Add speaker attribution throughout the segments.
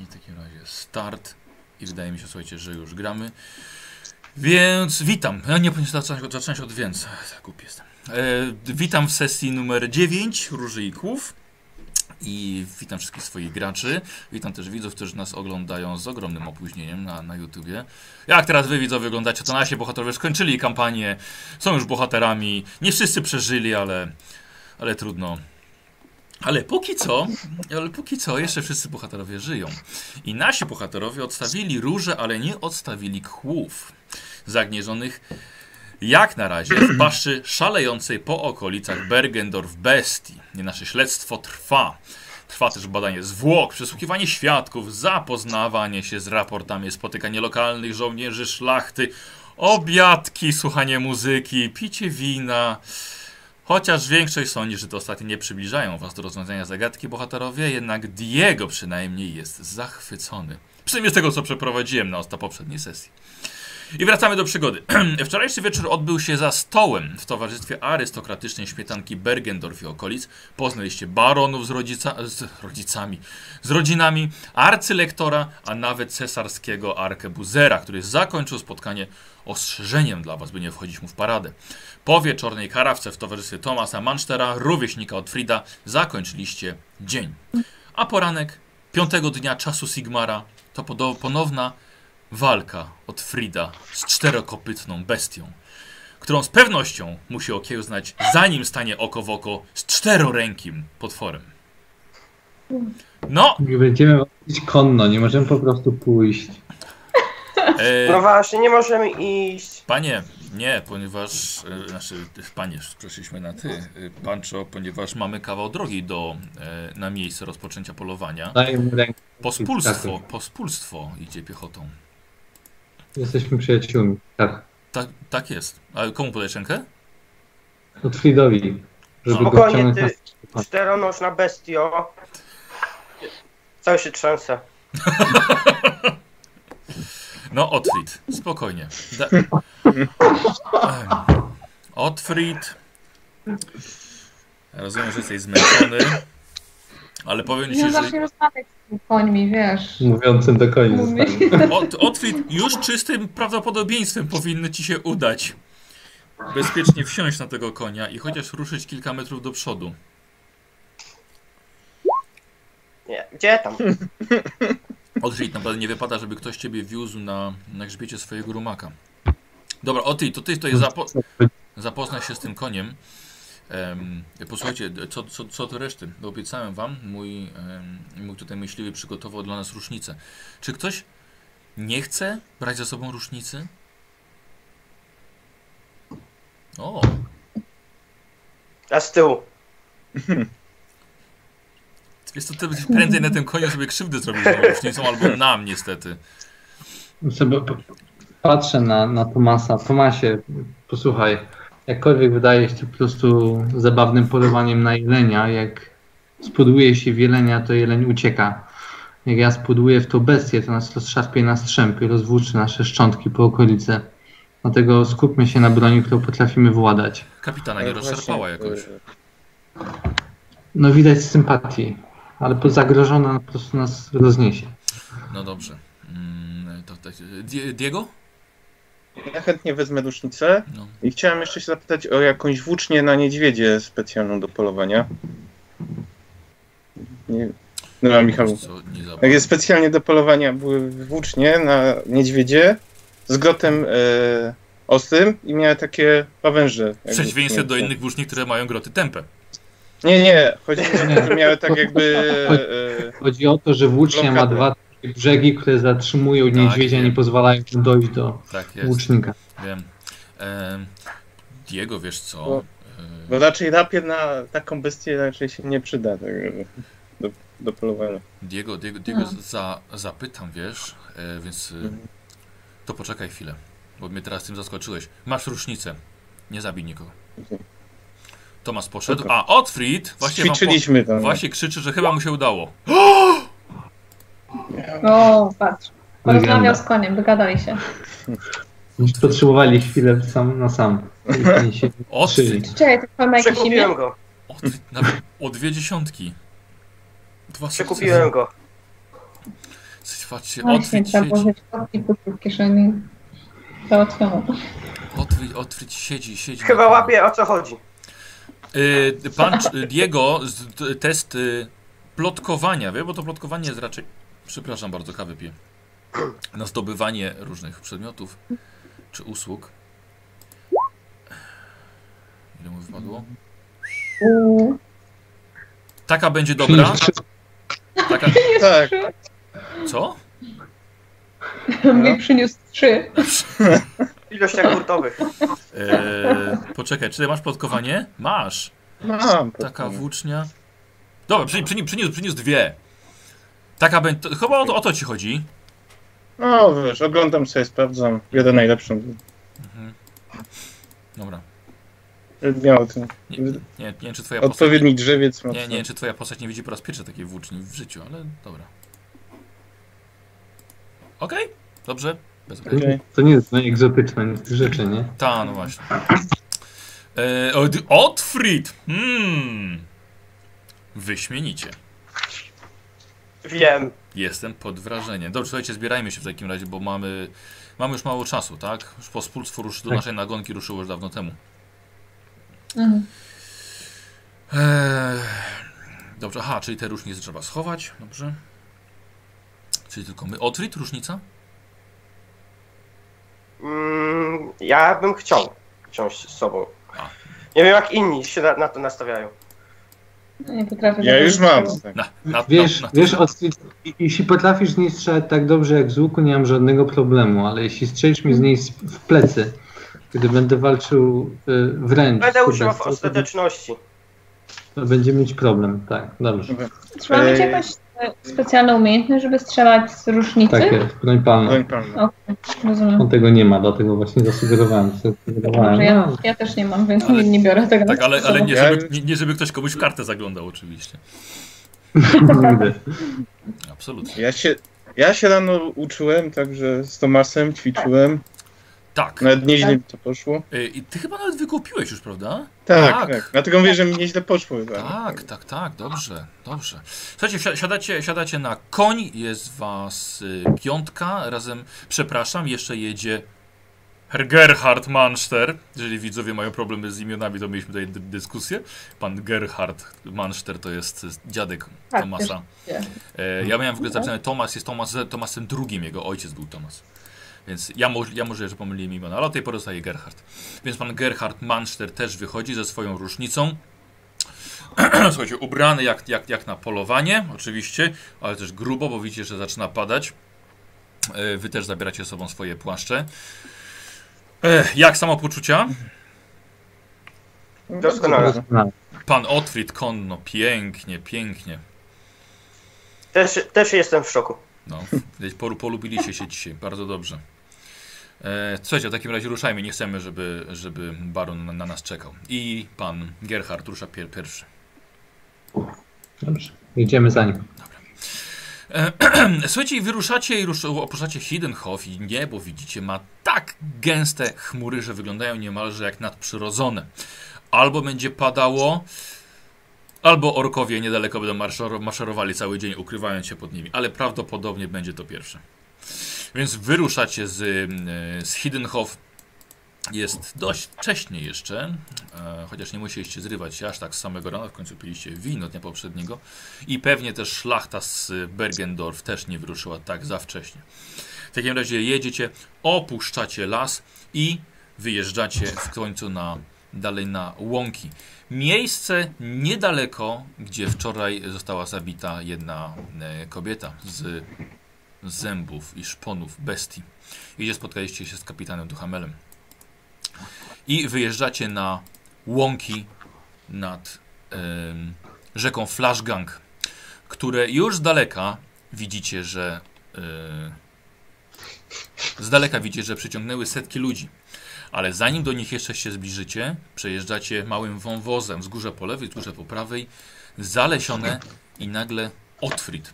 Speaker 1: I w takim razie start. I wydaje mi się, słuchajcie, że już gramy. Więc witam. Ja nie powinien zacząć, zacząć od więc. Jestem. E, witam w sesji numer 9 Róży i Kłów. I witam wszystkich swoich graczy. Witam też widzów, którzy nas oglądają z ogromnym opóźnieniem na, na YouTubie. Jak teraz wy widzowie oglądacie, to nasi bohaterowie skończyli kampanię, są już bohaterami. Nie wszyscy przeżyli, ale, ale trudno. Ale póki co, ale póki co jeszcze wszyscy bohaterowie żyją. I nasi bohaterowie odstawili róże, ale nie odstawili kłów zagnieżonych jak na razie w paszczy szalejącej po okolicach Bergendorf bestii. Nasze śledztwo trwa. Trwa też badanie zwłok, przesłuchiwanie świadków, zapoznawanie się z raportami, spotykanie lokalnych żołnierzy szlachty, obiadki, słuchanie muzyki, picie wina. Chociaż większość sądzi, że te ostatnie nie przybliżają was do rozwiązania zagadki bohaterowie, jednak Diego przynajmniej jest zachwycony. Przynajmniej z tego, co przeprowadziłem na poprzedniej sesji. I wracamy do przygody. Wczorajszy wieczór odbył się za stołem w towarzystwie arystokratycznej śmietanki Bergendorf i okolic. Poznaliście baronów z, rodzica z rodzicami, z rodzinami, arcylektora, a nawet cesarskiego arkebuzera, który zakończył spotkanie ostrzeżeniem dla was, by nie wchodzić mu w paradę. Po wieczornej karawce w towarzystwie Tomasa Manstera, rówieśnika od Frida, zakończyliście dzień. A poranek piątego dnia czasu Sigmara to ponowna walka od Frida z czterokopytną bestią, którą z pewnością musi okiełznać, zanim stanie oko w oko z czterorękim potworem. No!
Speaker 2: Będziemy iść konno, nie możemy po prostu pójść.
Speaker 3: E, no właśnie, nie możemy iść.
Speaker 1: Panie, nie, ponieważ, e, znaczy, panie, przeszliśmy na ty, e, Pancho, ponieważ mamy kawał drogi do, e, na miejsce rozpoczęcia polowania. Pospólstwo, pospólstwo idzie piechotą.
Speaker 2: Jesteśmy przyjaciółmi, tak.
Speaker 1: Tak, tak jest. A komu podajesz rękę?
Speaker 2: Od Fridowi. Żeby go
Speaker 3: Spokojnie, ty
Speaker 2: na...
Speaker 3: czteronożna bestio. Cały się trzęsę.
Speaker 1: No, Otfrid, spokojnie. Da... Otfrid. Rozumiem, że jesteś zmęczony, ale powiem ci,
Speaker 4: Nie
Speaker 1: że...
Speaker 4: zacznie rozmawiać z tymi końmi, wiesz.
Speaker 2: Mówiącym do końca.
Speaker 4: Mówi.
Speaker 1: Ot, Otfrid, już czystym prawdopodobieństwem powinno ci się udać bezpiecznie wsiąść na tego konia i chociaż ruszyć kilka metrów do przodu.
Speaker 3: Nie, gdzie tam?
Speaker 1: Otfrid, naprawdę nie wypada, żeby ktoś ciebie wiózł na, na grzbiecie swojego rumaka. Dobra, Otfrid, to ty tutaj zapo zapoznaj się z tym koniem. Um, posłuchajcie, co, co, co do reszty? Bo obiecałem wam, mój, um, mój tutaj myśliwy przygotował dla nas różnicę. Czy ktoś nie chce brać ze sobą różnicy? O,
Speaker 3: A z tyłu.
Speaker 1: jest to ty prędzej na tym koniu sobie krzywdy zrobić z tą różnicą, albo nam niestety.
Speaker 2: Sobie patrzę na, na Tomasa. Tomasie, posłuchaj, jakkolwiek wydaje się po prostu zabawnym polowaniem na jelenia, jak spoduje się w jelenia, to jeleń ucieka. Jak ja spodłuję w to bestię, to nas rozszarpie na strzępy, rozwłóczy nasze szczątki po okolicy. Dlatego skupmy się na broni, którą potrafimy władać.
Speaker 1: Kapitana nie rozszarpała jakoś.
Speaker 2: No widać sympatii, ale po zagrożona po prostu nas rozniesie.
Speaker 1: No dobrze. Mm, to, to, Die- Diego?
Speaker 5: Ja chętnie wezmę rusznicę
Speaker 1: No.
Speaker 5: i chciałem jeszcze się zapytać o jakąś włócznię na niedźwiedzie specjalną do polowania. Nie... No, Michał.
Speaker 1: Nie za
Speaker 5: Jak jest specjalnie do polowania były włócznie na niedźwiedzie z grotem e, ostrym i miały takie pawęże.
Speaker 1: W przeciwieństwie do innych włóczni, które mają groty tępe.
Speaker 5: Nie, nie, chodzi o to, że miały tak jakby... E,
Speaker 2: Chodzi o to, że włócznia ma dwa brzegi, które zatrzymują niedźwiedzia,
Speaker 1: wiem.
Speaker 2: nie pozwalają dojść do
Speaker 1: Tak jest.
Speaker 2: łucznika.
Speaker 1: Wiem. Em, Diego, wiesz co?
Speaker 5: Bo-
Speaker 1: E,
Speaker 5: bo raczej rapier na taką bestię raczej się nie przyda tak, do, do polowania.
Speaker 1: Diego, Diego, Diego
Speaker 4: No.
Speaker 1: za, zapytam, wiesz, e, więc e,
Speaker 5: Mhm.
Speaker 1: to poczekaj chwilę, bo mnie teraz tym zaskoczyłeś. Masz rusznicę. Nie zabij nikogo.
Speaker 5: Mhm.
Speaker 1: Tomas poszedł. A, Otfried właśnie, po,
Speaker 5: tam.
Speaker 1: właśnie krzyczy, że chyba mu się udało.
Speaker 4: O, patrz. Porozmawiał z koniem, dogadali się.
Speaker 2: Potrzebowali chwilę sam na sam.
Speaker 1: Otfried,
Speaker 4: Czekaj, to ma jakieś imię?
Speaker 3: Przekupiłem go.
Speaker 1: Nawet o dwie dziesiątki. Dwa
Speaker 3: Przekupiłem go.
Speaker 1: Patrzcie,
Speaker 4: Właśnie,
Speaker 1: otwórz
Speaker 4: trzeba
Speaker 1: siedzi.
Speaker 4: kotki w kieszeni. Załatwiono.
Speaker 1: Otwórz, otwórz siedzi, siedzi.
Speaker 3: Chyba łapie o co chodzi.
Speaker 1: Y, pan Diego, test y, plotkowania, wie, bo to plotkowanie jest raczej, przepraszam bardzo, kawę piję, na zdobywanie różnych przedmiotów czy usług. Ile mu wypadło? Taka będzie dobra. Taka,
Speaker 5: Tak,
Speaker 1: co?
Speaker 4: Mi przyniósł trzy.
Speaker 3: Ilość jogurtowych.
Speaker 1: E, poczekaj, czy ty masz plotkowanie? Masz.
Speaker 5: mam.
Speaker 1: Taka włócznia. Dobra, przy, przy, przyniósł, przyniósł dwie. Taka będzie. Chyba o to, o to ci chodzi.
Speaker 5: No wiesz, oglądam sobie, sprawdzam. Jeden najlepszą.
Speaker 1: Mhm. Dobra.
Speaker 5: Miał ten
Speaker 1: Nie, nie, nie wiem, czy twoja postać.
Speaker 5: odpowiedni drzewiec.
Speaker 1: Nie, nie wiem, czy twoja postać nie widzi po raz pierwszy takiej włóczni w życiu, ale dobra. Okej, dobrze. Bez okay.
Speaker 2: To nie jest no, egzotyczne nic tych rzeczy, nie?
Speaker 1: Ta, no właśnie. E, od, Otfrid! Hmm. Wyśmienicie.
Speaker 3: Wiem.
Speaker 1: Jestem pod wrażeniem. Dobrze, słuchajcie, zbierajmy się w takim razie, bo mamy, mamy już mało czasu, tak? Już pospólstwo ruszy, do
Speaker 2: Tak.
Speaker 1: naszej nagonki ruszyło już dawno temu.
Speaker 4: Mhm.
Speaker 1: Eee, dobrze, aha, czyli te różnice trzeba schować, dobrze. Czyli tylko my. Otfrid, różnica?
Speaker 3: Mm, ja bym chciał wziąć z sobą.
Speaker 1: A.
Speaker 3: Nie wiem jak inni się na, na to nastawiają.
Speaker 4: Nie potrafię
Speaker 5: Ja już mam.
Speaker 4: tego.
Speaker 1: Na, na,
Speaker 2: Wiesz,
Speaker 1: na,
Speaker 2: wiesz od, jeśli potrafisz z niej strzelać tak dobrze jak z łuku, nie mam żadnego problemu, ale jeśli strzelisz mi z niej w plecy, gdy będę walczył y, wręcz,
Speaker 3: Będę używał w ostateczności.
Speaker 2: To będzie mieć problem, tak, dobrze.
Speaker 4: Trzeba mieć jakąś specjalną umiejętność, żeby strzelać z rusznicy?
Speaker 2: Tak jest, broń palna.
Speaker 5: Broń palna.
Speaker 4: Okej, rozumiem.
Speaker 2: On tego nie ma, dlatego właśnie zasugerowałem.
Speaker 4: Dobrze, ja,
Speaker 2: No,
Speaker 4: ja też nie mam, więc
Speaker 1: Ale-
Speaker 4: nie, biorę tego
Speaker 1: tak,
Speaker 4: na
Speaker 1: ale, ale nie, żeby, nie, nie żeby ktoś komuś w kartę zaglądał, oczywiście.
Speaker 2: nigdy.
Speaker 1: Absolutnie.
Speaker 5: Ja się, ja się rano uczyłem, także z Tomasem ćwiczyłem.
Speaker 1: Tak.
Speaker 5: Nawet nieźle mi to poszło.
Speaker 1: Y, I ty chyba nawet wykupiłeś już, prawda?
Speaker 5: Tak,
Speaker 1: Tak.
Speaker 5: tak. Dlatego mówię, że mi nieźle poszło chyba.
Speaker 1: Tak, tak, tak, dobrze, dobrze. Słuchajcie, siadacie, siadacie na koń, jest was y, piątka, razem, przepraszam, jeszcze jedzie Herr Gerhard Manster. Jeżeli widzowie mają problemy z imionami, to mieliśmy tutaj dy- dyskusję. Pan Gerhard Manster to jest dziadek
Speaker 4: Tak,
Speaker 1: Tomasa. E, ja miałem w ogóle zapisane Tomas, jest Tomas, Tomasem drugim, jego ojciec był Tomas. Więc ja, moż, ja możliwe, że pomyliłem imiona, ale od tej pory zostaje Gerhard. Więc pan Gerhard Manster też wychodzi ze swoją różnicą. Słuchajcie, ubrany jak, jak, jak na polowanie, oczywiście, ale też grubo, bo widzicie, że zaczyna padać. E, wy też zabieracie ze sobą swoje płaszcze. E, jak samopoczucia?
Speaker 3: Doskonale.
Speaker 1: Pan Otfrid konno, pięknie, pięknie.
Speaker 3: Też, też jestem w szoku.
Speaker 1: No, polubiliście się dzisiaj, bardzo dobrze. E, słuchajcie, w takim razie ruszajmy, nie chcemy, żeby, żeby baron na, na nas czekał. I pan Gerhard rusza pier, pierwszy.
Speaker 2: dobrze, idziemy za nim.
Speaker 1: E, słuchajcie, i wyruszacie i rusz, opuszczacie Hiddenhof i niebo, widzicie, ma tak gęste chmury, że wyglądają niemalże jak nadprzyrodzone. Albo będzie padało, albo orkowie niedaleko będą maszerowali cały dzień, ukrywając się pod nimi, ale prawdopodobnie będzie to pierwsze. Więc wyruszacie z, e, z Hiddenhof. Jest dość wcześnie jeszcze, e, chociaż nie musieliście zrywać się aż tak z samego rana, w końcu piliście wino dnia poprzedniego. I pewnie też szlachta z Bergendorf też nie wyruszyła tak za wcześnie. W takim razie jedziecie, opuszczacie las i wyjeżdżacie w końcu na, dalej na łąki. Miejsce niedaleko, gdzie wczoraj została zabita jedna e, kobieta z zębów i szponów bestii. I gdzie spotkaliście się z kapitanem Duhamelem. I wyjeżdżacie na łąki nad em, rzeką Flashgang, które już z daleka widzicie, że e, z daleka widzicie, że przyciągnęły setki ludzi. Ale zanim do nich jeszcze się zbliżycie, przejeżdżacie małym wąwozem wzgórze po lewej, wzgórze po prawej, zalesione i nagle Otfrid.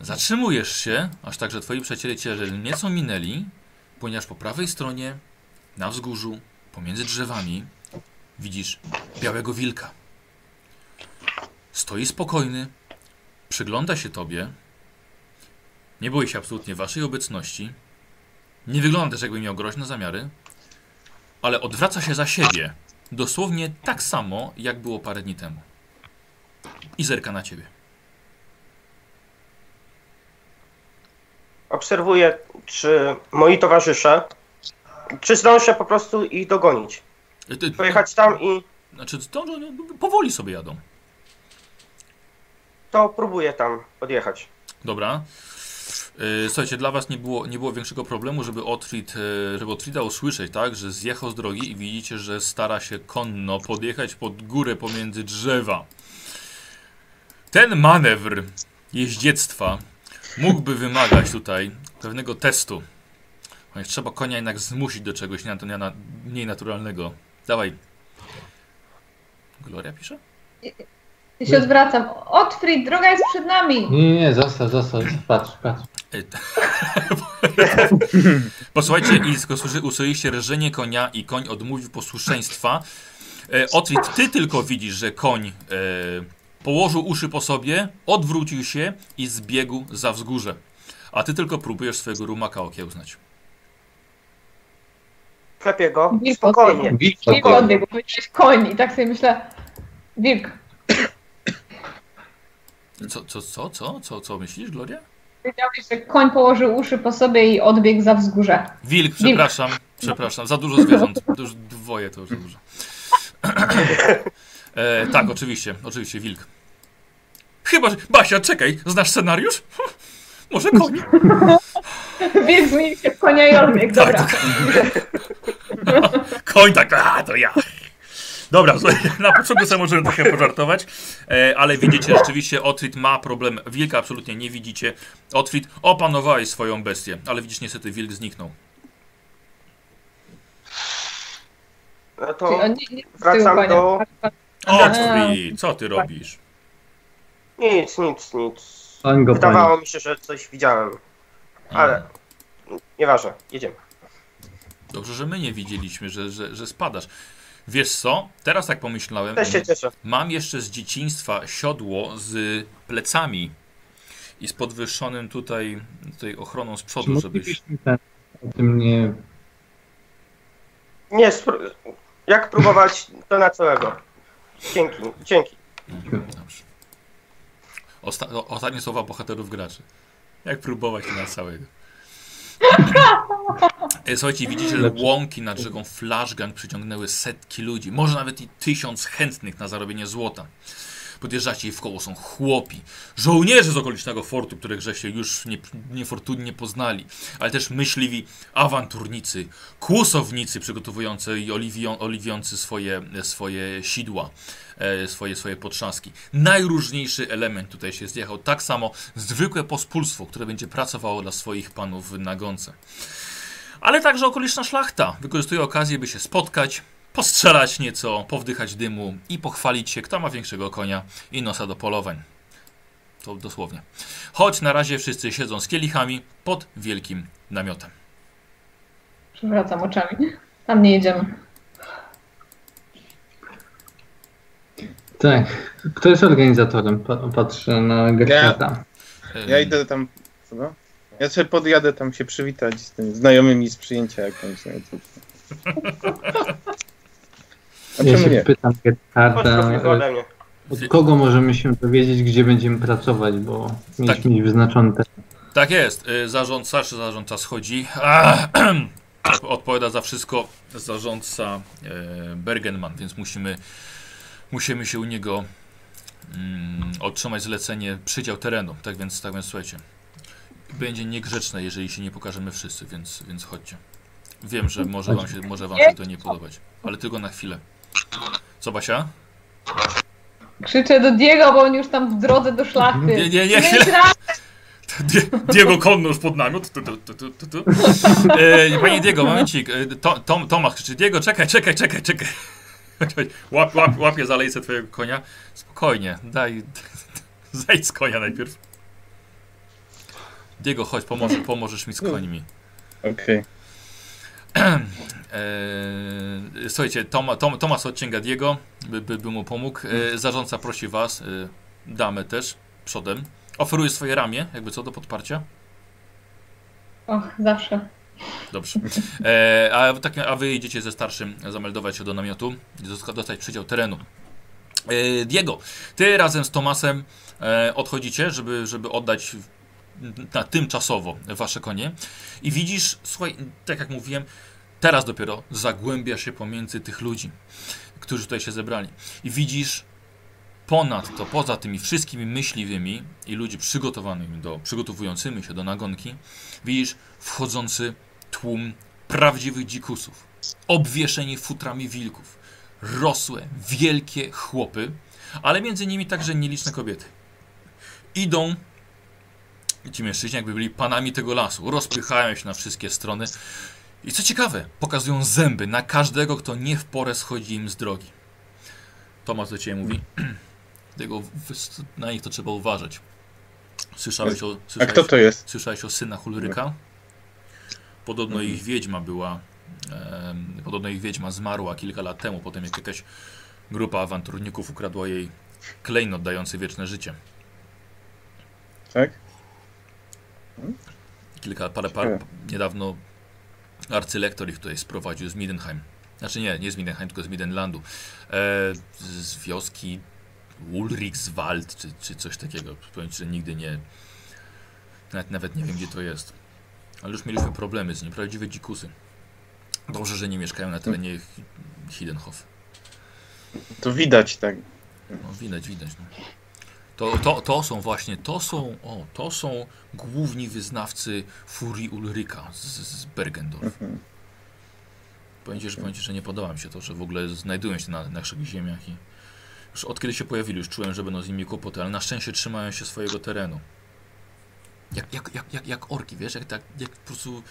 Speaker 1: Zatrzymujesz się, aż tak, że twoi przyjaciele nieco minęli, ponieważ po prawej stronie, na wzgórzu, pomiędzy drzewami, widzisz białego wilka. Stoi spokojny, przygląda się tobie Nie boi się absolutnie waszej obecności. Nie wygląda też jakby miał groźne zamiary. Ale odwraca się za siebie. Dosłownie tak samo, jak było parę dni temu. I zerka na ciebie.
Speaker 3: Obserwuję, czy moi towarzysze, czy zdążę po prostu ich dogonić.
Speaker 1: E, ty-
Speaker 3: Pojechać tam i
Speaker 1: Znaczy, zdążą, powoli sobie jadą.
Speaker 3: to próbuję tam podjechać.
Speaker 1: Dobra. Yy, słuchajcie, dla was nie było, nie było większego problemu, żeby Otfrid, yy, żeby Otfrida usłyszeć, tak? Że zjechał z drogi i widzicie, że stara się konno podjechać pod górę pomiędzy drzewa. Ten manewr jeździectwa mógłby wymagać tutaj pewnego testu. Ponieważ trzeba konia jednak zmusić do czegoś mniej naturalnego. Dawaj. Gloria pisze?
Speaker 4: Ja się odwracam. Otfrid, droga jest przed nami.
Speaker 2: Nie, nie, nie, zostaw, zostaw, patrz, patrz.
Speaker 1: T- Posłuchajcie, i usłyszy- usłyszeliście rżenie konia i koń odmówił posłuszeństwa. E, Otwit, ty tylko widzisz, że koń e, położył uszy po sobie, odwrócił się i zbiegł za wzgórze. A ty tylko próbujesz swojego rumaka okiełznać.
Speaker 3: Klepię go,
Speaker 4: Wilk
Speaker 3: spokojnie.
Speaker 2: Wilk
Speaker 4: Wilk odbiegł, koń i tak sobie myślę, wilk.
Speaker 1: Co, co, co, co, co, co myślisz, Gloria?
Speaker 4: Wiedziałeś, że koń położył uszy po sobie i odbiegł za wzgórze.
Speaker 1: Wilk, przepraszam, przepraszam, za dużo zwierząt. Już dwoje to już za dużo. E, tak, oczywiście, oczywiście, wilk. Chyba, że... Basia, czekaj, znasz scenariusz? Może koń?
Speaker 4: Wilk zmienił się w konia i odbiegł,
Speaker 1: Tak,
Speaker 4: dobra.
Speaker 1: Koń tak, a to ja. Dobra, na początku sobie możemy trochę pożartować, e, ale widzicie, rzeczywiście Otwit ma problem. Wilka absolutnie nie widzicie. Otwit opanowałeś swoją bestię, ale widzisz, niestety wilk zniknął.
Speaker 3: No to
Speaker 4: nie, nie
Speaker 3: wracam do-
Speaker 1: Otwit, co ty robisz?
Speaker 3: nic, nic, nic.
Speaker 2: Go
Speaker 3: Wydawało mi się, że coś widziałem, ale nieważne, jedziemy.
Speaker 1: Dobrze, że my nie widzieliśmy, że, że, że spadasz. Wiesz co? Teraz tak pomyślałem.
Speaker 3: Też się cieszę.
Speaker 1: Mam jeszcze z dzieciństwa siodło z plecami i z podwyższonym tutaj, tutaj ochroną z
Speaker 2: Czy
Speaker 1: przodu, żebyś...
Speaker 2: ten, o tym nie...
Speaker 3: Nie, jak próbować, to na całego. Dzięki, dzięki.
Speaker 1: Dobrze. Osta ostatnie słowa bohaterów graczy. Jak próbować na całego. E, Słuchajcie, widzicie, że łąki nad rzeką Flashgang przyciągnęły setki ludzi, może nawet i tysiąc chętnych na zarobienie złota. Podjeżdżacie i w koło są chłopi, żołnierze z okolicznego fortu, których żeście już nie, niefortunnie poznali, ale też myśliwi awanturnicy, kłusownicy przygotowujący i oliwią, oliwiący swoje, swoje sidła, e, swoje, swoje potrzaski. Najróżniejszy element tutaj się zjechał. Tak samo zwykłe pospólstwo, które będzie pracowało dla swoich panów w nagonce. Ale także okoliczna szlachta wykorzystuje okazję, by się spotkać, postrzelać nieco, powdychać dymu i pochwalić się, kto ma większego konia i nosa do polowań. To dosłownie. Choć na razie wszyscy siedzą z kielichami pod wielkim namiotem.
Speaker 4: Przewracam oczami. Tam nie jedziemy.
Speaker 2: Tak. Kto jest organizatorem? Pa- Patrzę na Gerharda.
Speaker 1: E,
Speaker 5: Ja idę tam. co No? Ja sobie podjadę tam się przywitać z tymi znajomymi z przyjęcia jakąś. nie? A
Speaker 2: Ja się
Speaker 5: nie?
Speaker 2: pytam Gerharda, od kogo możemy się dowiedzieć, gdzie będziemy pracować, bo mieliśmy mieć wyznaczony te...
Speaker 1: Tak jest. Y, Zarząd, starszy zarządca schodzi. Ah, Odpowiada za wszystko zarządca e, Bergenman, więc musimy, musimy się u niego mm, otrzymać zlecenie przydział terenu. Tak więc, tak więc słuchajcie. Będzie niegrzeczne, jeżeli się nie pokażemy wszyscy, więc, więc chodźcie. Wiem, że może wam, się, może wam się to nie podobać, ale tylko na chwilę. Co Basia?
Speaker 4: Krzyczę do Diego, bo on już tam w drodze do szlachty.
Speaker 1: Nie, nie, nie, Diego konno już pod namiot. Tu, tu, tu, tu, tu. E, panie Diego, momencik. E, to, Tom, Tomasz krzyczy, Diego, czekaj, czekaj, czekaj, czekaj. Łap, łap, łapie za lejce twojego konia. Spokojnie, daj, zejdź z konia najpierw. Diego, chodź, pomoże, pomożesz mi z końmi.
Speaker 5: Okej.
Speaker 1: E, słuchajcie, Toma, Tom, Tomasz odciąga Diego, by, by, by mu pomógł. E, zarządca prosi was, e, damę też, przodem. Oferuje swoje ramię, jakby co, do podparcia.
Speaker 4: Och, zawsze.
Speaker 1: Dobrze. E, a, tak, a wy idziecie ze starszym zameldować się do namiotu i dostać przydział terenu. E, Diego, ty razem z Tomasem e, odchodzicie, żeby, żeby oddać na tymczasowo wasze konie. I widzisz, słuchaj, tak jak mówiłem, teraz dopiero zagłębia się pomiędzy tych ludzi, którzy tutaj się zebrali. I widzisz ponadto, poza tymi wszystkimi myśliwymi i ludzi przygotowanymi do, przygotowującymi się do nagonki, widzisz wchodzący tłum prawdziwych dzikusów, obwieszeni futrami wilków, rosłe, wielkie chłopy, ale między nimi także nieliczne kobiety. Idą ci mężczyźni jakby byli panami tego lasu, rozpychają się na wszystkie strony i co ciekawe, pokazują zęby na każdego, kto nie w porę schodzi im z drogi. Tomasz do ciebie mówi, tego, na nich to trzeba uważać. Słyszałeś o...
Speaker 5: A
Speaker 1: Słyszałeś,
Speaker 5: kto to jest?
Speaker 1: Słyszałeś o synach Ulryka? Podobno ich wiedźma była. em, podobno ich wiedźma zmarła kilka lat temu, potem jak jakaś grupa awanturników ukradła jej klejnot dający wieczne życie.
Speaker 5: Tak?
Speaker 1: Kilka, parę, parę niedawno arcylektor ich tutaj sprowadził z Midenheim. Znaczy nie, nie z Midenheim, tylko z Midenlandu. E, z, wioski Ulrichswald, czy, czy coś takiego. Powiem że nigdy nie... Nawet, nawet nie wiem, gdzie to jest. Ale już mieliśmy problemy z nim, prawdziwe dzikusy. Dobrze, że nie mieszkają na terenie Hidenhof.
Speaker 5: To widać tak.
Speaker 1: No widać, widać. No. To, to, to są właśnie, to są, o, to są główni wyznawcy furii Ulryka z, z Bergendorf.
Speaker 5: Mhm.
Speaker 1: Powiem że, powiem że nie podoba mi się to, że w ogóle znajdują się na naszych ziemiach i już od kiedy się pojawili, już czułem, że będą z nimi kłopoty, ale na szczęście trzymają się swojego terenu. Jak, jak, jak, jak, jak orki, wiesz, jak, tak, jak po prostu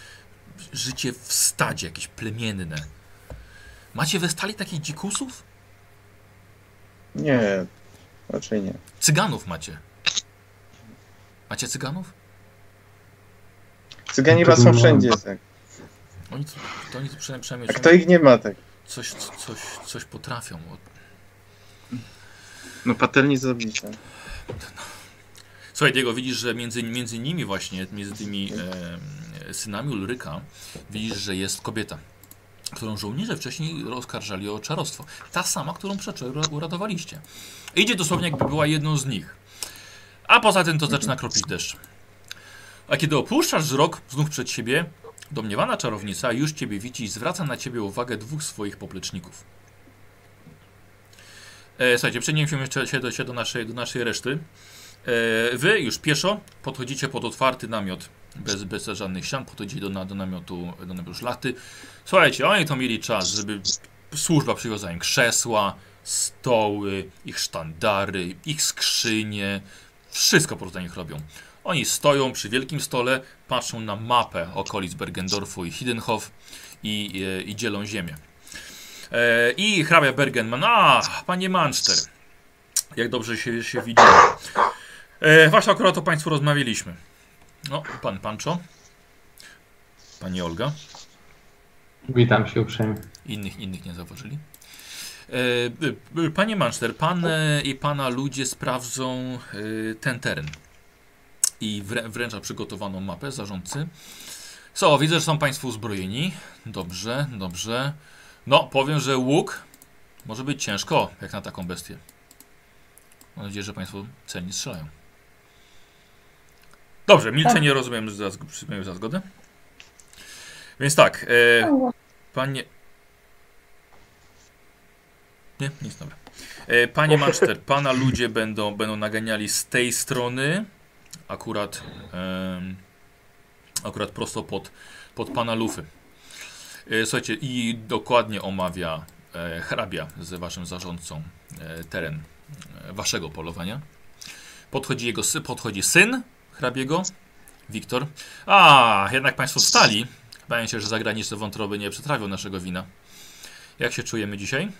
Speaker 1: życie w stadzie jakieś plemienne. Macie we stali takich dzikusów?
Speaker 5: Nie, raczej nie.
Speaker 1: Cyganów macie. Macie cyganów?
Speaker 5: Cyganie chyba są
Speaker 2: było-
Speaker 5: wszędzie, tak.
Speaker 1: Oni, to, to oni to przynajmniej, przynajmniej
Speaker 5: A kto ich nie ma, tak.
Speaker 1: coś, coś, coś potrafią.
Speaker 5: No patelni zabicia.
Speaker 1: Słuchaj, Diego, widzisz, że między, między nimi właśnie, między tymi e, synami Ulryka, widzisz, że jest kobieta, którą żołnierze wcześniej oskarżali o czarostwo. Ta sama, którą uratowaliście. Idzie dosłownie jakby była jedną z nich. A poza tym to zaczyna kropić deszcz. A kiedy opuszczasz wzrok znów przed siebie, domniewana czarownica już ciebie widzi i zwraca na ciebie uwagę dwóch swoich popleczników. E, słuchajcie, jeszcze się do, się do, naszej, do naszej reszty. E, wy już pieszo podchodzicie pod otwarty namiot, bez, bez żadnych ścian, podchodzicie do, na- do namiotu, do namiotu szlachty. Słuchajcie, oni to mieli czas, żeby służba przywiozła im krzesła, stoły, ich sztandary, ich skrzynie, wszystko po prostu nich robią. Oni stoją przy wielkim stole, patrzą na mapę okolic Bergendorfu i Hidenhof i, e, i dzielą ziemię. E, I hrabia Bergenman, a, panie Manchester, jak dobrze się, się widzimy. E, właśnie akurat o Państwu rozmawialiśmy. No, pan Pancho, pani Olga,
Speaker 2: Witam się uprzejmie.
Speaker 1: innych, innych nie zauważyli. E, e, panie Manchester, pan e, i pana ludzie sprawdzą e, ten teren i wrę, wręcza przygotowaną mapę zarządcy. Co, widzę, że są Państwo uzbrojeni. Dobrze, dobrze. No, powiem, że łuk może być ciężko, jak na taką bestię. Mam nadzieję, że Państwo celnie strzelają. Dobrze, milczenie rozumiem za, przyjmuję za zgodę. Więc tak, e, panie... Nie, nic, dobra. E, panie Manchester, pana ludzie będą, będą naganiali z tej strony, akurat, em, akurat prosto pod, pod pana lufy. E, słuchajcie, i dokładnie omawia e, hrabia z waszym zarządcą e, teren e, waszego polowania. Podchodzi jego podchodzi syn hrabiego, Wiktor. A, jednak państwo wstali. Bawię się, że zagraniczne wątroby nie przetrawią naszego wina. Jak się czujemy dzisiaj?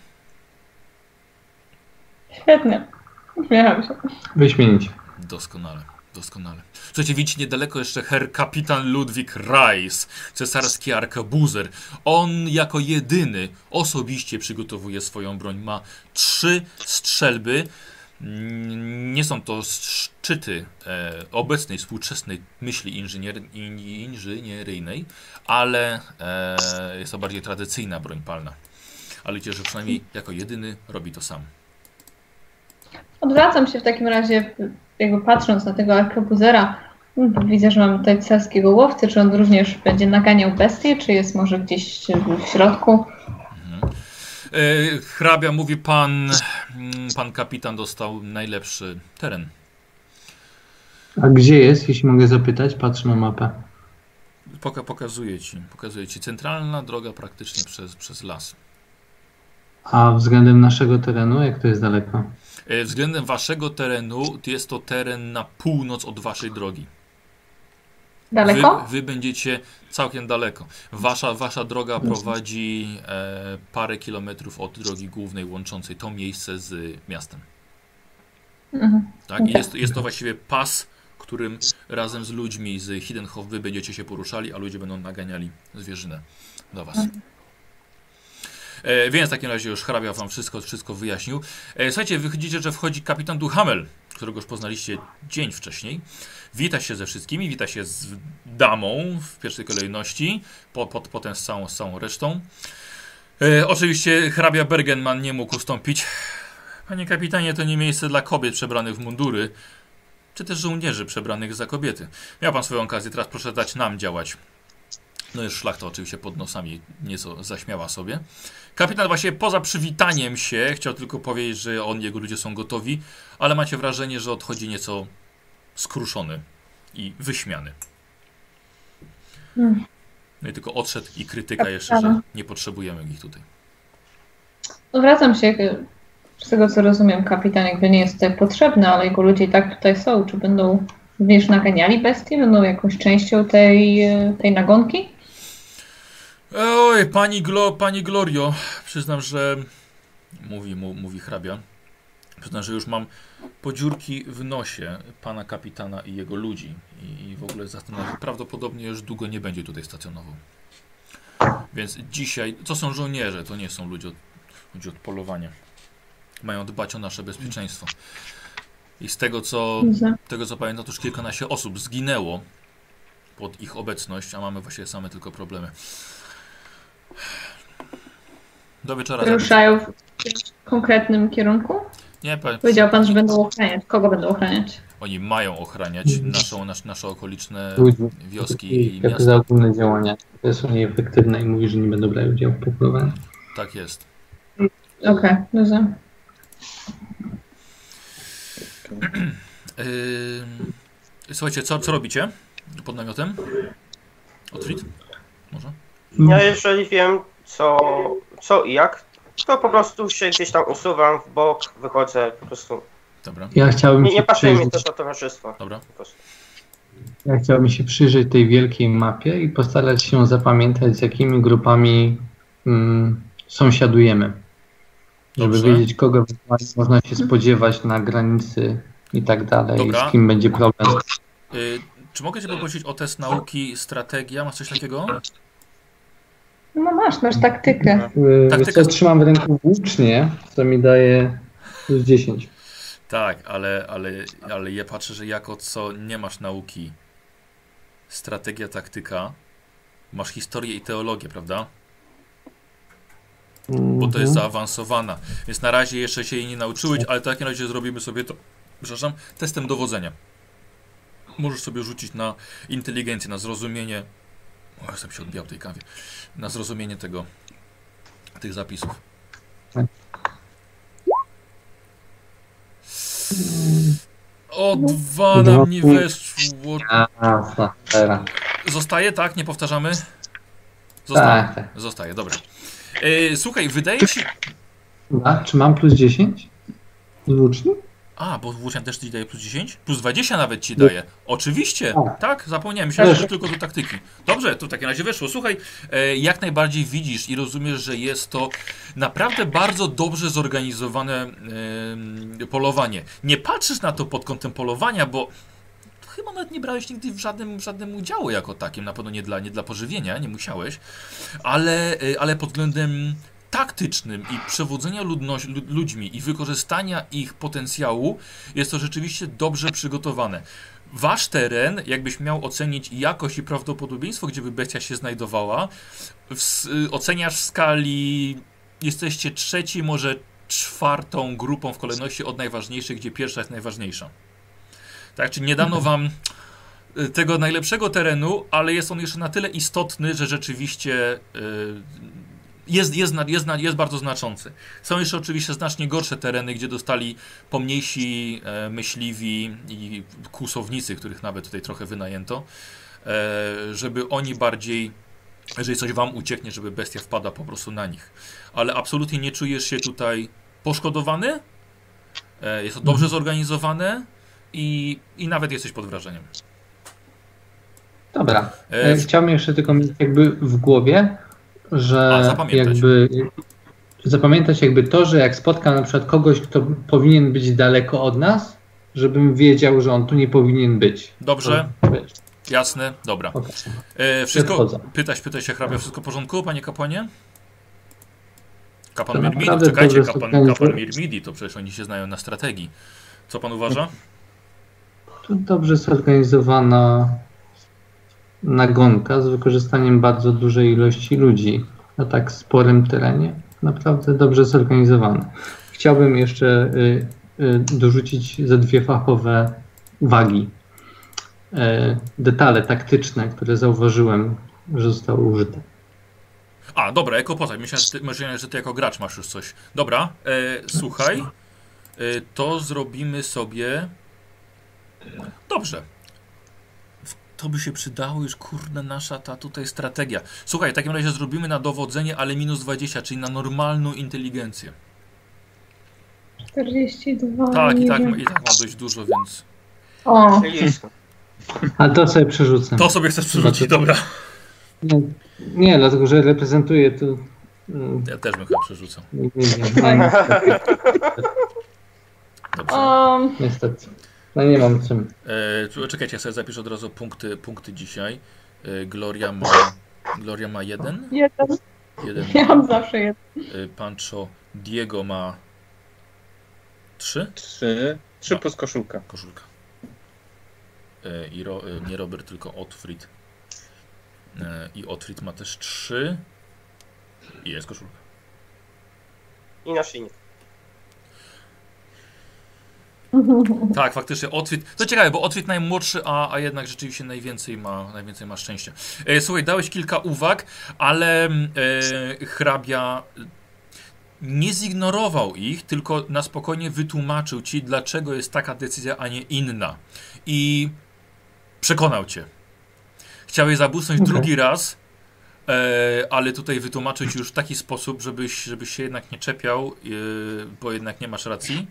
Speaker 4: Świetnie. Uśmiecham się.
Speaker 2: Wyśmienicie.
Speaker 1: Doskonale, doskonale. Słuchajcie, widzicie niedaleko jeszcze herr kapitan Ludwik Reis, cesarski arkabuzer. On jako jedyny osobiście przygotowuje swoją broń. Ma trzy strzelby Nie są to szczyty e, obecnej, współczesnej myśli inżynier, in, inżynieryjnej, ale e, jest to bardziej tradycyjna broń palna. Ale widzicie, że przynajmniej jako jedyny robi to sam.
Speaker 4: Odwracam się w takim razie, jakby patrząc na tego arkebuzera. Bo Widzę, że mamy tutaj cesarskiego łowcy. Czy on również będzie naganiał bestie, czy jest może gdzieś w środku?
Speaker 1: E, hrabia mówi, pan, mm, pan kapitan dostał najlepszy teren.
Speaker 2: A gdzie jest, jeśli mogę zapytać? Patrzę na mapę.
Speaker 1: Poka pokazuję ci, pokazuję ci. Centralna droga praktycznie przez, przez las.
Speaker 2: A względem naszego terenu, jak to jest daleko?
Speaker 1: E, Względem waszego terenu jest to teren na północ od waszej drogi.
Speaker 4: Daleko?
Speaker 1: Wy, wy będziecie całkiem daleko. Wasza, wasza droga prowadzi e, parę kilometrów od drogi głównej łączącej to miejsce z miastem.
Speaker 4: Mhm.
Speaker 1: Tak? I jest, jest to właściwie pas, którym razem z ludźmi z Hiddenhof wy będziecie się poruszali, a ludzie będą naganiali zwierzynę do was. E, więc w takim razie już hrabia wam wszystko, wszystko wyjaśnił. E, słuchajcie, wychodzicie, że wchodzi kapitan Duhamel, którego już poznaliście dzień wcześniej. Wita się ze wszystkimi, wita się z damą w pierwszej kolejności, po, po, potem z całą, z całą resztą. E, oczywiście hrabia Bergenman nie mógł ustąpić. Panie kapitanie, to nie miejsce dla kobiet przebranych w mundury, czy też żołnierzy przebranych za kobiety. Miał pan swoją okazję, teraz proszę dać nam działać. No już szlachta oczywiście pod nosami nieco zaśmiała sobie. Kapitan właśnie poza przywitaniem się chciał tylko powiedzieć, że on jego ludzie są gotowi, ale macie wrażenie, że odchodzi nieco skruszony i wyśmiany.
Speaker 4: Hmm.
Speaker 1: No i tylko odszedł i krytyka jeszcze, że nie potrzebujemy ich tutaj.
Speaker 4: Odwracam się, jakby, z tego co rozumiem, kapitan jakby nie jest tutaj potrzebny, ale jego ludzie i tak tutaj są. Czy będą również naganiali bestie? Będą jakąś częścią tej, tej nagonki?
Speaker 1: Oj, pani, Glo, pani Glorio, przyznam, że mówi, mu, mówi hrabia. Przyznam, że już mam podziurki w nosie pana kapitana i jego ludzi. I, i w ogóle zastanawiam prawdopodobnie już długo nie będzie tutaj stacjonował. Więc dzisiaj, to są żołnierze, to nie są ludzie od, ludzie od polowania. Mają dbać o nasze bezpieczeństwo. I z tego co, tego co pamiętam, to już kilkanaście osób zginęło pod ich obecność, a mamy właściwie same tylko problemy. Do wieczora.
Speaker 4: Ruszają w konkretnym kierunku?
Speaker 1: Nie, pa-
Speaker 4: Powiedział pan, że będą ochraniać. Kogo będą ochraniać?
Speaker 1: oni mają ochraniać naszą, nasz, nasze okoliczne wioski
Speaker 2: I
Speaker 1: i
Speaker 2: jak
Speaker 1: miasta.
Speaker 2: za ogólne działania. To są nieefektywne i mówi, że nie będą brać udziału w popływaniu.
Speaker 1: Tak jest.
Speaker 4: Okej, rozumiem.
Speaker 1: Yy, słuchajcie, co, co robicie pod namiotem? Otwit? Może?
Speaker 3: Ja jeżeli wiem co, co i jak, to po prostu się gdzieś tam usuwam w bok, wychodzę, po prostu.
Speaker 1: Dobra,
Speaker 2: Ja chciałbym
Speaker 3: Nie, nie pasuje mi też na towarzystwo.
Speaker 1: dobra.
Speaker 2: Ja chciałbym się przyjrzeć tej wielkiej mapie i postarać się zapamiętać, z jakimi grupami mm, sąsiadujemy. Żeby
Speaker 1: Dobrze.
Speaker 2: wiedzieć, kogo można się spodziewać na granicy i tak dalej,
Speaker 1: Dobra.
Speaker 2: z kim będzie problem.
Speaker 1: Yy, czy mogę cię poprosić o test nauki strategia? Masz coś takiego?
Speaker 4: No masz, masz taktykę.
Speaker 2: Yy,
Speaker 1: Taktyka-
Speaker 2: Co trzymam w ręku włócznie, co mi daje plus 10.
Speaker 1: Tak, ale, ale, ale ja patrzę, że jako co nie masz nauki strategia, taktyka, masz historię i teologię, prawda? Bo to jest zaawansowana. Więc na razie jeszcze się jej nie nauczyłeś, ale w takim razie zrobimy sobie to, przepraszam, testem dowodzenia. Możesz sobie rzucić na inteligencję, na zrozumienie. O, jestem się odbijał tej kawie. Na zrozumienie tego, tych zapisów. O, dwa na mnie weszło.
Speaker 2: Jasna, teraz.
Speaker 1: Zostaje, tak? Nie powtarzamy? Zostaje.
Speaker 2: Tak, tak.
Speaker 1: Zostaje, dobra. E, słuchaj, wydaje
Speaker 2: Dobra, Czy mam plus 10? Z włóczni?
Speaker 1: A, bo włócznia też ci daje plus 10? Plus 20 nawet ci daje. Oczywiście,
Speaker 2: Tak.
Speaker 1: zapomniałem. Myślałem, że tylko do taktyki. Dobrze, to w takim razie weszło. Słuchaj, e, jak najbardziej widzisz i rozumiesz, że jest to naprawdę bardzo dobrze zorganizowane polowanie. Nie patrzysz na to pod kątem polowania, bo chyba nawet nie brałeś nigdy w żadnym, w żadnym udziału jako takim. Na pewno nie dla, nie dla pożywienia, nie musiałeś. Ale, e, ale pod względem taktycznym i przewodzenia ludność, lu- ludźmi i wykorzystania ich potencjału jest to rzeczywiście dobrze przygotowane. Wasz teren, jakbyś miał ocenić jakość i prawdopodobieństwo, gdzie by bestia się znajdowała, w, y, oceniasz w skali jesteście trzeci, może czwartą grupą w kolejności od najważniejszych, gdzie pierwsza jest najważniejsza. Tak, czyli nie dano wam y, tego najlepszego terenu, ale jest on jeszcze na tyle istotny, że rzeczywiście y, jest, jest, jest, jest bardzo znaczący. Są jeszcze oczywiście znacznie gorsze tereny, gdzie dostali pomniejsi e, myśliwi i kłusownicy, których nawet tutaj trochę wynajęto, e, żeby oni bardziej, jeżeli coś wam ucieknie, żeby bestia wpada po prostu na nich. Ale absolutnie nie czujesz się tutaj poszkodowany. E, jest to dobrze zorganizowane i, i nawet jesteś pod wrażeniem.
Speaker 2: Dobra.
Speaker 1: E,
Speaker 2: E, Chciałbym jeszcze tylko mieć jakby w głowie, że
Speaker 1: A, zapamiętać.
Speaker 2: jakby zapamiętać jakby to, że jak spotkam na przykład kogoś, kto powinien być daleko od nas, żebym wiedział, że on tu nie powinien być.
Speaker 1: Dobrze,
Speaker 2: To,
Speaker 1: jasne, dobra.
Speaker 2: okej.
Speaker 1: E, wszystko,
Speaker 2: Odchodzę.
Speaker 1: pytać, pytać się hrabia, wszystko w porządku, panie kapłanie? Kapan Mirmidi, czekajcie, kapan, kapan Mirmidi, to przecież oni się znają na strategii. Co pan uważa?
Speaker 2: To dobrze zorganizowana nagonka z wykorzystaniem bardzo dużej ilości ludzi na tak sporym terenie. Naprawdę dobrze zorganizowane. Chciałbym jeszcze y, y, dorzucić ze dwie fachowe uwagi. E, detale taktyczne, które zauważyłem, że zostały użyte.
Speaker 1: A, dobra, jako ty, myślałem, że ty jako gracz masz już coś. Dobra, e, słuchaj, e, to zrobimy sobie... Dobrze. To by się przydało już, kurde, nasza ta tutaj strategia. Słuchaj, w takim razie zrobimy na dowodzenie, ale minus 20, czyli na normalną inteligencję.
Speaker 4: 42.
Speaker 1: Tak, i tak,
Speaker 4: wiem.
Speaker 1: i tak ma dość dużo, więc...
Speaker 4: O.
Speaker 2: A to sobie przerzucę.
Speaker 1: To sobie chcesz przerzucić, dobra.
Speaker 2: Nie, nie, dlatego że reprezentuję tu. mm,
Speaker 1: Ja też bym chyba przerzucał.
Speaker 2: Nie, nie, nie, nie,
Speaker 1: Dobrze.
Speaker 4: um,
Speaker 2: niestety. No nie mam czym.
Speaker 1: E, czekajcie, ja sobie zapiszę od razu punkty, punkty dzisiaj. E, Gloria ma... Gloria ma jeden?
Speaker 4: jeden.
Speaker 1: Jeden.
Speaker 4: Ja mam zawsze jeden.
Speaker 1: E, Pancho Diego ma trzy?
Speaker 5: Trzy. Trzy
Speaker 1: No.
Speaker 5: plus koszulka.
Speaker 1: Koszulka. E, I ro, e, nie Robert, tylko Otfrid. E, I Otfrid ma też trzy. I jest koszulka.
Speaker 3: I naszyjnik.
Speaker 1: Tak, faktycznie Otwit. To ciekawe, bo Otwit najmłodszy, a, a jednak rzeczywiście najwięcej ma, najwięcej ma szczęścia. E, słuchaj, dałeś kilka uwag, ale e, hrabia nie zignorował ich, tylko na spokojnie wytłumaczył ci, dlaczego jest taka decyzja, a nie inna. I przekonał cię. Chciałeś zabłysnąć
Speaker 2: Okej.
Speaker 1: drugi raz, e, ale tutaj wytłumaczył ci już w taki sposób, żebyś, żebyś się jednak nie czepiał, e, bo jednak nie masz racji.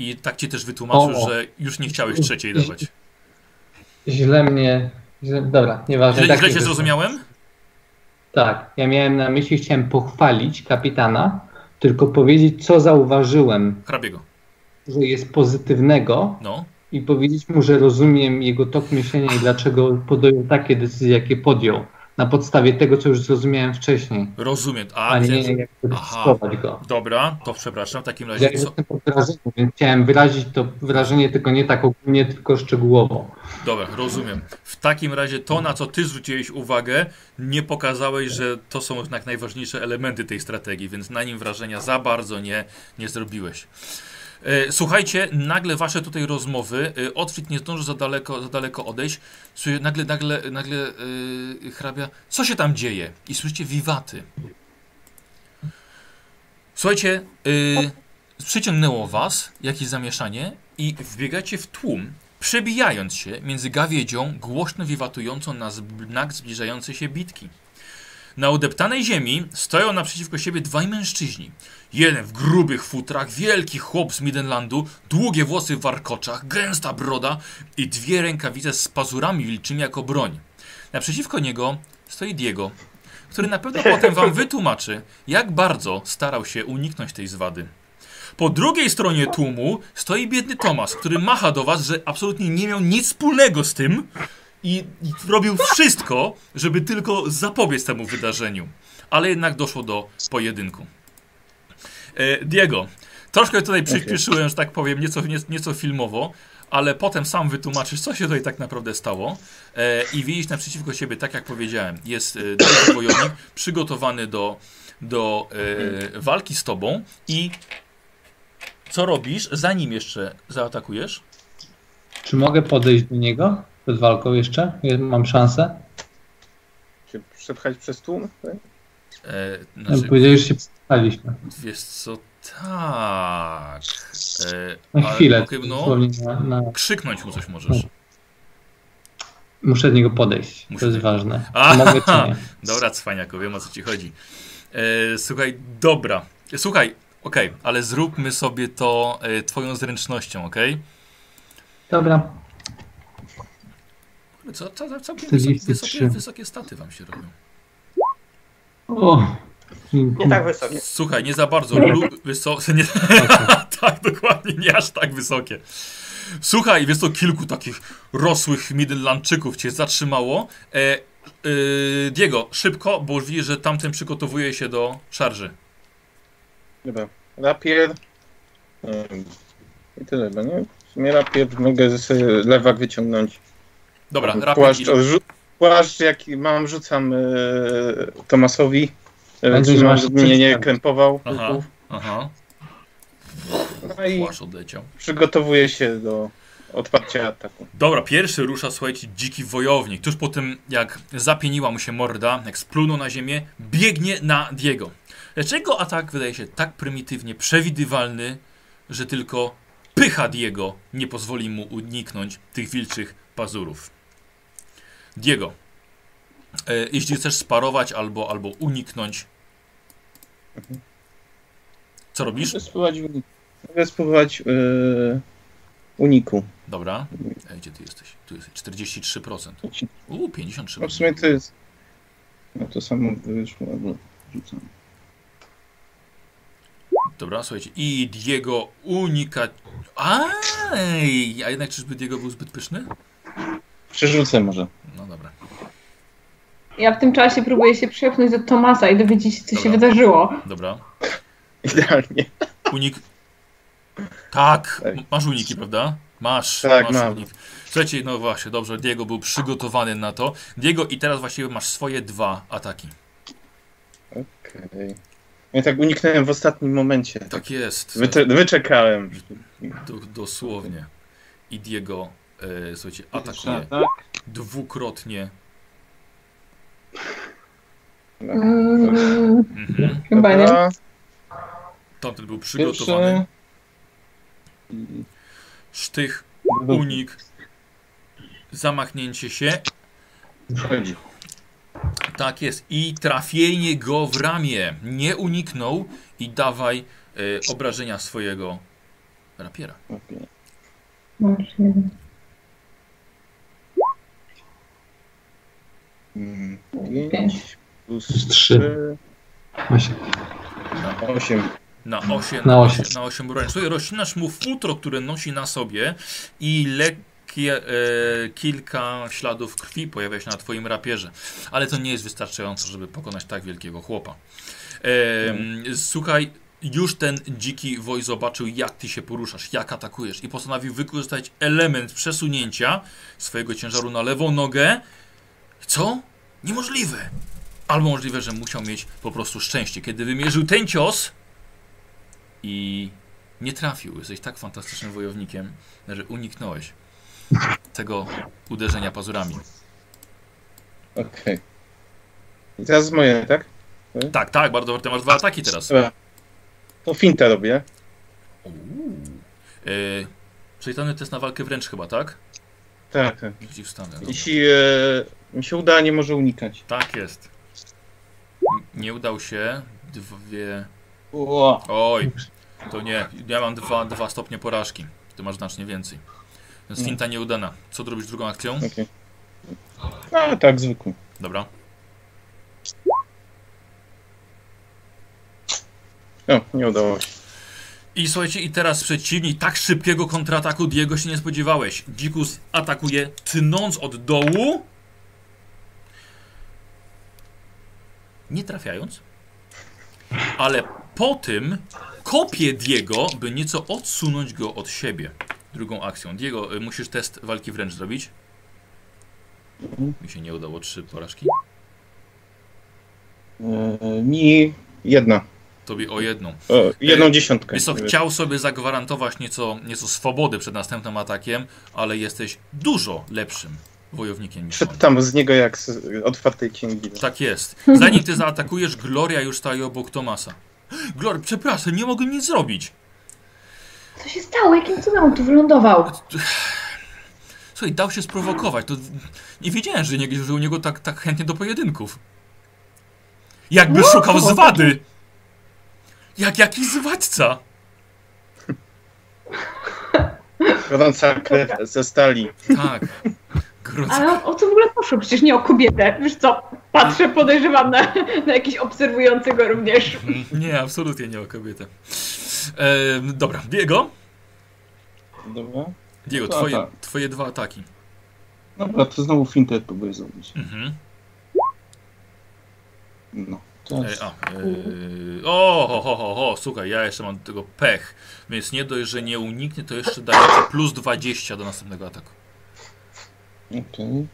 Speaker 1: I tak ci też wytłumaczył,
Speaker 2: O.
Speaker 1: że już nie chciałeś trzeciej dawać.
Speaker 2: Źle mnie. Źle, dobra, nieważne.
Speaker 1: Źle,
Speaker 2: tak
Speaker 1: źle
Speaker 2: wyszło.
Speaker 1: zrozumiałem?
Speaker 2: Tak, ja miałem na myśli, chciałem pochwalić kapitana, tylko powiedzieć, co zauważyłem,
Speaker 1: Hrabiego.
Speaker 2: że jest pozytywnego
Speaker 1: No.
Speaker 2: i powiedzieć mu, że rozumiem jego tok myślenia i dlaczego podjął takie decyzje, jakie podjął. Na podstawie tego, co już zrozumiałem wcześniej,
Speaker 1: Rozumiem. A,
Speaker 2: a, nie
Speaker 1: Aha.
Speaker 2: schować go.
Speaker 1: Dobra, to przepraszam. W takim
Speaker 2: Ja
Speaker 1: razie co?
Speaker 2: jestem pod wrażeniem, więc chciałem wyrazić to wrażenie tylko nie tak ogólnie, tylko szczegółowo.
Speaker 1: Dobra, rozumiem. W takim razie to, na co ty zwróciłeś uwagę, nie pokazałeś, że to są jednak najważniejsze elementy tej strategii, więc na nim wrażenia za bardzo nie, nie zrobiłeś. E, Słuchajcie, nagle wasze tutaj rozmowy, e, Otwit nie zdąży za daleko, za daleko odejść, Słuchaj, nagle, nagle, nagle yy, hrabia, co się tam dzieje? I słyszycie wiwaty. Słuchajcie, yy, przyciągnęło was jakieś zamieszanie i wbiegacie w tłum, przebijając się między gawiedzią głośno wiwatującą na znak zbliżającej się bitki. Na udeptanej ziemi stoją naprzeciwko siebie dwaj mężczyźni. Jeden w grubych futrach, wielki chłop z Midenlandu, długie włosy w warkoczach, gęsta broda i dwie rękawice z pazurami wilczymi jako broń. Naprzeciwko niego stoi Diego, który na pewno potem wam wytłumaczy, jak bardzo starał się uniknąć tej zwady. Po drugiej stronie tłumu stoi biedny Tomas, który macha do was, że absolutnie nie miał nic wspólnego z tym i, robił wszystko, żeby tylko zapobiec temu wydarzeniu. Ale jednak doszło do pojedynku. E, Diego, troszkę tutaj przyspieszyłem, że tak powiem, nieco, nie- nieco filmowo, ale potem sam wytłumaczysz, co się tutaj tak naprawdę stało. E, I widzisz naprzeciwko siebie, tak jak powiedziałem, jest e, drugi wojownik przygotowany do, do walki z tobą i co robisz, zanim jeszcze zaatakujesz?
Speaker 2: Czy mogę podejść do niego przed walką jeszcze? Je- Mam szansę?
Speaker 5: Czy przepchać przez tłum? tak?
Speaker 1: E, znaczy,
Speaker 2: Powiedziałeś, że się spotkaliśmy.
Speaker 1: wiesz co, tak. E,
Speaker 2: Na
Speaker 1: ale
Speaker 2: chwilę.
Speaker 1: no,
Speaker 2: na, na,
Speaker 1: krzyknąć mu coś możesz.
Speaker 2: muszę do niego podejść.
Speaker 1: Muszę
Speaker 2: to jest ważne. Czy mogę, czy nie?
Speaker 1: Dobra, cwaniako, wiem o co ci chodzi. E, słuchaj, dobra. Słuchaj, okej, ale zróbmy sobie to e, twoją zręcznością, okej?
Speaker 2: Dobra.
Speaker 1: Co, co, co, całkiem wysokie,
Speaker 2: 43.
Speaker 1: wysokie, staty wam się robią.
Speaker 2: O.
Speaker 3: Nie tak wysokie.
Speaker 1: Słuchaj, nie za bardzo. Lu, wyso, nie, tak, dokładnie, nie aż tak wysokie. Słuchaj, wiesz to kilku takich rosłych Midlandczyków cię zatrzymało. E, e, Diego, szybko, bo już widzisz, że tamten przygotowuje się do szarży.
Speaker 5: Dobra. Rapier. I tyle nie? W sumie rapier mogę sobie lewak wyciągnąć.
Speaker 1: Dobra, rapid
Speaker 5: Płaszcz, jaki mam, rzucam y, Tomasowi.
Speaker 2: Pamiętaj,
Speaker 5: Yy,
Speaker 2: że
Speaker 5: trzymam,
Speaker 2: masz
Speaker 5: żeby mnie nie krępował.
Speaker 1: Aha, aha.
Speaker 5: No i
Speaker 1: Płaszcz odleciał.
Speaker 5: przygotowuję się do odparcia ataku.
Speaker 1: Dobra, pierwszy rusza, słuchajcie, dziki wojownik. Tuż po tym, jak zapieniła mu się morda, jak splunął na ziemię, biegnie na Diego. Lecz jego atak wydaje się tak prymitywnie przewidywalny, że tylko pycha Diego nie pozwoli mu uniknąć tych wilczych pazurów. Diego, e, jeśli chcesz sparować albo, albo uniknąć, co robisz?
Speaker 5: Mogę spróbować, mogę spróbować yy, uniku.
Speaker 1: Dobra, gdzie ty jesteś? Tu jesteś 43%. Uuu, 53%.
Speaker 5: No w sumie to jest. No to samo wyszło, albo rzucam.
Speaker 1: Dobra, słuchajcie. I Diego unika. Aj, a jednak czyżby Diego był zbyt pyszny?
Speaker 5: Przerzucę może.
Speaker 4: Ja w tym czasie próbuję się przepchnąć do Tomasa i dowiedzieć się, co się
Speaker 1: Dobra.
Speaker 4: wydarzyło.
Speaker 1: Dobra.
Speaker 5: Idealnie.
Speaker 1: Unik. Tak,
Speaker 5: Tak.
Speaker 1: m- masz uniki, prawda? Masz,
Speaker 5: Tak,
Speaker 1: masz
Speaker 5: mam.
Speaker 1: unik. Słuchajcie, no właśnie, dobrze, Diego był przygotowany na to. Diego, i teraz właściwie masz swoje dwa ataki.
Speaker 5: Okej. Ja tak uniknąłem w ostatnim momencie.
Speaker 1: Tak jest.
Speaker 5: Wycze wyczekałem.
Speaker 1: Do, dosłownie. I Diego, e, słuchajcie, atakuje
Speaker 2: Tak.
Speaker 4: Mm, chyba nie.
Speaker 1: Tamten był przygotowany. Sztych, unik, zamachnięcie się. Tak jest. I trafienie go w ramię. Nie uniknął i dawaj e, obrażenia swojego rapiera.
Speaker 5: Okej.
Speaker 4: Masz jeden.
Speaker 5: Mm,
Speaker 4: Pięć.
Speaker 5: Pięć plus
Speaker 2: Plus trzy.
Speaker 5: trzy.
Speaker 2: Właśnie.
Speaker 5: Osiem.
Speaker 1: Na 8
Speaker 2: Na
Speaker 1: na
Speaker 2: osiem.
Speaker 1: 8 na 8 broń. Słuchaj, rozcinasz mu futro, które nosi na sobie i lekkie e, kilka śladów krwi pojawia się na twoim rapierze. Ale to nie jest wystarczająco, żeby pokonać tak wielkiego chłopa. E, Słuchaj, już ten dziki woj zobaczył, jak ty się poruszasz, jak atakujesz i postanowił wykorzystać element przesunięcia swojego ciężaru na lewą nogę. Co? Niemożliwe. Albo możliwe, że musiał mieć po prostu szczęście. Kiedy wymierzył ten cios i nie trafił, jesteś tak fantastycznym wojownikiem, że uniknąłeś tego uderzenia pazurami.
Speaker 5: Okej. I teraz moje, tak?
Speaker 1: Tak, tak, bardzo ty masz dwa ataki teraz.
Speaker 5: Dobra. To finta robię.
Speaker 1: Uuu. E, Przejtany test na walkę wręcz chyba, tak?
Speaker 5: Tak, tak.
Speaker 1: Przeciwstawny. dobra.
Speaker 5: Jeśli e, mi się uda, nie może unikać.
Speaker 1: Tak jest. Nie udał się. Dwie. Oj, to nie. Ja mam dwa, dwa stopnie porażki. Ty masz znacznie więcej. Więc
Speaker 5: Nie.
Speaker 1: finta nieudana. Co zrobisz drugą akcją?
Speaker 5: Okej. No tak, zwykły.
Speaker 1: Dobra.
Speaker 5: O, nie udało się.
Speaker 1: I słuchajcie, i teraz przeciwnik tak szybkiego kontrataku Diego się nie spodziewałeś. Dzikus atakuje tnąc od dołu. Nie trafiając. Ale po tym kopie Diego, by nieco odsunąć go od siebie. Drugą akcją. Diego, y, musisz test walki wręcz zrobić. Mi się nie udało, trzy porażki.
Speaker 5: E, mi jedna.
Speaker 1: Tobie o jedną.
Speaker 5: O, jedną dziesiątkę.
Speaker 1: Wiesz co, chciał sobie zagwarantować nieco, nieco swobody przed następnym atakiem, ale jesteś dużo lepszym wojownikiem niż on.
Speaker 5: Szedł tam z niego jak z otwartej księgi.
Speaker 1: Tak jest. Zanim ty zaatakujesz, Gloria już staje obok Tomasa. Gloria, przepraszam, nie mogłem nic zrobić.
Speaker 4: Co się stało? Jakim cudem on tu wylądował?
Speaker 1: Słuchaj, dał się sprowokować. To nie wiedziałem, że, nie, że u niego tak, tak chętnie do pojedynków. Jakby
Speaker 4: No,
Speaker 1: szukał
Speaker 4: to-
Speaker 1: zwady. Jak jakiś zwadźca.
Speaker 5: Gorąca krew ze stali.
Speaker 1: Tak. Gorąco.
Speaker 4: Ale o co w ogóle poszło? Przecież nie o kobietę. Wiesz co? Patrzę, podejrzewam na, na jakiś obserwującego również.
Speaker 1: Nie, absolutnie nie o kobietę. E, dobra, Diego.
Speaker 5: Dobra.
Speaker 1: Diego,
Speaker 5: To
Speaker 1: twoje, twoje dwa ataki.
Speaker 5: Dobra, to znowu fintę próbuję zrobić.
Speaker 1: Mhm.
Speaker 5: No.
Speaker 1: E,
Speaker 5: Teraz.
Speaker 1: a, e, o, ho, ho, ho, ho, słuchaj, ja jeszcze mam do tego pech. Więc nie dość, że nie uniknie, to jeszcze daje ci plus 20 do następnego ataku.
Speaker 5: Okej.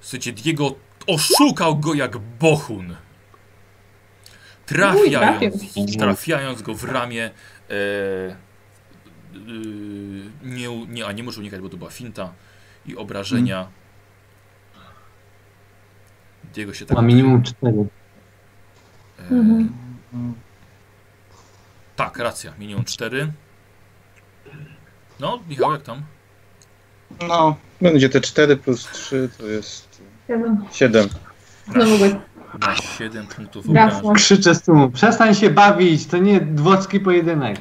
Speaker 1: Słuchajcie, Diego oszukał go jak bohun. Trafiając, trafiając go w ramię. E, e, nie, nie, a nie może unikać, bo to była finta i obrażenia. Diego się tak.
Speaker 2: Ma minimum 4.
Speaker 1: E,
Speaker 4: Mhm.
Speaker 1: Tak, racja, minimum 4. No, Michał, jak tam?
Speaker 5: No, będzie te 4 plus 3 to jest
Speaker 4: Ja bym
Speaker 5: 7.
Speaker 4: znowu go
Speaker 1: Na 7 punktów obrażeń.
Speaker 2: Krzyczę z tłumu. Przestań się bawić, to nie dwocki pojedynek.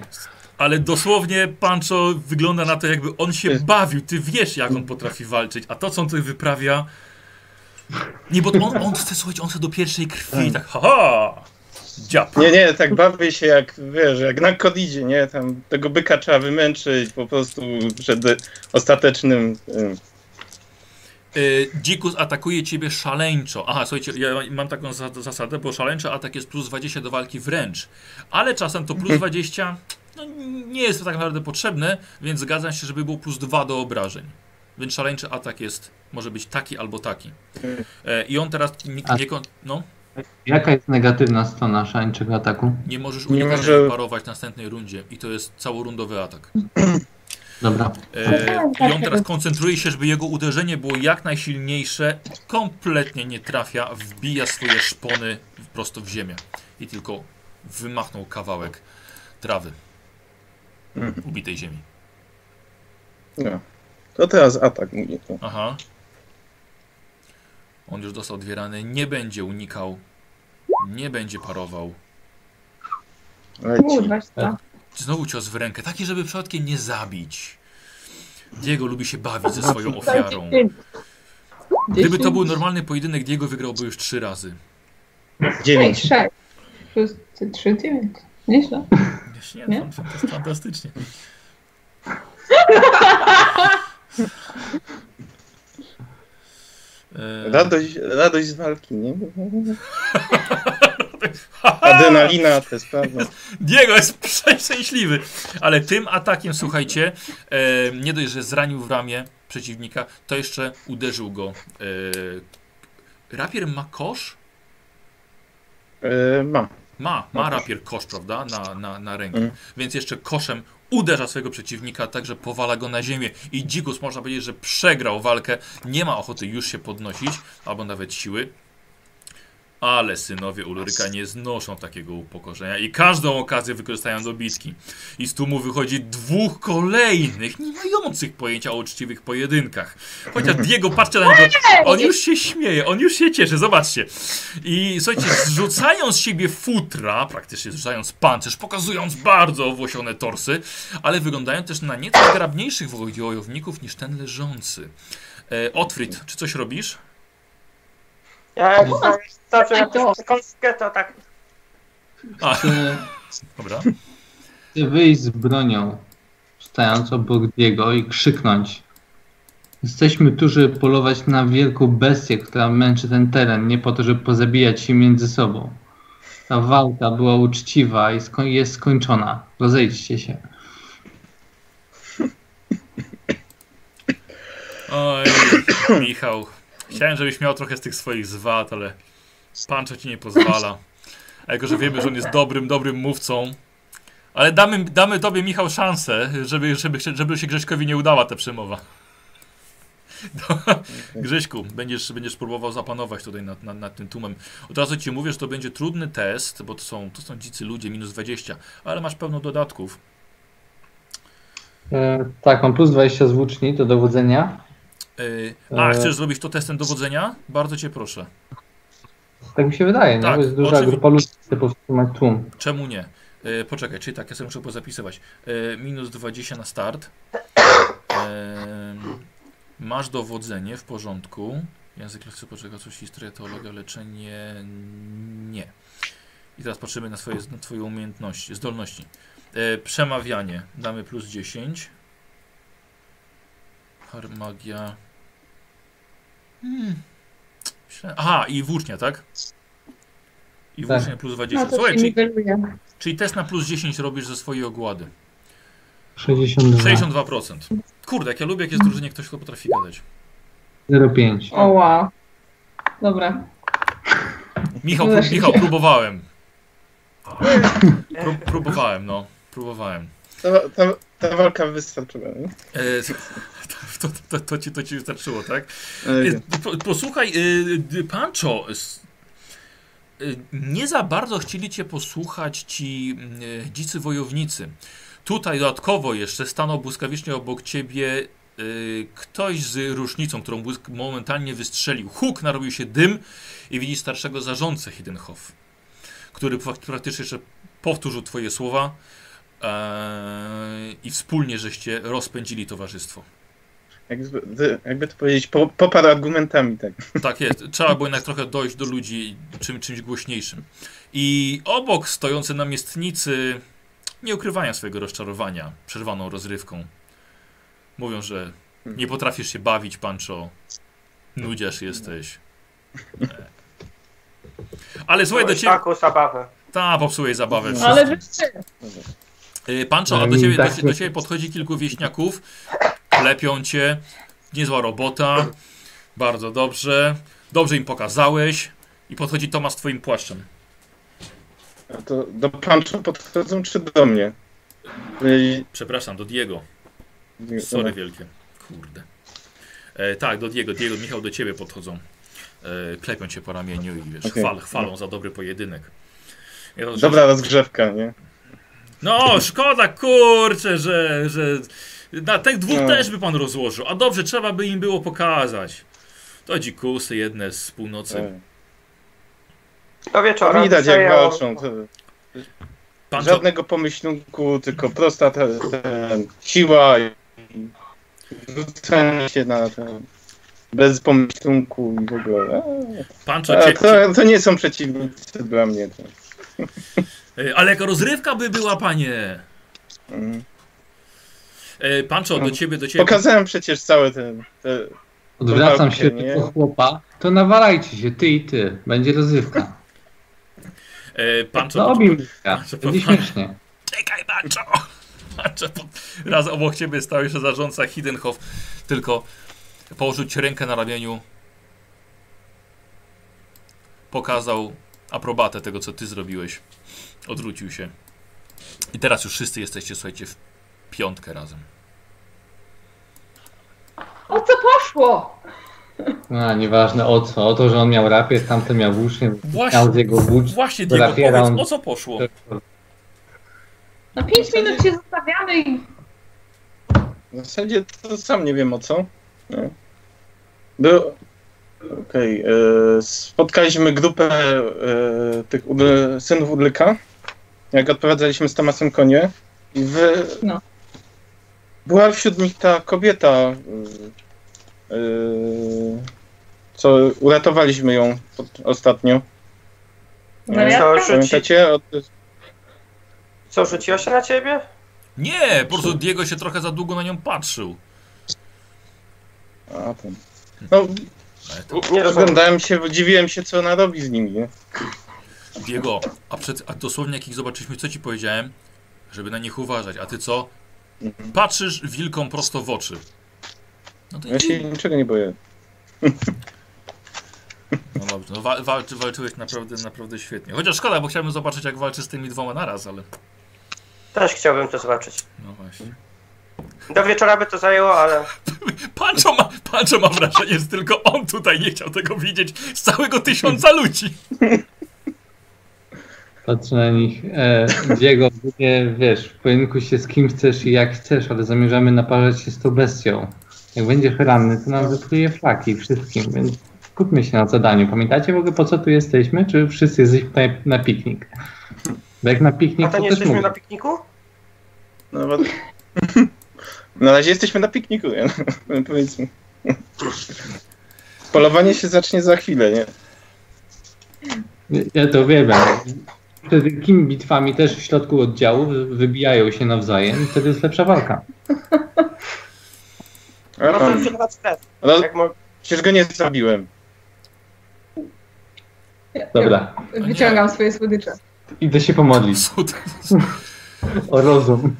Speaker 1: Ale dosłownie Pancho wygląda na to, jakby on się bawił. Ty wiesz, jak on potrafi walczyć, a to, co on tutaj wyprawia. Nie, bo on, on chce, słuchajcie, on chce do pierwszej krwi, tak, haha! Dziab.
Speaker 5: Nie, nie, tak bawię się jak, wiesz, jak na kodidzie, nie? Tam tego byka trzeba wymęczyć po prostu przed ostatecznym... ym,
Speaker 1: Y, Dzikus atakuje ciebie szaleńczo. Aha, słuchajcie, ja mam taką za zasadę, bo szaleńczy atak jest plus 20 do walki wręcz. Ale czasem to plus 20 no, nie jest to tak naprawdę potrzebne, więc zgadzam się, żeby było plus 2 do obrażeń. Więc szaleńczy atak jest, może być taki albo taki. E, I on teraz nie, nie, kon- no,
Speaker 2: Jaka jest negatywna strona szaleńczego ataku?
Speaker 1: nie możesz
Speaker 5: Nie
Speaker 1: unikalnie
Speaker 5: może-
Speaker 1: parować w następnej rundzie. I to jest całorundowy atak.
Speaker 2: Dobra.
Speaker 1: E, I on teraz koncentruje się, żeby jego uderzenie było jak najsilniejsze. Kompletnie nie trafia, wbija swoje szpony prosto w ziemię. I tylko wymachnął kawałek trawy
Speaker 5: Mhm.
Speaker 1: ubitej ziemi.
Speaker 5: No. To teraz atak mówię. To.
Speaker 1: Aha. On już dostał dwie rany. Nie będzie unikał. Nie będzie parował.
Speaker 4: Kurwa, co?
Speaker 1: Znowu cios w rękę. Taki, żeby przypadkiem nie zabić. Diego lubi się bawić ze swoją ofiarą. Gdyby to był normalny pojedynek, Diego wygrałby już trzy razy.
Speaker 5: 9.
Speaker 4: sześć. Plus trzy, dziewięć. Nieźle.
Speaker 1: Nie,
Speaker 4: Nie?
Speaker 1: fantastycznie. E,
Speaker 5: Radość, radość z walki, nie? Adrenalina, to jest prawda.
Speaker 1: Diego jest przeszczęśliwy. Ale tym atakiem, słuchajcie, e, nie dość, że zranił w ramię przeciwnika, to jeszcze uderzył go. E, rapier ma kosz?
Speaker 5: Ma.
Speaker 1: Ma, ma rapier kosz, prawda? Na, na, na rękę.
Speaker 5: Mm.
Speaker 1: Więc jeszcze koszem uderza swojego przeciwnika, tak że powala go na ziemię. I Dzikus można powiedzieć, że przegrał walkę. Nie ma ochoty już się podnosić, albo nawet siły. Ale synowie Ulryka nie znoszą takiego upokorzenia i każdą okazję wykorzystają do bitki. I z tłumu wychodzi dwóch kolejnych, nie mających pojęcia o uczciwych pojedynkach. Chociaż Diego, patrzcie na niego, on już się śmieje, on już się cieszy, zobaczcie. I słuchajcie, zrzucają z siebie futra, praktycznie zrzucając pancerz, pokazując bardzo owłosione torsy, ale wyglądają też na nieco zgrabniejszych wojowników niż ten leżący. E, Otfrid, czy coś robisz?
Speaker 3: Ja jak
Speaker 4: No.
Speaker 3: zawsze
Speaker 4: A to-
Speaker 3: kąskę, to tak
Speaker 1: A,
Speaker 2: Chcę,
Speaker 1: dobra.
Speaker 2: chcę wyjść z bronią, stając obok Diego i krzyknąć. Jesteśmy tu, żeby polować na wielką bestię, która męczy ten teren, nie po to, żeby pozabijać się między sobą. ta walka była uczciwa i sko- jest skończona. Rozejdźcie się.
Speaker 1: Oj, Michał. Chciałem, żebyś miał trochę z tych swoich zwad, ale Pancho ci nie pozwala. A jako, że wiemy, że on jest dobrym, dobrym mówcą. Ale damy, damy tobie, Michał, szansę, żeby, żeby, żeby się Grześkowi nie udała ta przemowa. Grześku, będziesz, będziesz próbował zapanować tutaj nad, nad, nad tym tłumem. Od razu ci mówię, że to będzie trudny test, bo to są, to są dzicy ludzie, minus 20, ale masz pełno dodatków.
Speaker 2: E, tak, mam plus 20 z włóczni do dowodzenia.
Speaker 1: Yy, a,
Speaker 2: E.
Speaker 1: chcesz zrobić to testem dowodzenia? Bardzo cię proszę.
Speaker 2: Tak mi się wydaje, nie?
Speaker 1: Tak,
Speaker 2: Bo jest duża
Speaker 1: oczywi-
Speaker 2: grupa ludzi, chce powstrzymać tłum.
Speaker 1: Czemu nie? E, poczekaj, czyli tak, ja sobie muszę pozapisywać. E, minus 20 na start. E, masz dowodzenie w porządku. Język lekcji poczeka, coś historia, teologia, leczenie. Nie. I teraz patrzymy na, swoje, na twoje umiejętności, zdolności. E, przemawianie. Damy plus 10. Harmagia. Hmm. Aha, i włócznia, tak? I
Speaker 2: Tak.
Speaker 1: włócznia plus 20.
Speaker 4: No
Speaker 1: Słuchaj, czyli. Czyli test na plus 10 robisz ze swojej ogłady.
Speaker 2: 62.
Speaker 1: 62%. Kurde, jak ja lubię, jak jest drużynie ktoś, kto potrafi gadać.
Speaker 2: 0,5.
Speaker 4: O wow. Dobra.
Speaker 1: Michał. Michał próbowałem. Pró próbowałem, no. Próbowałem.
Speaker 5: Ta, walka wystarczyła. Nie?
Speaker 1: E, to, to, to, ci, to ci wystarczyło, tak?
Speaker 5: E,
Speaker 1: E, po- Posłuchaj, e, Pancho, e, nie za bardzo chcieli cię posłuchać ci dzicy wojownicy. Tutaj dodatkowo jeszcze stanął błyskawicznie obok ciebie ktoś z rusznicą, którą momentalnie wystrzelił. Huk, narobił się dym i widzisz starszego zarządcę Hiddenhof, który prak- praktycznie jeszcze powtórzył twoje słowa e, i wspólnie żeście rozpędzili towarzystwo.
Speaker 5: Jakby, jakby to powiedzieć, po, poparł argumentami, tak.
Speaker 1: Tak jest. Trzeba było jednak trochę dojść do ludzi czym, czymś głośniejszym. I obok stojący namiestnicy nie ukrywają swojego rozczarowania przerwaną rozrywką. Mówią, że nie potrafisz się bawić, Pancho. Nudziarz jesteś. E. Ale słuchaj, do ciebie...
Speaker 3: Taką zabawę.
Speaker 1: Ta, popsułeś zabawę.
Speaker 5: No.
Speaker 4: Ale
Speaker 1: wszystkim. Y, Pancho, a do ciebie, do,
Speaker 2: tak.
Speaker 1: do ciebie podchodzi kilku wieśniaków, klepią cię, niezła robota, bardzo dobrze, dobrze im pokazałeś i podchodzi Tomasz z twoim płaszczem.
Speaker 5: A to do Pancho podchodzą czy do mnie? I-
Speaker 1: Przepraszam, do Diego, sorry wielkie, kurde. E, tak, do Diego, Diego, Michał, do ciebie podchodzą, e, klepią cię po ramieniu i wiesz,
Speaker 5: Okej.
Speaker 1: chwal, chwalą za dobry pojedynek. Ja że-
Speaker 5: Dobra rozgrzewka, nie?
Speaker 1: No, szkoda, kurczę, że, że na tych dwóch
Speaker 5: No.
Speaker 1: też by pan rozłożył. A dobrze, trzeba by im było pokazać. To dzikusy jedne z północy.
Speaker 5: E,
Speaker 3: Do wieczora.
Speaker 5: Widać jak walczą. To
Speaker 1: Pan co,
Speaker 5: żadnego pomyślunku, tylko prosta ta, ta siła i rzucanie się na ten bez pomyślunku i w ogóle.
Speaker 1: Pan co
Speaker 5: A, to, to nie są przeciwnicy dla mnie. To.
Speaker 1: e, ale jaka rozrywka by była, panie?
Speaker 5: Mm.
Speaker 1: E, Pancho, do ciebie, do ciebie.
Speaker 5: Pokazałem przecież całe te, te
Speaker 2: Odwracam się
Speaker 5: nie?
Speaker 2: do chłopa. To nawalajcie się, ty i ty. Będzie rozrywka.
Speaker 1: E, Pancho,
Speaker 2: No obim Będzie
Speaker 1: Przepraszam.
Speaker 2: śmiesznie.
Speaker 1: Czekaj, Pancho! Pancho, raz obok ciebie stał jeszcze zarządca Hiddenhof, tylko położył ci rękę na ramieniu, pokazał aprobatę tego, co ty zrobiłeś, odwrócił się. I teraz już wszyscy jesteście, słuchajcie, w piątkę razem.
Speaker 4: O co poszło?
Speaker 2: A, nieważne o co. O to, że on miał rapier, tamten miał włócznie.
Speaker 1: Właśnie,
Speaker 2: Miał z jego włócz.
Speaker 1: właśnie Diego,
Speaker 2: rapiera
Speaker 1: powiedz,
Speaker 2: on-
Speaker 1: o co poszło?
Speaker 4: Na 5 minut się zostawiamy i
Speaker 5: W zasadzie to sam nie wiem o co. Nie. Był. Okej. e, spotkaliśmy grupę e, tych udl- synów Udlyka. Jak odprowadzaliśmy z Tomasem konie. I wy...
Speaker 4: No.
Speaker 5: Była wśród nich ta kobieta. e, co uratowaliśmy ją pod, ostatnio.
Speaker 4: wariatka?
Speaker 3: Co,
Speaker 5: Pamiętacie? Od,
Speaker 3: Co, rzuciła się na ciebie?
Speaker 1: Nie, po prostu Diego się trochę za długo na nią patrzył.
Speaker 5: a, ten. No,
Speaker 3: Nie.
Speaker 5: Oglądałem się, dziwiłem się, co ona robi z nimi. Nie?
Speaker 1: Diego, a, przed, a dosłownie jak ich zobaczyliśmy, co ci powiedziałem? Żeby na nich uważać. A ty co? Patrzysz wilkom prosto w oczy. No to
Speaker 5: Ja się niczego nie boję.
Speaker 1: No dobrze, no wa walczy, walczyłeś naprawdę, naprawdę świetnie. Chociaż szkoda, bo chciałbym zobaczyć, jak walczy z tymi dwoma naraz, ale.
Speaker 3: Też chciałbym to zobaczyć.
Speaker 1: No właśnie.
Speaker 3: Do wieczora by to zajęło, ale
Speaker 1: Pancho ma, Pancho ma wrażenie, że tylko on tutaj nie chciał tego widzieć z całego tysiąca ludzi.
Speaker 2: Patrzę na nich. E, Diego, nie, wiesz, w pojedynku się z kim chcesz i jak chcesz, ale zamierzamy naparzać się z tą bestią. Jak będziesz ranny, to nam wypluje flaki wszystkim, więc skupmy się na zadaniu. Pamiętacie w ogóle po co tu jesteśmy? Czy wszyscy jesteśmy tutaj na piknik? Bo jak na piknik,
Speaker 3: a to nie
Speaker 2: też
Speaker 3: jesteśmy
Speaker 2: mówię.
Speaker 3: na pikniku?
Speaker 5: No, bo... Na razie jesteśmy na pikniku, nie? No, powiedzmy. Polowanie się zacznie za chwilę, nie?
Speaker 2: Ja to uwielbiam. Przed wielkimi bitwami też w środku oddziału wy- wybijają się nawzajem i wtedy jest lepsza walka.
Speaker 3: No
Speaker 5: tam.
Speaker 3: przykład stref.
Speaker 5: No,
Speaker 3: Jak mo-
Speaker 5: przecież go nie zabiłem.
Speaker 2: Dobra,
Speaker 4: Wyciągam swoje słodycze.
Speaker 2: idę się pomodlić o rozum.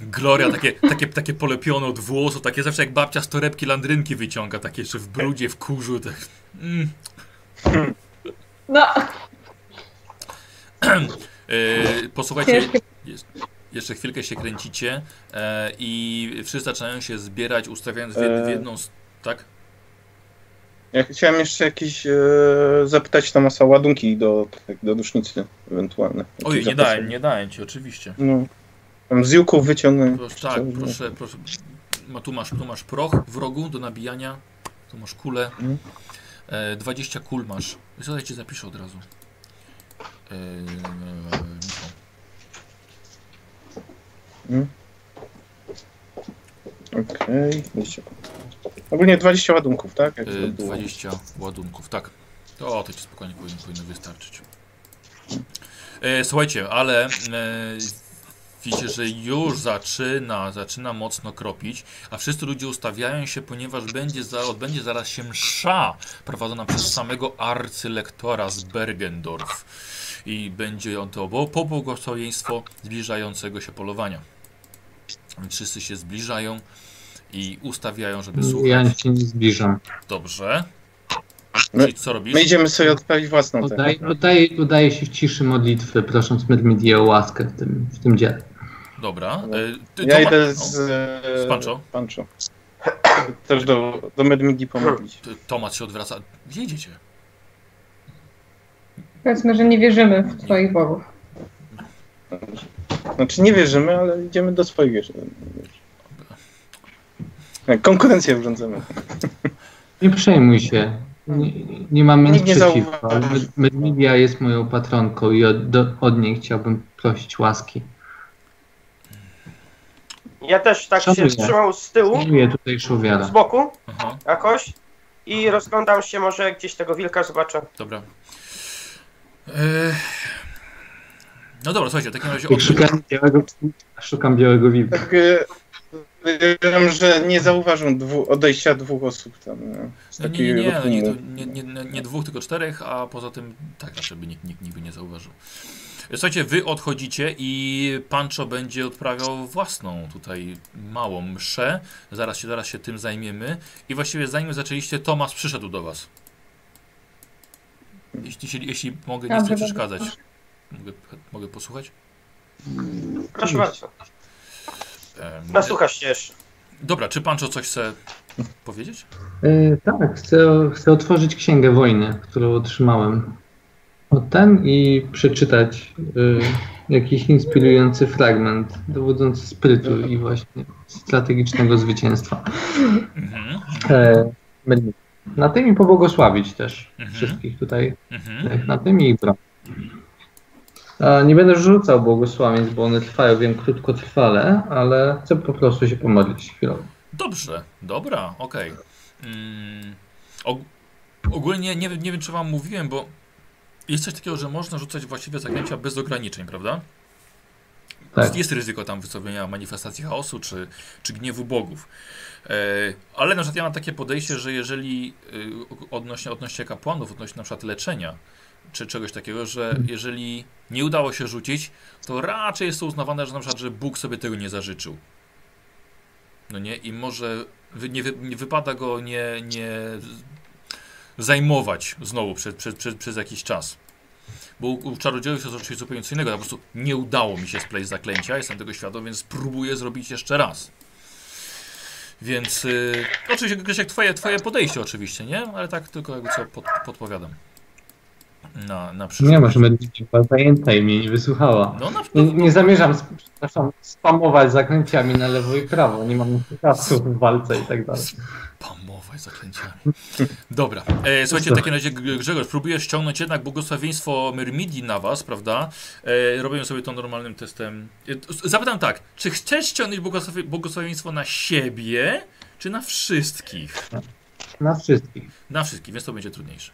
Speaker 1: Gloria, takie, takie, takie polepione od włosów, takie zawsze jak babcia z torebki landrynki wyciąga, takie jeszcze w brudzie, w kurzu. Tak. Mm.
Speaker 4: No,
Speaker 1: posłuchajcie,
Speaker 4: ciężkie.
Speaker 1: jest, jeszcze chwilkę się kręcicie e, i wszyscy zaczynają się zbierać, ustawiając w,
Speaker 5: E.
Speaker 1: jedną... Tak?
Speaker 5: Ja chciałem jeszcze jakieś e, zapytać Tomasa ładunki do, tak, do dusznicy ewentualne.
Speaker 1: Oj, nie dałem, nie dałem ci, oczywiście.
Speaker 5: No. Tam z wyciągnę.
Speaker 1: Proszę, tak, proszę, proszę. Ma, tu, masz, tu masz proch w rogu do nabijania. Tu masz kulę.
Speaker 5: Mhm.
Speaker 1: E, 20 kul masz. Ci zapiszę od razu. Michał.
Speaker 5: Okej. 20. Ogólnie 20 ładunków, tak? Jak było?
Speaker 1: 20 ładunków, tak. To, to ci spokojnie powinno, powinno wystarczyć. E, słuchajcie, ale e, widzicie, że już zaczyna, zaczyna mocno kropić, a wszyscy ludzie ustawiają się, ponieważ będzie za, odbędzie zaraz się msza prowadzona przez samego arcylektora z Bergendorf. I będzie on to bo- pobłogosławieństwo zbliżającego się polowania. Wszyscy się zbliżają i ustawiają, żeby słuchać.
Speaker 2: Ja się nie zbliżam.
Speaker 1: Dobrze.
Speaker 5: My-
Speaker 1: co robisz?
Speaker 5: My idziemy sobie odprawić własną.
Speaker 2: Oddaję, oddaję, oddaję się w ciszy modlitwy, prosząc Medmidię o łaskę w tym, w tym dziele.
Speaker 1: Dobra. E, ty,
Speaker 5: Ja
Speaker 1: Toma-
Speaker 5: idę z,
Speaker 1: Z
Speaker 5: e,
Speaker 1: Pancho?
Speaker 5: Pancho. Też do, do Medmigi pomodlić.
Speaker 1: Tomasz się odwraca. Gdzie idziecie?
Speaker 4: Powiedzmy, że nie wierzymy w twoich bogów.
Speaker 5: Znaczy nie wierzymy, ale idziemy do swoich wiesz. Jak Konkurencję urządzamy.
Speaker 2: Nie przejmuj się. Nie, nie mamy nic
Speaker 5: nie
Speaker 2: przeciwko, Medmidia jest moją patronką i od, do, od niej chciałbym prosić łaski.
Speaker 3: Ja też tak
Speaker 2: Szanuję.
Speaker 3: się trzymał z tyłu,
Speaker 2: tutaj
Speaker 3: z
Speaker 2: Szowiara.
Speaker 3: boku
Speaker 1: Aha,
Speaker 3: jakoś i rozglądam się, może gdzieś tego wilka zobaczę.
Speaker 1: dobra. E, no dobra, słuchajcie, w takim razie od...
Speaker 2: szukam białego, szukam białego wilka.
Speaker 5: Tak e, wiem, że nie zauważą dwu, odejścia dwóch osób tam. No,
Speaker 1: No nie, nie, nie, nie, nie, nie, nie, nie dwóch, tylko czterech, a poza tym tak, żeby nikt, nikt, nikt by nie zauważył. Słuchajcie, wy odchodzicie i Pancho będzie odprawiał własną tutaj małą mszę. Zaraz się, zaraz się tym zajmiemy. I właściwie zanim zaczęliście, Tomasz przyszedł do was. Jeśli, jeśli, jeśli mogę nie chcę przeszkadzać. Mogę, mogę posłuchać?
Speaker 3: Proszę bardzo.
Speaker 1: Em,
Speaker 3: Nasłuchasz się jeszcze.
Speaker 1: Dobra, czy Pancho coś chce powiedzieć?
Speaker 2: E, tak, chcę, chcę otworzyć księgę wojny, którą otrzymałem od ten i przeczytać e, jakiś inspirujący fragment dowodzący sprytu i właśnie strategicznego zwycięstwa.
Speaker 1: Mhm.
Speaker 2: E. na tym i pobłogosławić też
Speaker 1: Mhm.
Speaker 2: wszystkich tutaj,
Speaker 1: Mhm.
Speaker 2: na tym i. A Nie będę rzucał błogosławieństw, bo one trwają, wiem, krótkotrwale, ale chcę po prostu się pomodlić chwilą.
Speaker 1: Dobrze, dobra, okej. Mm, og- ogólnie nie, wiem- nie wiem, czy wam mówiłem, bo jest coś takiego, że można rzucać właściwie zaklęcia bez ograniczeń, prawda?
Speaker 2: Tak.
Speaker 1: Jest ryzyko tam wystawienia manifestacji chaosu czy, czy gniewu bogów. E, ale na przykład ja mam takie podejście, że jeżeli y, odnośnie, odnośnie kapłanów, odnośnie na przykład leczenia, czy czegoś takiego, że jeżeli nie udało się rzucić, to raczej jest to uznawane, że na przykład, że Bóg sobie tego nie zażyczył. No nie? I może wy, nie, nie wypada go nie, nie zajmować znowu przez, przez, przez, przez jakiś czas. Bo u, u czarodziejów jest oczywiście zupełnie co innego. Ja po prostu nie udało mi się spleść zaklęcia, jestem tego świadom, więc spróbuję zrobić jeszcze raz. Więc y, oczywiście Grzesiek, twoje, twoje podejście oczywiście, nie? Ale tak tylko jakby co pod, podpowiadam. Na, na przyszłość.
Speaker 2: Nie, może będzie zajęta i mnie nie wysłuchała.
Speaker 1: No na
Speaker 2: Nie, nie zamierzam, przepraszam, spamować zakręciami na lewo i prawo. Nie mam czasu w walce i tak dalej.
Speaker 1: Spamować zaklęciami. Dobra. E, słuchajcie, w takim razie Grzegorz, próbuję ściągnąć jednak błogosławieństwo Myrmidii na was, prawda? E, robimy sobie to normalnym testem. E, zapytam tak, czy chcesz ściągnąć błogosławie, błogosławieństwo na siebie, czy na wszystkich?
Speaker 2: Na wszystkich.
Speaker 1: Na wszystkich, więc to będzie trudniejsze.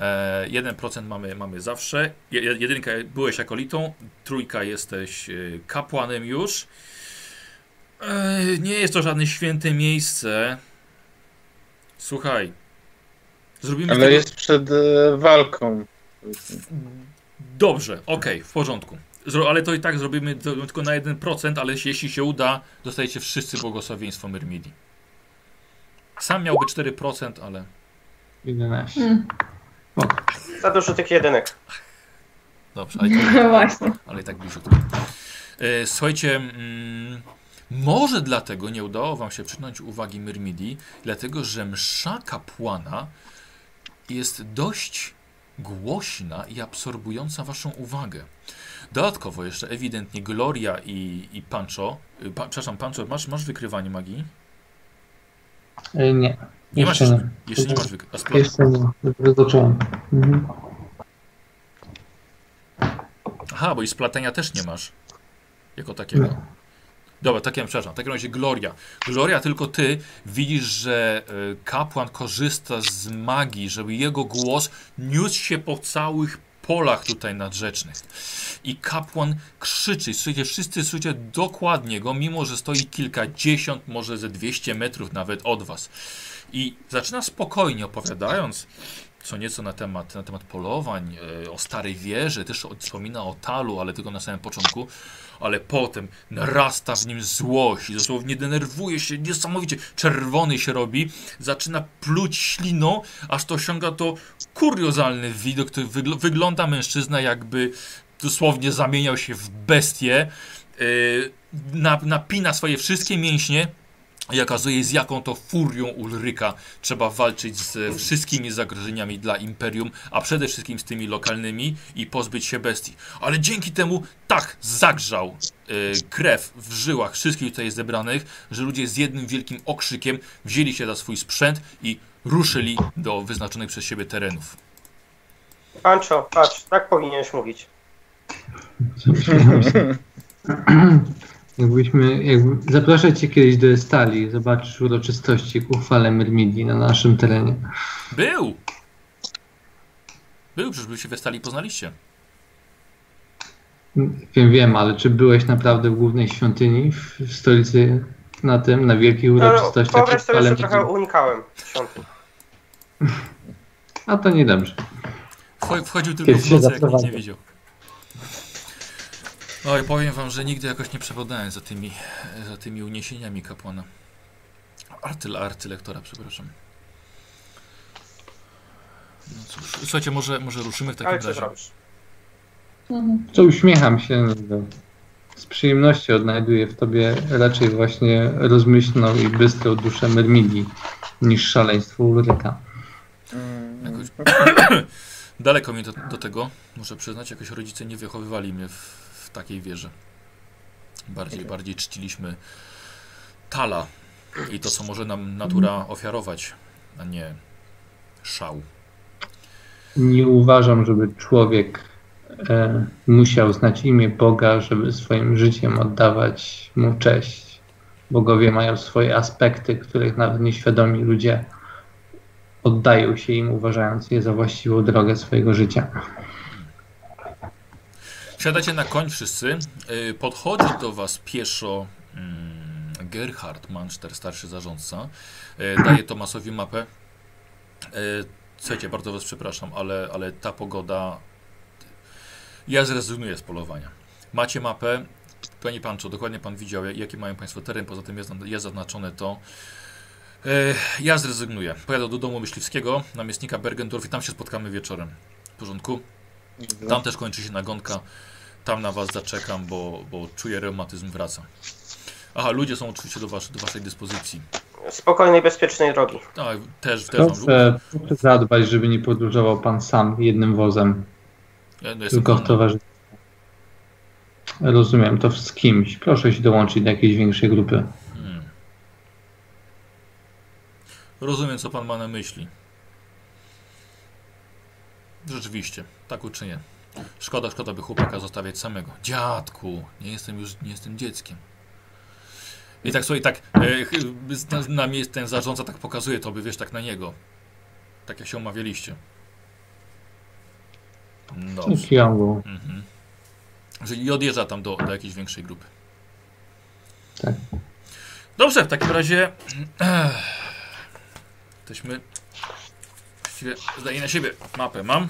Speaker 1: E, 1% mamy, mamy zawsze. Je, je- jedynka byłeś akolitą, trójka jesteś e, kapłanem już. E, nie jest to żadne święte miejsce. Słuchaj. Zrobimy
Speaker 5: Ale
Speaker 1: tego-
Speaker 5: jest przed e, walką.
Speaker 1: Dobrze, okej, w porządku. Zro, ale to i tak zrobimy tylko na 1%, ale jeśli się uda, dostajecie wszyscy błogosławieństwo Myrmidii. Sam miałby 4%, ale
Speaker 2: 11.
Speaker 4: Mm,
Speaker 2: Spoko.
Speaker 3: Za dużo tych jedynek.
Speaker 1: dobrze. Ale i tak,
Speaker 4: właśnie.
Speaker 1: ale i tak bliziutko. E, słuchajcie, mm, może dlatego nie udało wam się przyciągnąć uwagi Myrmidii, dlatego że msza kapłana jest dość głośna i absorbująca waszą uwagę. Dodatkowo jeszcze ewidentnie Gloria i, i Pancho, y, pa, przepraszam, Pancho, masz, masz wykrywanie magii?
Speaker 2: E, Nie.
Speaker 1: Nie masz
Speaker 2: Jeszcze
Speaker 1: jeszcze,
Speaker 2: nie.
Speaker 1: jeszcze nie masz wykrywania.
Speaker 2: Jeszcze nie. Zacząłem. Mhm.
Speaker 1: Aha, bo i splatenia też nie masz. Jako takiego.
Speaker 2: Nie.
Speaker 1: Dobra, takim, przepraszam, w takim razie Gloria. Gloria, tylko ty widzisz, że y, kapłan korzysta z magii, żeby jego głos niósł się po całych polach tutaj nadrzecznych. I kapłan krzyczy, słuchajcie, wszyscy słyszycie dokładnie go, mimo że stoi kilkadziesiąt, może ze 200 metrów nawet od was. I zaczyna spokojnie opowiadając co nieco na temat, na temat polowań, e, o starej wieży, też wspomina o talu, ale tylko na samym początku, ale potem narasta w nim złość dosłownie denerwuje się niesamowicie, czerwony się robi, zaczyna pluć śliną, aż to osiąga to kuriozalny widok, który wygl wygląda mężczyzna jakby dosłownie zamieniał się w bestię, yy, na, napina swoje wszystkie mięśnie, i okazuje, z jaką to furią Ulryka trzeba walczyć z wszystkimi zagrożeniami dla Imperium, a przede wszystkim z tymi lokalnymi i pozbyć się bestii. Ale dzięki temu tak zagrzał y, krew w żyłach wszystkich tutaj zebranych, że ludzie z jednym wielkim okrzykiem wzięli się za swój sprzęt i ruszyli do wyznaczonych przez siebie terenów.
Speaker 3: Pancho, patrz, tak powinieneś mówić.
Speaker 2: Jakbyśmy, jakby, zaproszę cię kiedyś do Estali, zobaczysz uroczystości ku chwale Myrmidii na naszym terenie.
Speaker 1: Był! Był, przecież by się we stali poznaliście.
Speaker 2: Wiem, wiem, ale czy byłeś naprawdę w głównej świątyni w, w stolicy na tym, na wielkich
Speaker 3: No,
Speaker 2: uroczystościach?
Speaker 3: wyobraź
Speaker 2: ku
Speaker 3: sobie, że trochę unikałem świątyń.
Speaker 2: A to niedobrze.
Speaker 1: Wcho- Wchodził tylko
Speaker 2: Kiedyś
Speaker 1: w
Speaker 2: się
Speaker 1: nocy, jak nic nie widział. Oj, powiem wam, że nigdy jakoś nie przewodałem za tymi, za tymi uniesieniami kapłana. Artyl, artylektora, przepraszam. No cóż, słuchajcie, może, może ruszymy w takim
Speaker 3: Ale co
Speaker 1: razie.
Speaker 4: Mhm.
Speaker 2: Co uśmiecham się, no, z przyjemnością odnajduję w tobie raczej właśnie rozmyślną i bystrą duszę Myrmidii niż szaleństwo Ulryka.
Speaker 5: Mm,
Speaker 1: Jakoś... Daleko mi do, do tego, muszę przyznać, jakoś rodzice nie wychowywali mnie w takiej wierze. Bardziej, bardziej czciliśmy tala i to, co może nam natura ofiarować, a nie szał.
Speaker 2: Nie uważam, żeby człowiek e, musiał znać imię Boga, żeby swoim życiem oddawać mu cześć. Bogowie mają swoje aspekty, których nawet nieświadomi ludzie oddają się im, uważając je za właściwą drogę swojego życia.
Speaker 1: Siadacie na koń wszyscy. Y, Podchodzi do was pieszo mm, Gerhard Manchester, starszy zarządca. Y, Daje Tomasowi mapę. Y, Słuchajcie, bardzo was przepraszam, ale, ale ta pogoda... Ja zrezygnuję z polowania. Macie mapę. Panie Pancho, dokładnie pan widział, jaki mają państwo teren, poza tym jest, jest zaznaczone to. Ja zrezygnuję. Pojadę do domu myśliwskiego, namiestnika Bergendorf i tam się spotkamy wieczorem. W porządku? Tam też kończy się nagonka. Tam na was zaczekam, bo, bo czuję reumatyzm wraca. Aha, ludzie są oczywiście do, was, do waszej dyspozycji.
Speaker 3: Spokojnej, bezpiecznej drogi.
Speaker 1: Tak, też, też
Speaker 2: Proszę, proszę zadbać, żeby nie podróżował pan sam jednym wozem,
Speaker 1: ja, no, jestem
Speaker 2: tylko w towarzystwie. Rozumiem, to z kimś. Proszę się dołączyć do jakiejś większej grupy.
Speaker 1: Hmm. Rozumiem, co pan ma na myśli. Rzeczywiście, tak uczynię. Szkoda, szkoda by chłopaka zostawiać samego. Dziadku, nie jestem już, nie jestem dzieckiem. I tak sobie, tak, e, na mnie ten zarządca tak pokazuje to, by wiesz, tak na niego. Tak jak się umawialiście. Dobrze. Mhm. Że i odjeżdża tam do, do jakiejś większej grupy.
Speaker 2: Tak.
Speaker 1: Dobrze, w takim razie jesteśmy właściwie zdaję na siebie mapę mam.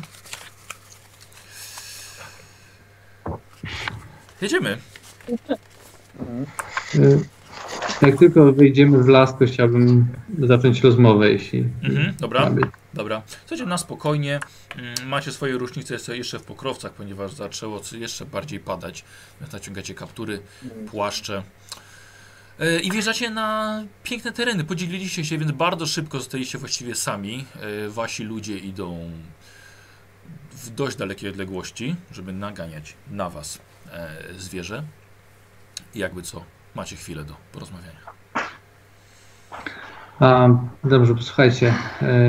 Speaker 1: Jedziemy.
Speaker 2: Y, Jak tylko wejdziemy w las, to chciałbym zacząć rozmowę, jeśli
Speaker 1: Mhm, dobra. Dobra. Słuchajcie, na spokojnie. Mm, Macie swoje różnice jeszcze- jeszcze w pokrowcach, ponieważ zaczęło jeszcze bardziej padać. Więc naciągacie kaptury, płaszcze. E, I wjeżdżacie na piękne tereny. Podzieliliście się, więc bardzo szybko zostaliście właściwie sami. E, Wasi ludzie idą w dość dalekiej odległości, żeby naganiać na was e, zwierzę. I jakby co, macie chwilę do porozmawiania.
Speaker 2: A, dobrze, posłuchajcie. e,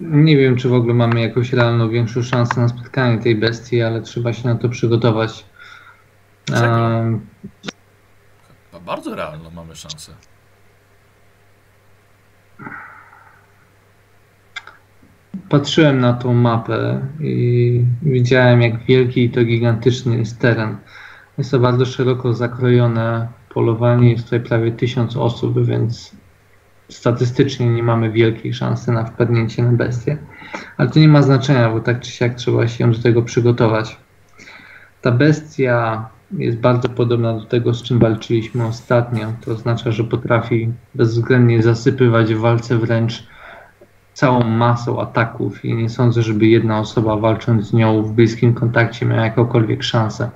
Speaker 2: Nie wiem, czy w ogóle mamy jakąś realną większą szansę na spotkanie tej bestii, ale trzeba się na to przygotować.
Speaker 1: Bardzo realną mamy szansę.
Speaker 2: Patrzyłem na tą mapę i widziałem, jak wielki i to gigantyczny jest teren. Jest to bardzo szeroko zakrojone polowanie, jest tutaj prawie tysiąc osób, więc statystycznie nie mamy wielkiej szansy na wpadnięcie na bestię. Ale to nie ma znaczenia, bo tak czy siak trzeba się do tego przygotować. Ta bestia jest bardzo podobna do tego, z czym walczyliśmy ostatnio. To oznacza, że potrafi bezwzględnie zasypywać w walce wręcz całą masą ataków i nie sądzę, żeby jedna osoba walcząc z nią w bliskim kontakcie miała jakąkolwiek szansę.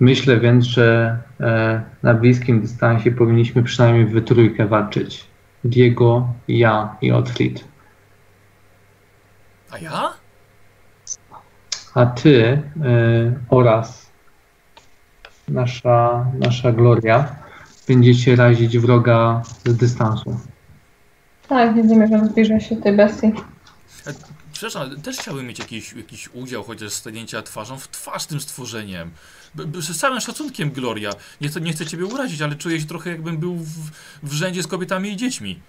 Speaker 2: Myślę więc, że e, na bliskim dystansie powinniśmy przynajmniej we trójkę walczyć. Diego, ja i Otfried.
Speaker 1: A ja?
Speaker 2: A ty e, oraz nasza, nasza Gloria będziecie razić wroga z dystansu.
Speaker 4: Tak, nie zamierzam zbliżać się do tej bestii.
Speaker 1: Przepraszam, ale też chciałbym mieć jakiś, jakiś udział, chociaż stanięcia twarzą w twarz tym stworzeniem. B- b- Z całym szacunkiem, Gloria. Nie, chcę- nie chcę ciebie urazić, ale czuję się trochę jakbym był w, w rzędzie z kobietami i dziećmi.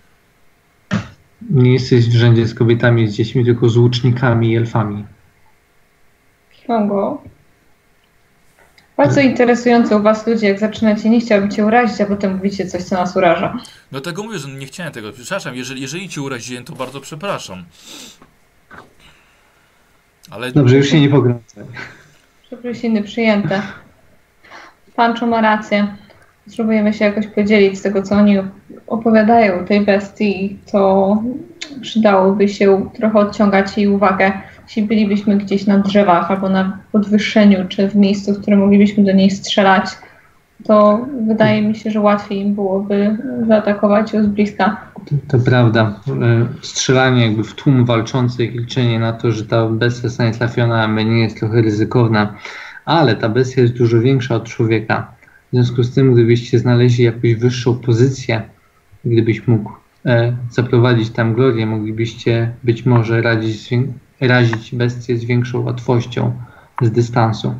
Speaker 2: Nie jesteś w rzędzie z kobietami i z dziećmi, tylko z łucznikami i elfami.
Speaker 4: Kiwango. Bardzo interesujące u was ludzie, jak zaczynacie, nie chciałabym cię urazić, a potem mówicie coś, co nas uraża.
Speaker 1: No tego mówię, że nie chciałem tego. Przepraszam, jeżeli, jeżeli cię uraziłem, to bardzo przepraszam. Ale
Speaker 2: Dobrze, już się nie pogrącaj.
Speaker 4: Przeprosiny przyjęte. Pancho ma rację. Spróbujemy się jakoś podzielić z tego, co oni opowiadają o tej bestii, to przydałoby się trochę odciągać jej uwagę. Jeśli bylibyśmy gdzieś na drzewach albo na podwyższeniu, czy w miejscu, w którym moglibyśmy do niej strzelać, to wydaje mi się, że łatwiej im byłoby zaatakować ją z bliska.
Speaker 2: To, to prawda. E, Strzelanie jakby w tłum walczących, liczenie na to, że ta bestia zostanie trafiona, nie jest trochę ryzykowna, ale ta bestia jest dużo większa od człowieka. W związku z tym, gdybyście znaleźli jakąś wyższą pozycję, gdybyś mógł e, zaprowadzić tam glorię, moglibyście być może radzić, razić bestię z większą łatwością z dystansu.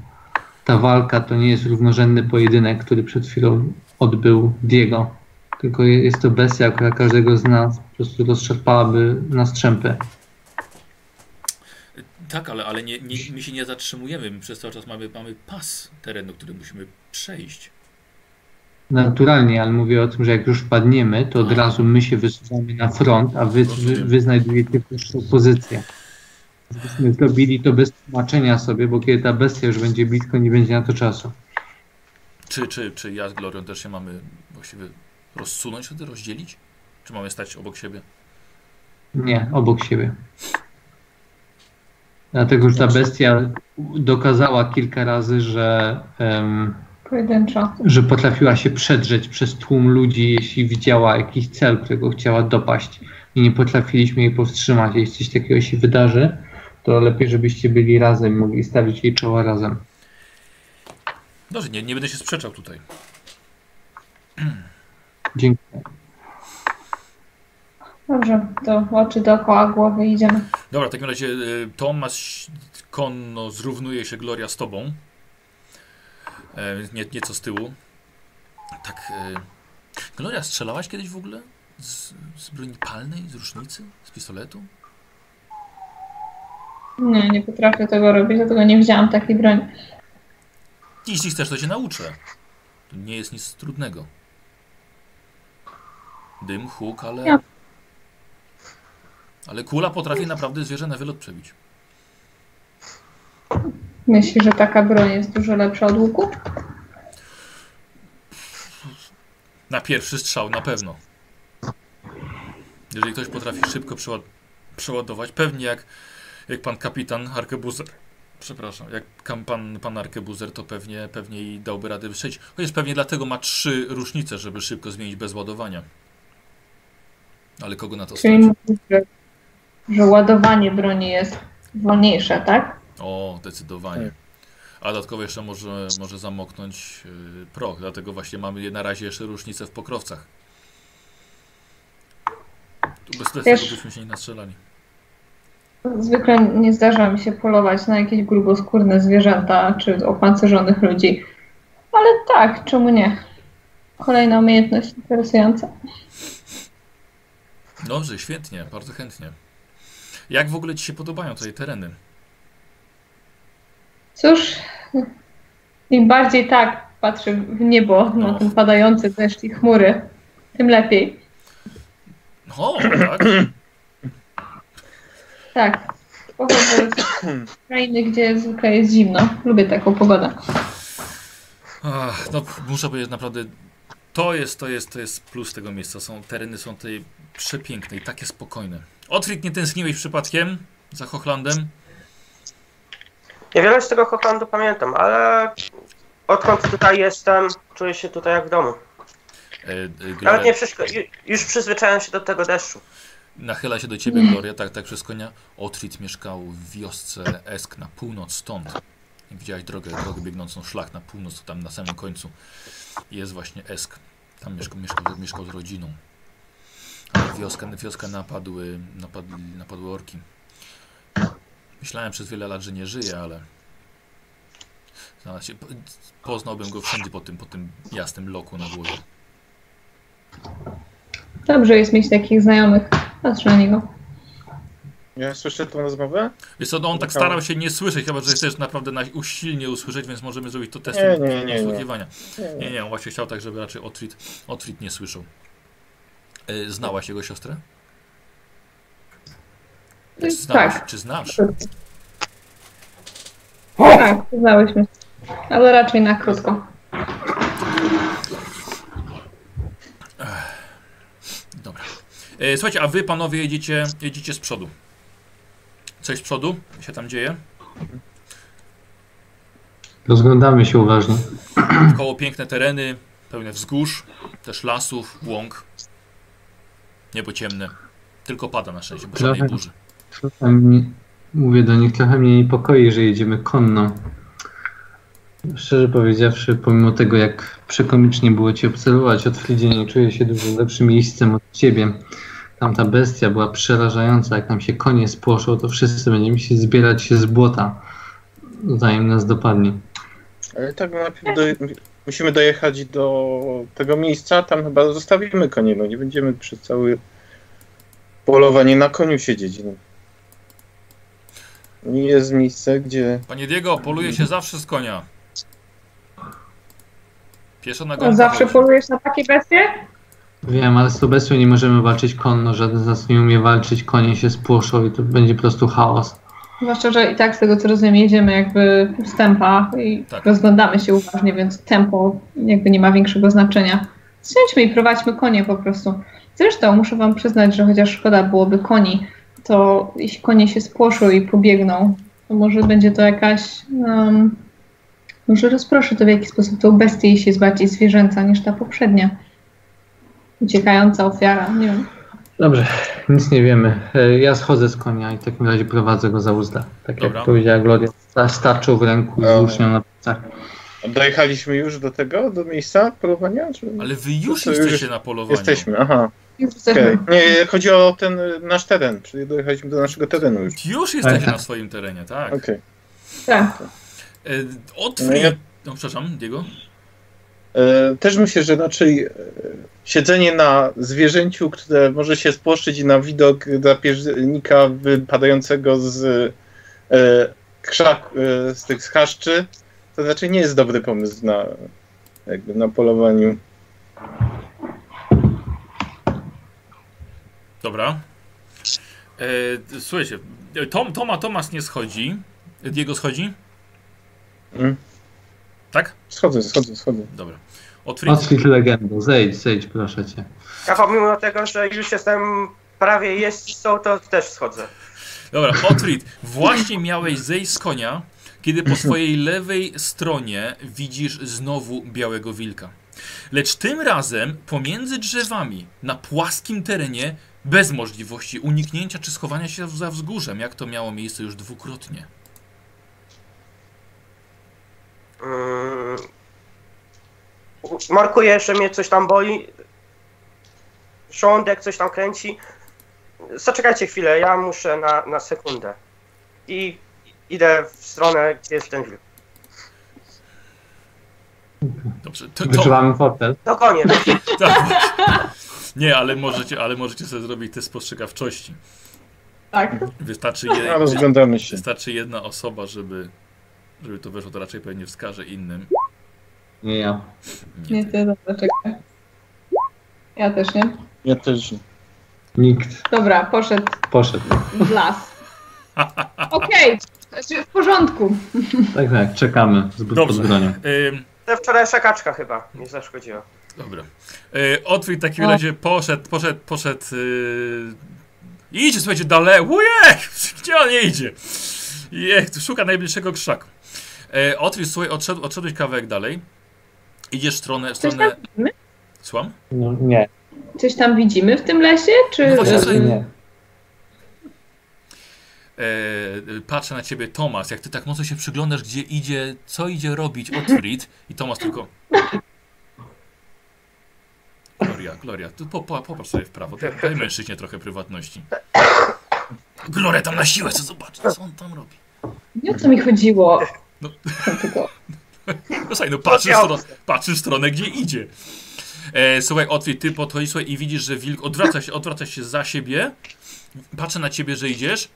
Speaker 2: Ta walka to nie jest równorzędny pojedynek, który przed chwilą odbył Diego. Tylko je- jest to bestia, która każdego z nas po prostu rozszarpałaby na strzępy.
Speaker 1: tak, ale, ale nie, nie, my się nie zatrzymujemy. My przez cały czas mamy, mamy pas terenu, który musimy przejść.
Speaker 2: naturalnie, ale mówię o tym, że jak już padniemy, to od razu my się wysuwamy na front, a wy, wy, wy znajdujecie pierwszą pozycję. Gdybyśmy zrobili to bez tłumaczenia sobie, bo kiedy ta bestia już będzie blisko, nie będzie na to czasu.
Speaker 1: Czy, czy, czy ja z Glorią też się mamy właściwie rozsunąć wtedy, rozdzielić? Czy mamy stać obok siebie?
Speaker 2: Nie, obok siebie. Dlatego, że ta bestia dokazała kilka razy, że,
Speaker 4: Pojedynczo.
Speaker 2: że potrafiła się przedrzeć przez tłum ludzi, jeśli widziała jakiś cel, którego chciała dopaść. I nie potrafiliśmy jej powstrzymać. Jeśli coś takiego się wydarzy, to lepiej, żebyście byli razem i mogli stawić jej czoła razem.
Speaker 1: Dobrze, nie, nie będę się sprzeczał tutaj.
Speaker 2: Dziękuję.
Speaker 4: Dobrze, to oczy dookoła głowy idziemy.
Speaker 1: Dobra, w takim razie y, Tomasz konno zrównuje się Gloria z tobą. E, więc nie, nieco z tyłu. Tak. E, Gloria, strzelałaś kiedyś w ogóle? Z, z broni palnej, z rusznicy, z pistoletu?
Speaker 4: Nie, nie potrafię tego robić, dlatego nie wzięłam takiej broni.
Speaker 1: Jeśli chcesz, to cię nauczę. To nie jest nic trudnego. Dym, huk, ale.
Speaker 4: Ja.
Speaker 1: Ale kula potrafi naprawdę zwierzę na wylot przebić.
Speaker 4: Myślisz, że taka broń jest dużo lepsza od łuku?
Speaker 1: Na pierwszy strzał na pewno. Jeżeli ktoś potrafi szybko przeład przeładować, pewnie jak, jak pan kapitan Arkebuzer. Przepraszam, jak pan, pan Arkebuzer, to pewnie, pewnie i dałby radę wystrzelić. Chociaż pewnie dlatego ma trzy rusznice, żeby szybko zmienić bez ładowania. Ale kogo na to
Speaker 4: Czyli
Speaker 1: stać?
Speaker 4: mówisz, że, że ładowanie broni jest wolniejsze, tak?
Speaker 1: O, zdecydowanie.
Speaker 5: Tak.
Speaker 1: A dodatkowo jeszcze może, może zamoknąć yy, proch, dlatego właśnie mamy na razie jeszcze różnicę w pokrowcach. Tu bez tego
Speaker 4: Wiesz-
Speaker 1: byśmy się nie nastrzelali.
Speaker 4: Zwykle nie zdarza mi się polować na jakieś gruboskórne zwierzęta czy opancerzonych ludzi. Ale tak, czemu nie? Kolejna umiejętność interesująca.
Speaker 1: Dobrze, świetnie, bardzo chętnie. Jak w ogóle Ci się podobają tutaj tereny?
Speaker 4: Cóż, im bardziej tak patrzę w niebo na ten padający deszcz i chmury, tym lepiej.
Speaker 1: O, tak?
Speaker 4: Tak. Pochodzę z krainy, gdzie zwykle jest zimno. Lubię taką pogodę.
Speaker 1: Ach, no, muszę powiedzieć, naprawdę to jest, to jest, to jest plus tego miejsca. Są, tereny są tutaj przepiękne i takie spokojne. Otwit, nie tęskniłeś przypadkiem za Hochlandem?
Speaker 3: Niewiele z tego Hochlandu pamiętam, ale odkąd tutaj jestem, czuję się tutaj jak w domu.
Speaker 1: E, e,
Speaker 3: Nawet nie ju- już przyzwyczaiłem się do tego deszczu.
Speaker 1: Nachyla się do ciebie, Gloria, tak, tak przez konia. Otwit mieszkał w wiosce Esk na północ stąd. Widziałeś drogę, drogę biegnącą szlak na północ, to tam na samym końcu jest właśnie Esk. Tam mieszkał, mieszkał, mieszkał z rodziną. Ale wioskę, wioskę napadły, napadły, napadły orki. Myślałem przez wiele lat, że nie żyje, ale znalazł się, po- poznałbym go wszędzie po tym, po tym jasnym loku na głowie.
Speaker 4: Dobrze jest mieć takich znajomych. Patrzę na niego.
Speaker 5: Ja słyszę tą rozmowę?
Speaker 1: Wiesz co, no on tak starał się nie słyszeć, chyba że chcesz naprawdę na usilnie usłyszeć, więc możemy zrobić to test
Speaker 5: Nie, nie, nie, nie.
Speaker 1: usługiwania. Nie, nie, on właśnie chciał tak, żeby raczej Otwit, Otwit nie słyszał. E, Znałaś jego siostrę? Czy znałeś,
Speaker 4: Tak.
Speaker 1: Czy znasz?
Speaker 4: Tak, znałyśmy. Ale raczej na krótko.
Speaker 1: Dobra. E, słuchajcie, a wy panowie jedziecie, jedziecie z przodu. Coś z przodu się tam dzieje?
Speaker 2: Rozglądamy się uważnie.
Speaker 1: Koło piękne tereny, pełne wzgórz, też lasów, łąk. Niebo ciemne. Tylko pada na szczęście, bo żadnej burzy.
Speaker 2: Trochę mnie, mówię do nich, trochę mnie niepokoi, że jedziemy konno. Szczerze powiedziawszy, pomimo tego, jak przekomicznie było Cię obserwować od nie czuję się dużo lepszym miejscem od Ciebie. Tamta bestia była przerażająca, jak nam się konie spłoszą, to wszyscy będziemy się zbierać się z błota, zanim nas dopadnie.
Speaker 5: Ale tak najpierw do, musimy dojechać do tego miejsca, tam chyba zostawimy konie, no nie będziemy przez całe polowanie na koniu siedzieć. No. Jest miejsce, gdzie
Speaker 1: Panie Diego, poluje się zawsze z konia. Pieszo na
Speaker 4: No,
Speaker 1: gonka
Speaker 4: zawsze
Speaker 1: chodzi.
Speaker 4: polujesz na takie bestie?
Speaker 2: Wiem, ale z tą bestią nie możemy walczyć konno. Żaden z nas nie umie walczyć, konie się spłoszą i to będzie po prostu chaos.
Speaker 4: Zwłaszcza, że i tak z tego co rozumiem jedziemy jakby w tempa i
Speaker 1: Tak.
Speaker 4: rozglądamy się uważnie, więc tempo jakby nie ma większego znaczenia. Siądźmy i prowadźmy konie po prostu. Zresztą muszę wam przyznać, że chociaż szkoda byłoby koni, to jeśli konie się spłoszą i pobiegną, to może będzie to jakaś... Um, może rozproszy to w jakiś sposób tą bestię, jeśli jest bardziej zwierzęca niż ta poprzednia. Uciekająca ofiara, nie wiem.
Speaker 2: Dobrze, nic nie wiemy. E, Ja schodzę z konia i w takim razie prowadzę go za uzda. Tak
Speaker 1: Dobra.
Speaker 2: jak powiedziała Gloria, sta- starczą w ręku i włócznią na plecach.
Speaker 5: Dojechaliśmy już do tego, do miejsca polowania? Czy...
Speaker 1: Ale wy już
Speaker 5: To już
Speaker 1: jesteście na polowaniu.
Speaker 5: Jesteśmy, aha. Okej. Nie, chodzi o ten y, nasz teren, czyli dojechaliśmy do naszego terenu już.
Speaker 1: Już jesteście
Speaker 2: Tak.
Speaker 1: na swoim terenie, tak.
Speaker 5: Okej.
Speaker 4: Tak.
Speaker 1: E, Otwórz.
Speaker 5: No ja-
Speaker 1: No, przepraszam, Diego.
Speaker 5: E, Też myślę, że raczej e, siedzenie na zwierzęciu, które może się spłoszyć na widok drapieżnika wypadającego z krzak, z tych schaszczy, to raczej nie jest dobry pomysł na, jakby na polowaniu.
Speaker 1: Dobra. E, słuchajcie, Tom, Toma, Tomas nie schodzi. Diego schodzi?
Speaker 5: Mm.
Speaker 1: Tak?
Speaker 5: Schodzę, schodzę, schodzę.
Speaker 1: Dobra. Otwórz.
Speaker 2: Legendą, zejdź, zejdź proszę cię.
Speaker 3: Ja pomimo tego, że już jestem prawie jest są, to też schodzę.
Speaker 1: Dobra, Otwit, właśnie miałeś zejść z konia, kiedy po swojej lewej stronie widzisz znowu białego wilka. Lecz tym razem pomiędzy drzewami, na płaskim terenie, bez możliwości uniknięcia czy schowania się za wzgórzem, jak to miało miejsce już dwukrotnie.
Speaker 3: Mm. Markuję, że mnie coś tam boli. Żołądek coś tam kręci. Zaczekajcie chwilę, ja muszę na, na sekundę. I idę w stronę, gdzie jest ten wilk.
Speaker 1: Dobrze, to, to,
Speaker 2: Wyczuwamy fotel.
Speaker 3: To koniec.
Speaker 1: tak. Nie, ale możecie, ale możecie sobie zrobić test spostrzegawczości.
Speaker 4: Tak.
Speaker 1: Wystarczy,
Speaker 5: A
Speaker 1: je, wystarczy jedna osoba, żeby, żeby to weszło, to raczej pewnie wskaże innym.
Speaker 2: Nie ja.
Speaker 1: Nie,
Speaker 4: Nie, ty, dobra, czekaj. Ja też nie.
Speaker 5: Ja też.
Speaker 2: Nikt
Speaker 4: Dobra, poszedł
Speaker 2: poszedł.
Speaker 4: w las. Okej, znaczy w porządku.
Speaker 2: Tak, tak, czekamy z pod
Speaker 1: Dobrze. Ym,
Speaker 3: Ta wczorajsza kaczka chyba nie zaszkodziła.
Speaker 1: Dobra. Otwój w takim
Speaker 4: O.
Speaker 1: razie poszedł, poszedł, poszedł. Yy... Idzie, słuchajcie, dalej. Ujek! Gdzie on idzie? Jech, szuka najbliższego krzaku. E, Otwój, słuchaj, odszedł, odszedłeś kawałek dalej. Idziesz w stronę. W
Speaker 4: Coś
Speaker 1: stronę...
Speaker 4: tam widzimy?
Speaker 1: Słucham?
Speaker 2: No, nie.
Speaker 4: Coś tam widzimy w tym lesie, czy...
Speaker 1: No właśnie,
Speaker 2: Nie,
Speaker 1: sobie-
Speaker 2: nie.
Speaker 1: E, patrzę na ciebie, Tomas, jak ty tak mocno się przyglądasz, gdzie idzie, co idzie robić Otfrid i Tomas tylko... Gloria, Gloria, tu po, po, popatrz sobie w prawo, daj, daj mężczyźnie trochę prywatności. Gloria tam na siłę, co zobacz, co on tam robi.
Speaker 4: Nie o co mi chodziło.
Speaker 1: No. No słuchaj, no patrzysz, w stronę, patrzysz w stronę, gdzie idzie. E, słuchaj, Otwit, ty podchodzisz słuchaj, i widzisz, że wilk odwraca się, odwraca się za siebie, patrzy na ciebie, że idziesz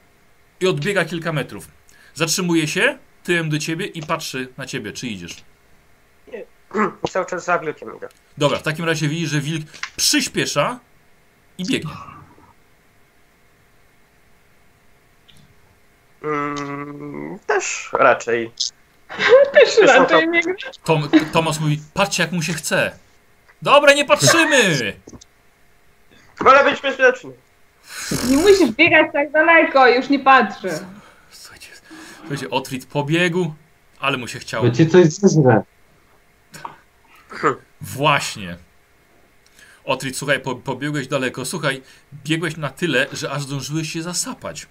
Speaker 1: i odbiega kilka metrów. Zatrzymuje się tyłem do ciebie i patrzy na ciebie, czy idziesz.
Speaker 3: Cały czas za wilkiem idę.
Speaker 1: Dobra, w takim razie widzisz, że wilk przyspiesza i biegnie.
Speaker 3: Mm, też raczej.
Speaker 4: Też raczej nie
Speaker 1: Tom, Tomasz mówi, patrzcie jak mu się chce. Dobra, nie patrzymy!
Speaker 3: Wolę być bezpieczny.
Speaker 4: Nie musisz biegać tak daleko, już nie patrzę.
Speaker 1: Słuchajcie, słuchajcie Otwit pobiegł, ale mu się chciało.
Speaker 2: Ci coś zeżre.
Speaker 1: Właśnie. Otrit, słuchaj, po, pobiegłeś daleko. Słuchaj, biegłeś na tyle, że aż zdążyłeś się zasapać.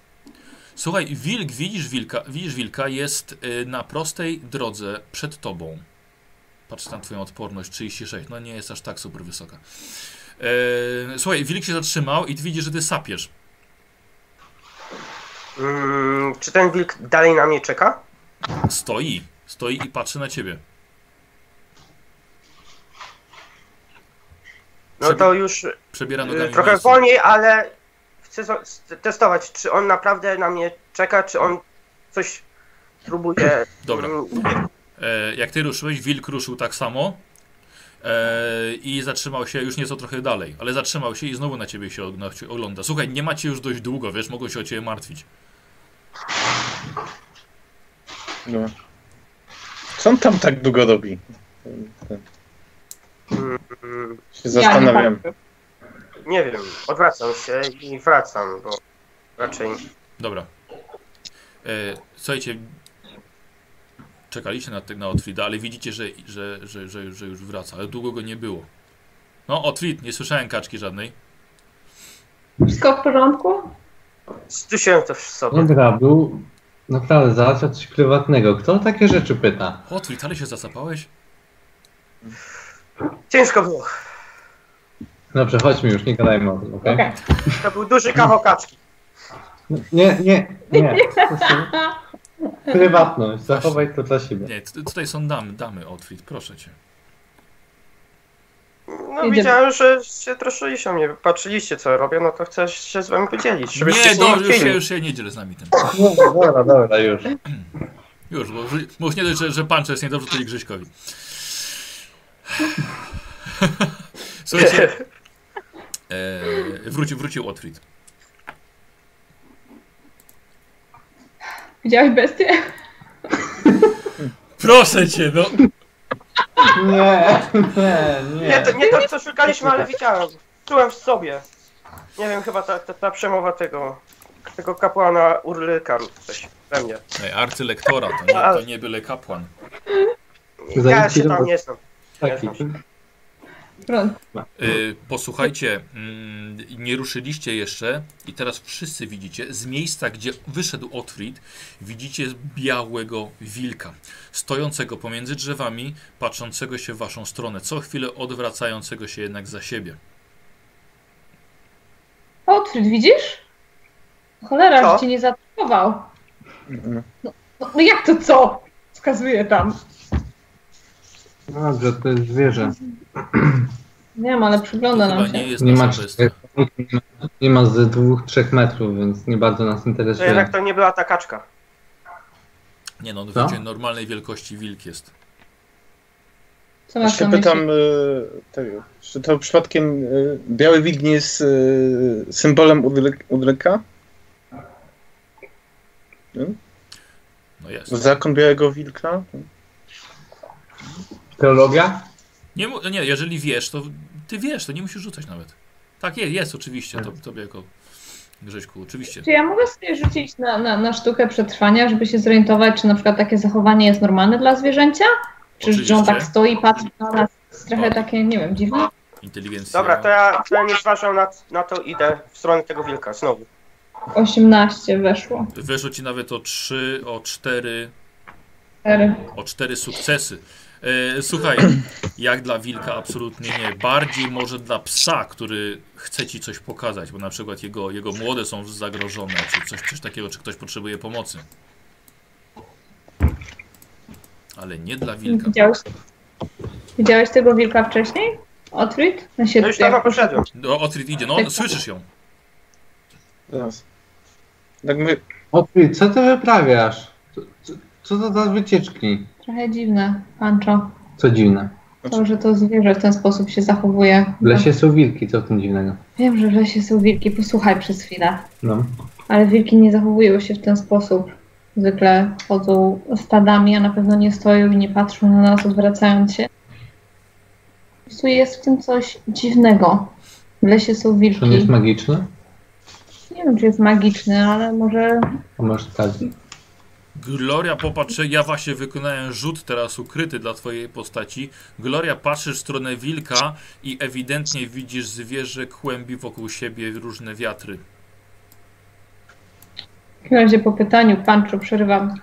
Speaker 1: Słuchaj, wilk, widzisz wilka, widzisz wilka, jest y, na prostej drodze przed tobą. Patrz na twoją odporność, 36. No nie jest aż tak super wysoka. E, słuchaj, wilk się zatrzymał i ty widzisz, że ty sapiesz.
Speaker 3: Mm, czy ten wilk dalej na mnie czeka?
Speaker 1: Stoi, stoi i patrzy na ciebie.
Speaker 3: No to już
Speaker 1: Przebiera
Speaker 3: y,
Speaker 1: nogami
Speaker 3: trochę wolniej, ale chcę testować, czy on naprawdę na mnie czeka, czy on coś próbuje.
Speaker 1: Dobra.
Speaker 3: mm,
Speaker 1: E, jak ty ruszyłeś, wilk ruszył tak samo E, I zatrzymał się już nieco trochę dalej, ale zatrzymał się i znowu na ciebie się ogląda. Słuchaj, nie macie już dość długo, wiesz, mogą się o ciebie martwić.
Speaker 5: No. Co on tam tak długo robi?
Speaker 3: Mm,
Speaker 5: Się
Speaker 4: Ja
Speaker 5: zastanawiam.
Speaker 4: patrzę.
Speaker 3: Nie wiem, odwracam się i wracam, bo raczej
Speaker 1: Dobra. E, słuchajcie, czekaliście na, na Otfrida, ale widzicie, że, że, że, że, że już wraca, ale długo go nie było. No, Otfrid, nie słyszałem kaczki żadnej.
Speaker 4: Wszystko w porządku?
Speaker 3: zdusiłem to w sobie.
Speaker 2: Dobra, był naprawdę załatwia coś prywatnego. Kto takie rzeczy pyta?
Speaker 1: Otfrid, ale się zasapałeś?
Speaker 3: Ciężko było.
Speaker 2: Dobrze, chodźmy już, nie gadajmy o tym, okej?
Speaker 4: Okej.
Speaker 3: To był duży kawał kaczki.
Speaker 2: Nie, nie, nie. Prywatność, zachowaj to dla siebie.
Speaker 1: Nie, t- tutaj są damy, damy, Otfrid, proszę cię.
Speaker 3: No
Speaker 4: Jedziemy.
Speaker 3: widziałem, że się troszczyliście o mnie, patrzyliście co robię, no to chcę się z wami podzielić. żebyście
Speaker 1: Nie,
Speaker 3: się
Speaker 1: do, już, się, już się nie dzielę z nami tym.
Speaker 2: No, dobra, dobra, już.
Speaker 1: Już, bo, bo już nie dość, że, że Pancho jest niedobrze, to i Grzyśkowi. Słuchajcie, wrócił, wrócił Otfrid.
Speaker 4: Widziałeś bestię?
Speaker 1: Proszę cię, no.
Speaker 2: Nie, nie, nie.
Speaker 3: Nie, to nie to co szukaliśmy, ale widziałem. Czułem w sobie. Nie wiem, chyba ta, ta, ta przemowa tego, tego kapłana Urlyka lub coś we mnie.
Speaker 1: Ej, arcylektora, to nie, to nie byle kapłan.
Speaker 3: Ja się tam nie znam.
Speaker 2: Taki.
Speaker 4: Pronto.
Speaker 1: Y, posłuchajcie, mm, nie ruszyliście jeszcze i teraz wszyscy widzicie, z miejsca, gdzie wyszedł Otfrid, widzicie białego wilka, stojącego pomiędzy drzewami, patrzącego się w waszą stronę, co chwilę odwracającego się jednak za siebie.
Speaker 4: Otfrid, widzisz? Cholera,
Speaker 3: Co?
Speaker 4: że cię nie zaatakował.
Speaker 5: Mhm.
Speaker 4: No, no jak to co? Wskazuje tam.
Speaker 2: Dobrze, to jest zwierzę.
Speaker 4: Wiem, ale przygląda
Speaker 1: chyba
Speaker 4: nam
Speaker 1: nie
Speaker 4: się.
Speaker 1: jest
Speaker 2: Nie ma, nie ma z dwóch, trzech metrów, więc nie bardzo nas
Speaker 3: To
Speaker 2: interesuje.
Speaker 3: jednak to nie była ta kaczka.
Speaker 1: Nie no,
Speaker 2: Co?
Speaker 1: wiecie, normalnej wielkości wilk jest.
Speaker 4: Co
Speaker 5: Ja
Speaker 4: masz na myśli?
Speaker 5: pytam, y, tego, czy to przypadkiem y, biały wilk nie jest y, symbolem Udry- Udryka?
Speaker 1: No jest.
Speaker 5: Zakon białego wilka?
Speaker 2: Teologia?
Speaker 1: Nie, nie, jeżeli wiesz, to ty wiesz, to nie musisz rzucać nawet. Tak, jest, jest oczywiście, to tobie jako Grześku, oczywiście.
Speaker 4: Czy ja mogę sobie rzucić na, na, na sztukę przetrwania, żeby się zorientować, czy na przykład takie zachowanie jest normalne dla zwierzęcia? Czy że on tak stoi i patrzy na nas? Jest trochę takie, nie wiem, dziwne.
Speaker 1: Inteligencja.
Speaker 3: Dobra, to ja, nie zważam na, na to, idę w stronę tego wilka znowu.
Speaker 4: 18 weszło.
Speaker 1: Weszło ci nawet o 3, o 4,
Speaker 4: Cztery.
Speaker 1: o 4 sukcesy. E, słuchaj, jak dla wilka absolutnie nie. Bardziej może dla psa, który chce ci coś pokazać, bo na przykład jego, jego młode są zagrożone, czy coś, coś takiego, czy ktoś potrzebuje pomocy. Ale nie dla wilka.
Speaker 4: Widziałeś, widziałeś tego wilka wcześniej? Otwit? Na się
Speaker 3: No już dawno poszedłem.
Speaker 1: No, Otrid idzie, no słyszysz ją.
Speaker 5: Zaraz. Tak my,
Speaker 2: Otwórz, co ty wyprawiasz? Co, co, co to za wycieczki?
Speaker 4: Trochę dziwne, Pancho.
Speaker 2: Co dziwne.
Speaker 4: To, że to zwierzę w ten sposób się zachowuje.
Speaker 2: W lesie są wilki, co w tym dziwnego?
Speaker 4: Wiem, że w lesie są wilki, posłuchaj przez chwilę.
Speaker 2: No.
Speaker 4: Ale wilki nie zachowują się w ten sposób. Zwykle chodzą stadami, a na pewno nie stoją i nie patrzą na nas, odwracając się. Po prostu jest w tym coś dziwnego. W lesie są
Speaker 2: Czy on jest
Speaker 4: wilki.
Speaker 2: magiczny?
Speaker 4: Nie wiem, czy jest magiczny, ale może
Speaker 2: A masz tak.
Speaker 1: Gloria, popatrz, ja właśnie wykonałem rzut teraz ukryty dla twojej postaci. Gloria, patrzysz w stronę wilka i ewidentnie widzisz zwierzę kłębi wokół siebie różne wiatry.
Speaker 4: w takim razie po pytaniu Pancho przerywam.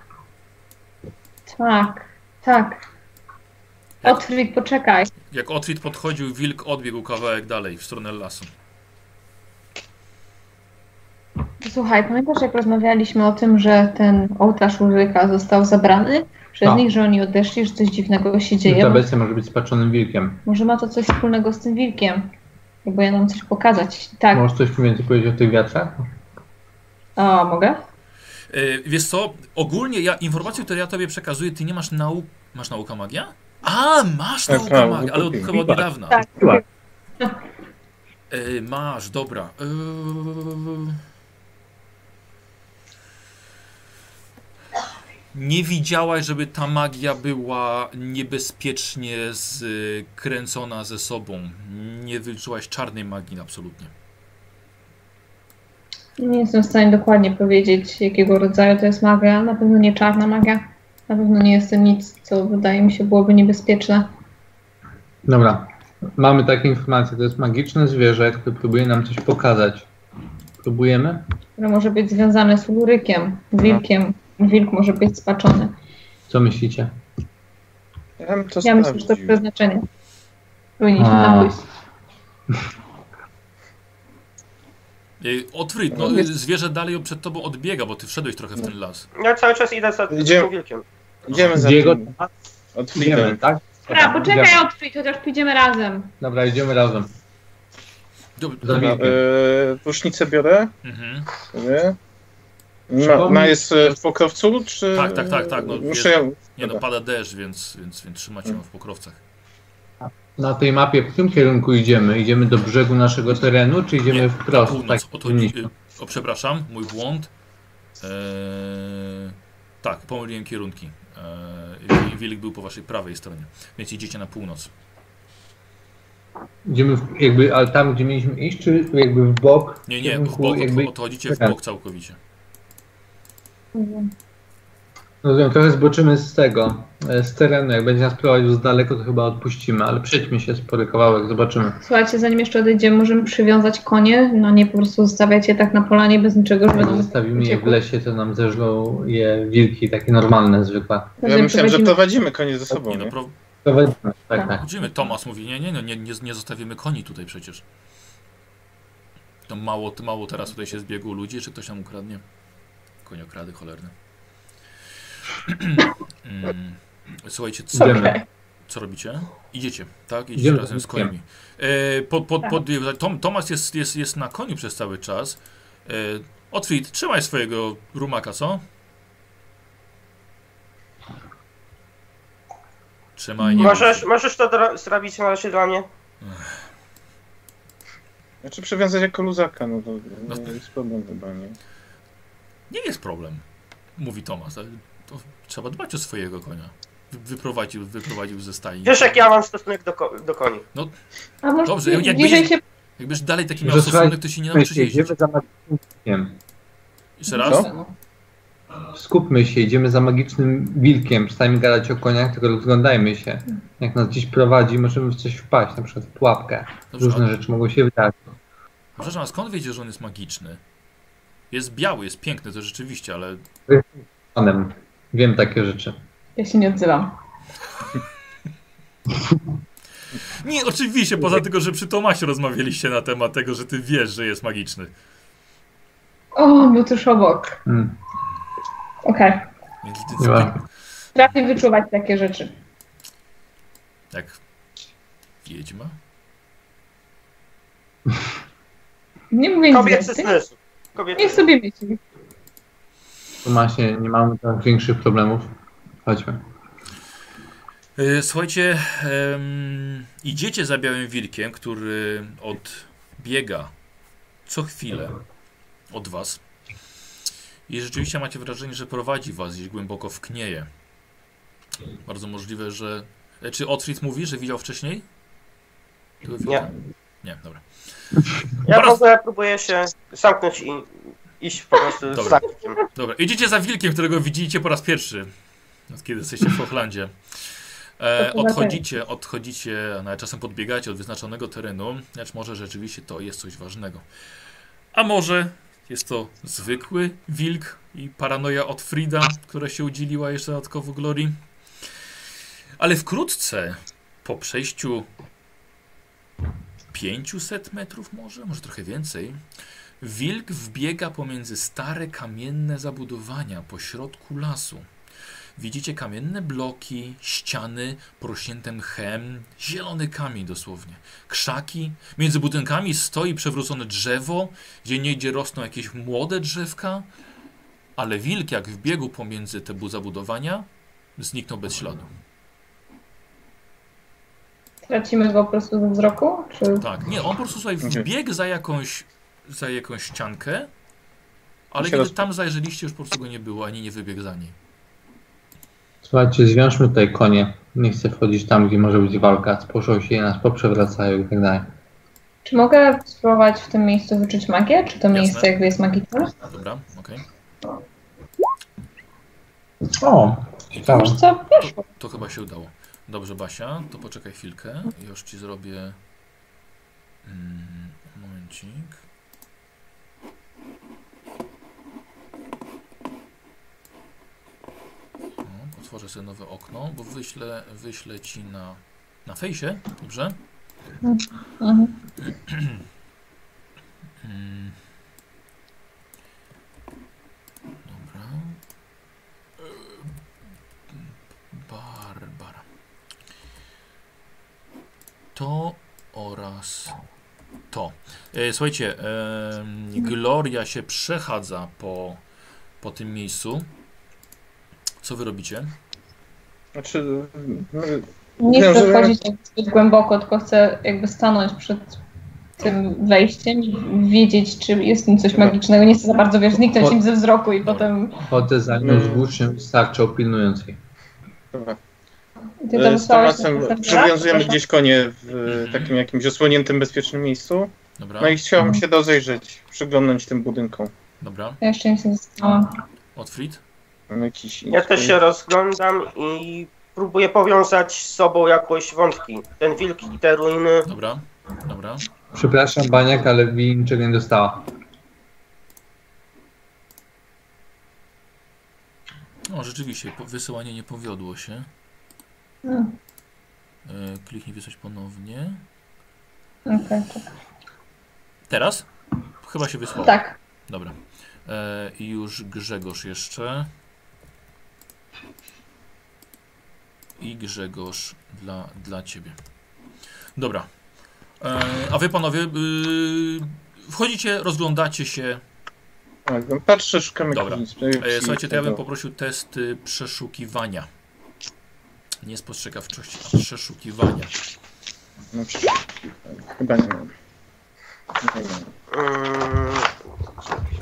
Speaker 4: Tak, tak. Otwit, poczekaj.
Speaker 1: Jak Otwit podchodził, wilk odbiegł kawałek dalej w stronę lasu.
Speaker 4: Słuchaj, pamiętasz jak rozmawialiśmy o tym, że ten ołtarz Ulryka został zabrany przez
Speaker 2: Tak.
Speaker 4: nich, że oni odeszli, że coś dziwnego się dzieje?
Speaker 2: Ta bestia może być spaczonym wilkiem.
Speaker 4: Może ma to coś wspólnego z tym wilkiem. Próbuję nam coś pokazać. Tak,
Speaker 2: Możesz coś więcej powiedzieć o tych wiatrach?
Speaker 4: a mogę?
Speaker 1: E, wiesz co, ogólnie ja informacje, które ja tobie przekazuję, ty nie masz nauk... Masz nauka magia? A, masz
Speaker 5: Tak,
Speaker 1: naukę
Speaker 5: tak,
Speaker 1: magii, ale od, chyba od niedawna.
Speaker 4: Tak.
Speaker 2: Siła.
Speaker 1: E, masz, dobra. E, nie widziałaś, żeby ta magia była niebezpiecznie skręcona ze sobą. Nie wyczułaś czarnej magii absolutnie.
Speaker 4: Nie jestem w stanie dokładnie powiedzieć, jakiego rodzaju to jest magia. Na pewno nie czarna magia. Na pewno nie jest to nic, co wydaje mi się byłoby niebezpieczne.
Speaker 2: Dobra. Mamy takie informacje. To jest magiczne zwierzę, które próbuje nam coś pokazać. Próbujemy?
Speaker 4: Które może być związane z urykiem, wilkiem. Wilk może być spaczony.
Speaker 2: Co myślicie?
Speaker 5: Ja bym to
Speaker 4: Ja myślę, że to przeznaczenie. Powinniśmy tam pójść.
Speaker 1: Otwryt, no, zwierzę dalej przed tobą odbiega, bo ty wszedłeś trochę w ten las.
Speaker 3: Ja cały czas idę za
Speaker 5: Idziemy.
Speaker 3: tym wilkiem.
Speaker 5: Idziemy za
Speaker 2: Diego,
Speaker 5: tym. Od
Speaker 2: idziemy,
Speaker 5: Frida.
Speaker 2: tak?
Speaker 4: Dobra, poczekaj,
Speaker 2: Idziemy.
Speaker 4: odkryć, chociaż pójdziemy razem.
Speaker 2: Dobra, idziemy razem.
Speaker 1: Dobra,
Speaker 5: Dobra, e, Prusznicę biorę.
Speaker 1: mhm.
Speaker 5: sobie. Ma,
Speaker 2: Przypomnij-
Speaker 5: ma jest e, w pokrowcu, czy...
Speaker 1: Tak, tak, tak, tak, no,
Speaker 5: Muszę
Speaker 1: jest-. Nie no, pada deszcz, więc, więc, więc trzymać ją w pokrowcach.
Speaker 2: Na tej mapie w którym kierunku idziemy? Idziemy do brzegu naszego terenu, czy idziemy
Speaker 1: Nie,
Speaker 2: wprost?
Speaker 1: Północ,
Speaker 2: Tak,
Speaker 1: o, to, o przepraszam, mój błąd. Eee, tak, pomyliłem kierunki. Eee, Wilik był po waszej prawej stronie, więc idziecie na północ.
Speaker 2: Idziemy w, jakby, ale tam, gdzie mieliśmy iść, czy jakby w bok?
Speaker 1: Nie, nie, w bok,
Speaker 2: jakby,
Speaker 1: odchodzicie w
Speaker 2: Tak.
Speaker 1: bok całkowicie.
Speaker 2: Rozumiem, trochę zboczymy z tego, e, z terenu. Jak będzie nas prowadził z daleko, to chyba odpuścimy, ale przejdźmy się spory kawałek, zobaczymy.
Speaker 4: Słuchajcie, zanim jeszcze odejdziemy, możemy przywiązać konie, no nie po prostu zostawiać je tak na polanie bez niczego, żeby
Speaker 2: Jak
Speaker 4: nam
Speaker 2: zostawimy je w lesie, to nam zeżlą je wilki, takie normalne, zwykłe.
Speaker 5: Ja myślałem, że
Speaker 4: prowadzimy-
Speaker 5: konie ze sobą,
Speaker 1: Nie no,
Speaker 2: Prowadzimy, tak,
Speaker 4: Tak.
Speaker 2: tak.
Speaker 1: chodzimy. Tomas mówi, nie, nie, no, nie, nie, nie zostawimy koni tutaj przecież. To mało, mało teraz tutaj się zbiegło ludzi, czy ktoś nam ukradnie? Koniokrady cholerne. Mm, Słuchajcie, co. Co robicie? Idziecie, tak? Idziecie
Speaker 2: Idziemy,
Speaker 1: razem z koniami. E, pod, pod,
Speaker 4: Tak.
Speaker 1: pod, Tom, Tomas jest, jest, jest na koniu przez cały czas. E, Otwit, trzymaj swojego rumaka, co? Trzymaj, nie
Speaker 3: Możesz,
Speaker 1: ruszaj.
Speaker 3: możesz to zrobić na razie dla mnie?
Speaker 5: Znaczy przywiązać jako luzaka, no to
Speaker 1: No.
Speaker 5: nie jest problem chyba, nie?
Speaker 1: Nie jest problem, mówi Tomas. ale To trzeba dbać o swojego konia. Wy- Wyprowadził, wyprowadził ze stajni.
Speaker 3: Wiesz jak ja mam stosunek do, ko- do koni.
Speaker 4: A może
Speaker 1: Dobrze, jakby
Speaker 4: bliżej się
Speaker 1: Jakbyś dalej taki miał stosunek, to się nie
Speaker 2: się,
Speaker 1: jeździć.
Speaker 2: idziemy za magicznym wilkiem.
Speaker 1: Jeszcze raz?
Speaker 5: Co?
Speaker 2: Skupmy się, idziemy za magicznym wilkiem. Przestańmy gadać o koniach, tylko rozglądajmy się. Jak nas gdzieś prowadzi, możemy w coś wpaść, na przykład w pułapkę.
Speaker 1: Dobrze,
Speaker 2: Różne
Speaker 1: a-
Speaker 2: rzeczy mogą się wydarzyć.
Speaker 1: Przepraszam, a skąd wiecie, że on jest magiczny? Jest biały, jest piękny, to rzeczywiście, ale
Speaker 2: Panem. Wiem takie rzeczy.
Speaker 4: Ja się nie odzywam.
Speaker 1: Nie, oczywiście, poza tego, że przy Tomasie rozmawialiście na temat tego, że ty wiesz, że jest magiczny.
Speaker 4: O, był tuż obok.
Speaker 2: Hmm.
Speaker 4: Okej.
Speaker 1: Więc ty-
Speaker 2: Nie ma.
Speaker 4: Trafię wyczuwać takie rzeczy.
Speaker 1: Jak wiedźma?
Speaker 4: Nie mówię nic
Speaker 3: Kobiecy
Speaker 4: więcej.
Speaker 3: Zmysł. Kobiecy
Speaker 4: Niech sobie myśli.
Speaker 2: Tomasie, nie mamy tam większych problemów. Chodźmy.
Speaker 1: E, Słuchajcie, em, idziecie za białym wilkiem, który odbiega co chwilę od was. I rzeczywiście macie wrażenie, że prowadzi was gdzieś głęboko w knieje. Bardzo możliwe, że... E, Czy Otfrid mówi, że widział wcześniej? Wilka? Nie, dobra.
Speaker 3: Ja w ogóle próbuję się zamknąć i iść po prostu z
Speaker 1: Dobra.
Speaker 3: zakiem.
Speaker 1: Dobra, idziecie za wilkiem, którego widzicie po raz pierwszy, od kiedy jesteście w Hochlandzie. E, odchodzicie, odchodzicie, nawet czasem podbiegacie od wyznaczonego terenu, lecz może rzeczywiście to jest coś ważnego. A może jest to zwykły wilk i paranoja od Frida, która się udzieliła jeszcze dodatkowo Glorii. Ale wkrótce, po przejściu 500 metrów może, może trochę więcej, Wilk wbiega pomiędzy stare kamienne zabudowania po środku lasu. Widzicie kamienne bloki, ściany porośnięte mchem, zielony kamień dosłownie. Krzaki, między budynkami stoi przewrócone drzewo, gdzie niegdzie rosną jakieś młode drzewka, ale wilk jak wbiegł pomiędzy te bu- zabudowania, zniknął bez śladu.
Speaker 4: Tracimy go po prostu ze wzroku? Czy...
Speaker 1: Tak, nie, on po prostu sobie
Speaker 5: Mhm.
Speaker 1: wbiegł za jakąś, za jakąś ściankę, ale kiedy
Speaker 5: roz-
Speaker 1: tam zajrzeliście, już po prostu go nie było, ani nie wybiegł za niej.
Speaker 2: Słuchajcie, zwiążmy tutaj konie. Nie chcę wchodzić tam, gdzie może być walka. Sposzą się, nas poprzewracają i tak dalej.
Speaker 4: Czy mogę spróbować w tym miejscu wyczuć magię? Czy to miejsce jakby jest magiczne?
Speaker 1: Dobra, okej.
Speaker 2: O, ciekawe.
Speaker 4: Wiesz co? Wiesz,
Speaker 1: To chyba się udało. Dobrze, Basia, to poczekaj chwilkę. Już ci zrobię. Mm, momencik. O, otworzę sobie nowe okno, bo wyślę, wyślę ci na, na fejsie, dobrze?
Speaker 4: Mhm.
Speaker 1: Dobra. Barbara. To oraz to. E, Słuchajcie, em, Gloria się przechadza po, po tym miejscu. Co wy robicie?
Speaker 5: Znaczy, no,
Speaker 4: Nie chcę
Speaker 5: że-
Speaker 4: wchodzić jakby zbyt głęboko, tylko chcę jakby stanąć przed tym wejściem i wiedzieć, czy jest w tym coś magicznego. Nie chcę za bardzo, wiesz, zniknąć im ze wzroku i potem...
Speaker 2: Chodzę za nią z włócznią i starczą pilnując jej.
Speaker 5: dobra. E, Z Tomasem przywiązujemy
Speaker 4: raz?
Speaker 5: gdzieś konie w
Speaker 1: Mhm.
Speaker 5: takim jakimś osłoniętym, bezpiecznym miejscu.
Speaker 1: Dobra,
Speaker 5: No i chciałem się rozejrzeć, przyglądnąć tym budynkom.
Speaker 1: dobra.
Speaker 4: Ja jeszcze nic nie dostałam.
Speaker 1: Otfrid?
Speaker 5: Jakiś
Speaker 3: Ja też się rozglądam i próbuję powiązać z sobą jakoś wątki. Ten wilk i te ruiny.
Speaker 1: Dobra, dobra.
Speaker 2: Przepraszam, Baniak, ale Wi niczego nie dostała.
Speaker 1: O, rzeczywiście, wysyłanie nie powiodło się.
Speaker 4: No,
Speaker 1: E, Kliknij wysłać ponownie.
Speaker 4: Okej, czekaj.
Speaker 1: Teraz? Chyba się wysłało.
Speaker 4: Tak.
Speaker 1: Dobra. E, I już Grzegorz jeszcze. I Grzegorz dla, dla ciebie. Dobra. E, a wy panowie, y, wchodzicie, rozglądacie się.
Speaker 5: Tak, patrzę, szukam
Speaker 1: Dobra. E, słuchajcie, to ja bym poprosił testy przeszukiwania. Nie spostrzegawczości, a przeszukiwania.
Speaker 5: No, Chyba nie mam.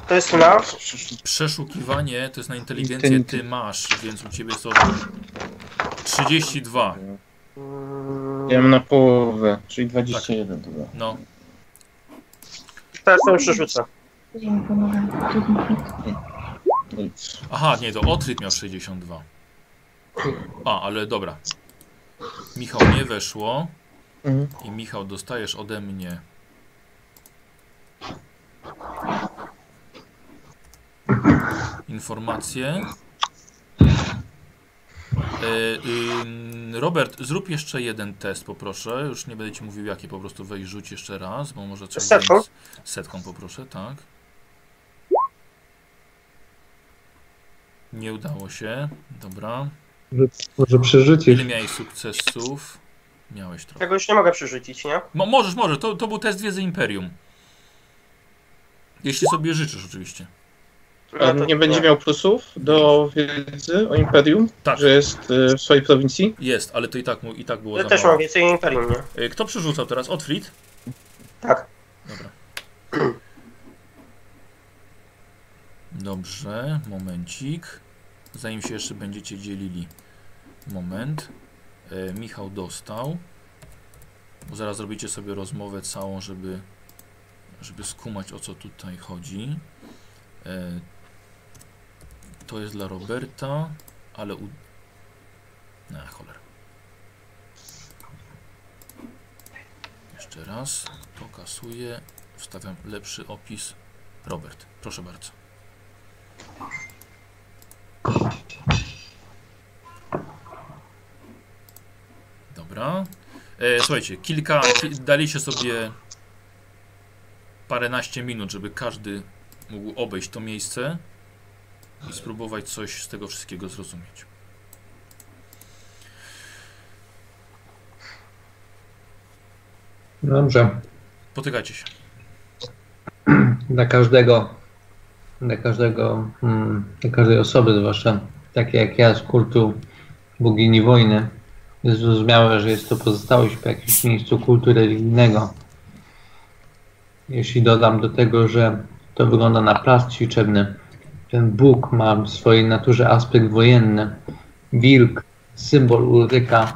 Speaker 3: To jest na.
Speaker 1: Przeszukiwanie to jest na inteligencję ty masz, więc u ciebie jest to 32.
Speaker 3: Mm,
Speaker 5: Ja mam na połowę, czyli 21 to było.
Speaker 1: No,
Speaker 3: Teraz sobie przerzucę.
Speaker 5: Nic.
Speaker 1: Aha, nie, to Otryt miał 62. A, ale dobra. Michał nie weszło.
Speaker 5: Mhm.
Speaker 1: I Michał, dostajesz ode mnie. Informacje. E, Robert, zrób jeszcze jeden test, poproszę. Już nie będę ci mówił jaki, po prostu weź rzuć jeszcze raz, bo może trzeba.
Speaker 3: Setką?
Speaker 1: Setką poproszę, tak. Nie udało się. Dobra.
Speaker 2: Może przerzucisz?
Speaker 1: Ile miałeś sukcesów? Miałeś trochę.
Speaker 3: Tego już nie mogę przerzucić, nie?
Speaker 1: Mo możesz, możesz. To, to był test wiedzy Imperium. Jeśli sobie życzysz, oczywiście.
Speaker 5: A
Speaker 3: to
Speaker 5: nie będzie miał plusów do wiedzy o Imperium,
Speaker 1: Tak.
Speaker 5: że jest y, w swojej prowincji?
Speaker 1: Jest, ale to i tak, mu, i tak było
Speaker 3: Ja
Speaker 1: za
Speaker 3: też
Speaker 1: mało.
Speaker 3: mam więcej imperium, nie?
Speaker 1: E, Kto przerzucał teraz? Otfrid?
Speaker 3: Tak.
Speaker 1: Dobra. Dobrze, momencik. Zanim się jeszcze będziecie dzielili. Moment. E, Michał dostał. Bo zaraz zrobicie sobie rozmowę całą, żeby, żeby skumać o co tutaj chodzi. E, to jest dla Roberta, ale u... Na cholera. Jeszcze raz. To kasuję. Wstawiam lepszy opis. Robert, proszę bardzo. Dobra. E, słuchajcie, kilka. ki- Daliście sobie paręnaście minut, żeby każdy mógł obejść to miejsce i spróbować coś z tego wszystkiego zrozumieć.
Speaker 2: Dobrze.
Speaker 1: Potykacie się.
Speaker 2: Dla każdego, dla każdego, mm, dla każdej osoby, zwłaszcza takiej jak ja z kultu bogini wojny, Jest zrozumiałe, że jest to pozostałość po jakimś miejscu kultu religijnego. Jeśli dodam do tego, że to wygląda na plac ćwiczebny, ten Bóg ma w swojej naturze aspekt wojenny, wilk, symbol Ulryka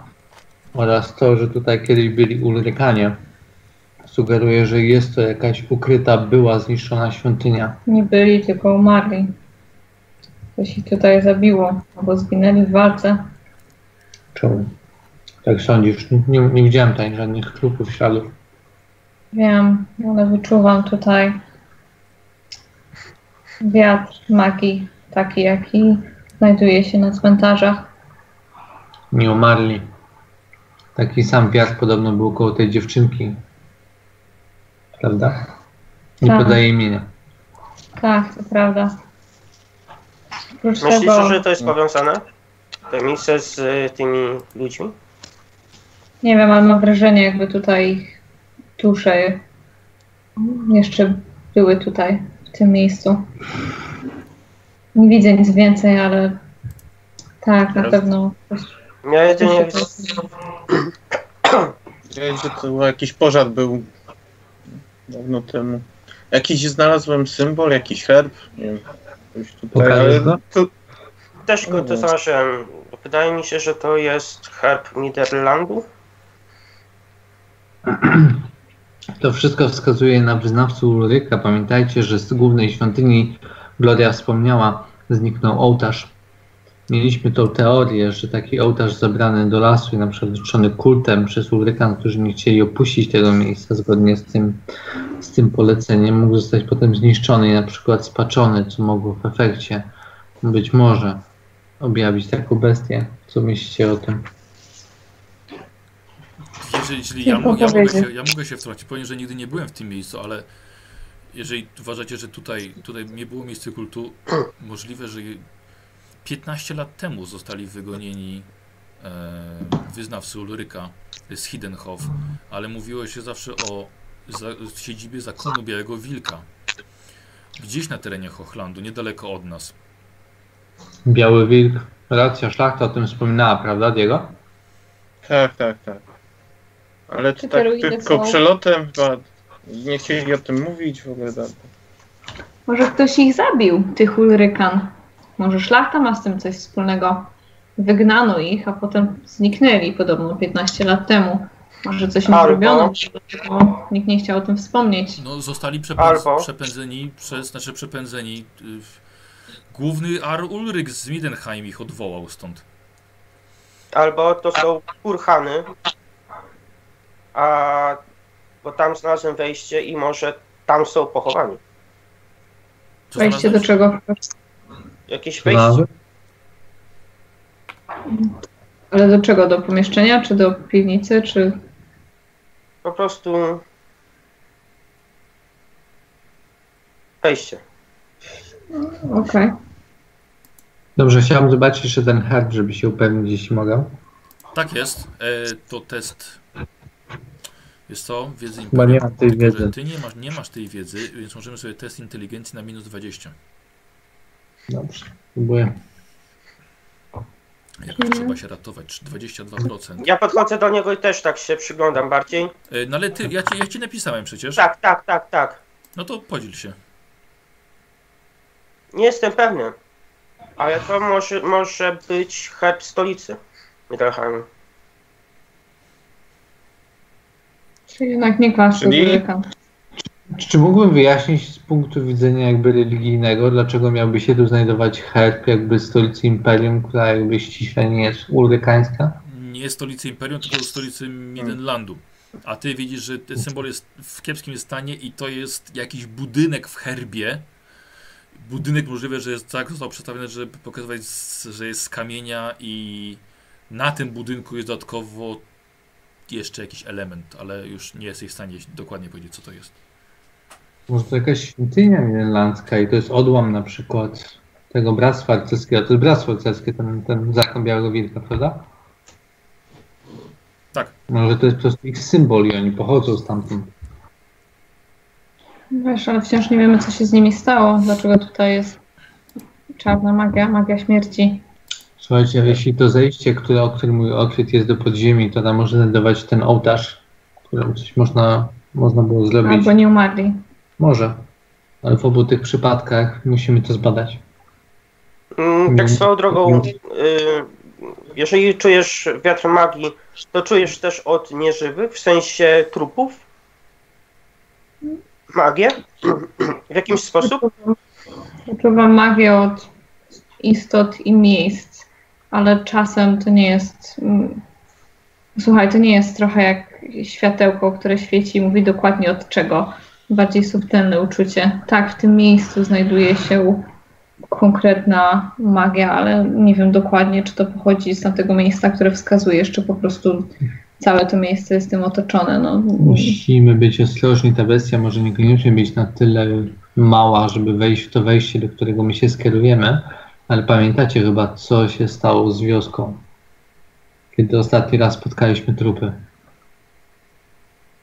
Speaker 2: oraz to, że tutaj kiedyś byli Ulrykanie, sugeruje, że jest to jakaś ukryta, była zniszczona świątynia.
Speaker 4: Nie byli, tylko umarli. Coś ich tutaj zabiło, albo zginęli w walce.
Speaker 2: Czemu? Tak sądzisz? Nie, nie, widziałem tutaj żadnych trupów, śladów.
Speaker 4: Wiem, ale wyczuwam tutaj wiatr magii, taki jaki znajduje się na cmentarzach.
Speaker 2: Nie umarli. Taki sam wiatr podobno był koło tej dziewczynki. Prawda? Nie
Speaker 4: Tak.
Speaker 2: podaje imienia.
Speaker 4: Tak, to prawda. Oprócz
Speaker 3: Myślicie,
Speaker 4: tego,
Speaker 3: że to jest powiązane? To miejsce z y, tymi ludźmi?
Speaker 4: Nie wiem, ale mam wrażenie, jakby tutaj ich dusze jeszcze były tutaj, w tym miejscu. Nie widzę nic więcej, ale tak, na pewno.
Speaker 3: Ja jedynie widzę
Speaker 5: Wiedziałeś, że to jakiś pożar był dawno temu. Jakiś znalazłem symbol, jakiś herb. Nie wiem. Coś tutaj, ale to,
Speaker 3: Też go to znalazłem. Wydaje mi się, że to jest herb Niderlandu.
Speaker 2: To wszystko wskazuje na wyznawców Ulryka. Pamiętajcie, że z głównej świątyni Gloria wspomniała, zniknął ołtarz. Mieliśmy tą teorię, że taki ołtarz zabrany do lasu i na przykład kultem przez Ulrykan, którzy nie chcieli opuścić tego miejsca zgodnie z tym, z tym poleceniem, mógł zostać potem zniszczony i na przykład spaczony, co mogło w efekcie być może objawić taką bestię. Co myślicie o tym?
Speaker 1: Jeżeli, jeżeli ja,
Speaker 4: Ciężko
Speaker 1: mo- ja, mogę się, ja mogę się wtrącić, powiem, że nigdy nie byłem w tym miejscu, ale jeżeli uważacie, że tutaj, tutaj nie było miejsca kultu, możliwe, że 15 lat temu zostali wygonieni e, wyznawcy Ulryka z Hiddenhof, ale mówiło się zawsze o za, siedzibie zakonu Białego Wilka. Gdzieś na terenie Hochlandu, niedaleko od nas.
Speaker 2: Biały Wilk, racja, szlachta o tym wspominała, prawda Diego?
Speaker 5: tak, tak, tak. Ale to
Speaker 4: Czy
Speaker 5: tak tylko
Speaker 4: są-
Speaker 5: przelotem chyba nie chcieli o tym mówić w ogóle.
Speaker 4: Może ktoś ich zabił, tych Ulrykan. Może szlachta ma z tym coś wspólnego. Wygnano ich, a potem zniknęli podobno 15 lat temu. Może coś im
Speaker 3: Albo-
Speaker 4: zrobiono, bo nikt nie chciał o tym wspomnieć.
Speaker 1: No, zostali przepędz,
Speaker 3: Albo-
Speaker 1: przepędzeni przez, znaczy przepędzeni. Y, główny Ar Ulryk z Midenheim ich odwołał stąd.
Speaker 3: Albo to są kurhany. A bo tam znalazłem wejście i może tam są pochowani.
Speaker 1: Co
Speaker 4: Wejście do czego?
Speaker 3: Jakieś wejście.
Speaker 4: Ale do czego? Do pomieszczenia, czy do piwnicy, czy...
Speaker 3: Po prostu wejście.
Speaker 4: Okej.
Speaker 2: Dobrze, chciałem zobaczyć jeszcze ten herb, żeby się upewnić, jeśli mogę.
Speaker 1: Tak jest. E, to test. Jest co? Wiedzy
Speaker 2: Chyba nie mam tej wiedzy.
Speaker 1: Ty nie masz, nie masz tej wiedzy, więc możemy sobie test inteligencji na minus 20.
Speaker 2: Dobrze, próbuję.
Speaker 1: Jak
Speaker 4: Mhm.
Speaker 1: trzeba się ratować? 22%.
Speaker 3: Ja podchodzę do niego i też tak się przyglądam bardziej.
Speaker 1: E, no ale ty, ja ci, ja ci napisałem przecież.
Speaker 3: Tak, tak, tak, tak.
Speaker 1: No to podziel się.
Speaker 3: Nie jestem pewny. Ale to może, może być herb stolicy Middleheimu.
Speaker 4: Czyli jednak nie kłamstwo
Speaker 5: Czyli-.
Speaker 2: Czy, czy mógłbym wyjaśnić z punktu widzenia jakby religijnego, dlaczego miałby się tu znajdować herb jakby stolicy imperium, która jakby ściśle nie jest ulrykańska?
Speaker 1: Nie stolicy Imperium, tylko stolicy Midenlandu. A ty widzisz, że ten symbol jest w kiepskim stanie i to jest jakiś budynek w herbie. Budynek możliwe, że jest tak został przedstawiony, żeby pokazywać, że jest z kamienia i na tym budynku jest dodatkowo jeszcze jakiś element, ale już nie jesteś w stanie dokładnie powiedzieć, co to jest.
Speaker 2: Może to jakaś świątynia milenlandzka i to jest odłam na przykład tego bractwa rycerskiego. To jest bractwo rycerskie, ten, ten zakon Białego Wilka, prawda?
Speaker 1: Tak.
Speaker 2: Może to jest po prostu ich symbol i oni pochodzą stamtąd.
Speaker 4: Wiesz, ale wciąż nie wiemy, co się z nimi stało. Dlaczego tutaj jest czarna magia, magia śmierci.
Speaker 2: Słuchajcie, jeśli to zejście, które, o którym mój odkryt jest do podziemi, to tam może znajdować ten ołtarz, którym coś można, można było zrobić.
Speaker 4: Albo nie umarli.
Speaker 2: Może. Ale w obu tych przypadkach musimy to zbadać.
Speaker 3: Mm, tak swoją drogą, y, jeżeli czujesz wiatr magii, to czujesz też od nieżywych, w sensie trupów? Magię? W jakimś sposób?
Speaker 4: Wyczuwam magię od istot i miejsc, ale czasem to nie jest. mm, Słuchaj, to nie jest trochę jak światełko, które świeci i mówi dokładnie od czego. Bardziej subtelne uczucie. Tak, w tym miejscu znajduje się konkretna magia, ale nie wiem dokładnie, czy to pochodzi z tamtego miejsca, które wskazujesz, czy po prostu całe to miejsce jest tym otoczone. No,
Speaker 2: Musimy być ostrożni. Ta bestia może niekoniecznie być na tyle mała, żeby wejść w to wejście, do którego my się skierujemy. Ale pamiętacie chyba, co się stało z wioską? Kiedy ostatni raz spotkaliśmy trupy.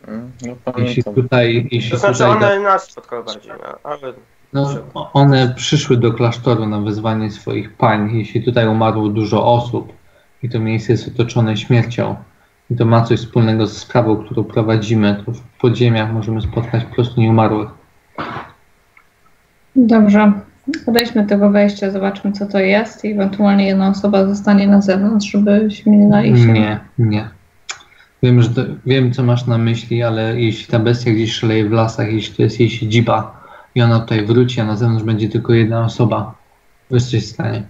Speaker 5: Mm, No
Speaker 2: Jeśli
Speaker 5: pamiętam.
Speaker 2: tutaj, jeśli
Speaker 3: To znaczy
Speaker 2: tutaj
Speaker 3: one nas spotkały bardziej, no, ale
Speaker 2: No, one przyszły do klasztoru na wezwanie swoich pań. Jeśli tutaj umarło dużo osób i to miejsce jest otoczone śmiercią i to ma coś wspólnego ze sprawą, którą prowadzimy, to w podziemiach możemy spotkać po prostu nieumarłych.
Speaker 4: Dobrze. Podejdźmy do tego wejścia, zobaczmy co to jest i ewentualnie jedna osoba zostanie na zewnątrz, żebyśmy nie dali się.
Speaker 2: Nie, nie. Wiem, że to, wiem, co masz na myśli, ale jeśli ta bestia gdzieś szaleje w lasach, jeśli to jest jej siedziba i ona tutaj wróci, a na zewnątrz będzie tylko jedna osoba, to jest coś w stanie.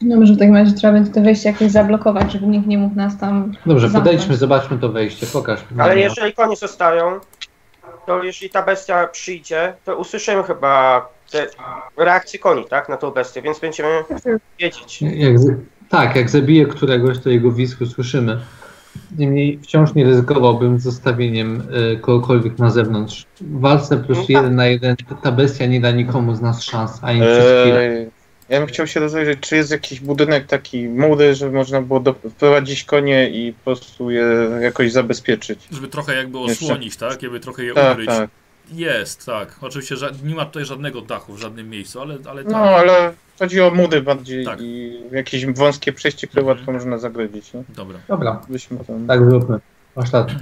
Speaker 4: Dobrze, w takim razie trzeba będzie to wejście jakoś zablokować, żeby nikt nie mógł nas tam.
Speaker 2: Dobrze,
Speaker 4: zamknąć.
Speaker 2: podejdźmy, zobaczmy to wejście, pokaż.
Speaker 3: Ale jeżeli konie zostają, to jeśli ta bestia przyjdzie, to usłyszymy chyba te reakcje koni, tak, na tą bestię, więc będziemy wiedzieć.
Speaker 2: Jak, tak, jak zabiję któregoś, to jego wizku słyszymy. Niemniej wciąż nie ryzykowałbym z zostawieniem y, kogokolwiek na zewnątrz. W walce plus
Speaker 3: No tak.
Speaker 2: jeden na jeden ta- bestia nie da nikomu z nas szans, ani przez chwilę.
Speaker 5: Eee, ja bym chciał się rozejrzeć, czy jest jakiś budynek taki mury, żeby można było wprowadzić konie i po prostu je jakoś zabezpieczyć.
Speaker 1: Żeby trochę jakby
Speaker 5: Jeszcze.
Speaker 1: osłonić, tak? Jakby trochę je
Speaker 5: Tak,
Speaker 1: ukryć.
Speaker 5: tak.
Speaker 1: Jest, tak. Oczywiście ża- nie ma tutaj żadnego dachu w żadnym miejscu, ale, ale tak.
Speaker 5: No, ale chodzi o mury bardziej
Speaker 1: Tak.
Speaker 5: i jakieś wąskie przejście, które
Speaker 1: Mhm.
Speaker 5: łatwo można zagrodzić. Nie?
Speaker 1: Dobra.
Speaker 2: Dobra,
Speaker 5: Byśmy tam...
Speaker 2: tak zróbmy. Masz rację.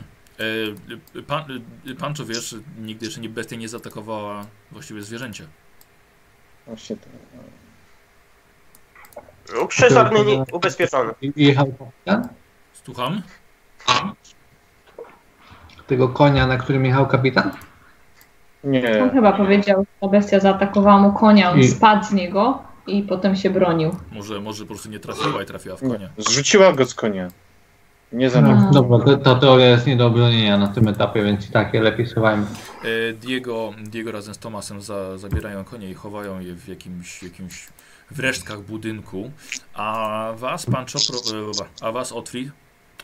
Speaker 1: E, pan, pan czy wiesz, nigdy jeszcze nie bestia nie zaatakowała właściwie zwierzęcia.
Speaker 5: Właśnie tak.
Speaker 3: Przezorny, nie- ubezpieczony.
Speaker 2: I- Jechał kapitan?
Speaker 1: Słucham?
Speaker 2: Tego konia, na którym jechał kapitan?
Speaker 4: On
Speaker 5: Nie.
Speaker 4: chyba powiedział, że ta bestia zaatakowała mu konia, on
Speaker 2: I-
Speaker 4: spadł z niego i potem się bronił.
Speaker 1: Może, może po prostu nie trafiła i trafiła w
Speaker 5: nie.
Speaker 1: konia.
Speaker 5: Zrzuciła go z konia. Nie
Speaker 4: No.
Speaker 5: za
Speaker 2: Dobra, to, ta teoria jest nie do obronienia na tym etapie, więc i tak je lepiej schowajmy.
Speaker 1: E, Diego, Diego razem z Tomasem za, zabierają konie i chowają je w jakimś, jakimś w resztkach budynku, a was, pan Czopro, e, a was Otwit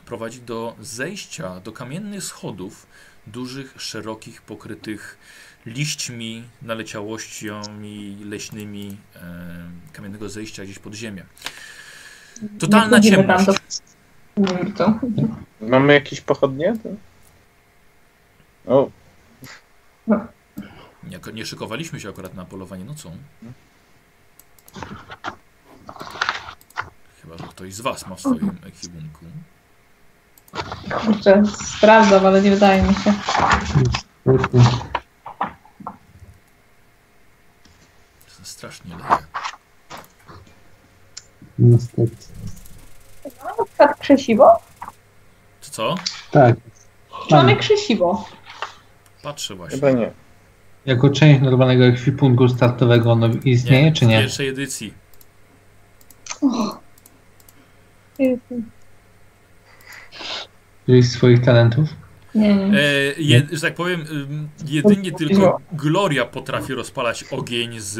Speaker 1: prowadzi do zejścia, do kamiennych schodów, dużych, szerokich, pokrytych liśćmi, naleciałościami leśnymi e, kamiennego zejścia gdzieś pod ziemię. Totalna ciemność.
Speaker 4: do.
Speaker 5: Mamy jakieś pochodnie? To... O,
Speaker 1: Nie, nie szykowaliśmy się akurat na polowanie nocą. Chyba, że ktoś z Was ma w swoim ekwipunku.
Speaker 4: Kurczę, sprawdzam, ale nie wydaje mi się.
Speaker 1: To strasznie leje.
Speaker 2: Niestety.
Speaker 4: Tak krzesiwo?
Speaker 1: To co?
Speaker 2: Tak.
Speaker 4: Czy mamy krzesiwo?
Speaker 1: Patrzę właśnie.
Speaker 5: chyba nie.
Speaker 2: Jako część normalnego ekwipunku startowego ono istnieje, czy
Speaker 1: W
Speaker 2: nie?
Speaker 1: pierwszej edycji.
Speaker 2: Któryś z swoich talentów?
Speaker 4: Nie, nie.
Speaker 1: E, je, że tak powiem, jedynie tylko Gloria potrafi rozpalać ogień z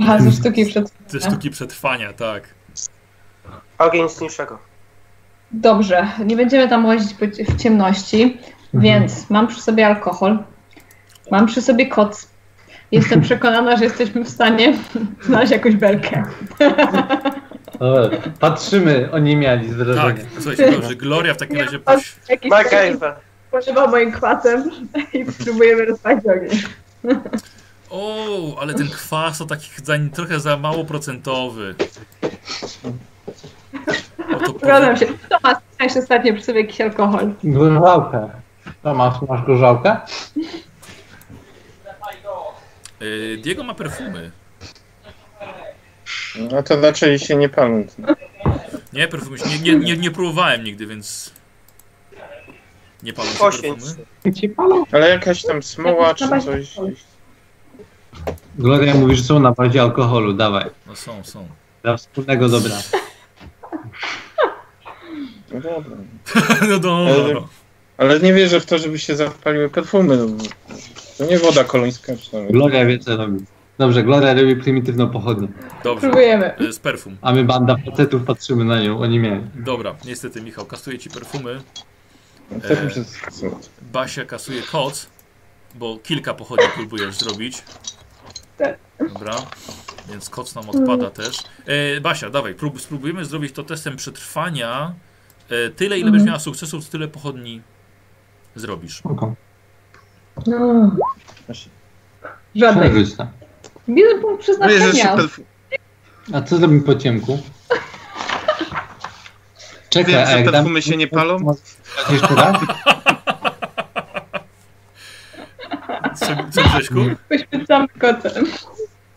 Speaker 4: Aha, ze sztuki przed...
Speaker 1: ze sztuki przetrwania, tak.
Speaker 3: Ogień niższego.
Speaker 4: Dobrze, nie będziemy tam łazić w ciemności, więc mam przy sobie alkohol, mam przy sobie koc. Jestem przekonana, że jesteśmy w stanie znaleźć jakąś belkę.
Speaker 2: O, patrzymy, oni mieli z
Speaker 1: Tak, słuchajcie, dobrze. Gloria w takim razie poś...
Speaker 4: Jakiś
Speaker 3: MacGyver.
Speaker 4: moim kwasem i spróbujemy rozpalić ogień.
Speaker 1: O, ale ten kwas to taki za, trochę za mało procentowy.
Speaker 4: Zgadzam się. Tomasz, miałeś ostatnio przy sobie jakiś alkohol.
Speaker 2: Gorzałkę. Tomasz, masz gorzałkę?
Speaker 1: Y, Diego ma perfumy.
Speaker 5: No to raczej się nie palą.
Speaker 1: Nie, perfumy się, nie, nie, nie, nie próbowałem nigdy, więc... Nie palą się perfumy?
Speaker 5: Ale jakaś tam smoła czy coś.
Speaker 2: Gloria mówi, że są na bazie alkoholu, dawaj.
Speaker 1: No są, są.
Speaker 2: Dla wspólnego dobra.
Speaker 5: No dobra.
Speaker 1: No dobra.
Speaker 5: Ale nie wierzę w to, żeby się zapaliły perfumy. no bo To nie woda kolońska przynajmniej.
Speaker 2: Gloria wie co robi. Dobrze, Gloria robi prymitywną pochodnię.
Speaker 1: Dobrze.
Speaker 4: Próbujemy.
Speaker 1: Y, Z perfum.
Speaker 2: A my banda facetów patrzymy na nią, oni mieli.
Speaker 1: Dobra, niestety Michał kasuje ci perfumy.
Speaker 5: No to
Speaker 1: E. Basia kasuje koc, bo kilka pochodni próbujesz zrobić.
Speaker 4: Tak.
Speaker 1: Dobra, więc koc nam odpada też. E, Basia, dawaj, prób, spróbujemy zrobić to testem przetrwania. E, tyle, ile
Speaker 4: Mhm.
Speaker 1: będziesz miała sukcesów, tyle pochodni zrobisz.
Speaker 2: Spoko.
Speaker 4: No. Żadnej. Jeden punkt
Speaker 5: No
Speaker 4: przeznaczenia.
Speaker 5: perfum.
Speaker 2: A co zrobimy po ciemku? Czekaj,
Speaker 5: Wiem, że perfumy się nie palą?
Speaker 2: Jeszcze raz?
Speaker 1: Co, co Grześku?
Speaker 4: Poświęcamy kotem.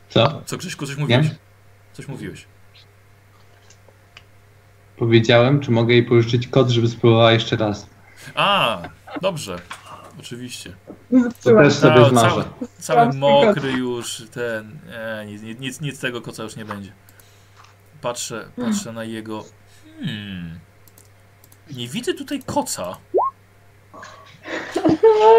Speaker 2: Co?
Speaker 1: Co Grześku, coś mówiłeś?
Speaker 2: Wiem.
Speaker 1: Coś mówiłeś.
Speaker 2: Powiedziałem, czy mogę jej pożyczyć kod, żeby spróbowała jeszcze raz.
Speaker 1: A, dobrze. Oczywiście.
Speaker 2: To
Speaker 4: Zepsułam.
Speaker 2: też sobie zmarzę.
Speaker 1: cały, cały mokry już, ten, nie, nic, nic, nic, tego koca już nie będzie. Patrzę, patrzę na jego, hmm, nie widzę tutaj koca.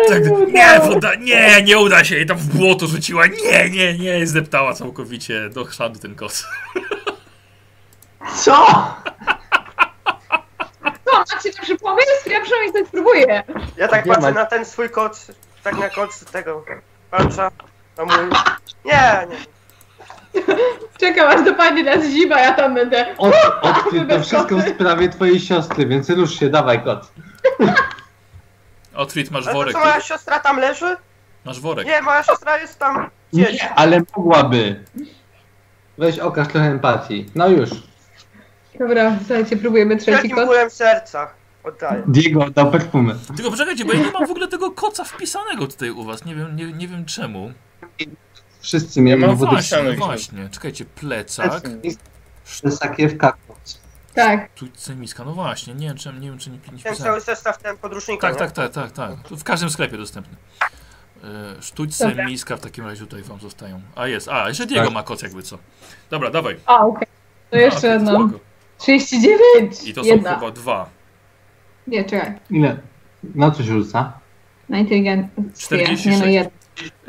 Speaker 1: Tak, nie, woda, nie, nie uda się jej tam w błoto rzuciła, nie, nie, nie, zdeptała całkowicie do chrzadu ten koc.
Speaker 2: Co?
Speaker 4: Macie lepszy pomysł? Ja przynajmniej coś spróbuję.
Speaker 3: Ja tak
Speaker 2: Nie
Speaker 3: patrzę
Speaker 2: ma-
Speaker 3: na ten swój koc, tak na koc tego patrzę, a mój... Nie, nie.
Speaker 4: Czekam aż dopadnie nas zima, ja tam będę.
Speaker 2: Od, odkryj to wszystko w sprawie twojej siostry, więc rusz się, dawaj kot.
Speaker 1: Otwit, masz
Speaker 3: Ale to
Speaker 1: worek,
Speaker 3: co, moja siostra tam leży?
Speaker 1: masz worek.
Speaker 3: Nie, moja siostra jest tam gdzieś.
Speaker 2: Nie, ale mogłaby. Weź okaż trochę empatii. No już.
Speaker 4: Dobra, słuchajcie, próbujemy trzeci
Speaker 3: Wielkim
Speaker 4: kot.
Speaker 3: bólem serca oddaję.
Speaker 2: Diego oddał perfumy.
Speaker 1: Tylko poczekajcie, bo ja nie mam w ogóle tego koca wpisanego tutaj u was, nie wiem, nie, nie wiem czemu.
Speaker 2: Wszyscy mieli
Speaker 5: mam
Speaker 2: wodę
Speaker 1: Właśnie, no właśnie, czekajcie, plecak,
Speaker 2: To jest sakiewka.
Speaker 4: Tak.
Speaker 1: sztućce miska, no właśnie, nie wiem, czy, nie wiem, czy nie, nie
Speaker 3: Ten cały zestaw ten podróżnika,
Speaker 1: Tak,
Speaker 3: nie?
Speaker 1: tak, tak, tak, tak. To w każdym sklepie dostępny. E, Sztućce
Speaker 4: Dobra.
Speaker 1: miska w takim razie tutaj wam zostają. A jest, a jeszcze Diego
Speaker 2: Tak.
Speaker 1: ma koc jakby co. Dobra, dawaj.
Speaker 4: A, okej. To jeszcze
Speaker 1: A,
Speaker 4: jedno.
Speaker 1: Spoko.
Speaker 4: 39!
Speaker 1: I to są
Speaker 4: Jedna.
Speaker 1: chyba dwa.
Speaker 4: Nie, czekaj.
Speaker 2: Ile? Na co się rzuca?
Speaker 4: Na inteligencję.
Speaker 1: 46.
Speaker 4: Nie, no.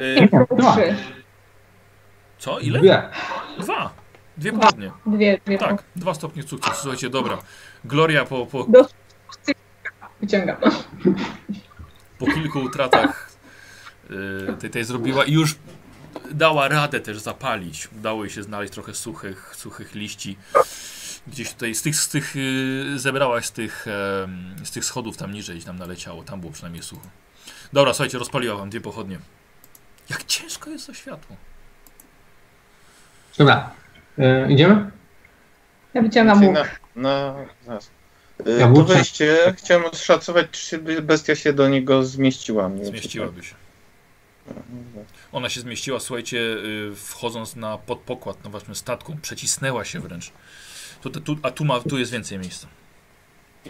Speaker 1: E,
Speaker 2: Nie, dwa.
Speaker 4: Trzy.
Speaker 1: co? Ile?
Speaker 2: Dwie.
Speaker 1: Dwa. Dwie
Speaker 4: Dwa.
Speaker 1: pochodnie.
Speaker 4: Dwie, dwie.
Speaker 1: Tak, dwa stopnie sukcesu. Słuchajcie, dobra. Gloria po, po,
Speaker 4: Do... Wyciągam.
Speaker 1: po kilku utratach y, tej, tej zrobiła i już dała radę też zapalić. Udało jej się znaleźć trochę suchych, suchych liści. Gdzieś tutaj z tych, z tych y, zebrałaś z tych, z tych schodów tam niżej tam naleciało. Tam było przynajmniej sucho. Dobra, słuchajcie, rozpaliła wam dwie pochodnie. Jak ciężko jest to światło.
Speaker 2: Dobra. E, idziemy?
Speaker 4: Ja wyciągam
Speaker 5: Czyli
Speaker 4: łuk.
Speaker 5: na, na, zaraz.
Speaker 2: Ja
Speaker 5: To wejście, chciałem oszacować, czy się bestia się do niego zmieściła. Nie
Speaker 1: Zmieściłaby się.
Speaker 5: tak.
Speaker 1: Ona się zmieściła, słuchajcie, y, wchodząc na podpokład na waszym statku. Przecisnęła się wręcz. Tu, tu, a tu, ma, tu jest więcej miejsca.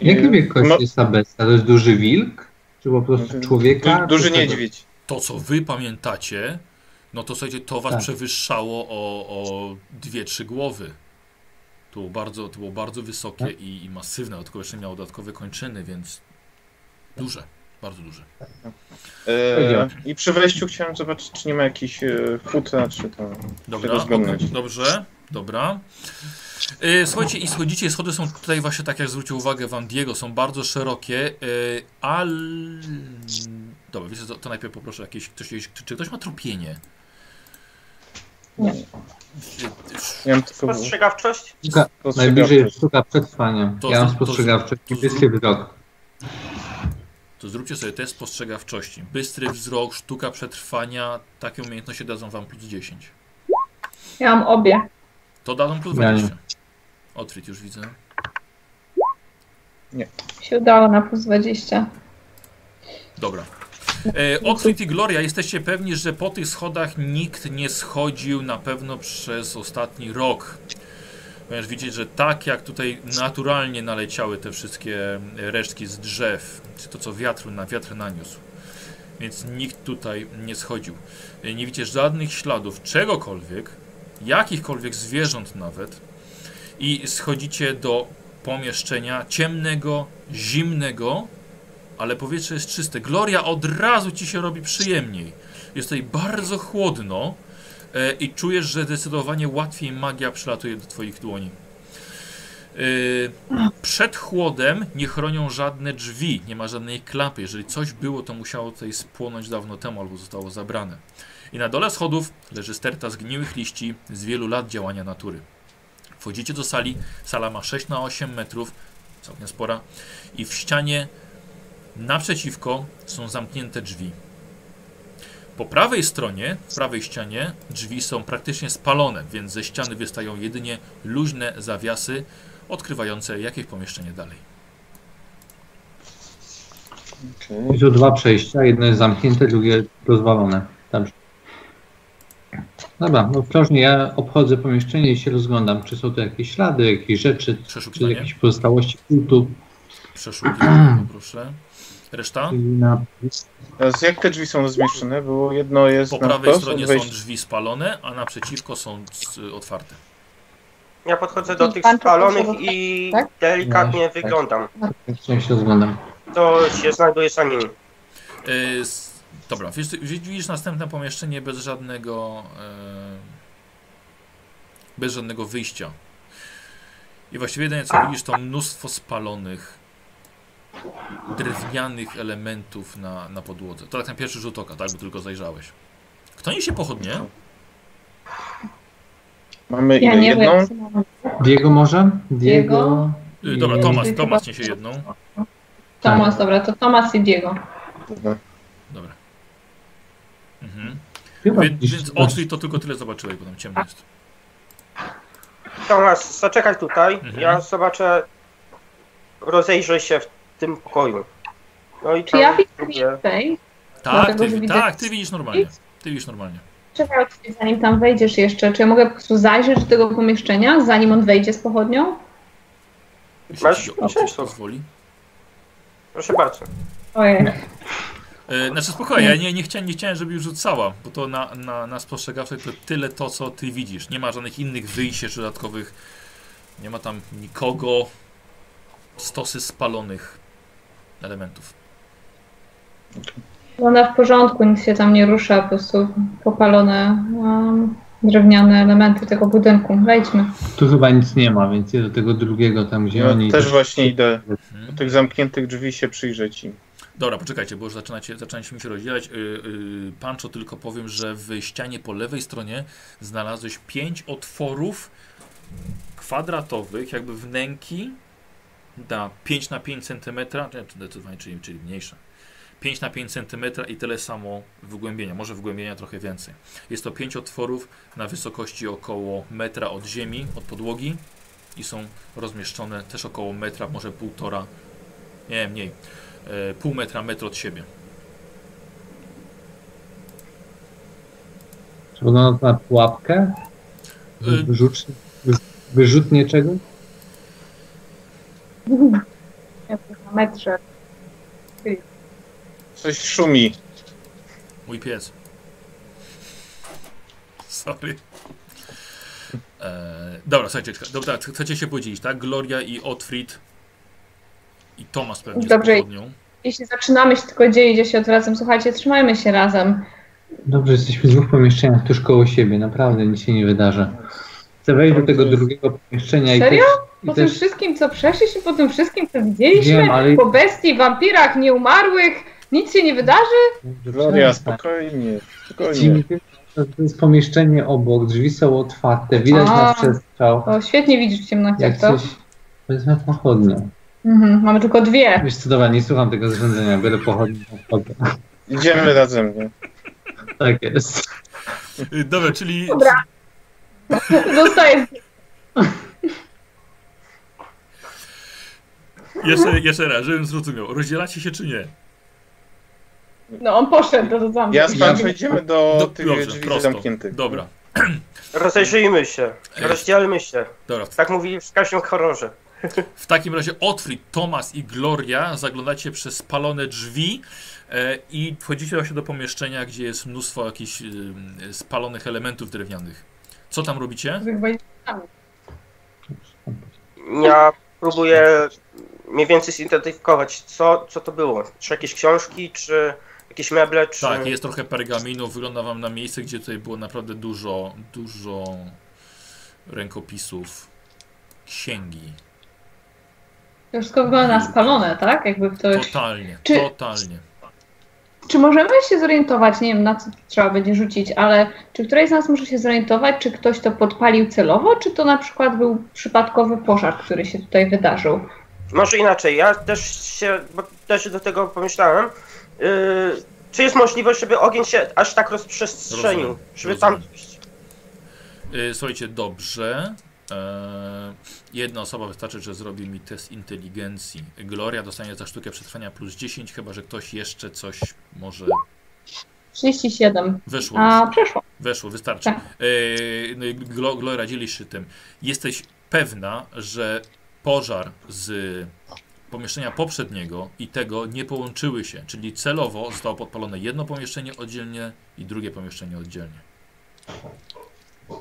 Speaker 2: Jaki wielkości
Speaker 5: No,
Speaker 2: jest ta bestia? To jest duży wilk? Czy po prostu człowieka?
Speaker 5: du, duży niedźwiedź.
Speaker 1: to, co wy pamiętacie, no to słuchajcie, to was
Speaker 2: Tak.
Speaker 1: przewyższało o, o dwie, trzy głowy. To było bardzo, to było bardzo wysokie
Speaker 2: Tak.
Speaker 1: i, i masywne, dodatkowo jeszcze miało dodatkowe kończyny, więc duże, bardzo duże.
Speaker 2: Powiedziałem.
Speaker 5: I przy wejściu chciałem zobaczyć, czy nie ma jakichś e, futra, czy tam.
Speaker 1: Dobra, okej, dobrze, dobra. E, Słuchajcie, i schodzicie, schody są tutaj właśnie, tak jak zwrócił uwagę Wam Diego, są bardzo szerokie, e, ale... Dobra, wiecie co, to najpierw poproszę jakieś, ktoś, czy, czy ktoś ma tropienie?
Speaker 4: Nie.
Speaker 5: Nie mam tylko.
Speaker 3: Spostrzegawczość?
Speaker 2: Sztuka, najbliżej jest sztuka przetrwania.
Speaker 1: To
Speaker 2: ja mam
Speaker 1: to
Speaker 2: spostrzegawczość.
Speaker 1: to z-
Speaker 2: Niebieskie wzrok.
Speaker 1: To zróbcie sobie test spostrzegawczości. Bystry wzrok, sztuka przetrwania, takie umiejętności dadzą wam plus 10.
Speaker 4: Ja mam obie.
Speaker 1: To dadzą plus
Speaker 2: Ja nie.
Speaker 1: 20. Otwit już widzę.
Speaker 4: Się udało na plus 20.
Speaker 1: Dobra. E, Otwit i Gloria, jesteście pewni, że po tych schodach nikt nie schodził na pewno przez ostatni rok. Ponieważ widzicie, że tak jak tutaj naturalnie naleciały te wszystkie resztki z drzew, czy to co wiatr na wiatr naniósł. Więc nikt tutaj nie schodził. E, Nie widzicie żadnych śladów czegokolwiek, jakichkolwiek zwierząt nawet. I schodzicie do pomieszczenia ciemnego, zimnego, ale powietrze jest czyste. Gloria od razu ci się robi przyjemniej. Jest tutaj bardzo chłodno e, i czujesz, że zdecydowanie łatwiej magia przylatuje do twoich dłoni. E, przed chłodem nie chronią żadne drzwi, nie ma żadnej klapy. Jeżeli coś było, to musiało tutaj spłonąć dawno temu albo zostało zabrane. I na dole schodów leży sterta zgniłych liści z wielu lat działania natury. Wchodzicie do sali. Sala ma 6 na 8 metrów, całkiem spora. I w ścianie naprzeciwko są zamknięte drzwi. Po prawej stronie, w prawej ścianie, drzwi są praktycznie spalone, więc ze ściany wystają jedynie luźne zawiasy odkrywające jakieś pomieszczenie dalej.
Speaker 5: Okej.
Speaker 2: I dwa przejścia, jedno jest zamknięte, drugie rozwalone. Dobra, no ostrożnie, ja obchodzę pomieszczenie i się rozglądam, czy są tu jakieś ślady, jakieś rzeczy, czy jakieś pozostałości kultu.
Speaker 1: Przeszukiwanie, proszę. Reszta?
Speaker 2: Na...
Speaker 5: Jak te drzwi są rozmieszczone? Było jedno jest
Speaker 1: Po
Speaker 5: na
Speaker 1: prawej
Speaker 5: wprost
Speaker 1: stronie
Speaker 5: od
Speaker 1: są drzwi spalone, a naprzeciwko są y, otwarte.
Speaker 3: Ja podchodzę do
Speaker 4: I
Speaker 3: tych
Speaker 4: to
Speaker 3: spalonych i
Speaker 4: tak?
Speaker 3: delikatnie
Speaker 2: No, tak.
Speaker 3: wyglądam.
Speaker 2: Ja się rozglądam.
Speaker 3: To się znajduje za nimi.
Speaker 1: Dobra, wiesz, widzisz następne pomieszczenie bez żadnego e, bez żadnego wyjścia. I właściwie jedyne co widzisz to mnóstwo spalonych drewnianych elementów na, na podłodze. To tak na pierwszy rzut oka, tak, bo tylko zajrzałeś. Kto niesie pochodnie?
Speaker 5: Mamy
Speaker 4: Ja
Speaker 5: ile? jedną?
Speaker 4: wiem.
Speaker 2: Diego może? Diego?
Speaker 1: Y, Dobra, Tomasz, Tomasz niesie jedną.
Speaker 4: Tomas, dobra, to Tomas i Diego.
Speaker 5: Dobra.
Speaker 1: Mhm.
Speaker 2: Chyba
Speaker 1: Więc,
Speaker 2: gdzieś-
Speaker 1: więc otwórz to tylko tyle zobaczyłeś, bo tam ciemno jest.
Speaker 3: Tomasz, zaczekaj tutaj.
Speaker 1: Mhm.
Speaker 3: Ja zobaczę, rozejrzę się w tym pokoju. No i
Speaker 4: Czy ja widzę więcej?
Speaker 1: Tak,
Speaker 4: Dlatego,
Speaker 1: ty,
Speaker 4: widzę-
Speaker 1: tak, ty widzisz normalnie. Ty widzisz normalnie.
Speaker 4: Czekaj, zanim tam wejdziesz jeszcze, czy ja mogę po prostu zajrzeć do tego pomieszczenia, zanim on wejdzie z pochodnią?
Speaker 1: Jeśli
Speaker 3: Masz?
Speaker 1: ci pozwoli.
Speaker 3: Proszę bardzo.
Speaker 4: Ojej.
Speaker 1: E, znaczy spokojnie, ja nie, nie, chciałem, nie chciałem, żeby już rzucała, bo to na, na, na spostrzegawczej to tyle to, co ty widzisz. Nie ma żadnych innych wyjść jeszcze dodatkowych. Nie ma tam nikogo. Stosy spalonych elementów.
Speaker 4: Wygląda w porządku, nic się tam nie rusza, po prostu popalone um, drewniane elementy tego budynku. Wejdźmy.
Speaker 2: Tu chyba nic nie ma, więc ja do tego drugiego tam, gdzie
Speaker 5: Ja
Speaker 2: oni...
Speaker 5: też właśnie idę do
Speaker 1: Mhm.
Speaker 5: tych zamkniętych drzwi się przyjrzeć im.
Speaker 1: Dobra, poczekajcie, bo już zaczynacie, zaczęliśmy się rozdzielać. Yy, yy, Pancho, tylko powiem, że w ścianie po lewej stronie znalazłeś pięć otworów kwadratowych, jakby wnęki na 5 na 5 cm, zdecydowanie, czyli, czyli mniejsze. 5 na 5 cm i tyle samo wygłębienia, może wygłębienia trochę więcej. Jest to pięć otworów na wysokości około metra od ziemi, od podłogi i są rozmieszczone też około metra, może półtora, nie mniej, pół metra, metr od siebie.
Speaker 2: Czy wygląda to na pułapkę?
Speaker 1: Y-
Speaker 2: Wyrzut, wyrzutnie czego?
Speaker 4: Na metrze.
Speaker 5: Coś szumi.
Speaker 1: Mój pies. Sorry. E, dobra, słuchajcie, dobra, chcecie się podzielić, tak? Gloria i Otfrid i Tomasz pewnie
Speaker 4: Dobrze.
Speaker 1: z pochodnią.
Speaker 4: Jeśli zaczynamy się tylko dzielić, ja się odwracam. Słuchajcie, trzymajmy się razem.
Speaker 2: Dobrze, jesteśmy w dwóch pomieszczeniach tuż koło siebie, naprawdę nic się nie wydarzy. Chcę wejść do tego drugiego pomieszczenia
Speaker 4: Serio?
Speaker 2: i też...
Speaker 4: Po
Speaker 2: I
Speaker 4: tym
Speaker 2: też
Speaker 4: wszystkim, co przeszliśmy, po tym wszystkim, co widzieliśmy,
Speaker 2: Wiem, ale-
Speaker 4: po bestii, wampirach, nieumarłych, nic się nie wydarzy?
Speaker 5: Gloria, spokojnie, spokojnie.
Speaker 2: To jest pomieszczenie obok, drzwi są otwarte, widać
Speaker 4: A.
Speaker 2: na przestrzał.
Speaker 4: O, świetnie widzisz w ciemnościach,
Speaker 2: Jak
Speaker 4: to?
Speaker 2: coś... Wezmę pochodnię.
Speaker 4: Mhm, mamy tylko dwie.
Speaker 2: Wiesz co, dobra, nie słucham tego zarządzenia, pochodnię. pochodzę.
Speaker 5: Idziemy razem, nie?
Speaker 2: Tak jest.
Speaker 1: Y, Dobra, czyli
Speaker 4: Dobra. Zostaje.
Speaker 1: Jeszcze, jeszcze raz, żebym zrozumiał. Rozdzielacie się czy nie?
Speaker 4: No on poszedł do zamku.
Speaker 5: Ja z Pancho idziemy do
Speaker 1: Do-
Speaker 5: tych
Speaker 1: dobrze,
Speaker 5: drzwi
Speaker 1: prosto.
Speaker 5: zamkniętych.
Speaker 1: Dobra,
Speaker 3: Rozejrzyjmy się, rozdzielmy się.
Speaker 1: dobra.
Speaker 3: Tak mówili w każdym horrorze.
Speaker 1: W takim razie Otfrid, Tomas i Gloria zaglądacie przez spalone drzwi e, i wchodzicie właśnie do pomieszczenia, gdzie jest mnóstwo jakichś e, spalonych elementów drewnianych. Co tam robicie?
Speaker 3: Ja próbuję mniej więcej zidentyfikować, co, co to było. Czy jakieś książki, czy jakieś meble, czy...
Speaker 1: Tak, jest trochę pergaminu. Wygląda wam na miejsce, gdzie tutaj było naprawdę dużo, dużo rękopisów, księgi.
Speaker 4: To wszystko wygląda na spalone, tak? Jakby ktoś...
Speaker 1: Totalnie,
Speaker 4: Czy-
Speaker 1: totalnie.
Speaker 4: Czy możemy się zorientować, nie wiem na co trzeba będzie rzucić, ale czy któryś z nas może się zorientować, czy ktoś to podpalił celowo, czy to na przykład był przypadkowy pożar, który się tutaj wydarzył?
Speaker 3: Może inaczej, ja też się, bo też do tego pomyślałem. Yy, czy jest możliwość, żeby ogień się aż tak rozprzestrzenił?
Speaker 1: Rozumiem,
Speaker 3: żeby tam...
Speaker 1: Y, Słuchajcie, dobrze. Eee, jedna osoba wystarczy, że zrobi mi test inteligencji. Gloria dostanie za sztukę przetrwania plus 10, chyba że ktoś jeszcze coś może
Speaker 4: 37.
Speaker 1: weszło.
Speaker 4: A przeszło.
Speaker 1: Weszło, wystarczy.
Speaker 4: Tak.
Speaker 1: Eee, no i Glo, Gloria dzielisz się tym. Jesteś pewna, że pożar z pomieszczenia poprzedniego i tego nie połączyły się, czyli celowo zostało podpalone jedno pomieszczenie oddzielnie i drugie pomieszczenie oddzielnie.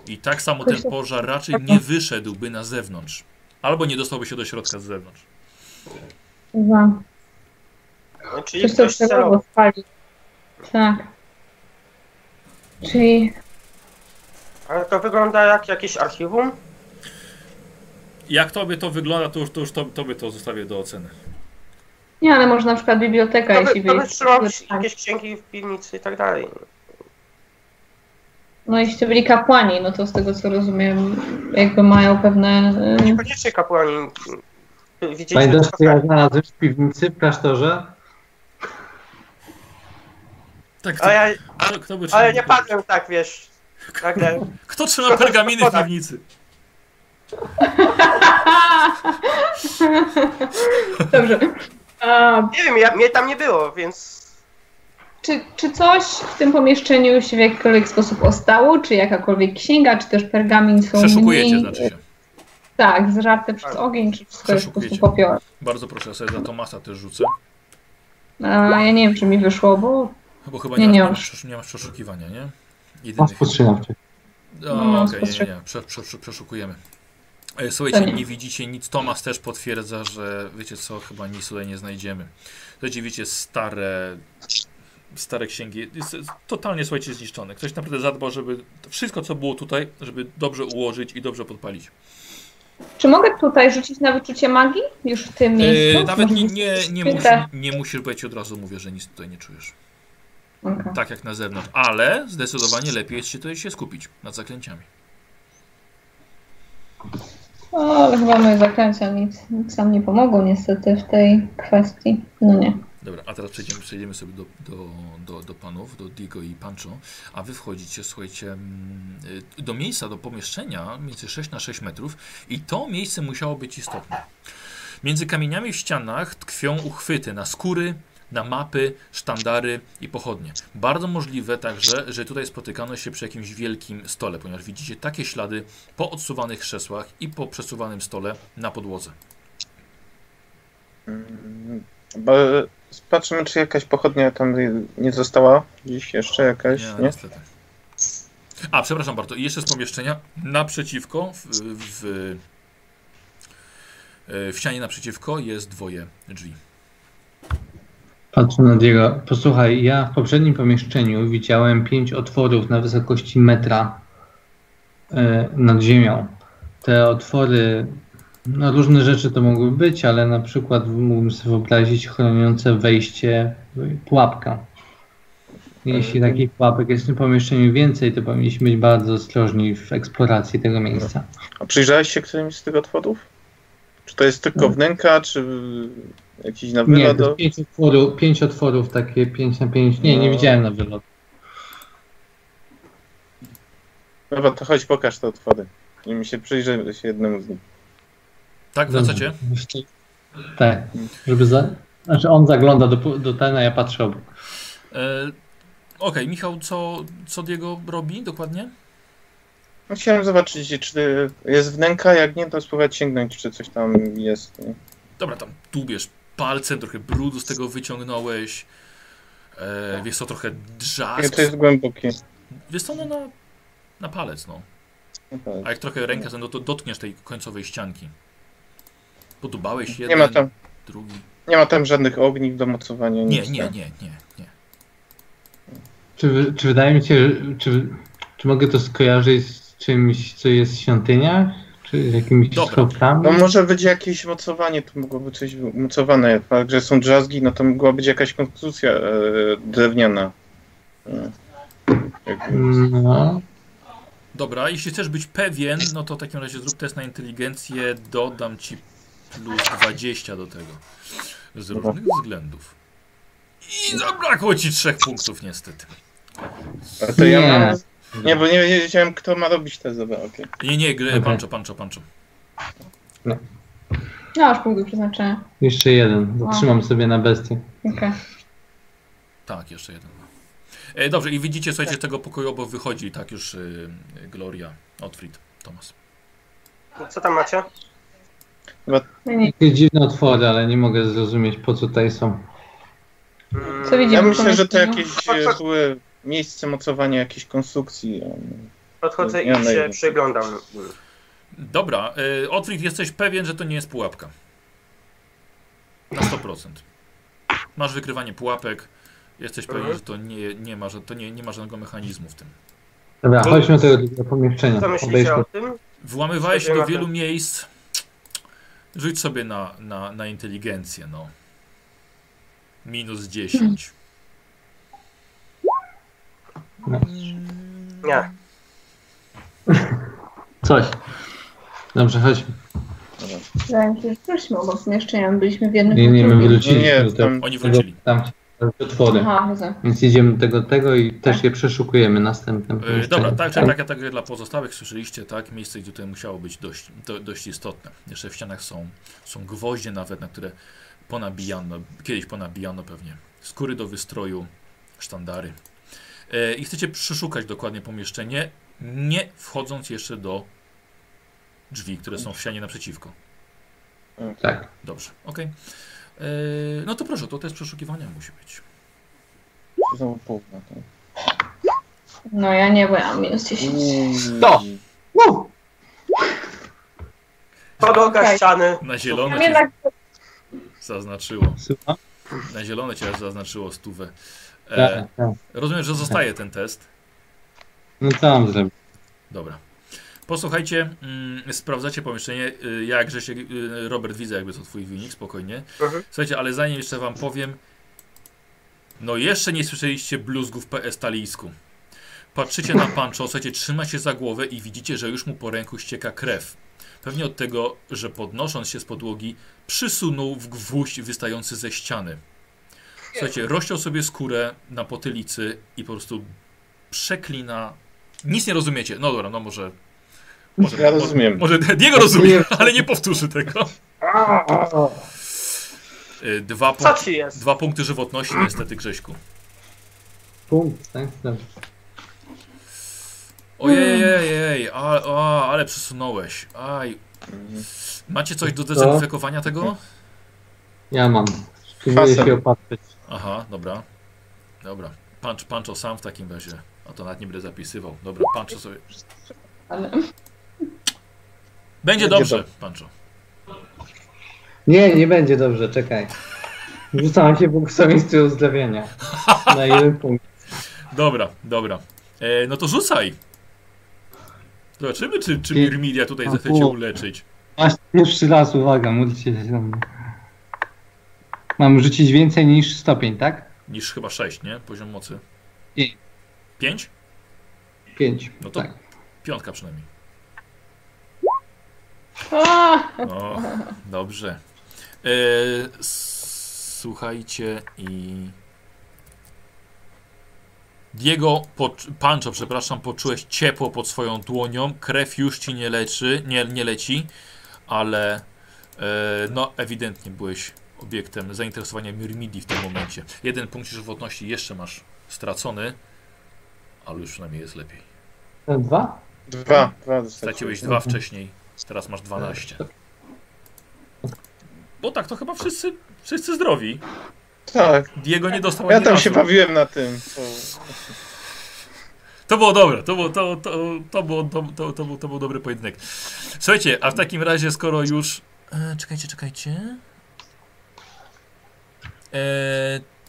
Speaker 1: I tak samo ten pożar raczej nie wyszedłby na zewnątrz. Albo nie dostałby się do środka z zewnątrz.
Speaker 4: Za.
Speaker 3: Czyli
Speaker 4: Ktoś to
Speaker 3: ktoś celowo.
Speaker 4: spalił. Tak. Czyli
Speaker 3: Ale to wygląda jak jakieś archiwum?
Speaker 1: Jak tobie to wygląda, to już, to już to, tobie to zostawię do oceny.
Speaker 4: nie, ale może na przykład biblioteka,
Speaker 3: To
Speaker 4: jeśli
Speaker 3: by, to by trzymał jakieś księgi w piwnicy i tak dalej.
Speaker 4: No jeśli to byli kapłani, no to z tego co rozumiem, jakby mają pewne. y,
Speaker 3: Niekoniecznie kapłani. Widzieliśmy
Speaker 2: Pamiętasz,
Speaker 3: to
Speaker 2: co ja znalazłem w piwnicy w klasztorze?
Speaker 1: Tak,
Speaker 3: Ale ja,
Speaker 1: kto, kto by
Speaker 3: ale nie padłem tak, wiesz. Nagle.
Speaker 1: Kto trzyma pergaminy w piwnicy?
Speaker 4: Dobrze. A,
Speaker 3: Nie wiem, ja, mnie tam nie było, więc.
Speaker 4: Czy, czy coś w tym pomieszczeniu się w jakikolwiek sposób ostało? Czy jakakolwiek księga, czy też pergamin są
Speaker 1: Przeszukujecie,
Speaker 4: mniej...
Speaker 1: znaczy się.
Speaker 4: Tak, zżarte przez
Speaker 3: Tak.
Speaker 4: ogień, czy wszystko jest po prostu
Speaker 1: Przeszukujecie.
Speaker 4: popior.
Speaker 1: Bardzo proszę, ja sobie za Tomasa też rzucę.
Speaker 4: A, ja nie wiem, czy mi wyszło, bo
Speaker 1: Bo chyba
Speaker 4: Nie,
Speaker 1: nie,
Speaker 4: nie
Speaker 1: masz,
Speaker 4: masz.
Speaker 1: nie masz przeszukiwania, nie?
Speaker 2: Masz
Speaker 1: Jedynych.
Speaker 2: spostrzegawczy.
Speaker 1: O,
Speaker 4: No,
Speaker 1: okej, nie, nie. Prze, prze, prze, przeszukujemy. E, Słuchajcie,
Speaker 4: nie.
Speaker 1: nie widzicie nic. Tomas też potwierdza, że wiecie co, chyba nic tutaj nie znajdziemy. Słuchajcie, widzicie stare, stare księgi. Jest totalnie, słuchajcie, zniszczone. Ktoś naprawdę zadbał, żeby wszystko, co było tutaj, żeby dobrze ułożyć i dobrze podpalić.
Speaker 4: czy mogę tutaj rzucić na wyczucie magii? Już w tym miejscu?
Speaker 1: E, nawet nie, nie, nie,
Speaker 4: skryte?
Speaker 1: musi, nie musisz, bo ja ci od razu mówię, że nic tutaj nie czujesz.
Speaker 4: Okej.
Speaker 1: Tak jak na zewnątrz. Ale zdecydowanie lepiej jest się tutaj się skupić nad zaklęciami.
Speaker 4: O, ale chyba moje zaklęcia nic, nic nam nie pomogą niestety w tej kwestii. No nie.
Speaker 1: Dobra, a teraz przejdziemy, przejdziemy sobie do, do, do, do panów, do Digo i Pancho, a wy wchodzicie, słuchajcie, mm, y, do miejsca, do pomieszczenia, między 6 na 6 metrów i to miejsce musiało być istotne. Między kamieniami w ścianach tkwią uchwyty na skóry, na mapy, sztandary i pochodnie. Bardzo możliwe także, że tutaj spotykano się przy jakimś wielkim stole, ponieważ widzicie takie ślady po odsuwanych krzesłach i po przesuwanym stole na podłodze.
Speaker 5: Mm, patrzymy, czy jakaś pochodnia tam nie została gdzieś jeszcze jakaś,
Speaker 1: Nie,
Speaker 5: nie?
Speaker 1: niestety. A, przepraszam bardzo. I jeszcze z pomieszczenia naprzeciwko, w, w, w ścianie naprzeciwko jest dwoje drzwi.
Speaker 2: Patrzę na Diego. Posłuchaj, ja w poprzednim pomieszczeniu widziałem pięć otworów na wysokości metra e, nad ziemią. Te otwory, no różne rzeczy to mogły być, ale na przykład mógłbym sobie wyobrazić chroniące wejście pułapka. Jeśli takich pułapek jest w tym pomieszczeniu więcej, to powinniśmy być bardzo ostrożni w eksploracji tego miejsca.
Speaker 5: A przyjrzałeś się którymś z tych otworów? Czy to jest tylko wnęka, czy jakiś na
Speaker 2: Nie,
Speaker 5: wylot?
Speaker 2: jest pięć, otworów, pięć otworów, takie 5 na 5. Nie, nie
Speaker 5: No.
Speaker 2: widziałem na wylot.
Speaker 5: Dobra, to chodź, pokaż te otwory. I mi się przyjrzy się jednemu z nich.
Speaker 1: Tak, wracacie?
Speaker 2: Tak, żeby za... Znaczy on zagląda do, do ten, a ja patrzę obok.
Speaker 1: E, Okej, Michał, co, co Diego robi dokładnie?
Speaker 5: No, Chciałem zobaczyć, czy jest wnęka, jak nie, to spróbować sięgnąć, czy coś tam jest. Nie?
Speaker 1: Dobra, tam tubiesz palcem, trochę brudu z tego wyciągnąłeś. E, wiesz co, trochę
Speaker 5: Nie,
Speaker 1: drzask.
Speaker 5: to jest głębokie.
Speaker 1: Wiesz co, no na, na palec, no. A jak trochę rękę, no to dotkniesz tej końcowej ścianki. Podubałeś jeden,
Speaker 5: Nie ma tam,
Speaker 1: drugi.
Speaker 5: nie ma tam żadnych ogniw do mocowania.
Speaker 1: Nie,
Speaker 5: nic,
Speaker 1: nie,
Speaker 5: tak?
Speaker 1: nie, nie, nie.
Speaker 2: Czy, czy wydaje mi się, że- czy, czy mogę to skojarzyć z czymś, co jest w świątyniach? Czy z jakimiś
Speaker 1: Dobra.
Speaker 2: schowkami?
Speaker 5: No może być jakieś mocowanie, to mogłoby coś mocowane. Fakt, że są drzazgi, no to mogła być jakaś konstrukcja e, drewniana. E,
Speaker 2: No,
Speaker 1: Dobra, jeśli chcesz być pewien, no to w takim razie zrób test na inteligencję, dodam ci plus 20 do tego. Z różnych względów. I zabrakło ci trzech punktów niestety.
Speaker 5: A to ja
Speaker 2: Nie.
Speaker 5: mam... Nie, bo nie wiedziałem, kto ma robić te okej.
Speaker 1: Nie, nie, gry,
Speaker 2: Okej.
Speaker 1: pancho, pancho, pancho.
Speaker 4: No, aż punkt do przeznaczenia.
Speaker 2: jeszcze jeden. Zatrzymam sobie na bestię.
Speaker 4: Okej.
Speaker 1: Tak, jeszcze jeden. E, dobrze, i widzicie, słuchajcie, z tego pokoju obok wychodzi tak już y, Gloria, Otfried, Thomas.
Speaker 3: Co tam macie?
Speaker 2: Jakieś dziwne otwory, ale nie mogę zrozumieć po co tutaj są.
Speaker 3: Mm,
Speaker 4: Co widzimy?
Speaker 5: Ja myślę, że to jakieś e, były miejsce mocowania jakiejś konstrukcji. e,
Speaker 3: Podchodzę i się przyglądam.
Speaker 1: Dobra, y, jesteś pewien, że to nie jest pułapka? Na 100%. Masz wykrywanie pułapek, jesteś pewien,
Speaker 3: Mhm.
Speaker 1: że to nie, nie, ma, że to nie, nie ma żadnego mechanizmu w tym.
Speaker 2: Dobra, chodźmy do tego pomieszczenia.
Speaker 3: Co myślicie o tym?
Speaker 1: Włamywałeś się do wielu miejsc. Rzuć sobie na, na, na inteligencję, no. Minus 10.
Speaker 2: No.
Speaker 3: Nie.
Speaker 2: Coś. Dobrze, chodźmy.
Speaker 4: Wydaje mi się, że wróćmy obok pomieszczenia. My byliśmy w jednym
Speaker 2: Nie, nie, my wróciliśmy
Speaker 5: Nie,
Speaker 2: do tego.
Speaker 5: tam-
Speaker 1: Oni wrócili.
Speaker 2: Tam otwory.
Speaker 4: Aha.
Speaker 2: Więc idziemy do tego, tego i też je przeszukujemy następnym.
Speaker 1: E,
Speaker 2: pomieszczeniu.
Speaker 1: Dobra, tak, tak, tak, tak, jak dla pozostałych słyszeliście, tak, miejsce, gdzie tutaj musiało być dość, do, dość istotne. Jeszcze w ścianach są, są gwoździe nawet, na które ponabijano, kiedyś ponabijano pewnie skóry do wystroju, sztandary. E, I chcecie przeszukać dokładnie pomieszczenie, nie wchodząc jeszcze do drzwi, które są w ścianie naprzeciwko.
Speaker 2: Tak.
Speaker 1: Dobrze, okej. E, No to proszę, to test przeszukiwania musi być.
Speaker 5: Znowu tak?
Speaker 4: No ja nie, bo ja mam minus 10.
Speaker 2: To! Woo!
Speaker 3: Podłoga
Speaker 4: Okej.
Speaker 3: ściany.
Speaker 1: Na zielono
Speaker 4: Tam
Speaker 1: cię
Speaker 4: jednak
Speaker 1: zaznaczyło. Na zielono cię zaznaczyło stówę.
Speaker 2: Tak,
Speaker 1: E,
Speaker 2: tak.
Speaker 1: rozumiem, że zostaje ten test.
Speaker 2: No co mam zrobić?
Speaker 1: Dobra. Posłuchajcie, mm, sprawdzacie pomieszczenie. Y, Ja, Grzesiek, y, Robert, widzę jakby to twój wynik, spokojnie.
Speaker 3: Mhm.
Speaker 1: Słuchajcie, ale zanim jeszcze wam powiem, no jeszcze nie słyszeliście bluzgów PS talijsku. Patrzycie na Pancho, słuchajcie, trzyma się za głowę i widzicie, że już mu po ręku ścieka krew. Pewnie od tego, że podnosząc się z podłogi, przysunął w gwóźdź wystający ze ściany. Słuchajcie, rozciął sobie skórę na potylicy i po prostu przeklina. Nic nie rozumiecie. No dobra, no może. Może
Speaker 5: Ja rozumiem.
Speaker 1: Może, może Diego rozumie, ale nie powtórzy tego. Y, Dwa,
Speaker 3: Co
Speaker 1: punkty,
Speaker 3: ci jest?
Speaker 1: dwa punkty żywotności, niestety, Grześku.
Speaker 2: Punkt, tak? Dobrze.
Speaker 1: Ojej, a, a, ale przesunąłeś. Aj. Macie coś do dezynfekowania tego?
Speaker 2: Ja mam. Spróbuję
Speaker 5: Fasem.
Speaker 2: się opatrzyć.
Speaker 1: Aha, dobra. Dobra. Punch, Pancho sam w takim razie. A to nawet nie będę zapisywał. Dobra, Pancho sobie.
Speaker 4: Ale...
Speaker 1: Będzie
Speaker 5: Będzie
Speaker 1: dobrze,
Speaker 5: dobrze.
Speaker 1: Pancho.
Speaker 2: Nie, nie będzie dobrze, czekaj. Rzucałem się błogosławieństwo uzdrowienia. Na jeden punkt.
Speaker 1: Dobra, dobra. E, no to rzucaj. Zobaczymy, czy, czy Mirmilia tutaj zechce uleczyć.
Speaker 2: Masz pierwszy raz, uwaga, módlcie się za mnie. Mam rzucić więcej niż stopień, tak?
Speaker 1: Niż chyba 6, nie? Poziom mocy.
Speaker 2: Pięć.
Speaker 1: 5?
Speaker 2: Pięć.
Speaker 1: No to
Speaker 2: tak.
Speaker 1: piątka przynajmniej. O, dobrze. E, słuchajcie i... Diego, pocz- Pancho, przepraszam, poczułeś ciepło pod swoją dłonią. Krew już ci nie leczy, nie, nie leci, ale E, no, ewidentnie byłeś obiektem zainteresowania Myrmidii w tym momencie. Jeden punkt żywotności jeszcze masz stracony, ale już przynajmniej jest lepiej.
Speaker 2: Dwa?
Speaker 5: Dwa. Dwa.
Speaker 1: Straciłeś dwa wcześniej, teraz masz 12. Bo tak, to chyba wszyscy, wszyscy zdrowi.
Speaker 5: Tak.
Speaker 1: Diego nie dostał
Speaker 5: Ja tam
Speaker 1: razu.
Speaker 5: się bawiłem na tym. To...
Speaker 1: To było dobre, to, było, to, to, to, było, to, to, to, był, to był dobry pojedynek. Słuchajcie, a w takim razie, skoro już. E, czekajcie, czekajcie. E,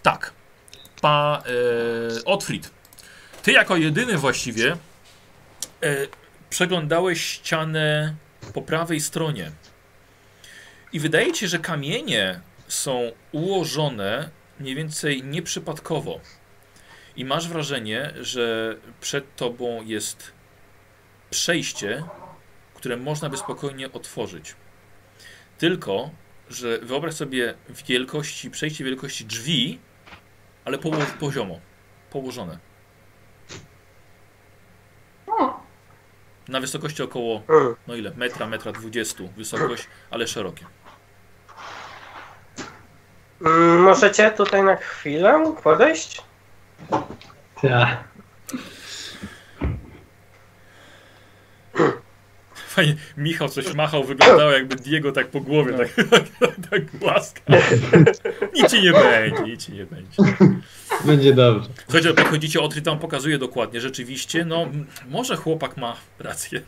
Speaker 1: tak. Pa. E, Otfrid. Ty jako jedyny właściwie e, przeglądałeś ścianę po prawej stronie. I wydaje ci się, że kamienie są ułożone mniej więcej nieprzypadkowo. I masz wrażenie, że przed tobą jest przejście, które można by spokojnie otworzyć. Tylko, że wyobraź sobie wielkości, przejście wielkości drzwi, ale poło poziomo, położone. Na wysokości około, no ile? Metra, metra dwudziestu wysokość, ale szerokie.
Speaker 3: Mm, Możecie tutaj na chwilę podejść?
Speaker 2: Ja.
Speaker 1: Fajnie, Michał coś machał, wyglądało jakby Diego tak po głowie, tak, tak łaska. Nic ci nie będzie, nic ci nie będzie.
Speaker 2: Będzie dobrze.
Speaker 1: Słuchajcie, podchodzicie, Otry tam pokazuje dokładnie, rzeczywiście, no może chłopak ma rację.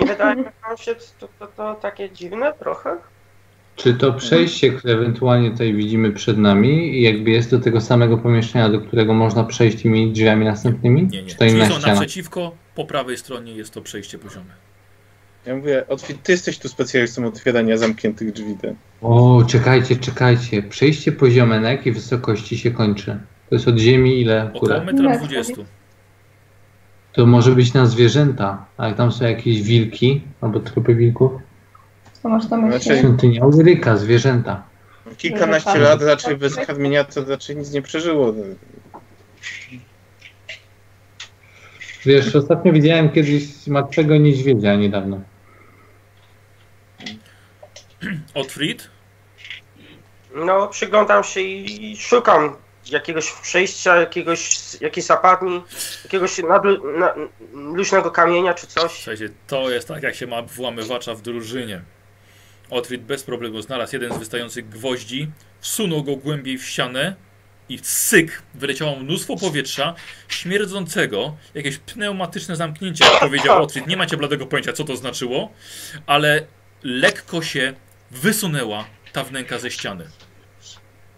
Speaker 3: Nie wydaje się to, to, to takie dziwne trochę?
Speaker 2: Czy to przejście, które ewentualnie tutaj widzimy przed nami, jakby jest do tego samego pomieszczenia, do którego można przejść tymi drzwiami następnymi?
Speaker 1: Nie, nie.
Speaker 2: Czy to inna
Speaker 1: są
Speaker 2: ściana?
Speaker 1: naprzeciwko, po prawej stronie jest to przejście poziome.
Speaker 5: Ja mówię, otwi- ty jesteś tu specjalistą otwierania zamkniętych drzwi. Ty.
Speaker 2: O, czekajcie, czekajcie. Przejście poziome na jakiej wysokości się kończy? To jest od ziemi ile
Speaker 1: Około metra
Speaker 4: Metra.
Speaker 1: dwudziestu.
Speaker 2: To może być na zwierzęta, a jak tam są jakieś wilki albo trupy wilków?
Speaker 4: co masz na myśli?
Speaker 5: Znaczy-
Speaker 2: Świątynia Ulryka, zwierzęta.
Speaker 5: Kilkanaście lat raczej bez kadmienia to raczej nic nie przeżyło.
Speaker 2: Wiesz, ostatnio widziałem kiedyś martwego niedźwiedzia niedawno.
Speaker 1: Otfrid?
Speaker 3: No, przyglądam się i szukam jakiegoś przejścia, jakiegoś, jakiejś zapadni, jakiegoś nadlu, na, luźnego kamienia czy coś.
Speaker 1: Słuchajcie, to jest tak jak się ma włamywacza w drużynie. Otfrid bez problemu znalazł jeden z wystających gwoździ, wsunął go głębiej w ścianę i syk, wyleciało mnóstwo powietrza, śmierdzącego, jakieś pneumatyczne zamknięcie, jak powiedział Otfrid. Nie macie bladego pojęcia, co to znaczyło, ale lekko się wysunęła ta wnęka ze ściany.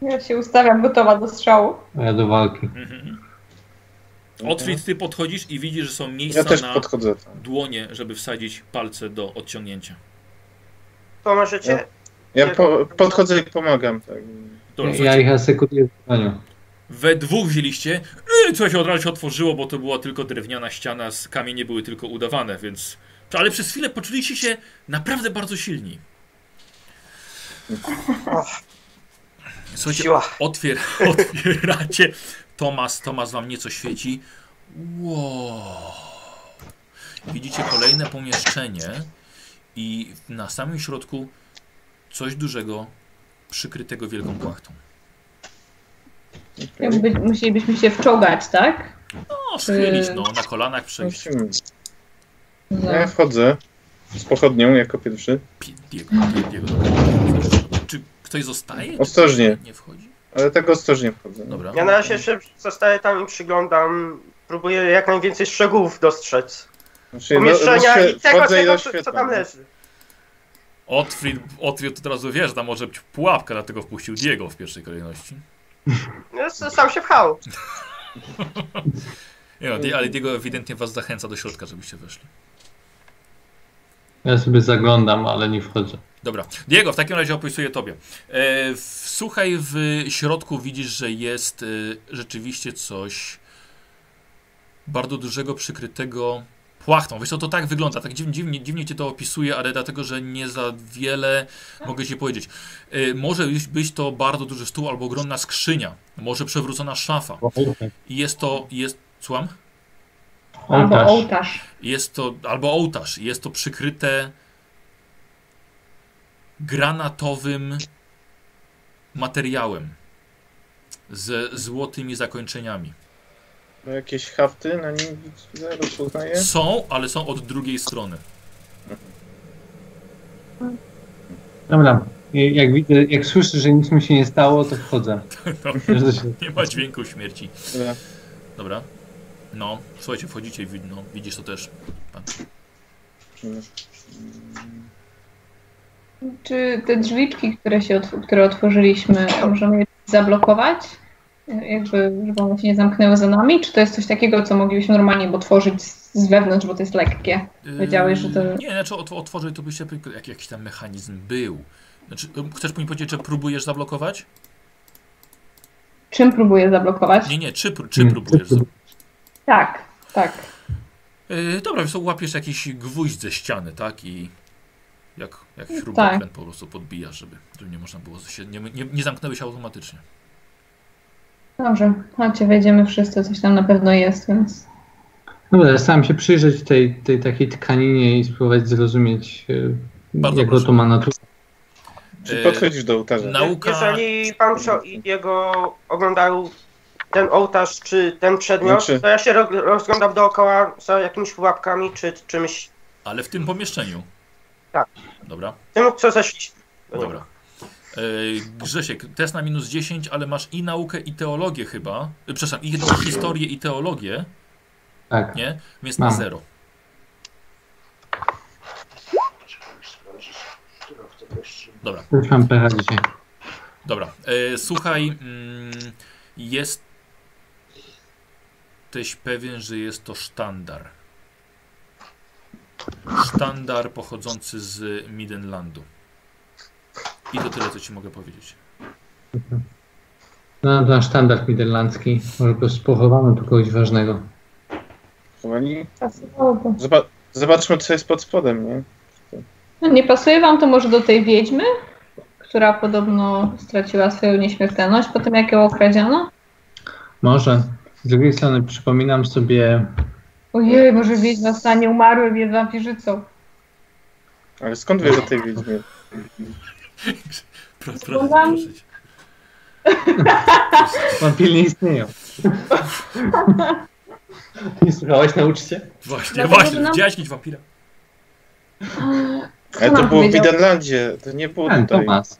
Speaker 4: Ja się ustawiam gotowa do strzału.
Speaker 2: A ja do walki.
Speaker 1: Mhm. Otfrid, ty podchodzisz i widzisz, że są miejsca
Speaker 5: Ja też
Speaker 1: na
Speaker 5: podchodzę tam.
Speaker 1: dłonie, żeby wsadzić palce do odciągnięcia.
Speaker 3: To możecie.
Speaker 5: Ja po, podchodzę i pomagam. Tak.
Speaker 1: Dobra,
Speaker 2: Ja ich asekuruję w
Speaker 1: we dwóch wzięliście, yy, coś od razu się otworzyło, bo to była tylko drewniana ściana, z kamienie były tylko udawane, więc... To, ale przez chwilę poczuliście się naprawdę bardzo silni. Słuchajcie, otwier otwieracie. Tomas, Tomas wam nieco świeci. Wow. Widzicie kolejne pomieszczenie i na samym środku coś dużego przykrytego wielką płachtą.
Speaker 4: Jakby musielibyśmy się wczołgać, tak?
Speaker 1: No, schylić, no, na kolanach przejść.
Speaker 4: No.
Speaker 5: Ja wchodzę z pochodnią jako pierwszy.
Speaker 1: Pi- Diego, Diego, Czy ktoś zostaje? Czy
Speaker 5: Ostrożnie.
Speaker 1: ktoś Nie wchodzi?
Speaker 5: Ale tak ostrożnie wchodzę.
Speaker 1: Dobra.
Speaker 3: Ja na razie jeszcze zostaję tam i przyglądam. Próbuję jak najwięcej szczegółów dostrzec.
Speaker 5: Znaczy, no,
Speaker 3: Pomieszczenia
Speaker 5: rozświe-
Speaker 3: i tego, tego co, co tam leży.
Speaker 1: Otfrid, Otfrid od razu wiesz, tam może być pułapka, dlatego wpuścił Diego w pierwszej kolejności.
Speaker 3: No, sam się pchał.
Speaker 1: Nie, no, Di- ale Diego ewidentnie was zachęca do środka, żebyście weszli.
Speaker 2: Ja sobie zaglądam, ale nie wchodzę.
Speaker 1: Dobra. Diego, w takim razie opisuję tobie. E, w, słuchaj, w środku widzisz, że jest e, rzeczywiście coś bardzo dużego, przykrytego płachtą. Wiesz co, to tak wygląda, tak dziwnie, dziwnie, dziwnie cię to opisuje, ale dlatego, że nie za wiele mogę ci powiedzieć. E, może być, być to bardzo duży stół albo ogromna skrzynia, może przewrócona szafa. I jest to, jest, słucham?
Speaker 4: Albo
Speaker 2: Ołtarz.
Speaker 4: ołtarz.
Speaker 1: Jest to, albo ołtarz, jest to przykryte granatowym materiałem ze złotymi zakończeniami.
Speaker 5: Ma jakieś hafty na nim widzę, rozpoznaję?
Speaker 1: Są, ale są od drugiej strony.
Speaker 2: Dobra. Jak widzę, jak słyszę, że nic mi się nie stało, to wchodzę.
Speaker 1: No, nie ma dźwięku śmierci.
Speaker 5: Dobra.
Speaker 1: Dobra. No, słuchajcie, wchodzicie no, widzisz to też. Tak.
Speaker 4: Czy te drzwiczki, które, się otw- które otworzyliśmy, możemy je zablokować? Jakby, żeby one się nie zamknęły za nami? Czy to jest coś takiego, co moglibyśmy normalnie otworzyć z z wewnątrz, bo to jest lekkie? Powiedziałeś, że to-
Speaker 1: Nie, znaczy otw otworzyć to byście jak, jakiś tam mechanizm był. Znaczy, chcesz mi powiedzieć, że próbujesz zablokować?
Speaker 4: Czym próbuję zablokować?
Speaker 1: Nie, nie, czy, czy
Speaker 2: Hmm,
Speaker 1: próbujesz?
Speaker 2: czy-
Speaker 1: zab-
Speaker 4: Tak, tak.
Speaker 1: Yy, dobra, więc łapiesz jakiś gwóźdź ze ściany, tak? I jak, jak śrubokręt po prostu podbijasz, żeby, żeby nie można było się, nie, nie, nie zamknęły się automatycznie.
Speaker 4: Dobrze, chodźcie, wejdziemy wszyscy, coś tam na pewno jest, więc...
Speaker 2: Dobra, staram się przyjrzeć tej, tej takiej tkaninie i spróbować zrozumieć, e,
Speaker 1: Bardzo
Speaker 2: jaką
Speaker 1: proszę.
Speaker 2: to ma naturę.
Speaker 5: Czy
Speaker 1: E,
Speaker 5: podchodzisz do ołtarza?
Speaker 1: Nauka.
Speaker 3: Jeżeli pan Czo i jego oglądają ten ołtarz czy ten przedmiot,
Speaker 5: Znaczy-
Speaker 3: to ja się ro rozglądam dookoła za jakimiś pułapkami czy czymś
Speaker 1: Ale w tym pomieszczeniu.
Speaker 3: Tak.
Speaker 1: Dobra,
Speaker 3: tym, co zeszliśmy.
Speaker 1: dobra. Yy, Grzesiek, test na minus 10, ale masz i naukę, i teologię chyba. Yy, przepraszam, i historię, i teologię,
Speaker 2: Tak.
Speaker 1: nie? Więc na
Speaker 2: Mam.
Speaker 1: zero. Dobra.
Speaker 2: Mam pecha dzisiaj.
Speaker 1: Dobra, e, słuchaj, mm, jest... Jesteś pewien, że jest to sztandar. Sztandar pochodzący z Midenlandu. I to tyle, co ci mogę powiedzieć.
Speaker 2: No, to standard niderlandzki. Może po prostu pochowano tu kogoś ważnego.
Speaker 5: Zoba zobaczmy, co jest pod spodem, nie?
Speaker 4: No nie pasuje wam to może do tej wiedźmy, która podobno straciła swoją nieśmiertelność po tym, jak ją okradziono?
Speaker 2: Może. Z drugiej strony przypominam sobie,
Speaker 4: Ojej, może wiedźma stanie umarłym, jest wampirzycą.
Speaker 5: Ale skąd wiesz o tej wiedźmie?
Speaker 1: Pro, proszę,
Speaker 4: Słucham?
Speaker 1: proszę cię.
Speaker 2: wampiry nie istnieją. nie słuchałeś na uczcie?
Speaker 1: Właśnie,
Speaker 4: Dlatego,
Speaker 1: właśnie,
Speaker 4: nam-
Speaker 1: widziałeś wampira?
Speaker 5: Ale
Speaker 4: nam
Speaker 5: to było w
Speaker 4: powiedział?
Speaker 5: Widenlandzie, to nie było
Speaker 2: Tak,
Speaker 5: tutaj.
Speaker 2: Tomas.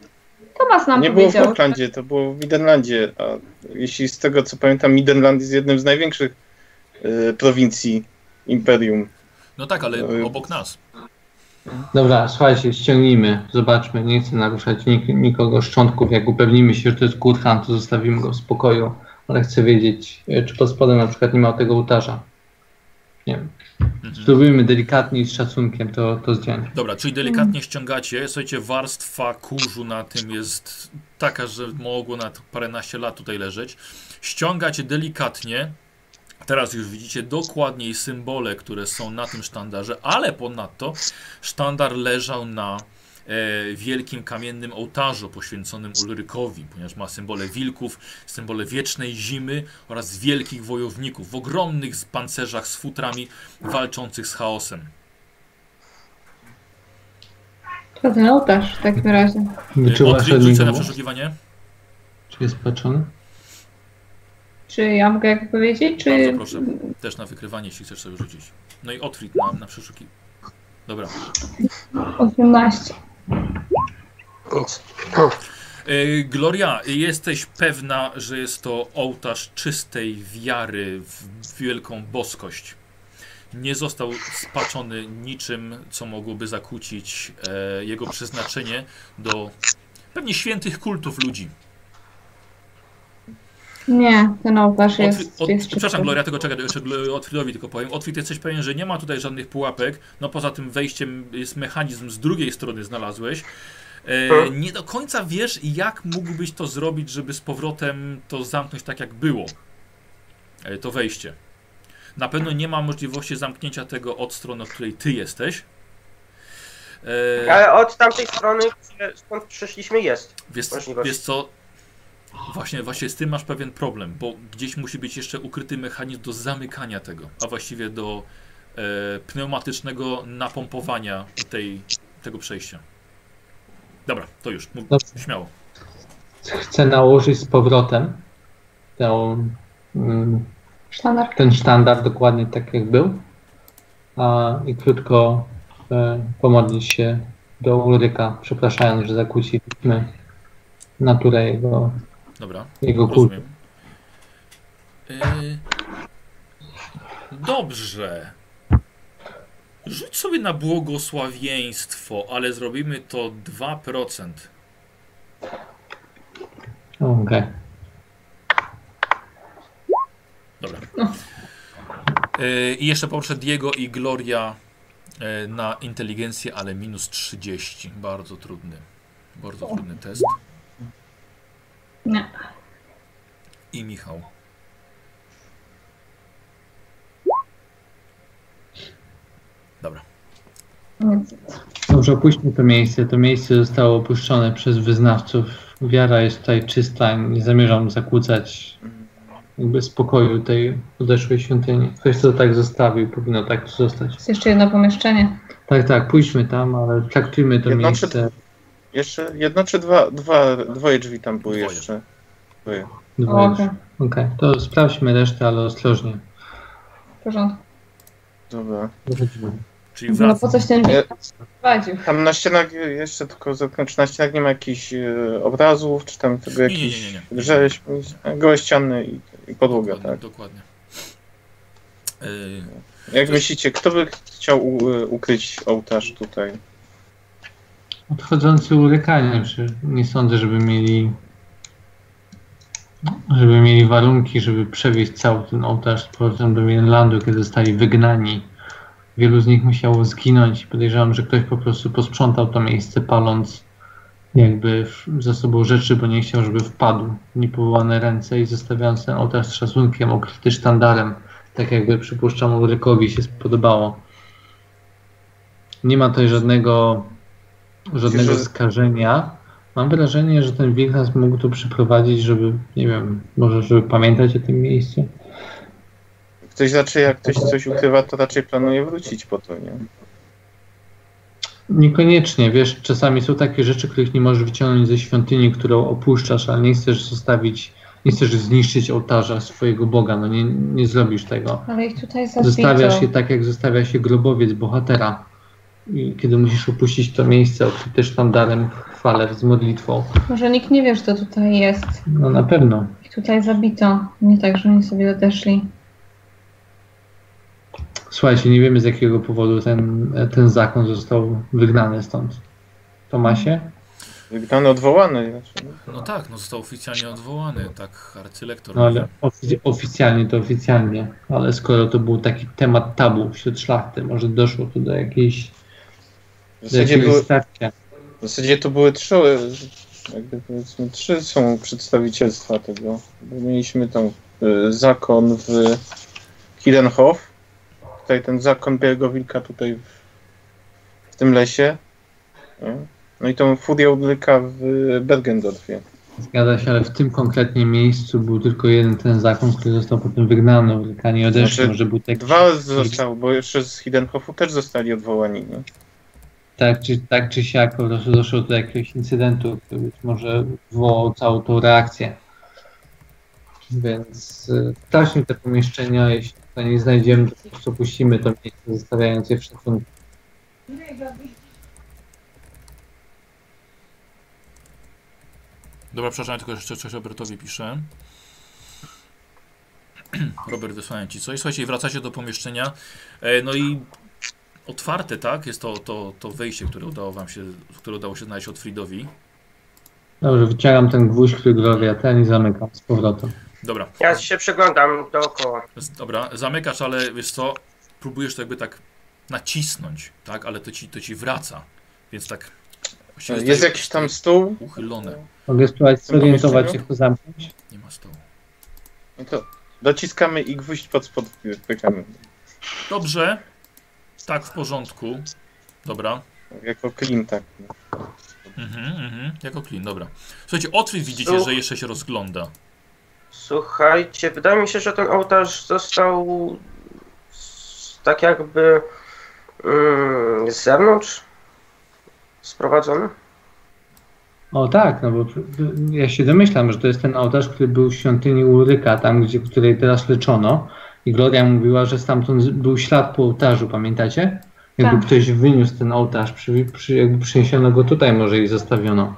Speaker 4: Tomas nam
Speaker 5: Nie było w
Speaker 4: powiedział.
Speaker 5: Aucklandzie, to było w Midenlandzie. A jeśli z tego co pamiętam, Midenland jest jednym z największych y, prowincji Imperium.
Speaker 1: No tak, ale
Speaker 5: Oj.
Speaker 1: obok nas.
Speaker 2: Dobra, słuchajcie, ściągnijmy, zobaczmy. Nie chcę naruszać nik nikogo szczątków. Jak upewnimy się, że to jest Guthan, to zostawimy go w spokoju. Ale chcę wiedzieć, e, czy pod spodem na przykład nie ma tego ołtarza. Nie wiem.
Speaker 1: Mhm.
Speaker 2: Spróbujmy delikatnie i z szacunkiem to, to zdjąć.
Speaker 1: Dobra, czyli delikatnie ściągacie. Słuchajcie, warstwa kurzu na tym jest taka, że mogło na paręnaście lat tutaj leżeć. Ściągacie delikatnie. Teraz już widzicie dokładniej symbole, które są na tym sztandarze, ale ponadto sztandar leżał na e, wielkim kamiennym ołtarzu poświęconym Ulrykowi, ponieważ ma symbole wilków, symbole wiecznej zimy oraz wielkich wojowników w ogromnych pancerzach z futrami walczących z chaosem.
Speaker 4: To ten ołtarz w takim razie.
Speaker 1: Odrzuć na przeszukiwanie.
Speaker 2: Czy jest patrzony?
Speaker 4: Czy ja mogę jak powiedzieć, czy...
Speaker 1: Bardzo proszę. Też na wykrywanie, jeśli chcesz sobie rzucić. No i Otwit na, na przeszuki. Dobra.
Speaker 4: 18.
Speaker 3: Nic.
Speaker 1: E, Gloria, jesteś pewna, że jest to ołtarz czystej wiary w wielką boskość. Nie został spaczony niczym, co mogłoby zakłócić e, jego przeznaczenie do pewnie świętych kultów ludzi.
Speaker 4: Nie, ten ołtarz jest...
Speaker 1: Otwit, od,
Speaker 4: jest
Speaker 1: przepraszam. Gloria, tego czekaj, jeszcze Otwitowi tylko powiem. Otwit, jesteś pewien, że nie ma tutaj żadnych pułapek. No poza tym wejściem jest mechanizm z drugiej strony znalazłeś. E,
Speaker 3: Hmm.
Speaker 1: nie do końca wiesz, jak mógłbyś to zrobić, żeby z powrotem to zamknąć tak, jak było. E, to wejście. Na pewno nie ma możliwości zamknięcia tego od strony, od której ty jesteś. E,
Speaker 3: Ale od tamtej strony, skąd przyszliśmy, jest.
Speaker 1: Wiesz, wiesz co? Właśnie, właśnie z tym masz pewien problem, bo gdzieś musi być jeszcze ukryty mechanizm do zamykania tego, a właściwie do e, pneumatycznego napompowania tej, tego przejścia. Dobra, to już, mów,
Speaker 2: Dobrze.
Speaker 1: śmiało.
Speaker 2: Chcę nałożyć z powrotem tę, mm,
Speaker 4: Sztandar.
Speaker 2: ten sztandar dokładnie tak jak był a, i krótko e, pomodlić się do Ulryka, przepraszając, że zakłóciliśmy naturę jego,
Speaker 1: Dobra,
Speaker 2: jego
Speaker 1: rozumiem. Yy, dobrze. Rzuć sobie na błogosławieństwo, ale zrobimy to 2%.
Speaker 2: Okej.
Speaker 1: Dobra. Yy, I jeszcze poproszę Diego i Gloria yy, na inteligencję, ale minus 30. Bardzo trudny. Bardzo trudny test.
Speaker 4: Nie.
Speaker 1: I Michał. Dobra.
Speaker 2: Dobrze, opuśćmy to miejsce. To miejsce zostało opuszczone przez wyznawców. Wiara jest tutaj czysta. Nie zamierzam zakłócać jakby spokoju tej odeszłej świątyni. Ktoś to tak zostawił, powinno tak zostać.
Speaker 4: Jest jeszcze jedno pomieszczenie.
Speaker 2: Tak, tak, pójdźmy tam, ale traktujmy to miejsce.
Speaker 5: Jeszcze jedno czy dwa, dwa, dwoje drzwi tam były
Speaker 1: Dwoje.
Speaker 5: jeszcze. Dwoje.
Speaker 2: Dwoje.
Speaker 4: Okej,
Speaker 2: Okej, to sprawdźmy resztę, ale ostrożnie.
Speaker 4: w porządku.
Speaker 5: Dobra.
Speaker 1: Czyli
Speaker 4: No po coś ten
Speaker 5: Ja-
Speaker 4: prowadził.
Speaker 5: Tam na ścianach jeszcze tylko zerknę, czy na ścianach nie ma jakichś e, obrazów, czy tam tego
Speaker 1: Nie, nie,
Speaker 5: jakiś
Speaker 1: nie, nie,
Speaker 5: gołe ściany i, i podłoga,
Speaker 1: Dokładnie.
Speaker 5: tak.
Speaker 1: dokładnie. Yy,
Speaker 5: Jak
Speaker 1: Coś-
Speaker 5: myślicie, kto by chciał u, e, ukryć ołtarz tutaj?
Speaker 2: Odchodzący Ulrykanie, czy nie sądzę, żeby mieli żeby mieli warunki, żeby przewieźć cały ten ołtarz z powrotem do Mainlandu, kiedy zostali wygnani. Wielu z nich musiało zginąć. Podejrzewam, że ktoś po prostu posprzątał to miejsce, paląc jakby za sobą rzeczy, bo nie chciał, żeby wpadł w niepowołane ręce i zostawiając ten ołtarz z szacunkiem, okryty sztandarem, tak jakby przypuszczam Ulrykowi się spodobało. Nie ma tutaj żadnego żadnego
Speaker 5: Że-
Speaker 2: skażenia. Mam wrażenie, że ten wilk nas mógł tu przyprowadzić, żeby, nie wiem, może żeby pamiętać o tym miejscu.
Speaker 5: Ktoś raczej, jak ktoś coś ukrywa, to raczej planuje wrócić po to, nie?
Speaker 2: Niekoniecznie, wiesz, czasami są takie rzeczy, których nie możesz wyciągnąć ze świątyni, którą opuszczasz, ale nie chcesz zostawić, nie chcesz zniszczyć ołtarza swojego Boga, no nie, nie zrobisz tego.
Speaker 4: Ale ich tutaj zabito.
Speaker 2: Zostawiasz je tak, jak zostawia się grobowiec bohatera. I kiedy musisz opuścić to miejsce, okryte sztandarem w chwale z modlitwą.
Speaker 4: Może nikt nie wie, że to tutaj jest.
Speaker 2: No na pewno.
Speaker 4: Ich tutaj zabito. Nie tak, że oni sobie odeszli.
Speaker 2: Słuchajcie, nie wiemy z jakiego powodu ten, ten zakon został wygnany stąd. Tomasie?
Speaker 5: Wygnany, odwołany. Znaczy,
Speaker 1: no tak, no został oficjalnie odwołany, tak arcylektor.
Speaker 2: No ale ofic- oficjalnie to oficjalnie. Ale skoro to był taki temat tabu wśród szlachty, może doszło tu do jakiejś
Speaker 5: w zasadzie, były, w zasadzie to były trzy, e, jakby powiedzmy, trzy są przedstawicielstwa tego. Mieliśmy tam e, zakon w Kidenhof. Tutaj ten zakon Białego Wilka tutaj w, w tym lesie. Nie? No i tą Furię Udlyka w Bergendorfie.
Speaker 2: Zgadza się, ale w tym konkretnie miejscu był tylko jeden ten zakon, który został potem wygnany. Amerykanie odeszli,
Speaker 5: Znaczy,
Speaker 2: może był taki,
Speaker 5: Dwa zostały, bo jeszcze z Hidenhofu też zostali odwołani. Nie?
Speaker 2: Tak, czy, tak czy siak po prostu doszło do jakiegoś incydentu, który być może wywołał całą tą reakcję. Więc y, sprawdźmy te pomieszczenia, jeśli to nie znajdziemy, to po prostu opuścimy to miejsce, zostawiając je w szacunku.
Speaker 1: Dobra, przepraszam, tylko jeszcze coś Robertowi piszę. Robert, wysłałem ci coś. Słuchajcie, wracacie do pomieszczenia. E, no i otwarte, tak? Jest to, to, to wejście, które udało wam się, które udało się znaleźć od Fridowi.
Speaker 2: Dobrze, wyciągam ten gwóźdź, który Gloria ten i zamykam z powrotem.
Speaker 1: Dobra,
Speaker 3: Ja się przeglądam dookoła.
Speaker 1: dobra, zamykasz, ale wiesz co, próbujesz to jakby tak nacisnąć, tak? Ale to ci, to ci wraca. Więc tak
Speaker 5: Jest jakiś tam stół.
Speaker 1: uchylone.
Speaker 2: Mogę spróbować zorientować,
Speaker 5: pomieszczeniu?
Speaker 2: jak to zamknąć?
Speaker 1: Nie ma stołu.
Speaker 5: No to dociskamy i gwóźdź pod spod pykamy.
Speaker 1: Dobrze. Tak, w porządku. Dobra.
Speaker 5: Jako klin tak.
Speaker 1: Mhm, mhm. Jako clean, dobra. Słuchajcie, otwór widzicie,
Speaker 3: Słuch-
Speaker 1: że jeszcze się rozgląda.
Speaker 3: Słuchajcie, wydaje mi się, że ten ołtarz został tak jakby mm, z zewnątrz sprowadzony.
Speaker 2: O tak, no bo ja się domyślam, że to jest ten ołtarz, który był w świątyni Ulryka, tam gdzie, której teraz leczono. I Gloria mówiła, że stamtąd był ślad po ołtarzu, pamiętacie? Jakby
Speaker 4: Tak.
Speaker 2: ktoś wyniósł ten ołtarz, przy, przy, jakby przyniesiono go tutaj, może i zostawiono.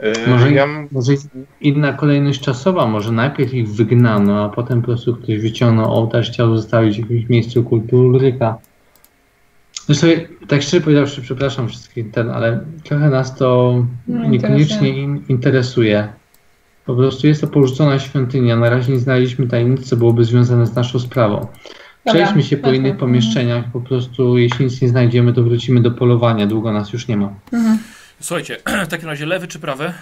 Speaker 5: E,
Speaker 2: Może-
Speaker 5: ja,
Speaker 2: Może jest inna kolejność czasowa, może najpierw ich wygnano, a potem po prostu ktoś wyciągnął ołtarz, chciał zostawić w jakimś miejscu kultu Ulryka. Zresztą, tak szczerze powiedziawszy, przepraszam wszystkich, ten, ale trochę nas to
Speaker 4: No,
Speaker 2: niekoniecznie
Speaker 4: interesuje.
Speaker 2: in, interesuje. Po prostu jest to porzucona świątynia. Na razie nie znaleźliśmy tajemnic, co byłoby związane z naszą sprawą. Przejdźmy się po innych pomieszczeniach. Po prostu, jeśli nic nie znajdziemy, to wrócimy do polowania. Długo nas już nie ma.
Speaker 4: Mhm.
Speaker 1: Słuchajcie, w takim razie lewy czy prawy?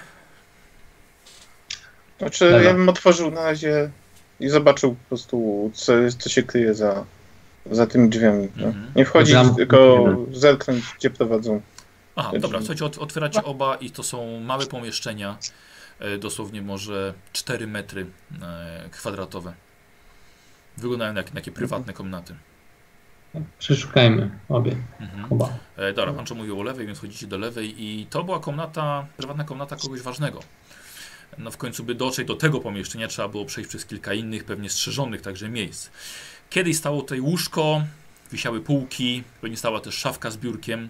Speaker 5: znaczy,
Speaker 2: Dobra.
Speaker 5: ja bym otworzył na razie i zobaczył po prostu, co, co się kryje za, za tymi drzwiami. No.
Speaker 1: Mhm.
Speaker 5: Nie wchodzić,
Speaker 2: Dobra.
Speaker 5: tylko zerknąć, gdzie prowadzą.
Speaker 1: Aha, dobra,
Speaker 5: drzwi.
Speaker 1: słuchajcie, ot- otwieracie oba i to są małe pomieszczenia, dosłownie może 4 metry e, kwadratowe. Wyglądają jak takie prywatne komnaty.
Speaker 2: Przeszukajmy obie,
Speaker 1: Mhm.
Speaker 2: oba.
Speaker 1: E, dobra, pan co mówił o lewej, więc chodzicie do lewej i to była komnata, prywatna komnata kogoś ważnego. No w końcu by dotrzeć do tego pomieszczenia trzeba było przejść przez kilka innych, pewnie strzeżonych także miejsc. Kiedyś stało tutaj łóżko, wisiały półki, pewnie stała też szafka z biurkiem.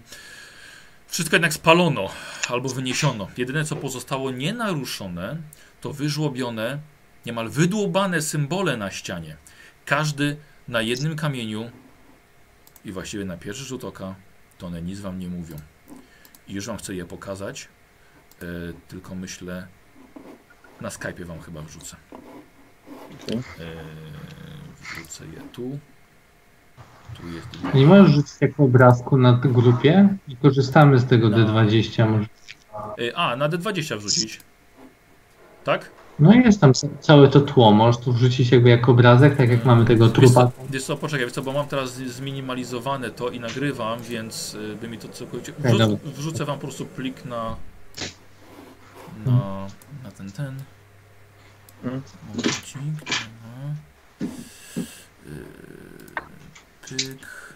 Speaker 1: Wszystko jednak spalono albo wyniesiono. Jedyne co pozostało nienaruszone to wyżłobione, niemal wydłubane symbole na ścianie. Każdy na jednym kamieniu i właściwie na pierwszy rzut oka to one nic wam nie mówią. I już wam chcę je pokazać, e, tylko myślę na Skype'ie wam chyba wrzucę. E, wrzucę je tu. Tu jest.
Speaker 2: Nie możesz rzucić jako obrazku na grupie i korzystamy z tego
Speaker 1: No.
Speaker 2: D20. Może.
Speaker 1: A, na D20 wrzucić. Tak?
Speaker 2: No i jest tam ca- całe to tło. Możesz tu wrzucić jakby jako obrazek, tak jak mamy tego
Speaker 1: Wiesz
Speaker 2: trupa.
Speaker 1: co, wiesz co, poczekaj, wiesz co, bo mam teraz zminimalizowane to i nagrywam, więc y, by mi to całkowicie... Wrzuc, wrzucę wam po prostu plik na... Na, na ten, ten.
Speaker 5: Mhm.
Speaker 1: Momencik, dobra. Pyk.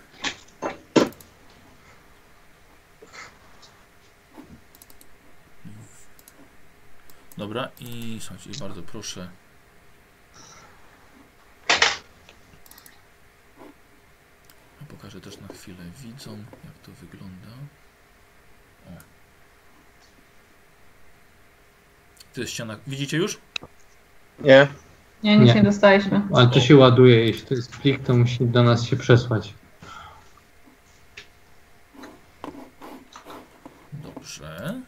Speaker 1: Dobra i słuchajcie, bardzo proszę. Pokażę też na chwilę widzom, jak to wygląda. O. To jest ściana. Widzicie już?
Speaker 5: Nie,
Speaker 4: Nie, nic
Speaker 2: Nie.
Speaker 4: nie, dostaliśmy.
Speaker 2: Ale to się ładuje. Jeśli to jest plik, to musi do nas się przesłać.
Speaker 1: Dobrze.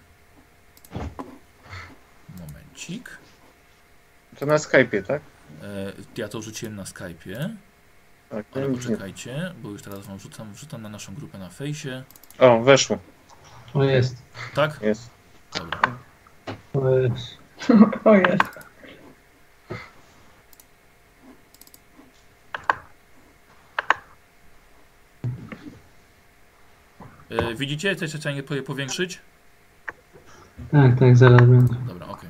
Speaker 1: Momencik.
Speaker 5: to na Skype'ie, tak?
Speaker 1: E, ja to rzuciłem na Skype'ie,
Speaker 5: Tak,
Speaker 1: ale poczekajcie, bo już teraz wam wrzucam, wrzucam na naszą grupę na fejsie.
Speaker 5: O, weszło,
Speaker 2: O jest.
Speaker 1: Tak?
Speaker 5: jest.
Speaker 1: Dobra.
Speaker 2: O jest.
Speaker 4: O jest.
Speaker 1: E, widzicie? Chcecie chciałem je powiększyć?
Speaker 2: Tak, tak, zaraz będzie.
Speaker 1: Dobra, okej.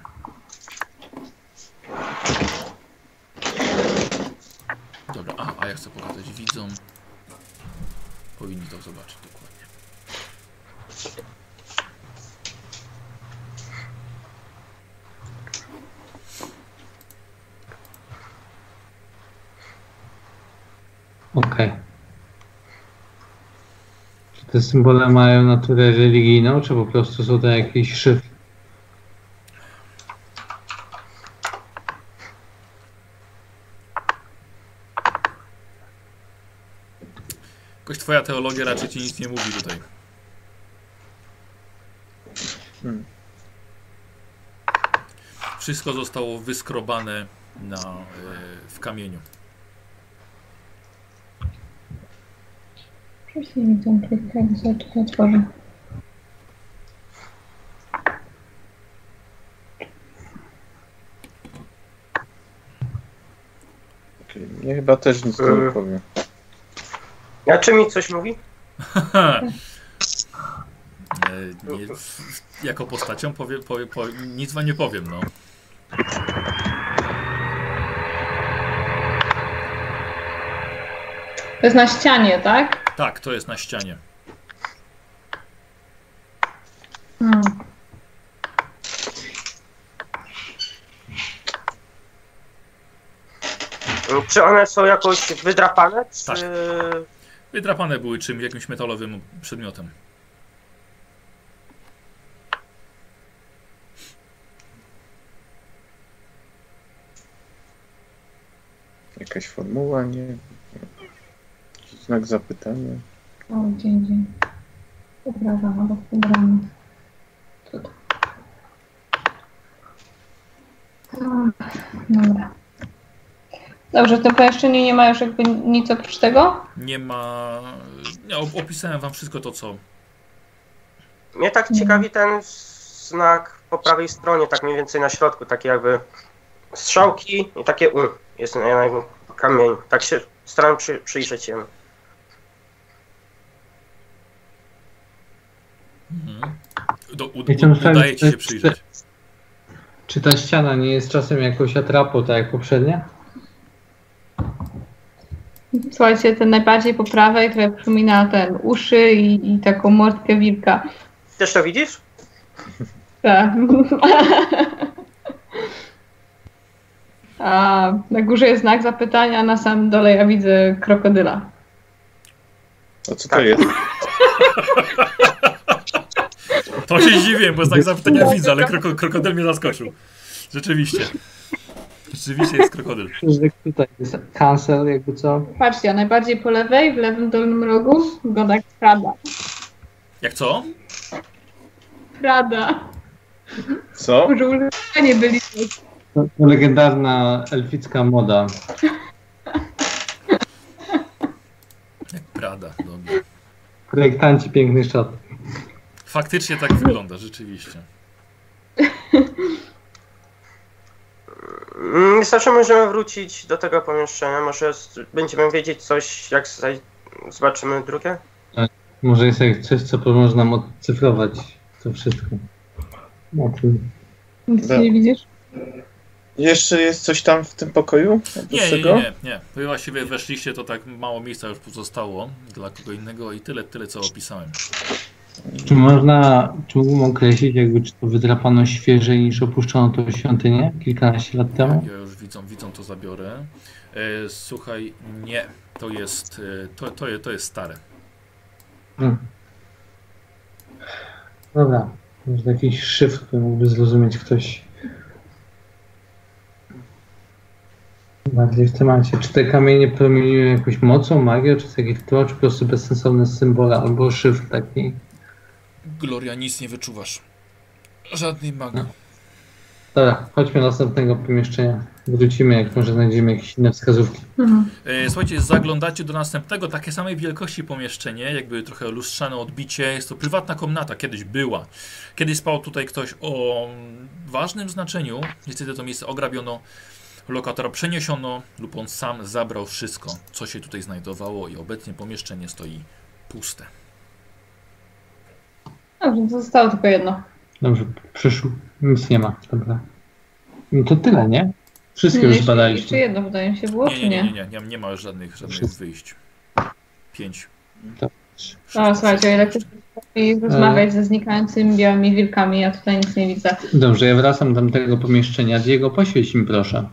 Speaker 1: Dobra, a, a ja chcę pokazać widzom. Powinni to zobaczyć dokładnie.
Speaker 2: Okej. Czy te symbole mają naturę religijną, czy po prostu są to jakieś szyfry?
Speaker 1: Jakoś twoja teologia raczej ci nic nie mówi tutaj.
Speaker 5: Hmm.
Speaker 1: Wszystko zostało wyskrobane na, e, w kamieniu.
Speaker 4: Przecież nie jak zobaczę, to otworzę.
Speaker 5: Mnie chyba też nic nie powie.
Speaker 3: A czy mi coś mówi?
Speaker 1: E, nie, jako postacią powie, powie, powie, nic wam nie powiem, no.
Speaker 4: To jest na ścianie, tak?
Speaker 1: Tak, to jest na ścianie.
Speaker 4: Hmm.
Speaker 3: Czy one są jakoś wydrapane? Czy...
Speaker 1: Tak. Wydrapane były czymś, jakimś metalowym przedmiotem.
Speaker 5: Jakaś formuła, nie Znak zapytania.
Speaker 4: O, dzień, dzień. Poprawa, albo to? Ach, Dobra. Dobrze, w tym pomieszczeniu nie ma już jakby nic oprócz tego?
Speaker 1: Nie ma... Ja op- opisałem wam wszystko to, co...
Speaker 3: Mnie tak ciekawi ten znak po prawej stronie, tak mniej więcej na środku, takie jakby strzałki i takie U jest na kamieniu. Tak się staram przy, przyjrzeć jemu.
Speaker 1: Mhm. Do, u, udaje ci się przyjrzeć.
Speaker 2: Czy ta ściana nie jest czasem jakąś atrapą, tak jak poprzednia?
Speaker 4: Słuchajcie, ten najbardziej po prawej trochę przypomina ten uszy i, i taką mordkę wilka.
Speaker 3: Też to widzisz?
Speaker 4: Tak. A na górze jest znak zapytania, a na samym dole ja widzę krokodyla.
Speaker 5: A co to
Speaker 3: Tak.
Speaker 5: jest?
Speaker 1: To się zdziwiłem, bo znak zapytania widzę, ale kroko, krokodyl mnie zaskoczył. Rzeczywiście. Rzeczywiście jest krokodyl.
Speaker 2: Tutaj jest cancel, jakby co?
Speaker 4: Patrzcie, a najbardziej po lewej, w lewym dolnym rogu, wygląda jak Prada.
Speaker 1: Jak co?
Speaker 4: Prada.
Speaker 5: Co?
Speaker 4: Może używanie byli.
Speaker 2: To, to legendarna elficka moda.
Speaker 1: Jak Prada, dobrze.
Speaker 2: Projektanci pięknych szat.
Speaker 1: Faktycznie tak wygląda, rzeczywiście.
Speaker 3: Mm, Wystarczy, możemy wrócić do tego pomieszczenia. Może będziemy wiedzieć coś, jak zobaczymy drugie.
Speaker 2: Może jest jak coś, co pomoże nam odcyfrować to wszystko. No,
Speaker 4: Nic nie widzisz?
Speaker 5: Jeszcze jest coś tam w tym pokoju?
Speaker 1: Nie, nie, nie, nie. Wy właściwie weszliście, to tak mało miejsca już pozostało dla kogo innego i tyle, tyle co opisałem.
Speaker 2: Czy można, czy mógłbym określić, jakby czy to wydrapano świeżej niż opuszczono tą świątynię kilkanaście lat temu?
Speaker 1: Ja już widzą, widzą to zabiorę. E, słuchaj, nie, to jest, e, to, to, to jest stare.
Speaker 2: Hmm. Dobra, może jakiś szyfr, który mógłby zrozumieć ktoś bardziej w temacie. Czy te kamienie promieniują jakąś mocą, magią, czy jest jakiś czy po prostu bezsensowne symbole, albo szyfr taki?
Speaker 1: Gloria, nic nie wyczuwasz. Żadnej magii.
Speaker 2: Dobra, chodźmy do następnego pomieszczenia. Wrócimy, jak może znajdziemy jakieś inne wskazówki.
Speaker 4: Mhm.
Speaker 1: E, Słuchajcie, zaglądacie do następnego, takie samej wielkości pomieszczenie, jakby trochę lustrzane odbicie. Jest to prywatna komnata, kiedyś była. Kiedyś spał tutaj ktoś o ważnym znaczeniu. Niestety to miejsce ograbiono, lokatora przeniesiono lub on sam zabrał wszystko, co się tutaj znajdowało i obecnie pomieszczenie stoi puste.
Speaker 4: Dobrze, to zostało tylko jedno.
Speaker 2: Dobrze, przyszło. Nic nie ma, dobra. No to tyle, nie? Wszystkie
Speaker 4: Nie,
Speaker 2: już
Speaker 4: jeszcze,
Speaker 2: badaliśmy.
Speaker 4: jeszcze jedno wydaje mi się było,
Speaker 1: Nie,
Speaker 4: czy
Speaker 1: nie, nie,
Speaker 4: nie?
Speaker 1: nie, nie, nie, ma już żadnych, żadnych
Speaker 2: Wszystko.
Speaker 1: wyjść. Pięć. Wszystko,
Speaker 4: No, słuchajcie, o ile chcesz rozmawiać ze znikającymi białymi wilkami, ja tutaj nic nie widzę.
Speaker 2: Dobrze, ja wracam do tego pomieszczenia. Diego, poświeć mi proszę.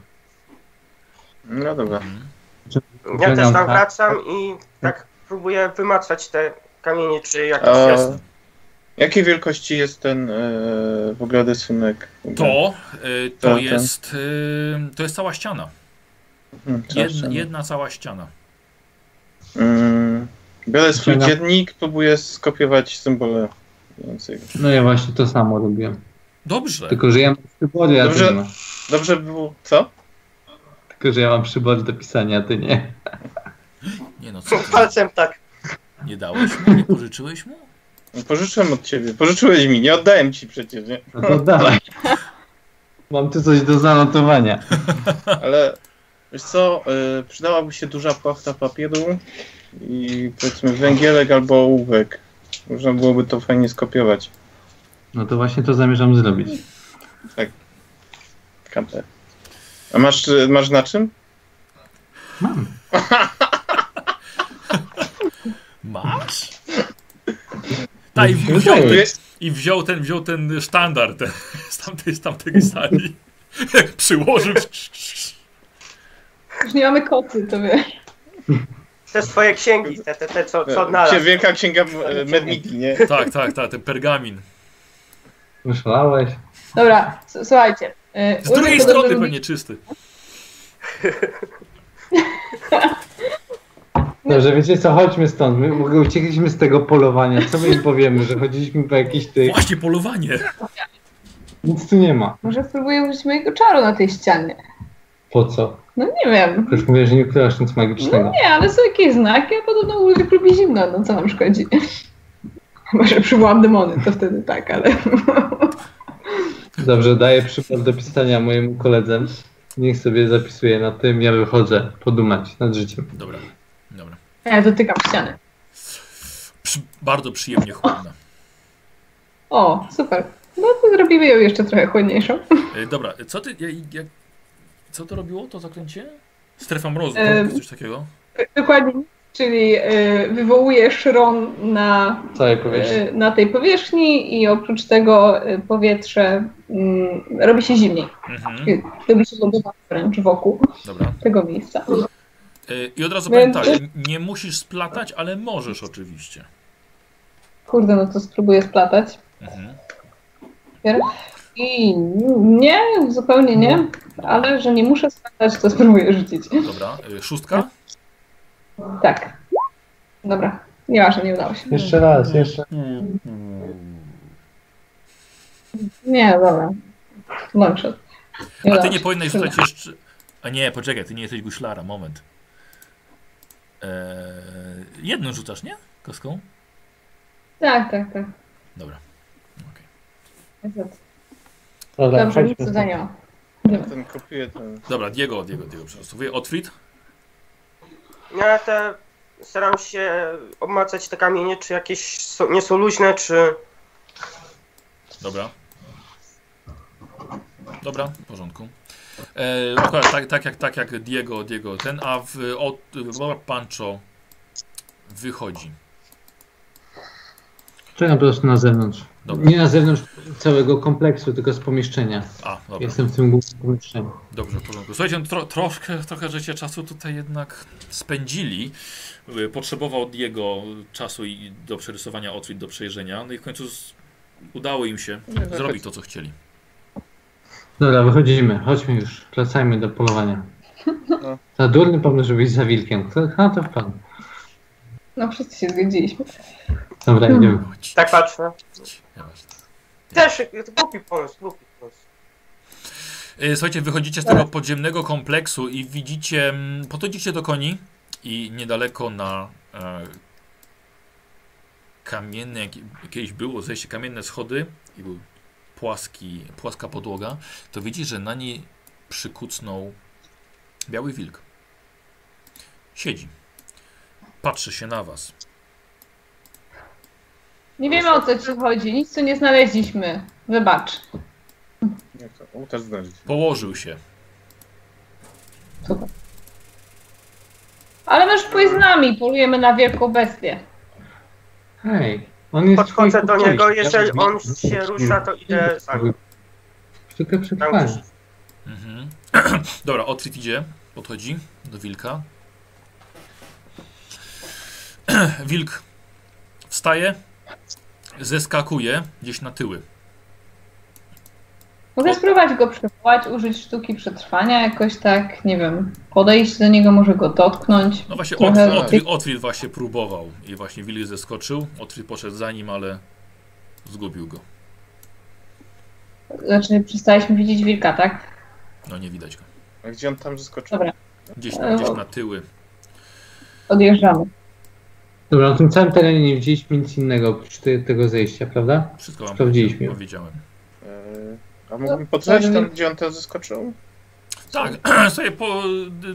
Speaker 5: No dobra.
Speaker 1: Mhm.
Speaker 3: Ja też tam wracam i tak próbuję wymacać te kamienie, czy jakieś...
Speaker 5: A
Speaker 1: Jasne.
Speaker 5: Jakiej wielkości jest ten e, w ogóle rysunek?
Speaker 1: To, y, to
Speaker 5: tak.
Speaker 1: jest, y, to jest cała ściana.
Speaker 5: Hmm,
Speaker 1: Jedna, cała ściana.
Speaker 5: Mm, biorę swój
Speaker 2: Ściana.
Speaker 5: dziennik, próbuję skopiować symbole więcej.
Speaker 2: No ja właśnie to samo robiłem.
Speaker 1: Dobrze.
Speaker 2: Tylko, że ja mam przybory, a ty
Speaker 5: Dobrze.
Speaker 2: nie masz.
Speaker 5: Dobrze by było... Co?
Speaker 2: Tylko, że ja mam przybory do pisania, a ty nie.
Speaker 1: Nie no, co ty?
Speaker 3: Palcem tak.
Speaker 1: Nie dałeś mu? Nie pożyczyłeś mu?
Speaker 5: Pożyczyłem od ciebie. Pożyczyłeś mi, nie oddałem ci przecież, nie?
Speaker 2: No to dawaj. Mam tu coś do zanotowania.
Speaker 5: Ale wiesz co, y, przydałaby się duża płachta papieru i powiedzmy węgielek albo ołówek. Można byłoby to fajnie skopiować.
Speaker 2: No to właśnie to zamierzam zrobić.
Speaker 5: Kamper. A masz, y, masz na czym?
Speaker 2: Mam.
Speaker 1: Masz? Tak, i wziął,
Speaker 2: Wydaje.
Speaker 1: ten, i wziął ten, wziął ten sztandar ten, z, tamtej, z tamtej sali. Przyłożył.
Speaker 4: Już nie mamy koty, to wiesz.
Speaker 3: Te swoje księgi, te, te, te co, co odnalazł.
Speaker 5: wielka księga e, Medmiki, nie?
Speaker 1: Tak, tak, tak, ten pergamin.
Speaker 2: Myślałeś?
Speaker 4: Dobra, s- słuchajcie. y,
Speaker 1: Z drugiej strony pewnie czysty.
Speaker 2: Dobrze, wiecie co, chodźmy stąd. My uciekliśmy z tego polowania. Co my im powiemy, że chodziliśmy po jakichś tych...
Speaker 1: Właśnie polowanie.
Speaker 2: Nic tu nie ma.
Speaker 4: Może spróbuję użyć mojego czaru na tej ścianie.
Speaker 2: Po co?
Speaker 4: No nie wiem.
Speaker 2: Już mówię, że nie ukrywasz nic magicznego.
Speaker 4: No nie, ale są jakieś znaki, a podobno Ulrik lubi zimno, no co nam szkodzi? Chyba, że przywołam demony, to wtedy tak, ale...
Speaker 2: Dobrze, daję przykład do pisania mojemu koledze. Niech sobie zapisuje na tym, ja wychodzę podumać nad życiem.
Speaker 1: Dobra.
Speaker 4: Ja dotykam ściany.
Speaker 1: Przy, bardzo przyjemnie chłodna.
Speaker 4: O, super. No to zrobimy ją jeszcze trochę chłodniejszą.
Speaker 1: E, dobra, co ty, jak, jak, co to robiło, to zaklęcie? Strefa mrozu, tak? coś takiego?
Speaker 4: Dokładnie. Czyli y, wywołuje szron na, y, na tej powierzchni i oprócz tego y, powietrze mm, robi się zimniej.
Speaker 1: Mhm,
Speaker 4: Robi się lodowa wręcz wokół
Speaker 1: dobra.
Speaker 4: tego miejsca.
Speaker 1: E, I od razu powiem tak, nie musisz splatać, ale możesz oczywiście.
Speaker 4: Kurde, no to spróbuję splatać.
Speaker 1: Mhm.
Speaker 4: I nie, zupełnie nie, ale że nie muszę splatać, to spróbuję rzucić.
Speaker 1: Dobra, e, szóstka?
Speaker 4: Tak. Dobra, nieważne, nie udało się.
Speaker 2: Jeszcze raz, jeszcze.
Speaker 4: Nie, dobra. Longshot.
Speaker 1: A
Speaker 4: udało
Speaker 1: ty nie powinnaś rzucać jeszcze... A nie, poczekaj, ty nie jesteś guślara, moment. E, jedną rzucasz, nie? Kostką?
Speaker 4: Tak, tak, tak.
Speaker 1: Dobra. okej.
Speaker 2: Dobra,
Speaker 4: Dobrze, nic to zajęło.
Speaker 5: Ten kopiuje ten...
Speaker 1: Dobra, Diego, Diego, Diego przepraszam. Otwit?
Speaker 3: Ja te staram się obmacać te kamienie, czy jakieś są, nie są luźne, czy
Speaker 1: Dobra. Dobra, w porządku. E, akurat tak, tak, jak, tak jak Diego, Diego ten, a w, od, Pancho wychodzi.
Speaker 2: Czekam po prostu na zewnątrz.
Speaker 1: Dobra.
Speaker 2: Nie na zewnątrz całego kompleksu, tylko z pomieszczenia.
Speaker 1: A, dobra,
Speaker 2: Jestem w tym głównym pomieszczeniu.
Speaker 1: dobrze, w porządku. Słuchajcie, no tro, troszkę, trochę żeście czasu tutaj jednak spędzili. Y, Potrzebował Diego czasu i do przerysowania outfit, do przejrzenia, no i w końcu z, udało im się zrobić to, co chcieli.
Speaker 2: Dobra, wychodzimy. Chodźmy już. Wracajmy do polowania.
Speaker 5: No.
Speaker 2: Za durny pomysł, żeby iść za wilkiem. Kto, a to w plan.
Speaker 4: No wszyscy się zgodziliśmy.
Speaker 2: Dobra, idziemy.
Speaker 1: Chodź,
Speaker 3: tak patrzę.
Speaker 1: nieważne.
Speaker 3: Też głupi pomysł, głupi pomysł.
Speaker 1: E, Słuchajcie, wychodzicie z tego podziemnego kompleksu i widzicie, mm, podchodzicie do koni i niedaleko na e, kamienne, jak, kiedyś było zejście, kamienne schody i był płaski, płaska podłoga, to widzisz, że na niej przykucnął biały wilk. Siedzi. Patrzy się na was.
Speaker 4: Nie wiemy o co ci chodzi, nic tu nie znaleźliśmy. Wybacz.
Speaker 5: Jak to? Też znaleźć.
Speaker 1: Położył się.
Speaker 4: Super. Ale możesz pójść z nami, polujemy na wielką bestię.
Speaker 2: Hej, on jest
Speaker 3: Podchodzę do niego, jeżeli
Speaker 2: Ja-
Speaker 3: on się rusza, to idę za nim.
Speaker 2: Sztukę przetrwania.
Speaker 1: Mhm. Dobra, Otwit idzie, podchodzi do wilka. Wilk wstaje, zeskakuje gdzieś na tyły.
Speaker 4: Mogę spróbować go przywołać, użyć sztuki przetrwania, jakoś tak, nie wiem, podejść do niego, może go dotknąć.
Speaker 1: No właśnie,
Speaker 4: Trochę
Speaker 1: Otwit właśnie próbował i właśnie wilk zeskoczył. Otwit poszedł za nim, ale zgubił go.
Speaker 4: Znaczy, przestaliśmy widzieć wilka, tak?
Speaker 1: No nie widać go.
Speaker 5: A gdzie on tam zeskoczył?
Speaker 4: Dobra,
Speaker 1: Gdzieś, na- gdzieś na tyły.
Speaker 4: odjeżdżamy.
Speaker 2: Dobra, na tym całym terenie nie widzieliśmy nic innego oprócz te, tego zejścia, prawda?
Speaker 1: Wszystko wam
Speaker 2: Sprawdziliśmy.
Speaker 1: powiedziałem.
Speaker 5: A mógłbym podejść tam, gdzie on teraz zeskoczył?
Speaker 1: Tak, sobie po,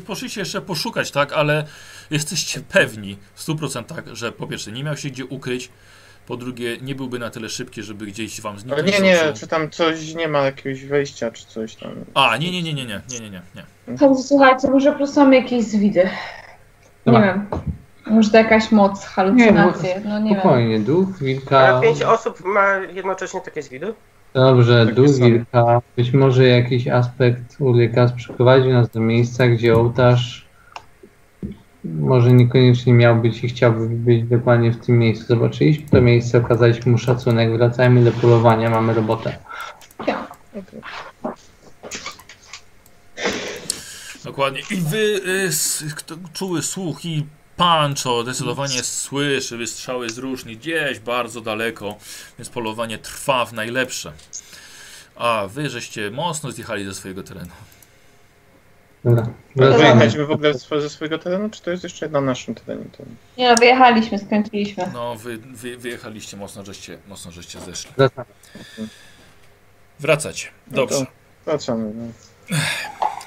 Speaker 1: poszliście jeszcze poszukać, tak, ale jesteście pewni w 100%, że po pierwsze nie miał się gdzie ukryć, po drugie nie byłby na tyle szybki, żeby gdzieś wam
Speaker 5: Ale
Speaker 1: zniknąć.
Speaker 5: nie,
Speaker 1: z
Speaker 5: nie,
Speaker 1: oczu.
Speaker 5: czy tam coś nie ma jakiegoś wejścia, czy coś tam.
Speaker 1: A, nie, nie, nie, nie, nie, nie, nie, nie, nie.
Speaker 4: Tak, słuchajcie, może po prostu mamy jakieś zwidy. Nie
Speaker 2: Dobra.
Speaker 4: wiem. Może to jakaś moc, halucynacje, no nie wiem.
Speaker 2: Spokojnie, duch wilka.
Speaker 3: Ale pięć osób ma jednocześnie takie zwidy?
Speaker 2: Dobrze,
Speaker 5: Takie same.
Speaker 2: wilka. Być może jakiś aspekt Ulrykas przyprowadził nas do miejsca, gdzie ołtarz może niekoniecznie miał być i chciałby być dokładnie w tym miejscu. Zobaczyliśmy to miejsce, okazaliśmy mu szacunek, wracajmy do polowania, mamy robotę.
Speaker 4: Ja.
Speaker 1: Dokładnie. I wy, y, s, kto, czuły słuch i Pancho zdecydowanie słyszy wystrzały z różni gdzieś bardzo daleko, więc polowanie trwa w najlepsze. A wy żeście mocno zjechali ze swojego terenu.
Speaker 2: Dobra,
Speaker 5: wyjechaliśmy w ogóle z- ze swojego terenu, czy to jest jeszcze na naszym terenie?
Speaker 4: Nie no, wyjechaliśmy, skręciliśmy.
Speaker 1: No, wy, wy wyjechaliście mocno, żeście, mocno żeście zeszli. Wracacie. Dobrze.
Speaker 5: No Wracamy. No.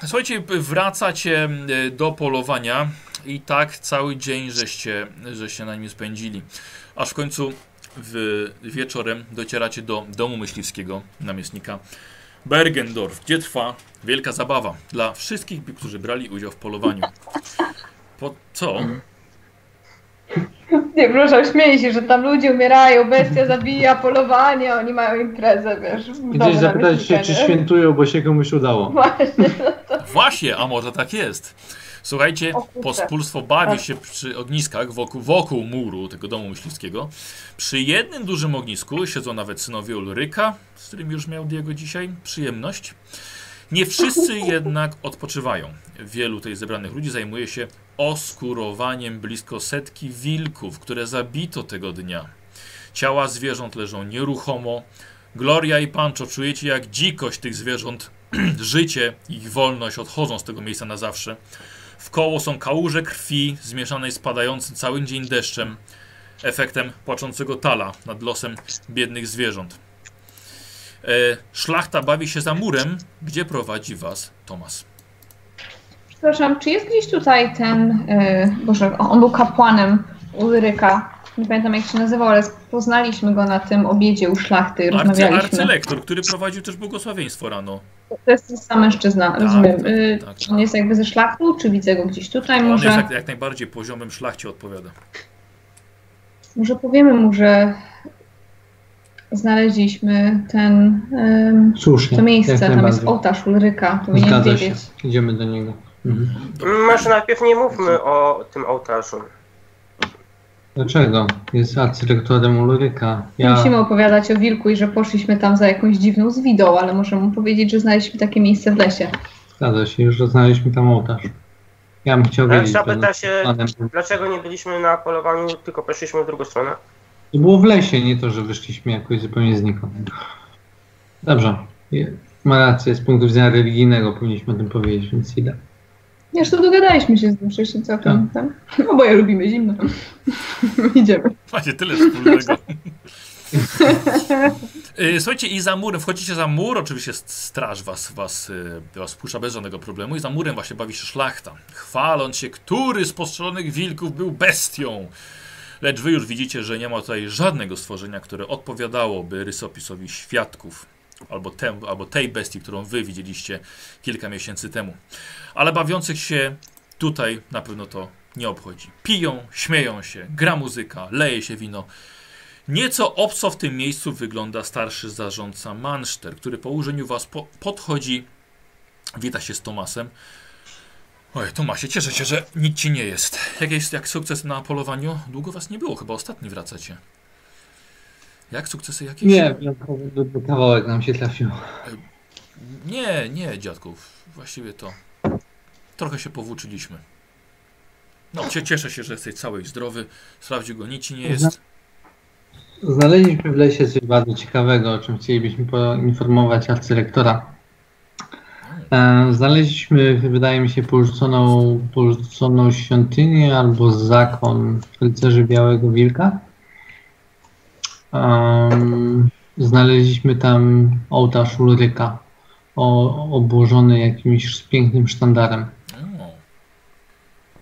Speaker 1: Słuchajcie, wracacie do polowania i tak cały dzień żeście, żeście na nim spędzili. Aż w końcu w, wieczorem docieracie do domu myśliwskiego namiestnika Bergendorf, gdzie trwa wielka zabawa dla wszystkich, którzy brali udział w polowaniu. Po co?
Speaker 4: Nie, proszę, śmieję się, że tam ludzie umierają, bestia zabija, polowanie, oni mają imprezę, wiesz.
Speaker 2: Gdzieś zapytać się, czy świętują, bo się komuś udało.
Speaker 4: Właśnie.
Speaker 1: Właśnie, a może tak jest. Słuchajcie, pospólstwo bawi się przy ogniskach wokół, wokół muru tego domu myśliwskiego. Przy jednym dużym ognisku siedzą nawet synowie Ulryka, z którym już miał Diego dzisiaj przyjemność. Nie wszyscy jednak odpoczywają. Wielu tutaj zebranych ludzi zajmuje się oskurowaniem blisko setki wilków, które zabito tego dnia. Ciała zwierząt leżą nieruchomo. Gloria i Pancho czujecie jak dzikość tych zwierząt życie ich wolność odchodzą z tego miejsca na zawsze. W koło są kałuże krwi zmieszanej z padającym cały dzień deszczem, efektem płaczącego tala nad losem biednych zwierząt. E, szlachta bawi się za murem, gdzie prowadzi was Tomas.
Speaker 4: Przepraszam, czy jest gdzieś tutaj ten, yy, Boże, on był kapłanem Ulryka. Nie pamiętam jak się nazywał, ale poznaliśmy go na tym obiedzie u szlachty i
Speaker 1: Arcy,
Speaker 4: rozmawialiśmy.
Speaker 1: arcylektor, który prowadził też błogosławieństwo rano.
Speaker 4: To jest ten sam mężczyzna, rozumiem.
Speaker 1: tak,
Speaker 4: Yy,
Speaker 1: tak,
Speaker 4: czy on jest jakby ze szlachtu, czy widzę go gdzieś tutaj?
Speaker 1: On
Speaker 4: Może,
Speaker 1: jest jak, jak najbardziej poziomem szlachcie odpowiada.
Speaker 4: może powiemy mu, że znaleźliśmy ten, ym,
Speaker 2: Słusznie.
Speaker 4: to miejsce, tam jest ołtarz Ulryka, powinien
Speaker 2: Zgadza się.
Speaker 4: wiedzieć.
Speaker 2: Idziemy do niego. Mhm.
Speaker 3: Może najpierw nie mówmy o tym ołtarzu.
Speaker 2: Dlaczego? Jest arcylektorem Ulryka. Ja...
Speaker 4: musimy opowiadać o wilku i że poszliśmy tam za jakąś dziwną zwidą, ale możemy mu powiedzieć, że znaleźliśmy takie miejsce w lesie.
Speaker 2: Zgadza się, już znaleźliśmy tam ołtarz. Ja bym chciał
Speaker 3: Ale
Speaker 2: wiedzieć.
Speaker 3: zapyta się,
Speaker 2: planem-
Speaker 3: dlaczego nie byliśmy na polowaniu, tylko poszliśmy w drugą stronę.
Speaker 2: To było w lesie, nie to, że wyszliśmy jakoś zupełnie znikąd. Dobrze. Ma rację, z punktu widzenia religijnego powinniśmy o tym powiedzieć, więc idę.
Speaker 4: Zresztą dogadaliśmy się z nim przecież całkiem, tak? No bo ja lubimy zimno. Idziemy.
Speaker 1: Macie tyle wspólnego. Y, Słuchajcie, i za murem, wchodzicie za mur, oczywiście straż was, was, y, was puszcza bez żadnego problemu i za murem właśnie bawi się szlachta, chwaląc się, który z postrzelonych wilków był bestią. Lecz wy już widzicie, że nie ma tutaj żadnego stworzenia, które odpowiadałoby rysopisowi świadków, albo, albo tej bestii, którą wy widzieliście kilka miesięcy temu. Ale bawiących się tutaj na pewno to nie obchodzi. Piją, śmieją się, gra muzyka, leje się wino. Nieco obco w tym miejscu wygląda starszy zarządca Manszter, który po użyciu was po podchodzi, wita się z Tomasem. Oj, Tomasie, cieszę się, że nic ci nie jest. Jak jest jak sukces na polowaniu? Długo was nie było, chyba ostatni wracacie. Jak sukcesy jakieś?
Speaker 2: Nie, wyjątkowy kawałek nam się trafił.
Speaker 1: Nie, nie, dziadków. Właściwie to trochę się powłóczyliśmy. No, cie, cieszę się, że jesteś cały i zdrowy. Sprawdził go, nic ci nie jest.
Speaker 2: Znaleźliśmy w lesie coś bardzo ciekawego, o czym chcielibyśmy poinformować arcylektora. E, Znaleźliśmy, wydaje mi się, porzuconą, porzuconą świątynię albo zakon rycerzy Białego Wilka. Em, znaleźliśmy tam ołtarz Ulryka o, obłożony jakimś pięknym sztandarem.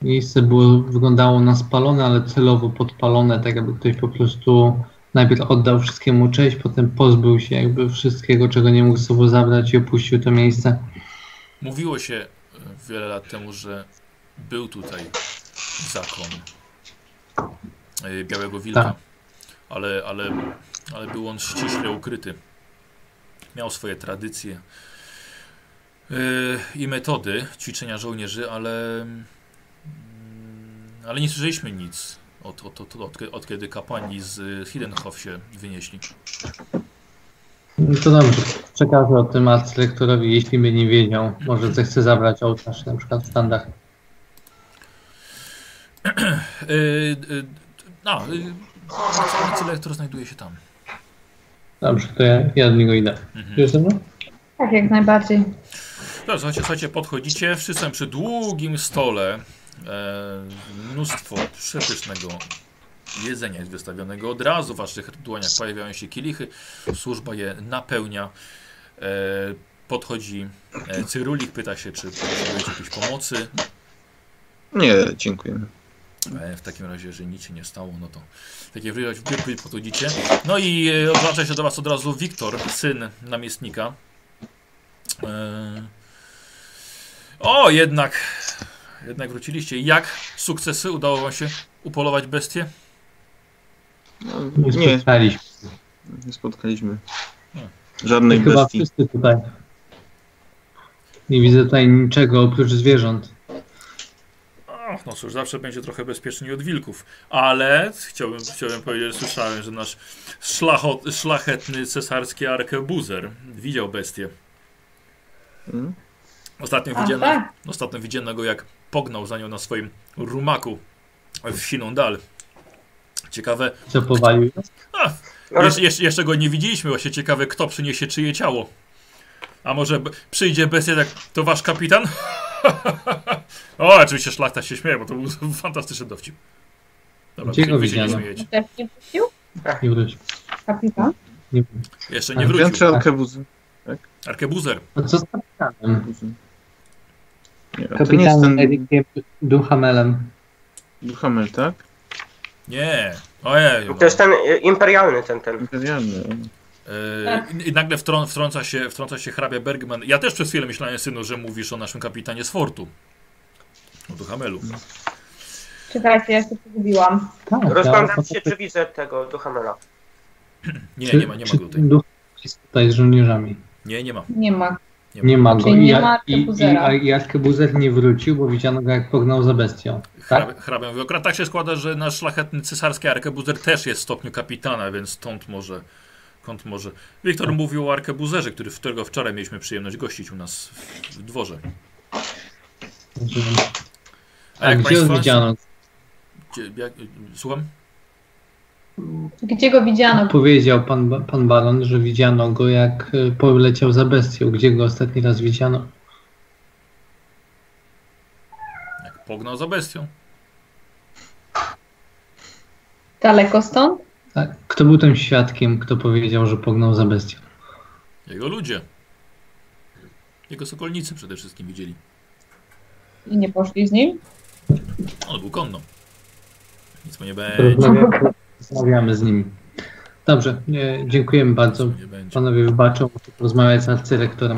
Speaker 2: Miejsce było, wyglądało na spalone, ale celowo podpalone, tak jakby ktoś po prostu najpierw oddał wszystkiemu cześć, potem pozbył się jakby wszystkiego, czego nie mógł ze sobą zabrać i opuścił to miejsce.
Speaker 1: Mówiło się e, wiele lat temu, że był tutaj zakon e, Białego Wilka,
Speaker 2: Tak.
Speaker 1: Ale, ale, ale był on ściśle ukryty. miał swoje tradycje yy, i metody ćwiczenia żołnierzy, ale, mm, ale nie słyszeliśmy nic od, od, od, od, od kiedy kapłani z Hidenhof się wynieśli.
Speaker 2: No To dobrze. Przekażę o tym arcylektorowi, jeśli by nie wiedział. Może zechce zabrać ołtarz na przykład w standach.
Speaker 1: Yy, a, arcylektor znajduje się tam.
Speaker 2: Dobrze, to ja, ja do niego idę.
Speaker 1: Mhm.
Speaker 2: Wiesz ze mną?
Speaker 4: Tak, jak najbardziej.
Speaker 1: Dobrze, słuchajcie, słuchajcie, podchodzicie, wszyscy są przy długim stole. E, mnóstwo przepysznego jedzenia jest wystawionego. Od razu w waszych dłoniach pojawiają się kielichy. Służba je napełnia. E, podchodzi e, Cyrulik, pyta się, czy potrzebujecie jakiejś pomocy.
Speaker 5: Nie, dziękujemy.
Speaker 1: E, w takim razie, że nic się nie stało, no to takie wy wy podchodzicie. No i e, odwraca się do was od razu Wiktor, syn namiestnika. E, o, jednak, jednak wróciliście. Jak sukcesy? Udało wam się upolować bestię?
Speaker 5: No,
Speaker 2: Nie spotkaliśmy.
Speaker 5: nie spotkaliśmy żadnej
Speaker 2: Chyba
Speaker 5: bestii.
Speaker 2: wszyscy tutaj. Nie widzę tutaj niczego oprócz zwierząt.
Speaker 1: Ach, no cóż, zawsze będzie trochę bezpieczniej od wilków. Ale chciałbym, chciałbym powiedzieć, że słyszałem, że nasz szlachot, szlachetny cesarski arkebuzer widział bestię.
Speaker 5: Mm.
Speaker 1: Ostatnio widziano, ostatnio widziano go, jak pognał za nią na swoim rumaku w siną dal. Ciekawe,
Speaker 2: Co powalił?
Speaker 1: a, jeszcze, jeszcze, jeszcze go nie widzieliśmy, właśnie ciekawe, kto przyniesie czyje ciało. A może przyjdzie bestia, tak, to wasz kapitan? o, oczywiście szlachta się śmieje, bo to był fantastyczny dowcip. Dobra,
Speaker 2: Gdzie go widziano?
Speaker 4: Też nie wrócił?
Speaker 2: Nie wróć.
Speaker 4: Kapitan?
Speaker 2: Nie.
Speaker 1: Jeszcze nie wrócił.
Speaker 5: Piątrzy arkebuzy.
Speaker 1: Arkebuzer.
Speaker 2: A co z kapitanem?
Speaker 5: Nie,
Speaker 2: Kapitanem
Speaker 5: ten
Speaker 2: Erikiem Duhamelem.
Speaker 5: Duhamel, tak?
Speaker 1: Nie. Ojej.
Speaker 3: To jest ten y, imperialny, ten, ten.
Speaker 5: Imperialny. O.
Speaker 1: Yy, I nagle wtrą, wtrąca, się, wtrąca się hrabia Bergman. Ja też przez chwilę myślałem, synu, że mówisz o naszym kapitanie z fortu. O Duhamelu.
Speaker 4: Czekajcie, ja się pogubiłam.
Speaker 2: Tak,
Speaker 3: Rozglądam
Speaker 2: ja-
Speaker 3: się, czy widzę tego Duhamela.
Speaker 1: Nie,
Speaker 2: Czy-
Speaker 1: nie ma, nie ma go tutaj.
Speaker 2: Duch jest tutaj z żołnierzami.
Speaker 1: Nie, nie ma.
Speaker 4: Nie ma.
Speaker 2: Nie ma go.
Speaker 4: Czyli nie
Speaker 2: I,
Speaker 4: ma
Speaker 2: i, i, Arkebuzer nie wrócił, bo widziano go jak pognał za bestią.
Speaker 1: Hrabia, hrabia mówi, tak się składa, że nasz szlachetny cesarski arkebuzer też jest w stopniu kapitana, więc stąd może. Skąd może. Wiktor mówił o arkebuzerze, który, którego wczoraj mieliśmy przyjemność gościć u nas w, w dworze.
Speaker 2: A, gdzie go widziano?
Speaker 1: Gdzie, jak, słucham?
Speaker 4: Gdzie go widziano?
Speaker 2: Powiedział pan, pan baron, że widziano go jak y, poleciał za bestią. Gdzie go ostatni raz widziano?
Speaker 1: Jak pognał za bestią.
Speaker 4: Daleko stąd?
Speaker 2: Tak. Kto był tym świadkiem, kto powiedział, że pognał za bestią?
Speaker 1: Jego ludzie. Jego sokolnicy przede wszystkim widzieli.
Speaker 4: I nie poszli z nim?
Speaker 1: On był konno. Nic mu nie będzie.
Speaker 2: Rozmawiamy, rozmawiamy z nimi. Dobrze, nie, dziękujemy bardzo. Panowie wybaczą, muszę porozmawiać z arcyrektorem.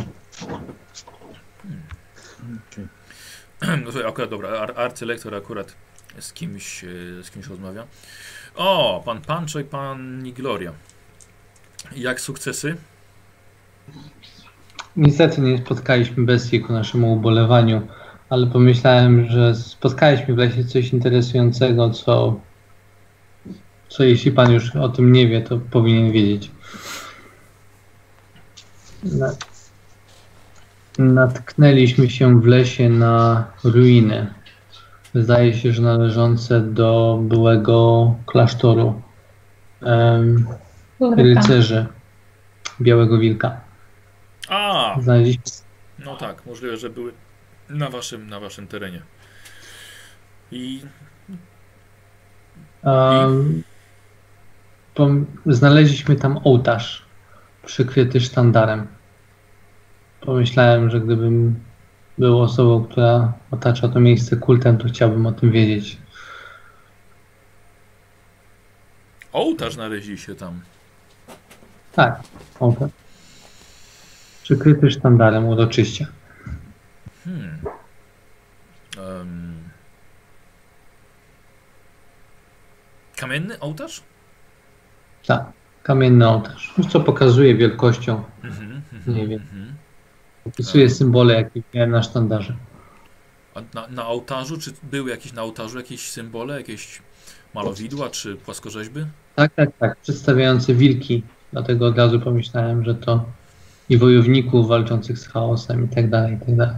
Speaker 1: No słuchaj, akurat dobra, ar arcylektor akurat z kimś, e, z kimś rozmawia. O, pan Pancho i pan Gloria. Jak sukcesy?
Speaker 2: Niestety nie spotkaliśmy bestii ku naszemu ubolewaniu, ale pomyślałem, że spotkaliśmy w lesie coś interesującego, co, co jeśli pan już o tym nie wie, to powinien wiedzieć. Na, natknęliśmy się w lesie na ruiny. Zdaje się, że należące do byłego klasztoru
Speaker 4: Ulryka.
Speaker 2: rycerzy Białego Wilka.
Speaker 1: A,
Speaker 2: Znaleźliśmy
Speaker 1: no tak, możliwe, że były na waszym, na waszym terenie. I
Speaker 2: Um, pom- znaleźliśmy tam ołtarz przykryty sztandarem. Pomyślałem, że gdybym był osobą, która otacza to miejsce kultem, to chciałbym o tym wiedzieć.
Speaker 1: ołtarz znaleźli się tam.
Speaker 2: Tak, ołtarz. Przykryty sztandarem uroczyście.
Speaker 1: Hmm. Em. Kamienny ołtarz?
Speaker 2: Tak, kamienny ołtarz. Co pokazuje wielkością.
Speaker 1: Mhm,
Speaker 2: mniej więcej.
Speaker 1: Mhm.
Speaker 2: Opisuję symbole, jakie miałem na sztandarze.
Speaker 1: A na, na ołtarzu, czy były jakieś na ołtarzu jakieś symbole, jakieś malowidła, czy płaskorzeźby?
Speaker 2: Tak, tak, tak. Przedstawiające wilki. Dlatego od razu pomyślałem, że to i wojowników walczących z chaosem i tak dalej, i tak dalej.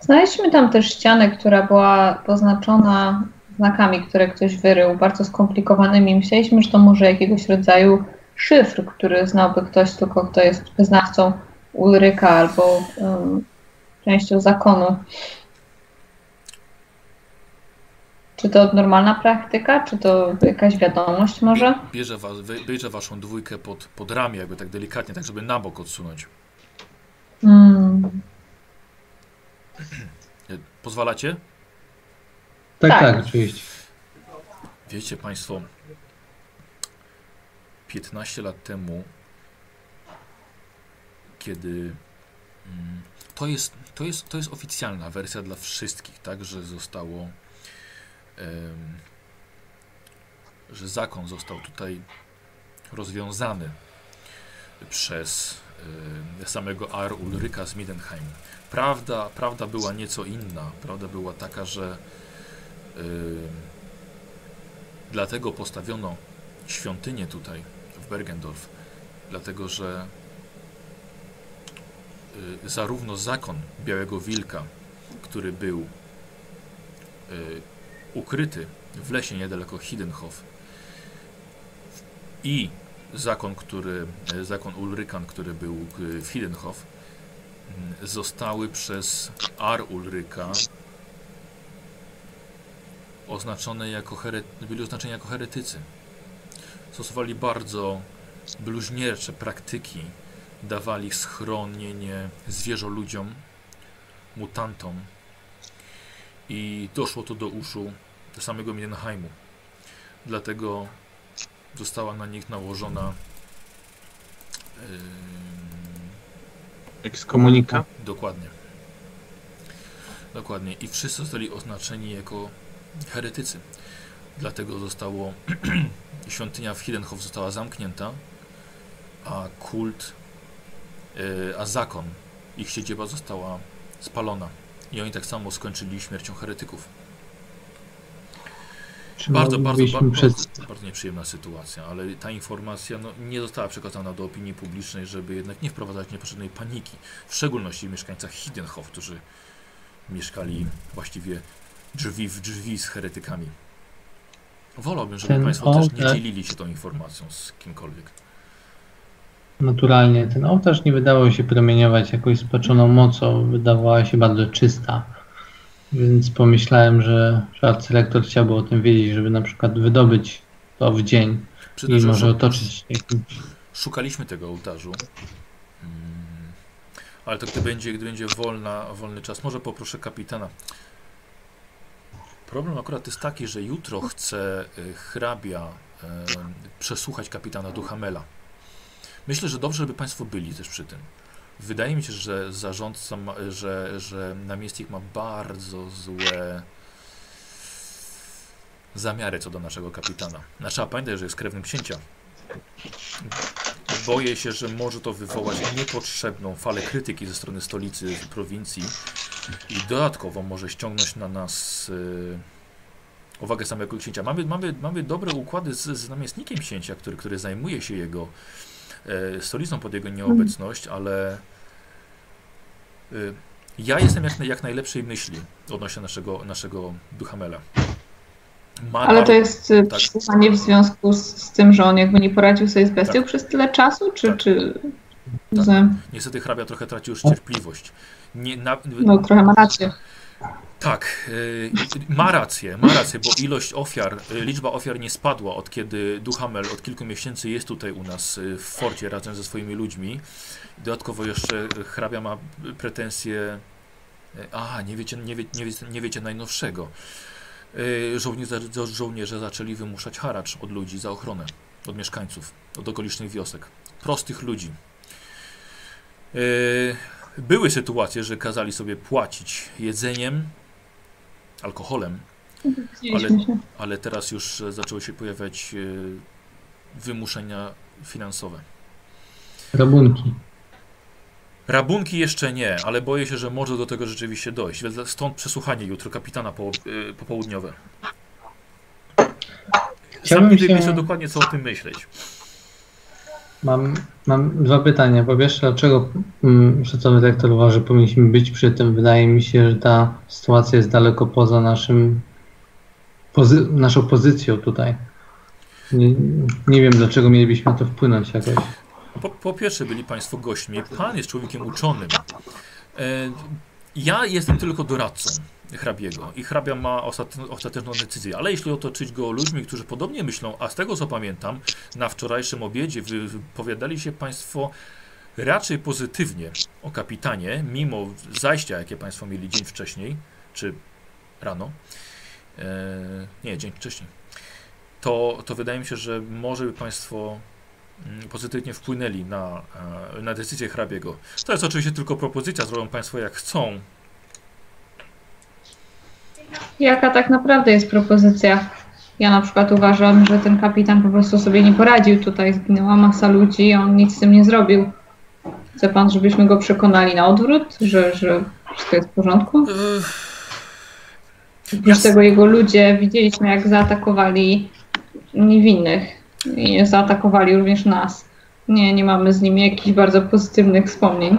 Speaker 4: Znaleźliśmy tam też ścianę, która była poznaczona znakami, które ktoś wyrył, bardzo skomplikowanymi. Myśleliśmy, że to może jakiegoś rodzaju szyfr, który znałby ktoś, tylko kto jest wyznawcą Ulryka albo um, częścią zakonu. Czy to normalna praktyka, czy to jakaś wiadomość może?
Speaker 1: Bierze, was, bierze waszą dwójkę pod, pod ramię, jakby tak delikatnie, tak żeby na bok odsunąć.
Speaker 4: Hmm.
Speaker 1: E, Pozwalacie?
Speaker 2: Tak,
Speaker 4: Tak.
Speaker 2: tak, oczywiście.
Speaker 1: Wiecie Państwo, 15 lat temu, kiedy mm, to jest, to jest, to jest oficjalna wersja dla wszystkich, tak, że zostało, że zakon został tutaj rozwiązany przez samego Ar Ulryka z Midenheim. Prawda, prawda była nieco inna. Prawda była taka, że Dlatego postawiono świątynię tutaj w Bergendorf, dlatego że zarówno zakon Białego Wilka, który był y, ukryty w lesie niedaleko Hidenhof i zakon, który, e, zakon Ulrykan, który był y, w Hidenhof, zostały przez Ar Ulryka oznaczone jako here, byli oznaczeni jako heretycy. Stosowali bardzo bluźniercze praktyki, dawali schronienie zwierzoludziom, mutantom i doszło to do uszu do samego Mindenheimu. Dlatego została na nich nałożona yy,
Speaker 5: Ekskomunika.
Speaker 1: Dokładnie. Dokładnie. I wszyscy zostali oznaczeni jako heretycy. Dlatego zostało świątynia w Hidenhof została zamknięta, a kult, a zakon, ich siedziba została spalona. I oni tak samo skończyli śmiercią heretyków.
Speaker 2: Czy
Speaker 1: Bardzo, bardzo, bardzo, bardzo, nieprzyjemna sytuacja, ale ta informacja no, nie została przekazana do opinii publicznej, żeby jednak nie wprowadzać niepotrzebnej paniki. W szczególności mieszkańcach Hidenhof, którzy mieszkali właściwie drzwi w drzwi z heretykami. Wolałbym, żeby
Speaker 2: Ten
Speaker 1: Państwo też nie dzielili się tą informacją z kimkolwiek.
Speaker 2: Naturalnie ten ołtarz nie wydawał się promieniować jakąś spaczoną mocą, wydawała się bardzo czysta. Więc pomyślałem, że, że arcylektor chciałby o tym wiedzieć, żeby na przykład wydobyć to w dzień i
Speaker 1: Przyznam, że
Speaker 2: może otoczyć jakimś...
Speaker 1: szukaliśmy tego ołtarzu. Mm, Ale to gdy będzie, gdy będzie wolna, wolny czas, może poproszę kapitana. Problem akurat jest taki, że jutro chce y, hrabia y, przesłuchać kapitana Duhamela. Myślę, że dobrze, żeby Państwo byli też przy tym. Wydaje mi się, że zarządca, ma, że, że namiestnik ma bardzo złe zamiary co do naszego kapitana. No, trzeba pamiętać, że jest krewnym księcia. Boję się, że może to wywołać niepotrzebną falę krytyki ze strony stolicy prowincji i dodatkowo może ściągnąć na nas y, uwagę samego księcia. Mamy, mamy, mamy dobre układy z, z namiestnikiem księcia, który, który zajmuje się jego stolicą pod jego nieobecność, ale y, ja jestem jak, jak najlepszej myśli odnośnie naszego, naszego Duhamela. Ma
Speaker 4: Ale to jest y,
Speaker 1: tak.
Speaker 4: przesłuchanie w związku z, z tym, że on jakby nie poradził sobie z bestią
Speaker 1: Tak.
Speaker 4: przez tyle czasu, czy...
Speaker 1: Tak.
Speaker 4: czy...
Speaker 1: Tak. Niestety hrabia trochę traci już cierpliwość. Nie, na,
Speaker 4: No trochę ma rację.
Speaker 1: Tak, y, ma rację, ma rację, bo ilość ofiar, y, liczba ofiar nie spadła od kiedy Duhamel od kilku miesięcy jest tutaj u nas y, w forcie razem ze swoimi ludźmi. Dodatkowo jeszcze hrabia ma pretensje. y, A, nie wiecie, nie, wie, nie, wiecie, nie wiecie najnowszego. Żołnierze, żołnierze zaczęli wymuszać haracz od ludzi za ochronę, od mieszkańców, od okolicznych wiosek. Prostych ludzi. Były sytuacje, że kazali sobie płacić jedzeniem, alkoholem,
Speaker 4: się.
Speaker 1: ale teraz już e, zaczęły się pojawiać e, wymuszenia finansowe.
Speaker 2: rabunki.
Speaker 1: Rabunki jeszcze nie, ale boję się, że może do tego rzeczywiście dojść. Stąd przesłuchanie jutro kapitana po, y, popołudniowe. Sam
Speaker 2: Chciałbym
Speaker 1: nie wiem
Speaker 2: się-
Speaker 1: jeszcze dokładnie co o tym myśleć.
Speaker 2: Mam, mam dwa pytania. Po pierwsze, dlaczego mm, szacowny dyrektor uważa, że powinniśmy być przy tym? Wydaje mi się, że ta sytuacja jest daleko poza naszym pozy- naszą pozycją tutaj. Nie, nie wiem, dlaczego mielibyśmy na to wpłynąć jakoś.
Speaker 1: Po, po pierwsze byli Państwo gośćmi. Pan jest człowiekiem uczonym. Ja jestem tylko doradcą hrabiego i hrabia ma ostateczną, decyzję, ale jeśli otoczyć go ludźmi, którzy podobnie myślą, a z tego co pamiętam, na wczorajszym obiedzie wy- wypowiadali się Państwo raczej pozytywnie o kapitanie, mimo zajścia, jakie Państwo mieli dzień wcześniej, czy rano. E, nie, dzień wcześniej. To, to wydaje mi się, że może by Państwo pozytywnie wpłynęli na, e, na decyzję hrabiego. To jest oczywiście tylko propozycja, zrobią Państwo jak chcą.
Speaker 4: Jaka tak naprawdę jest propozycja? Ja na przykład uważam, że ten kapitan po prostu sobie nie poradził. Tutaj zginęła masa ludzi, a on nic z tym nie zrobił. Chce pan, żebyśmy go przekonali na odwrót, że, że wszystko jest w porządku? Oprócz tego jego ludzie widzieliśmy, jak zaatakowali niewinnych i zaatakowali również nas. Nie, nie mamy z nimi jakichś bardzo pozytywnych wspomnień.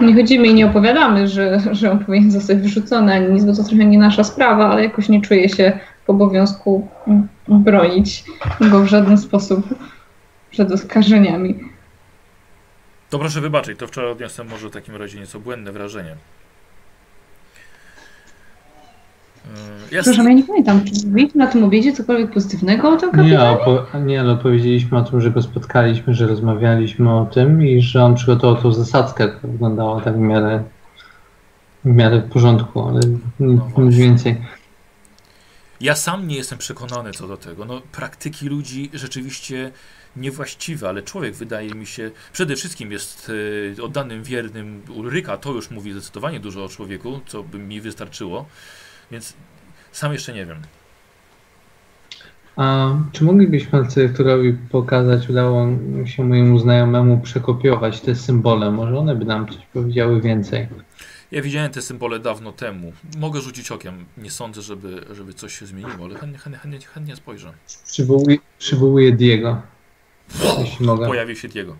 Speaker 4: Nie chodzimy i nie opowiadamy, że, że on powinien zostać wyrzucony, ani nic, bo to trochę nie nasza sprawa, ale jakoś nie czuję się w obowiązku bronić go w żaden sposób przed oskarżeniami.
Speaker 1: To proszę wybaczyć, to wczoraj odniosłem może w takim razie nieco błędne wrażenie. Yy, Ja
Speaker 4: Przepraszam, ja nie pamiętam, czy mówiliśmy na tym obiedzie cokolwiek pozytywnego o tym
Speaker 2: Nie,
Speaker 4: kapitanie?
Speaker 2: opo- nie, ale powiedzieliśmy o tym, że go spotkaliśmy, że rozmawialiśmy o tym i że on przygotował tą zasadzkę, która wyglądała tak w miarę, w miarę w porządku, ale nic,
Speaker 1: No
Speaker 2: nic więcej.
Speaker 1: Ja sam nie jestem przekonany co do tego. No, praktyki ludzi rzeczywiście niewłaściwe, ale człowiek wydaje mi się przede wszystkim jest e, oddanym, wiernym Ulryka. To już mówi zdecydowanie dużo o człowieku, co by mi wystarczyło. Więc sam jeszcze nie wiem.
Speaker 2: A czy moglibyśmy dyrektorowi pokazać, udało się mojemu znajomemu przekopiować te symbole, może one by nam coś powiedziały więcej.
Speaker 1: Ja widziałem te symbole dawno temu. Mogę rzucić okiem. Nie sądzę, żeby, żeby coś się zmieniło, ale chętnie, chętnie, chętnie, chętnie spojrzę.
Speaker 2: Przywołuję, przywołuję Diego, jeśli mogę.
Speaker 1: Pojawił się Diego.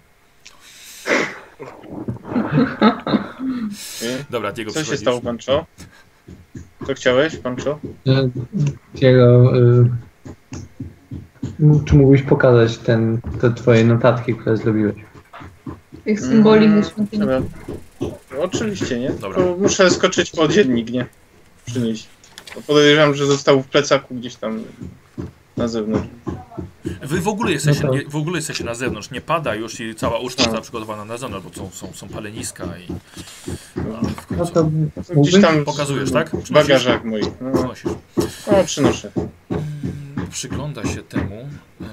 Speaker 1: Dobra, Diego
Speaker 5: Co się stało, Pancho? Co chciałeś, Pancho?
Speaker 2: Że Diego, y, czy mógłbyś pokazać ten, te twoje notatki, które zrobiłeś?
Speaker 4: Tych symboli
Speaker 5: Mm, dobra. Oczywiście, nie?
Speaker 1: Dobra.
Speaker 5: To muszę skoczyć po dziennik, nie? Przynieść. Bo podejrzewam, że został w plecaku gdzieś tam na zewnątrz.
Speaker 1: Wy w ogóle, jesteście,
Speaker 2: No to-
Speaker 1: nie, w ogóle jesteście na zewnątrz, nie pada już i cała uczta
Speaker 5: Tak.
Speaker 1: została przygotowana na zewnątrz, bo są, są, są paleniska i a, w
Speaker 2: No to
Speaker 5: Gdzieś
Speaker 2: mógłbyś?
Speaker 5: tam
Speaker 1: Pokazujesz, tak?
Speaker 5: w bagażach moich. No,
Speaker 1: przynosisz.
Speaker 5: o, przynoszę.
Speaker 1: Mm, Przygląda się temu. Em,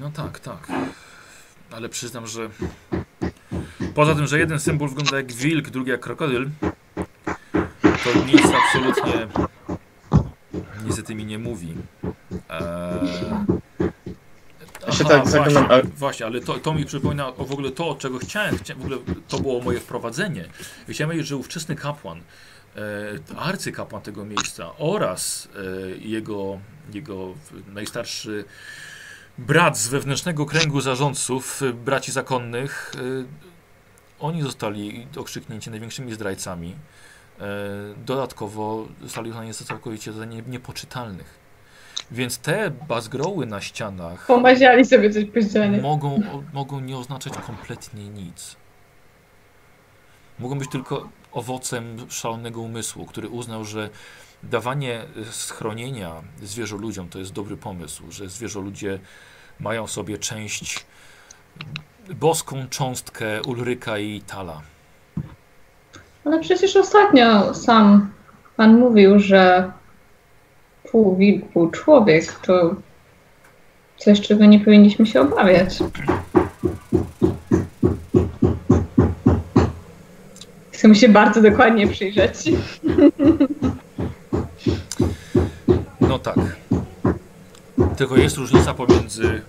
Speaker 1: No tak, tak. Ale przyznam, że poza tym, że jeden symbol wygląda jak wilk, drugi jak krokodyl, to nic absolutnie niestety mi nie mówi. Eee,
Speaker 5: się tak
Speaker 1: właśnie, właśnie, ale to, to mi przypomina o w ogóle to, od czego chciałem. chciałem w ogóle to było moje wprowadzenie. Chciałem powiedzieć, że ówczesny kapłan, e, arcykapłan tego miejsca oraz e, jego, jego najstarszy brat z wewnętrznego kręgu zarządców, e, braci zakonnych, e, oni zostali okrzyknięci największymi zdrajcami. E, dodatkowo uznani za całkowicie nie, niepoczytalnych. Więc te bazgroły na ścianach
Speaker 4: Pomaziali sobie coś
Speaker 1: mogą, o, mogą nie oznaczać kompletnie nic. Mogą być tylko owocem szalonego umysłu, który uznał, że dawanie schronienia zwierzoludziom to jest dobry pomysł, że zwierzoludzie mają sobie część, boską cząstkę Ulryka i Tala.
Speaker 4: Ale przecież ostatnio sam pan mówił, że pół wilk, pół człowiek to coś, czego nie powinniśmy się obawiać. Chcemy się bardzo dokładnie przyjrzeć.
Speaker 1: No tak. Tylko jest różnica pomiędzy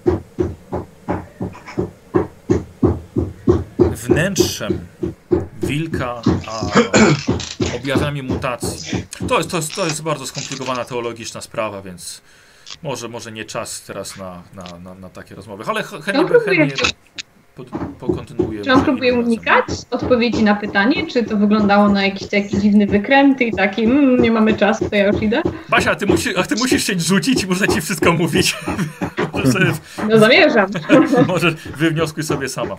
Speaker 1: wnętrzem wilka, a objawami mutacji. To jest, to, jest, to jest bardzo skomplikowana teologiczna sprawa, więc może, może nie czas teraz na, na, na, na takie rozmowy, ale chętnie, pokontynuuję.
Speaker 4: czy on próbuje unikać odpowiedzi na pytanie, czy to wyglądało na jakiś taki dziwny wykręt i taki, mm, nie mamy czasu, to ja już idę?
Speaker 1: Basia, a ty, musi, a ty musisz się rzucić i muszę ci wszystko mówić. Możesz sobie
Speaker 4: No zamierzam.
Speaker 1: Możesz wywnioskuj sobie sama.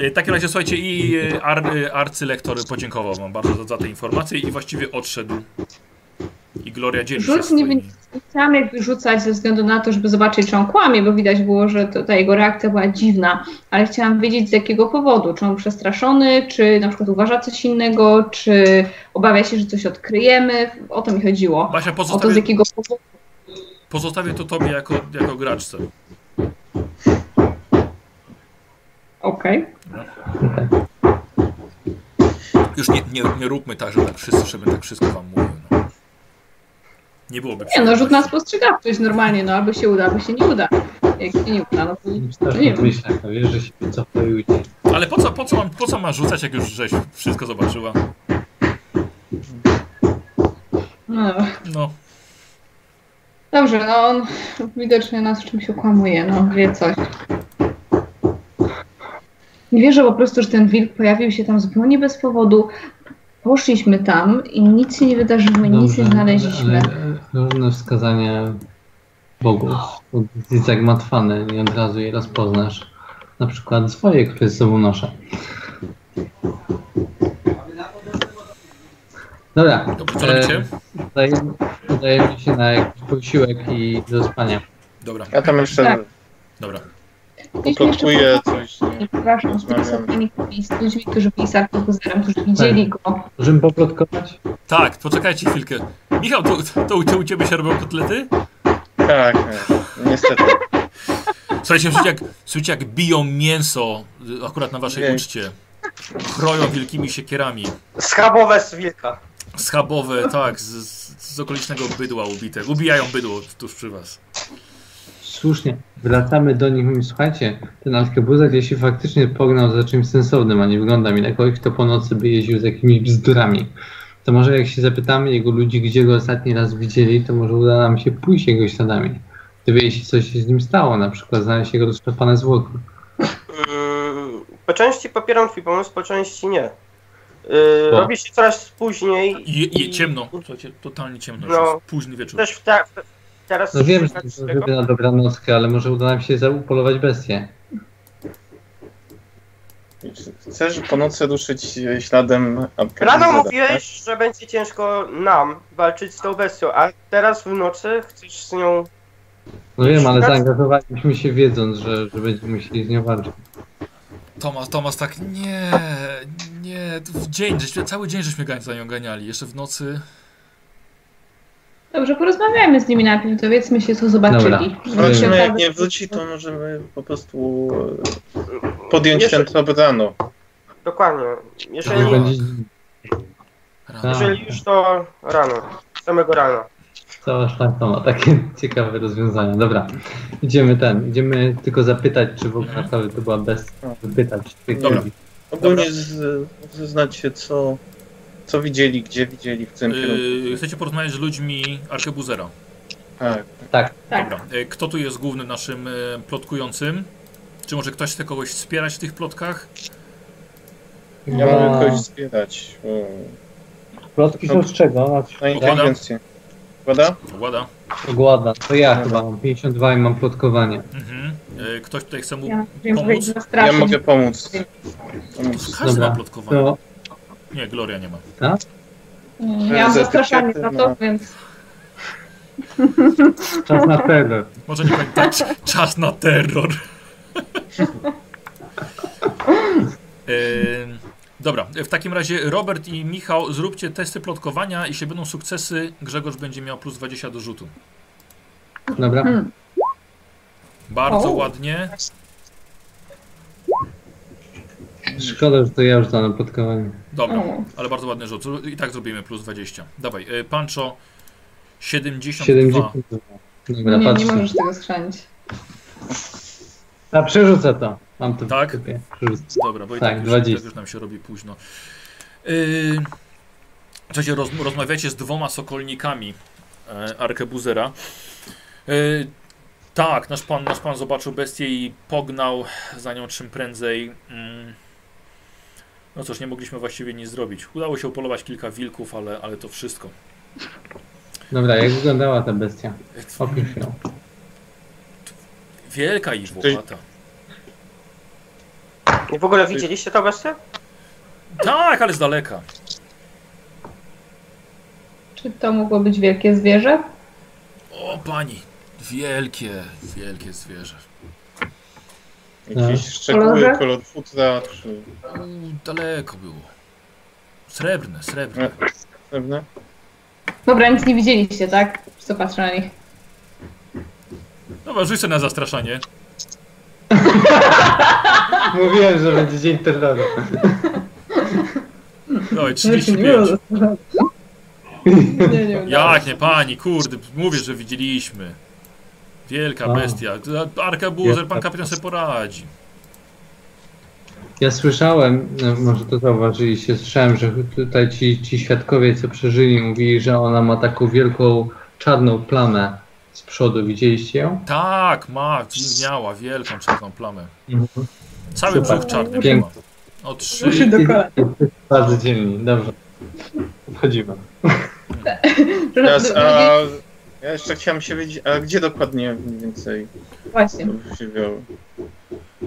Speaker 1: E, W takim razie słuchajcie, i e, ar, e, arcylektor podziękował wam bardzo za, za te informacje i właściwie odszedł. I Gloria dzieli się
Speaker 4: nie
Speaker 1: swoimi.
Speaker 4: chciałam jakby rzucać ze względu na to, żeby zobaczyć, czy on kłamie, bo widać było, że to, ta jego reakcja była dziwna, ale chciałam wiedzieć z jakiego powodu. Czy on przestraszony, czy na przykład uważa coś innego, czy obawia się, że coś odkryjemy. O to mi chodziło.
Speaker 1: Basia,
Speaker 4: O to z
Speaker 1: pozostawię,
Speaker 4: jakiego powodu.
Speaker 1: Pozostawię to tobie jako, jako graczce.
Speaker 4: Okej.
Speaker 2: Okej.
Speaker 1: Już nie, nie, nie róbmy tak, że tak wszyscy, żeby tak wszystko wam mówił. No. Nie byłoby
Speaker 4: Nie no, rzut na spostrzegawczość normalnie, no albo się uda, albo się nie uda. Jak się nie uda, no to nie
Speaker 2: tak
Speaker 4: wiem.
Speaker 2: myślę, no wiesz, że się i ucieknie.
Speaker 1: Ale po co, po, co mam, po co ma rzucać, jak już żeś wszystko zobaczyła?
Speaker 4: No,
Speaker 1: No,
Speaker 4: dobrze, no on widocznie nas w czymś okłamuje, no wie coś. Nie wierzę po prostu, że ten wilk pojawił się tam zupełnie bez powodu. Poszliśmy tam i nic się nie wydarzyło, nic nie znaleźliśmy.
Speaker 2: ale różne wskazania bogów jest zagmatwane, nie od razu je rozpoznasz. Na przykład swoje, które z sobą noszę. Dobra,
Speaker 1: dobrze, co robicie?
Speaker 2: udajemy, udajemy się na jakiś posiłek i do spania.
Speaker 1: Dobra,
Speaker 5: Ja tam jeszcze
Speaker 4: Tak.
Speaker 1: dobra.
Speaker 5: Poplotkuję coś.
Speaker 4: Przepraszam, z tymi ludźmi, którzy byli z artykuzerem, którzy widzieli go.
Speaker 2: Możemy poplotkować?
Speaker 1: Tak, poczekajcie chwilkę. Michał, to, to, u- to u ciebie się robią kotlety?
Speaker 5: Tak, tak. niestety.
Speaker 1: Słuchajcie, słuchajcie jak, słuchajcie, jak biją mięso y, akurat na waszej
Speaker 5: Jej.
Speaker 1: uczcie. Chroją wielkimi siekierami.
Speaker 3: Schabowe z wilka.
Speaker 1: Schabowe, tak, z, z, okolicznego bydła ubite. Ubijają bydło tuż przy was.
Speaker 2: Słusznie. Wracamy do nich i mówimy, słuchajcie, ten Alkebuzer jeśli faktycznie pognał za czymś sensownym, a nie wygląda mi na kogoś, kto po nocy by jeździł z jakimiś bzdurami, to może jak się zapytamy jego ludzi, gdzie go ostatni raz widzieli, to może uda nam się pójść jego śladami. Gdyby jeśli coś się z nim stało, na przykład znaleźć jego rozszarpane zwłoki.
Speaker 3: Mm, Po części popieram twój pomysł, po części nie. Yy,
Speaker 2: Bo?
Speaker 3: robi się coraz później.
Speaker 1: I, i ciemno. Słuchajcie, totalnie ciemno.
Speaker 3: No.
Speaker 1: Jest późny wieczór.
Speaker 3: Też w w- teraz
Speaker 2: No wiem, że żeby na dobranockę, ale może uda nam się zaupolować bestię.
Speaker 5: Chcesz po nocy ruszyć śladem
Speaker 3: Rano mówiłeś, że będzie ciężko nam walczyć z tą bestią, a teraz w nocy chcesz z nią.
Speaker 2: No wiem, ale zaangażowaliśmy się wiedząc, że, że będziemy musieli z nią walczyć.
Speaker 1: Tomas, Tomas tak, nie, nie, w dzień, żeśmy, cały dzień żeśmy gań- za nią ganiali. Jeszcze w nocy.
Speaker 4: Dobrze, porozmawiajmy z nimi najpierw, dowiedzmy się, co zobaczyli.
Speaker 5: Zobaczymy, jak nie wróci, to możemy po prostu e, podjąć
Speaker 3: Jeszcze-
Speaker 5: ten trop rano.
Speaker 3: Dokładnie.
Speaker 2: Nie
Speaker 3: Jeżeli,
Speaker 1: No. Rano.
Speaker 3: jeżeli już to rano, samego rana.
Speaker 2: Cała szlachta ma takie ciekawe rozwiązania. Dobra, idziemy ten, idziemy tylko zapytać, czy w ogóle naprawdę to była bez wypytać tych
Speaker 1: Dobra.
Speaker 2: ludzi.
Speaker 5: Ogólnie z- zeznać się, co, co widzieli, gdzie widzieli, w kierunku.
Speaker 1: Yy, chcecie porozmawiać z ludźmi Arkebuzera.
Speaker 5: Tak.
Speaker 2: Tak,
Speaker 4: Tak.
Speaker 1: Dobra. E, Kto tu jest głównym naszym e, plotkującym? Czy może ktoś chce kogoś wspierać w tych plotkach?
Speaker 5: Ja mogę kogoś wspierać.
Speaker 2: Plotki są z czego?
Speaker 5: Na inteligencję. Prawda?
Speaker 1: Łada.
Speaker 2: Ogłada. To ja chyba mam 52 i mam plotkowanie.
Speaker 1: Mhm. E, Ktoś tutaj chce mu
Speaker 4: Ja wiem, że
Speaker 1: pomóc?
Speaker 5: Ja
Speaker 4: zastraszyć.
Speaker 5: mogę pomóc. pomóc.
Speaker 1: Każdy
Speaker 2: Dobra.
Speaker 1: ma plotkowanie.
Speaker 2: To
Speaker 1: Nie, Gloria nie ma.
Speaker 4: Mm, Ja mam
Speaker 5: Ze
Speaker 4: zastraszanie
Speaker 5: etykiety,
Speaker 4: za to,
Speaker 5: no.
Speaker 4: więc
Speaker 2: czas na terror.
Speaker 1: Może nie pamiętać. Czas na terror. Dobra, w takim razie Robert i Michał zróbcie testy plotkowania. Jeśli będą sukcesy, Grzegorz będzie miał plus 20 do rzutu.
Speaker 2: Dobra.
Speaker 4: Hmm.
Speaker 1: Bardzo
Speaker 4: O.
Speaker 1: ładnie.
Speaker 2: Szkoda, że to ja już dałem plotkowanie.
Speaker 1: Dobra, ale bardzo ładny rzut. I tak zrobimy plus 20. Dawaj, e, Pancho 72.
Speaker 2: 72. Dobra,
Speaker 4: nie, nie
Speaker 2: patrzę.
Speaker 4: możesz tego schrzanić.
Speaker 2: A przerzucę to. Mam to w
Speaker 1: Tak? Dobra, bo i
Speaker 2: Tak,
Speaker 1: tak, już,
Speaker 2: 20.
Speaker 1: tak już nam się robi późno. Yy, słuchajcie, roz, rozmawiacie z dwoma sokolnikami e, Arkebuzera. Yy, tak, nasz pan, nasz pan zobaczył bestię i pognał za nią czym prędzej. Mm. No cóż, nie mogliśmy właściwie nic zrobić. Udało się upolować kilka wilków, ale, ale to wszystko.
Speaker 2: Dobra, jak wyglądała ta bestia? Opisz ją.
Speaker 1: Wielka i włochata.
Speaker 3: I w ogóle widzieliście to bestię?
Speaker 1: Tak, ale z daleka.
Speaker 4: Czy to mogło być wielkie zwierzę?
Speaker 1: O pani, wielkie, wielkie zwierzę.
Speaker 5: Jakieś
Speaker 2: No.
Speaker 5: szczegóły,
Speaker 4: Kolorze?
Speaker 5: kolor futra, czy...
Speaker 1: Daleko było. Srebrne, srebrne.
Speaker 5: Pewne?
Speaker 4: Dobra, nic nie widzieliście, tak? Co patrzę na nich.
Speaker 1: Dobra, rzuć sobie na zastraszanie.
Speaker 2: Mówiłem, że będzie dzień terroru.
Speaker 1: Dawaj, 35.
Speaker 4: Nie, nie,
Speaker 1: Jak nie pani, kurde, mówię, że widzieliśmy. Wielka
Speaker 2: A.
Speaker 1: bestia. Arkabuzer, pan kapitan sobie poradzi.
Speaker 2: Ja słyszałem, no, może to zauważyliście, słyszałem, że tutaj ci, ci świadkowie, co przeżyli, mówili, że ona ma taką wielką czarną plamę z przodu. Widzieliście ją?
Speaker 1: Tak, ma, miała wielką czarną plamę. Cały
Speaker 2: Super.
Speaker 1: brzuch czarny
Speaker 2: Pięknie.
Speaker 1: ma. O trzy.
Speaker 2: Bardzo dzielni, dobrze. Wchodzimy.
Speaker 5: Teraz, a... Ja jeszcze chciałem się wiedzieć, a gdzie dokładnie mniej więcej
Speaker 4: Właśnie.
Speaker 5: to się?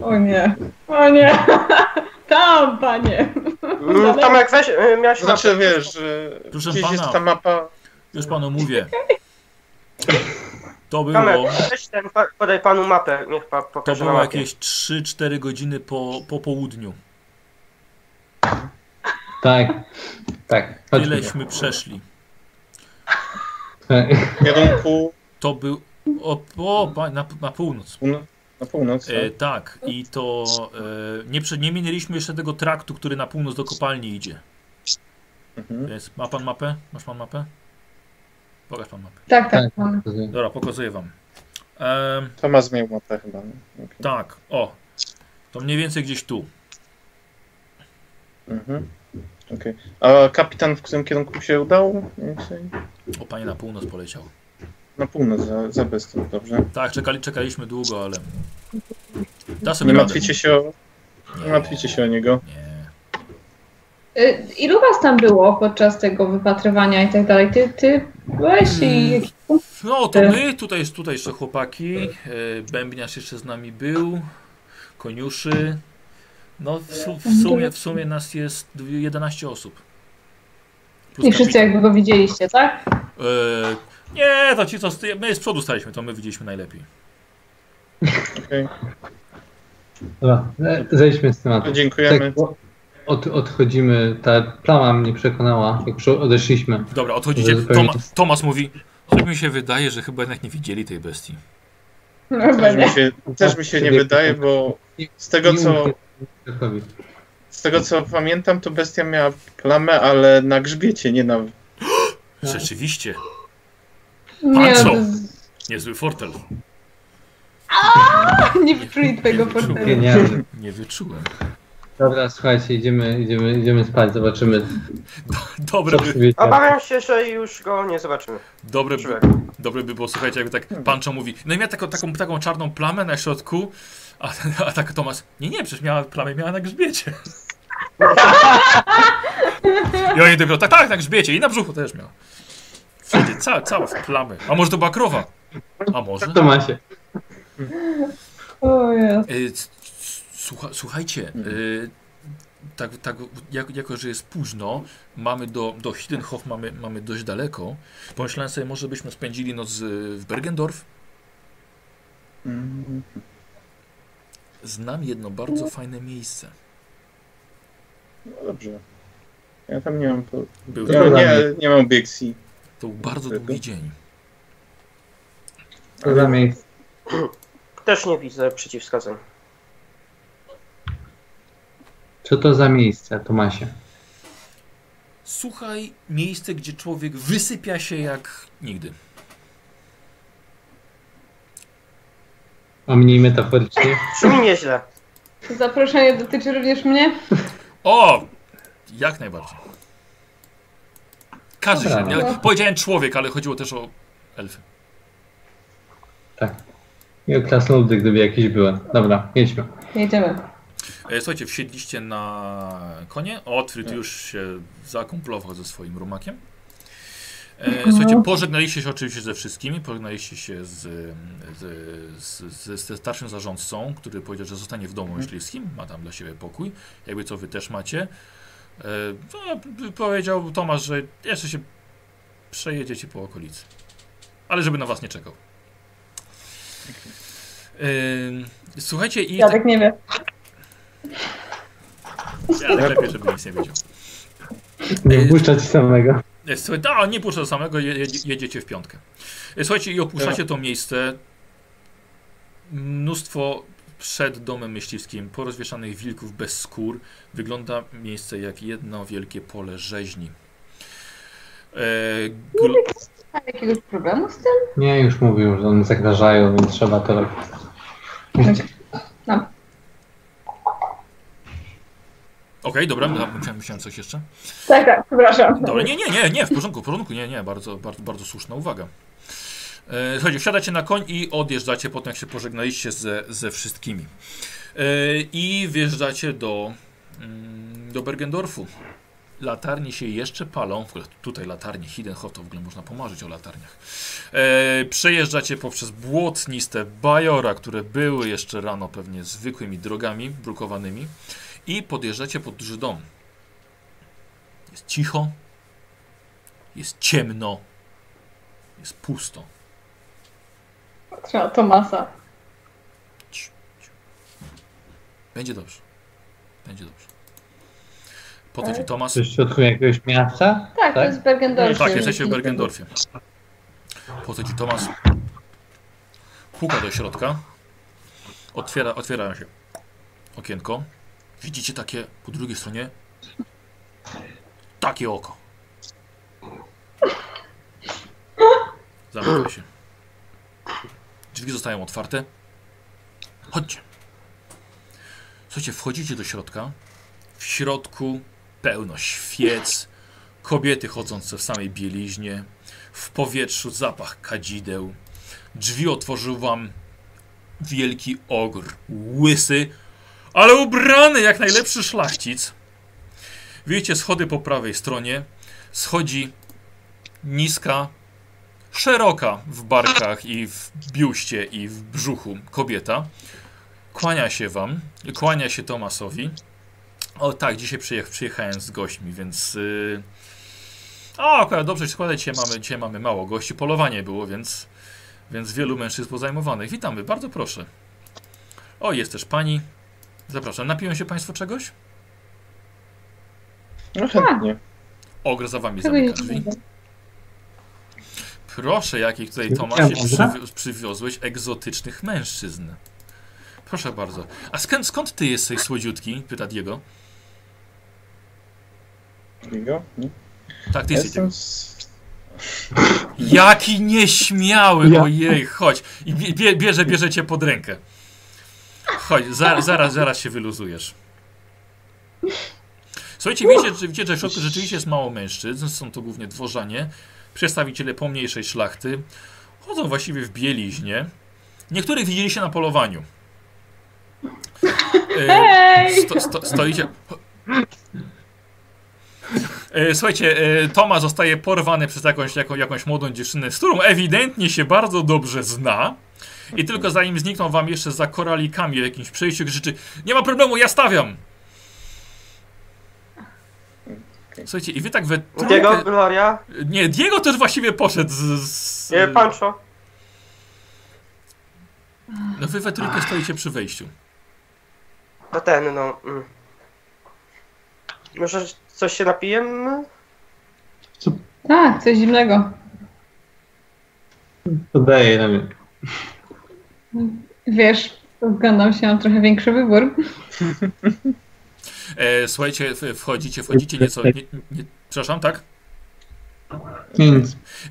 Speaker 4: O nie. O nie. Tam, panie.
Speaker 3: Mm, Tomek, weź, y, miałeś
Speaker 5: znaczy, wiesz, że
Speaker 1: Proszę
Speaker 5: gdzieś
Speaker 1: pana.
Speaker 5: jest ta mapa...
Speaker 1: Już panu mówię. To było,
Speaker 3: weź ten, podaj panu mapę, niech pan
Speaker 1: to było jakieś 3-4 godziny po, po południu.
Speaker 2: Tak, tak. Chodźmy.
Speaker 1: Tyleśmy przeszli.
Speaker 5: w kierunku
Speaker 1: To był. O, o na, na północ.
Speaker 5: półno- na północ.
Speaker 1: E,
Speaker 5: tak?
Speaker 1: tak, i to e, nie, nie minęliśmy jeszcze tego traktu, który na północ do kopalni idzie.
Speaker 5: Mhm.
Speaker 1: Więc ma pan mapę? Masz pan mapę? Pokaż pan mapę.
Speaker 4: Tak, tak.
Speaker 2: Tak.
Speaker 4: mam.
Speaker 1: Dobra, pokazuję wam. Em,
Speaker 5: Tomas miał mapę chyba. nie? Okej.
Speaker 1: tak, o. To mniej więcej gdzieś tu.
Speaker 5: Mhm. Okej. A kapitan w którym kierunku się udał?
Speaker 1: O, panie na północ poleciał.
Speaker 5: Na północ, za, za bestią, dobrze.
Speaker 1: Tak, czekali, czekaliśmy długo, ale. Da
Speaker 5: Nie
Speaker 1: sobie radę.
Speaker 5: martwicie się o, nie martwicie się o niego.
Speaker 1: Nie.
Speaker 4: Y, Ilu was tam było podczas tego wypatrywania i tak dalej? Ty, ty byłeś i...
Speaker 1: Mm. No to my, tutaj, tutaj jeszcze chłopaki. E, Bębniarz jeszcze z nami był. Koniuszy. No w, su- w, sumie, w sumie nas jest dwie- 11 osób. Plus
Speaker 4: I wszyscy jakby go widzieliście, tak?
Speaker 1: E, nie, to ci co, my z przodu staliśmy, to my widzieliśmy najlepiej.
Speaker 5: Okej.
Speaker 2: Dobra, e, zejdźmy z tematu.
Speaker 5: Dziękujemy.
Speaker 2: Tak, od, odchodzimy, ta plama mnie przekonała, jak przy- odeszliśmy.
Speaker 1: Dobra, odchodzicie. Toma, Tomas mówi, coś mi się wydaje, że chyba jednak nie widzieli tej bestii.
Speaker 4: No,
Speaker 5: Też mi się, też mi się nie wydaje, bo z tego co, z tego co pamiętam, to bestia miała plamę, ale na grzbiecie, nie na...
Speaker 1: Rzeczywiście,
Speaker 4: jest-
Speaker 1: niezły fortel.
Speaker 4: nie wyczuli twojego
Speaker 1: Nie wyczułem.
Speaker 4: portfela.
Speaker 2: Genialny.
Speaker 1: Nie wyczułem.
Speaker 2: Dobra, słuchajcie, idziemy, idziemy, idziemy spać, zobaczymy,
Speaker 1: Dobre by.
Speaker 3: Obawiam się, że już go nie zobaczymy.
Speaker 1: dobre by, dobre by było, słuchajcie, jakby tak Pancho mówi, no i miała taką, taką, taką czarną plamę na środku, a, a tak Tomas, nie, nie, przecież miała plamę, miała na grzbiecie. I oni dopiero, tak, tak, na grzbiecie i na brzuchu też miał. Wszędzie, cała, cała w plamy. A może to była krowa? A może?
Speaker 2: To ma się.
Speaker 4: O.
Speaker 1: Y, c- c- Słucha, słuchajcie, y, tak, tak, jak, jako że jest późno, mamy do, do Hiddenhof mamy, mamy dość daleko. Pomyślałem sobie, może byśmy spędzili noc w Bergendorf.
Speaker 5: Mm,
Speaker 1: Znam jedno bardzo fajne miejsce.
Speaker 5: No dobrze. Ja tam nie mam... Po...
Speaker 1: Był
Speaker 5: Nie, nie, mam obiekcji.
Speaker 1: To był bardzo długi dzień.
Speaker 2: To za miejsce.
Speaker 3: Też nie widzę przeciwwskazań.
Speaker 2: Co to za miejsce, Tomasie?
Speaker 1: Słuchaj, miejsce, gdzie człowiek wysypia się jak nigdy.
Speaker 2: A mniej metaforycznie.
Speaker 3: Brzmi nieźle.
Speaker 4: Czy zaproszenie dotyczy również mnie?
Speaker 1: O! Jak najbardziej. Każdy
Speaker 2: Dobra,
Speaker 1: się.
Speaker 4: no.
Speaker 1: Ja powiedziałem człowiek, ale chodziło też o elfy.
Speaker 2: Tak. I o krasnoludy, gdyby jakieś były. Dobra, jedźmy.
Speaker 4: Jedziemy.
Speaker 1: E, Słuchajcie, wsiedliście na konie. Otwryt już się zakumplował ze swoim rumakiem. E, Słuchajcie, pożegnaliście się oczywiście ze wszystkimi. Pożegnaliście się z, z, z, z, ze starszym zarządcą, który powiedział, że zostanie w domu myśliwskim. Ma tam dla siebie pokój. Jakby co wy też macie. E, No, powiedział Tomasz, że jeszcze się przejedziecie po okolicy. Ale żeby na was nie czekał. Słuchajcie, i.
Speaker 4: Jadek nie wie.
Speaker 1: Ja lepiej, żeby nic nie wiedział.
Speaker 2: Nie wpuszczać samego.
Speaker 1: E, Słuchaj, no, nie puszczę samego, je, jedzie- jedziecie w piątkę. E, Słuchajcie, i opuszczacie to miejsce. Mnóstwo przed domem myśliwskim, porozwieszanych wilków bez skór. Wygląda miejsce jak jedno wielkie pole rzeźni. E, gl-
Speaker 4: Ma jakiegoś problemu z tym?
Speaker 2: Nie, już mówił, że one zagrażają, więc trzeba to robić.
Speaker 1: Okej, dobra, no, musiałem, musiałem coś jeszcze.
Speaker 4: Tak, tak, przepraszam.
Speaker 1: Dobra, nie, nie, nie, nie, w porządku, w porządku, nie, nie, bardzo, bardzo, bardzo słuszna uwaga. E, słuchajcie, wsiadacie na koń i odjeżdżacie potem, jak się pożegnaliście ze, ze wszystkimi. E, I wjeżdżacie do, mm, do Bergendorfu. Latarnie się jeszcze palą. W ogóle tutaj latarnie, Hidenhof, to w ogóle można pomarzyć o latarniach. E, przejeżdżacie poprzez błotniste bajora, które były jeszcze rano pewnie zwykłymi drogami brukowanymi i podjeżdżacie pod duży dom. Jest cicho, jest ciemno, jest pusto.
Speaker 4: Trzeba Tomasa.
Speaker 1: Będzie dobrze. Będzie dobrze. Po to ci Tomasz.
Speaker 2: Coś w środku jakiegoś miasta?
Speaker 4: Tak, to jest Bergendorf.
Speaker 1: Tak, jesteście w Bergendorfie. Po to ci Tomasz puka do środka. Otwiera, otwiera się okienko. Widzicie takie po drugiej stronie takie oko. Zamyka się. Drzwi zostają otwarte. Chodźcie. Słuchajcie, wchodzicie do środka. W środku pełno świec, kobiety chodzące w samej bieliźnie, w powietrzu zapach kadzideł. Drzwi otworzył wam wielki ogr, łysy, ale ubrany jak najlepszy szlachcic. Widzicie schody po prawej stronie. Schodzi niska, szeroka w barkach i w biuście i w brzuchu kobieta. Kłania się wam, kłania się Tomasowi. O tak, dzisiaj przyjech, przyjechałem z gośćmi, więc... Yy... O, akurat dobrze się składa, dzisiaj mamy, dzisiaj mamy mało gości. Polowanie było, więc, więc wielu mężczyzn pozajmowanych. Witamy, bardzo proszę. O, jest też pani. Zapraszam. Napiją się państwo czegoś?
Speaker 5: No chętnie.
Speaker 1: Ogr za wami zamyka drzwi. Proszę, jakich tutaj Tomasie przywi przywiozłeś egzotycznych mężczyzn. Proszę bardzo. A skąd, skąd ty jesteś słodziutki? Pyta Diego.
Speaker 5: Diego? Nie?
Speaker 1: Tak, ty jesteś.
Speaker 5: jestem z...
Speaker 1: Jaki nieśmiały,
Speaker 2: Ja.
Speaker 1: ojej, chodź. I bie- bie, bierze, bierze cię pod rękę. Chodź, za, zaraz, zaraz się wyluzujesz. Słuchajcie, wiecie, że, wiecie, że w środku rzeczywiście jest mało mężczyzn, są to głównie dworzanie, przedstawiciele pomniejszej szlachty, chodzą właściwie w bieliźnie. Niektórych widzieliście na polowaniu. E,
Speaker 4: Hej!
Speaker 1: Sto, sto, stoicie. E, Słuchajcie, e, Toma zostaje porwany przez jakąś, jaką, jakąś młodą dziewczynę, z którą ewidentnie się bardzo dobrze zna. I tylko zanim znikną wam jeszcze za koralikami w jakimś przejściu, krzyczy Nie ma problemu, ja stawiam! Słuchajcie, i wy tak we
Speaker 3: Diego,
Speaker 1: trójkę...
Speaker 3: Gloria,
Speaker 1: Nie, Diego też właściwie poszedł z... z...
Speaker 3: e, Pancho.
Speaker 1: No wy we trójkę stoicie przy wejściu.
Speaker 3: To ten, no. Mm. Może coś się napijemy?
Speaker 4: Tak, coś zimnego.
Speaker 2: Podaję na mnie.
Speaker 4: Wiesz, zgadzam się, mam trochę większy wybór.
Speaker 1: E, słuchajcie, wchodzicie, wchodzicie nieco... Nie, nie, przepraszam, tak?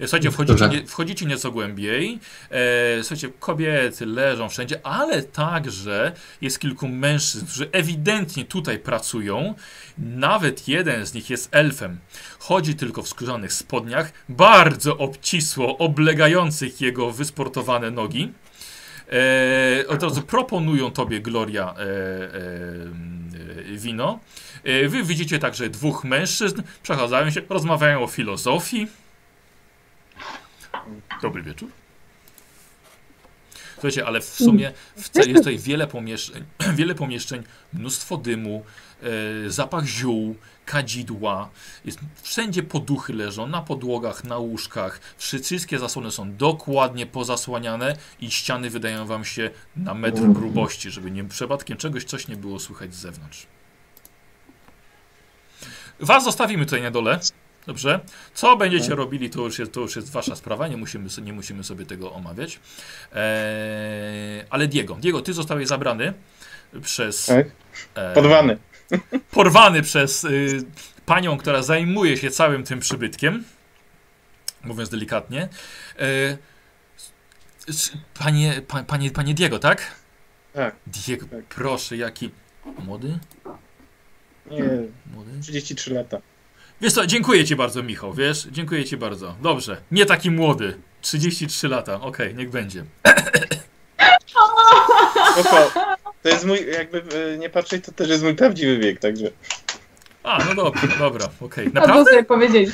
Speaker 1: E, Słuchajcie, wchodzicie, nie, wchodzicie nieco głębiej. E, słuchajcie, kobiety leżą wszędzie, ale także jest kilku mężczyzn, którzy ewidentnie tutaj pracują. Nawet jeden z nich jest elfem. Chodzi tylko w skórzanych spodniach, bardzo obcisło oblegających jego wysportowane nogi. E, od razu proponują tobie, Gloria, e, e, e, wino. E, wy widzicie także dwóch mężczyzn, przechadzają się, rozmawiają o filozofii. Dobry wieczór. Słuchajcie, ale w sumie w jest tutaj wiele pomieszczeń, wiele pomieszczeń mnóstwo dymu, zapach ziół, kadzidła. Jest, wszędzie poduchy leżą, na podłogach, na łóżkach. Wszy- Wszystkie zasłony są dokładnie pozasłaniane i ściany wydają wam się na metr grubości, żeby nie przypadkiem czegoś coś nie było słychać z zewnątrz. Was zostawimy tutaj na dole. Dobrze? Co będziecie robili, to już jest, to już jest wasza sprawa, nie musimy, nie musimy sobie tego omawiać. Eee, ale Diego, Diego, ty zostałeś zabrany przez...
Speaker 5: Tak.
Speaker 1: e,
Speaker 5: Podwany.
Speaker 1: Porwany przez y, panią, która zajmuje się całym tym przybytkiem, mówiąc delikatnie. S- panie, pa, panie, panie Diego, tak?
Speaker 5: Tak.
Speaker 1: Diego,
Speaker 5: Tak.
Speaker 1: proszę, jaki... Młody?
Speaker 5: Nie,
Speaker 1: Młody?
Speaker 5: 33 lata.
Speaker 1: Wiesz co, dziękuję ci bardzo, Michał, wiesz? Dziękuję ci bardzo. Dobrze, nie taki młody. 33 lata, okej, niech będzie.
Speaker 5: Spoko. To jest mój, jakby e, nie patrzeć, to też jest mój prawdziwy wiek, także.
Speaker 1: A, no dobra, dobra, okej.
Speaker 4: Albo
Speaker 1: Naprawdę?
Speaker 4: sobie powiedzieć.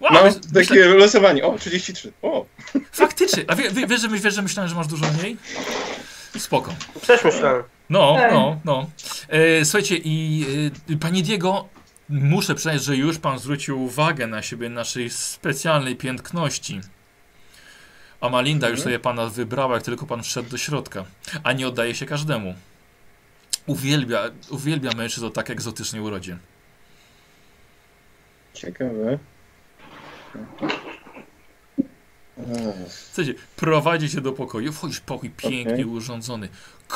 Speaker 1: Wow,
Speaker 5: No,
Speaker 1: wiesz- myślę,
Speaker 5: takie losowanie. O, 33. O,
Speaker 1: faktycznie. A wie, wie, wiesz, że, wiesz, że myślałem, że masz dużo mniej? Spoko.
Speaker 3: Też myślałem.
Speaker 1: No, no, no. E, słuchajcie, i e, panie Diego, muszę przyznać, że już pan zwrócił uwagę na siebie naszej specjalnej piękności. A Malinda już
Speaker 5: Mhm.
Speaker 1: sobie pana wybrała, jak tylko pan wszedł do środka. A nie oddaje się każdemu. Uwielbia, uwielbia mężczyzn o tak egzotycznej urodzie.
Speaker 5: ciekawe.
Speaker 1: Słuchajcie, prowadzi cię do pokoju, wchodzisz pokój pięknie
Speaker 5: Okej.
Speaker 1: urządzony.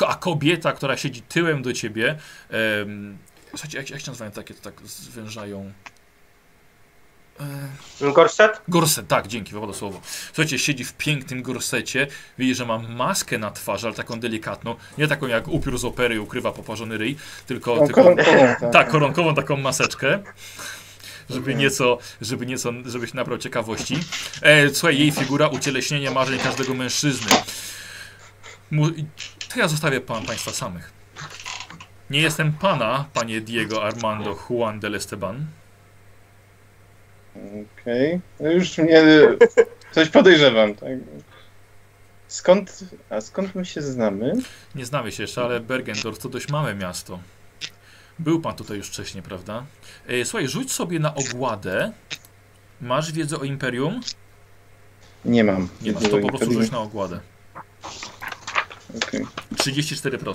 Speaker 1: A kobieta, która siedzi tyłem do ciebie. em, słuchajcie, jak, jak się nazywają takie, to tak zwężają. E,
Speaker 3: Gorset?
Speaker 1: Gorset, tak, dzięki, wypada słowo. Słuchajcie, siedzi w pięknym gorsecie, widzi, że ma maskę na twarzy, ale taką delikatną, nie taką jak upiór z opery ukrywa poparzony ryj, tylko,
Speaker 5: o
Speaker 1: tylko
Speaker 5: koronkową, tak.
Speaker 1: tak, koronkową taką maseczkę, żeby nieco, żeby nieco, żebyś nabrał ciekawości. E, słuchaj, jej figura, ucieleśnienie marzeń każdego mężczyzny. Mu, to ja zostawię pan, państwa samych. Nie jestem pana, panie Diego Armando Juan del Esteban.
Speaker 5: Okej. No już mnie coś podejrzewam, tak? Skąd, a skąd my się znamy?
Speaker 1: Nie znamy się jeszcze, ale Bergendorf to dość małe miasto. Był pan tutaj już wcześniej, prawda? E, słuchaj, rzuć sobie na ogładę. Masz wiedzę o Imperium?
Speaker 5: Nie mam.
Speaker 1: Nie masz, to po prostu rzuć na ogładę.
Speaker 5: Okej.
Speaker 1: 34%.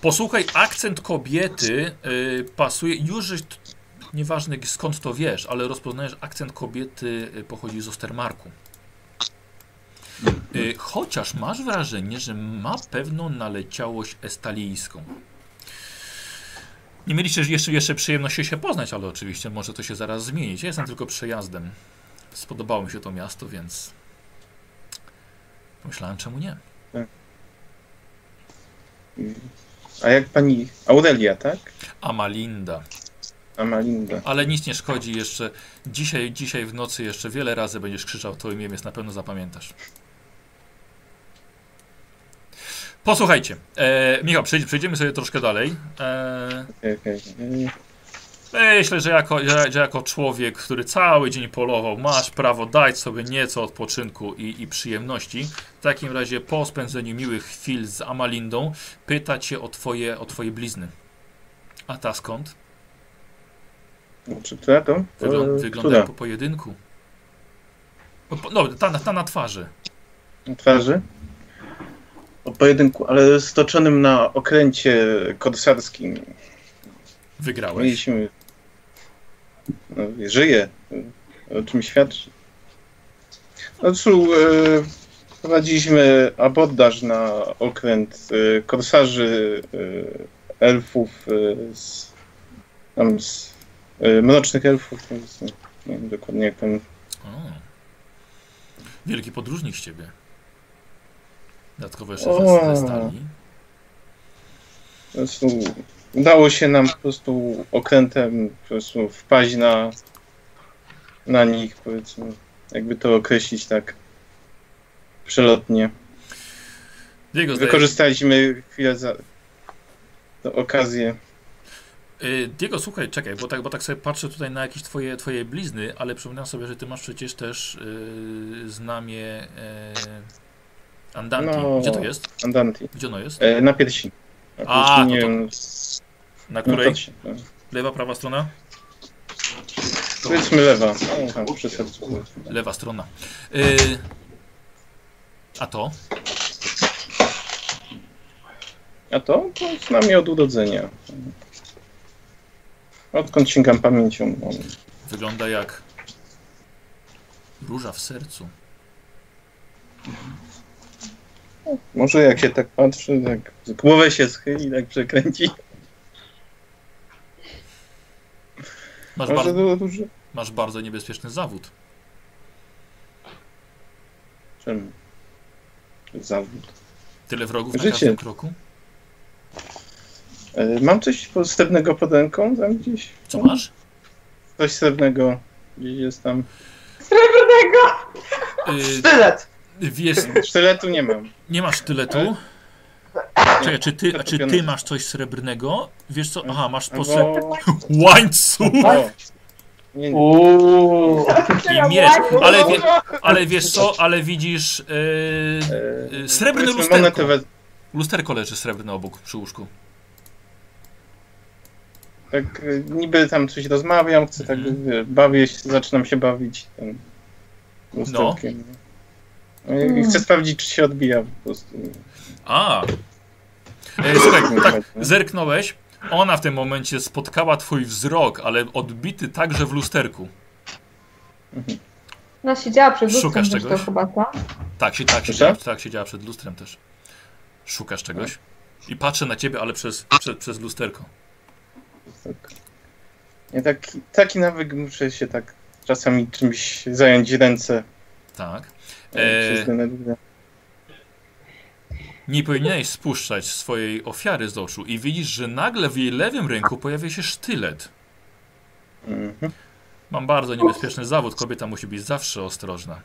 Speaker 1: Posłuchaj, akcent kobiety y, pasuje. Już nieważne skąd to wiesz, ale rozpoznajesz, akcent kobiety y, pochodzi z Ostermarku. Y, chociaż masz wrażenie, że ma pewną naleciałość estalijską. Nie mieliście jeszcze, jeszcze przyjemności się poznać, ale oczywiście może to się zaraz zmienić. Ja jestem tylko przejazdem. Spodobało mi się to miasto, więc pomyślałem, czemu nie.
Speaker 5: A jak pani Aurelia, tak?
Speaker 1: Amalinda.
Speaker 5: Amalinda.
Speaker 1: Ale nic nie szkodzi jeszcze. Dzisiaj, dzisiaj w nocy jeszcze wiele razy będziesz krzyczał to imię, więc na pewno zapamiętasz. Posłuchajcie, e, Michał, przejdziemy sobie troszkę dalej. E,
Speaker 5: Okej, okej.
Speaker 1: Myślę, że jako, że, jako człowiek, który cały dzień polował, masz prawo dać sobie nieco odpoczynku i, i przyjemności. W takim razie po spędzeniu miłych chwil z Amalindą pyta cię o twoje, o twoje blizny. A ta skąd?
Speaker 5: Czy która to?
Speaker 1: Wyglą
Speaker 5: E,
Speaker 1: wygląda jak po pojedynku. No, po- No, ta, ta na twarzy.
Speaker 5: Na twarzy? O pojedynku, ale stoczonym na okręcie korsarskim.
Speaker 1: Wygrałeś.
Speaker 5: Mieliśmy. No, żyje. O czym świadczy? No cóż, e, prowadziliśmy abordaż na okręt e, korsarzy e, elfów z, tam z mrocznych elfów, nie wiem dokładnie jak tam
Speaker 1: O. Wielki podróżnik z ciebie. Dodatkowo jeszcze ze, stali.
Speaker 5: prostu udało się nam po prostu okrętem po prostu wpaść na, na nich, powiedzmy, jakby to określić tak przelotnie.
Speaker 1: Diego,
Speaker 5: Wykorzystaliśmy chwilę za okazję.
Speaker 1: y, Diego, słuchaj, czekaj, bo tak, bo tak sobie patrzę tutaj na jakieś twoje, twoje blizny, ale przypominam sobie, że ty masz przecież też y, znamie y, Andanti.
Speaker 5: No.
Speaker 1: Gdzie to jest?
Speaker 5: Andanti.
Speaker 1: Gdzie ono jest?
Speaker 5: E, na piersi.
Speaker 1: A, no to-. Na
Speaker 5: No
Speaker 1: której?
Speaker 5: to no.
Speaker 1: Lewa, prawa strona?
Speaker 5: Powiedzmy lewa. O, sercu.
Speaker 1: Lewa strona. Y, a to?
Speaker 5: A to? To z nami od urodzenia. Odkąd sięgam pamięcią. No.
Speaker 1: Wygląda jak róża w sercu.
Speaker 5: Może jak się tak patrzy, tak głowę się schyli, tak przekręci.
Speaker 1: Masz, bar masz bardzo niebezpieczny zawód.
Speaker 5: Czemu? Zawód.
Speaker 1: Tyle wrogów na
Speaker 5: Życie.
Speaker 1: każdym kroku.
Speaker 5: E, Mam coś srebrnego pod ręką tam gdzieś?
Speaker 1: Co masz?
Speaker 5: Coś srebrnego gdzieś jest tam.
Speaker 4: Srebrnego!
Speaker 1: Y,
Speaker 3: Sztylet!
Speaker 1: Wiesz,
Speaker 5: Sztyletu nie mam.
Speaker 1: nie masz sztyletu. Czekaj, czy ty, a czy ty masz coś srebrnego? Wiesz co? Aha, masz sposób.
Speaker 5: Albo...
Speaker 1: Łańcuch
Speaker 5: O. Nie, nie.
Speaker 2: Uuu,
Speaker 1: i miecz. Ale, wie, ale wiesz co? Ale widzisz. Yy,
Speaker 5: E,
Speaker 1: Srebrne lusterko. lusterko leży srebrne obok przy łóżku.
Speaker 5: Tak e, niby tam coś rozmawiam, chcę tak wie, bawię się, zaczynam się bawić tym lusterkiem. No. I
Speaker 4: Mm.
Speaker 5: chcę sprawdzić, czy się odbija po prostu.
Speaker 1: A. E, słuchaj, tak, zerknąłeś. Ona w tym momencie spotkała twój wzrok, ale odbity także w lusterku.
Speaker 4: Ona siedziała przed lustrem
Speaker 1: Szukasz czegoś?
Speaker 4: chyba, co?
Speaker 1: Tak, się, tak, siedziała, tak, siedziała przed lustrem też. Szukasz czegoś. I patrzę na ciebie, ale przez, przez, przez lusterko.
Speaker 5: Tak. Nie, taki, taki nawyk muszę się tak czasami czymś zająć ręce.
Speaker 1: Tak.
Speaker 5: E...
Speaker 1: E. Nie powinieneś spuszczać swojej ofiary z oczu i widzisz, że nagle w jej lewym ręku pojawia się sztylet.
Speaker 5: Mhm.
Speaker 1: Mam bardzo niebezpieczny zawód, kobieta musi być zawsze ostrożna.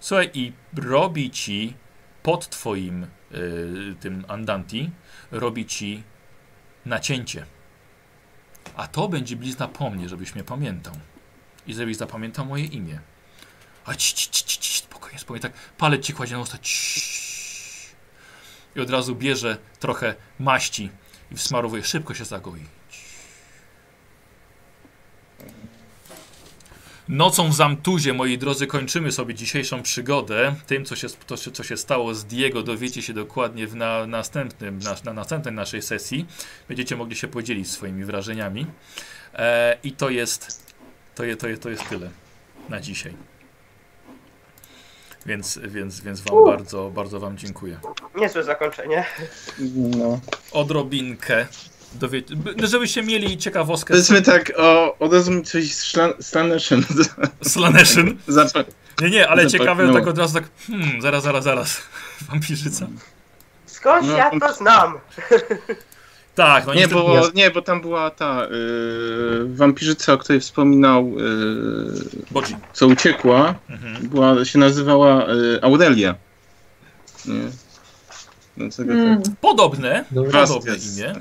Speaker 1: Słuchaj, i robi ci pod twoim y, tym andanti, robi ci nacięcie. A to będzie blizna po mnie, żebyś mnie pamiętał. I żebyś zapamiętał moje imię. A ci, ci, ci, ci, ci, spokojnie, spokojnie, tak palec ci kładzie na usta. I od razu bierze trochę maści i wsmarowuje. Szybko się zagoi. Nocą w Zamtuzie, moi drodzy, kończymy sobie dzisiejszą przygodę. Tym, co się, to, co się stało z Diego, dowiecie się dokładnie w na, następnym, na, na następnej naszej sesji. Będziecie mogli się podzielić swoimi wrażeniami. E, I to jest, to, je, to, je, to jest tyle na dzisiaj. Więc, więc, więc Wam bardzo, bardzo Wam dziękuję.
Speaker 3: Niezłe zakończenie.
Speaker 5: No.
Speaker 1: Odrobinkę, dowie, by- żebyście mieli ciekawostkę.
Speaker 5: Powiedzmy tak, o, od razu mi coś z szlan-
Speaker 1: Slaneszyn.
Speaker 5: zaczął.
Speaker 1: Nie, nie, ale
Speaker 5: Zapach-
Speaker 1: ciekawe,
Speaker 5: no.
Speaker 1: tak od razu tak, hmm, zaraz, zaraz, zaraz. Wampirzyca.
Speaker 3: Skąd
Speaker 5: No,
Speaker 3: ja to znam?
Speaker 1: Tak, no
Speaker 5: Nie,
Speaker 1: niestety-
Speaker 5: bo, nie, bo tam była ta y, wampirzyca, o której wspominał, y,
Speaker 1: Bodzi.
Speaker 5: co uciekła,
Speaker 1: Mhm.
Speaker 5: była, się nazywała y, Aurelia. Nie. Dlatego
Speaker 4: Mm.
Speaker 5: tak.
Speaker 1: Podobne,
Speaker 2: Dobra.
Speaker 1: podobne
Speaker 5: jest.
Speaker 1: imię.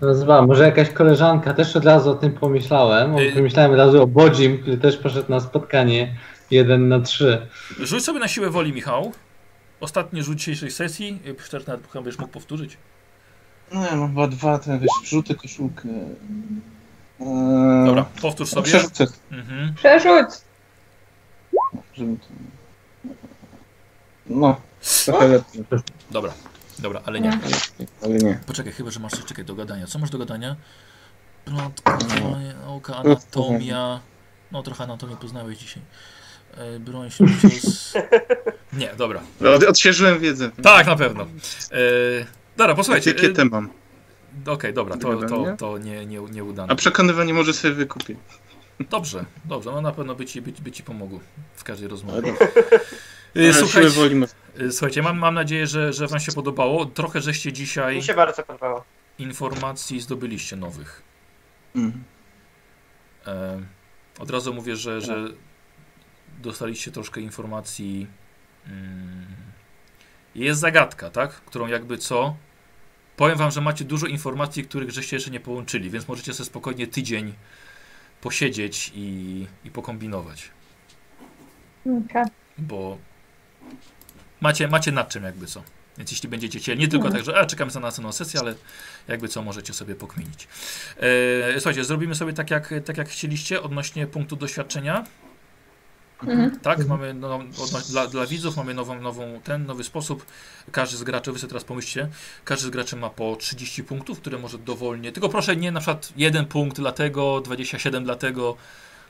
Speaker 2: nazywam. Może jakaś koleżanka, też od razu o tym pomyślałem.
Speaker 1: Y-
Speaker 2: Pomyślałem od razu o Bodzim, który też poszedł na spotkanie 1 na 3.
Speaker 1: Rzuć sobie na siłę woli, Michał. Ostatni rzut dzisiejszej sesji. Y, nawet chyba będziesz mógł powtórzyć.
Speaker 5: No ja mam chyba dwa, te wiesz, wrzuty, koszulkę. Eee,
Speaker 1: Dobra, powtórz sobie.
Speaker 5: Przerzucę,
Speaker 1: Mhm.
Speaker 4: Przerzuć!
Speaker 5: No, trochę lepiej,
Speaker 1: Dobra, dobra, ale nie.
Speaker 5: ale nie.
Speaker 1: Poczekaj, chyba, że masz coś czekaj, do gadania. Co masz do gadania? Plotkowanie, nauka, anatomia. No, trochę anatomii poznałeś dzisiaj. E, broń się cios. Nie, dobra.
Speaker 5: Od, odświeżyłem wiedzę.
Speaker 1: Tak, na pewno. E, dobra, posłuchajcie.
Speaker 5: Jakie
Speaker 1: E,
Speaker 5: te mam?
Speaker 1: Okej, dobra, to,
Speaker 5: Dobra,
Speaker 1: to,
Speaker 5: nie?
Speaker 1: to nie, nie, nieudane.
Speaker 5: A przekonywanie może sobie wykupię.
Speaker 1: Dobrze, dobrze, no na pewno by ci, by, by ci pomogło w każdej rozmowie. Y, Słuchajcie,
Speaker 5: wolimy.
Speaker 1: y, słuchajcie mam, mam nadzieję, że, że wam się podobało. Trochę żeście dzisiaj
Speaker 3: Mi się bardzo podobało.
Speaker 1: informacji zdobyliście nowych.
Speaker 5: Mhm.
Speaker 1: E, od razu mówię, że, że dostaliście troszkę informacji. Mm, jest zagadka, tak? Którą jakby co. Powiem wam, że macie dużo informacji, których żeście jeszcze nie połączyli, więc możecie sobie spokojnie tydzień posiedzieć i, i pokombinować.
Speaker 4: Okej.
Speaker 1: Bo macie, macie nad czym jakby co. Więc jeśli będziecie chcieli, nie tylko
Speaker 4: Mhm.
Speaker 1: tak, że a, czekamy za następną sesję, ale jakby co możecie sobie pokminić. E, słuchajcie, zrobimy sobie tak jak, tak jak chcieliście odnośnie punktu doświadczenia.
Speaker 4: Mhm.
Speaker 1: Tak, mamy no, dla, dla widzów mamy nową, nową, ten nowy sposób. Każdy z graczy, wy sobie teraz pomyślcie, każdy z graczy ma po 30 punktów, które może dowolnie. Tylko proszę nie na przykład jeden punkt dla tego, 27 dla tego.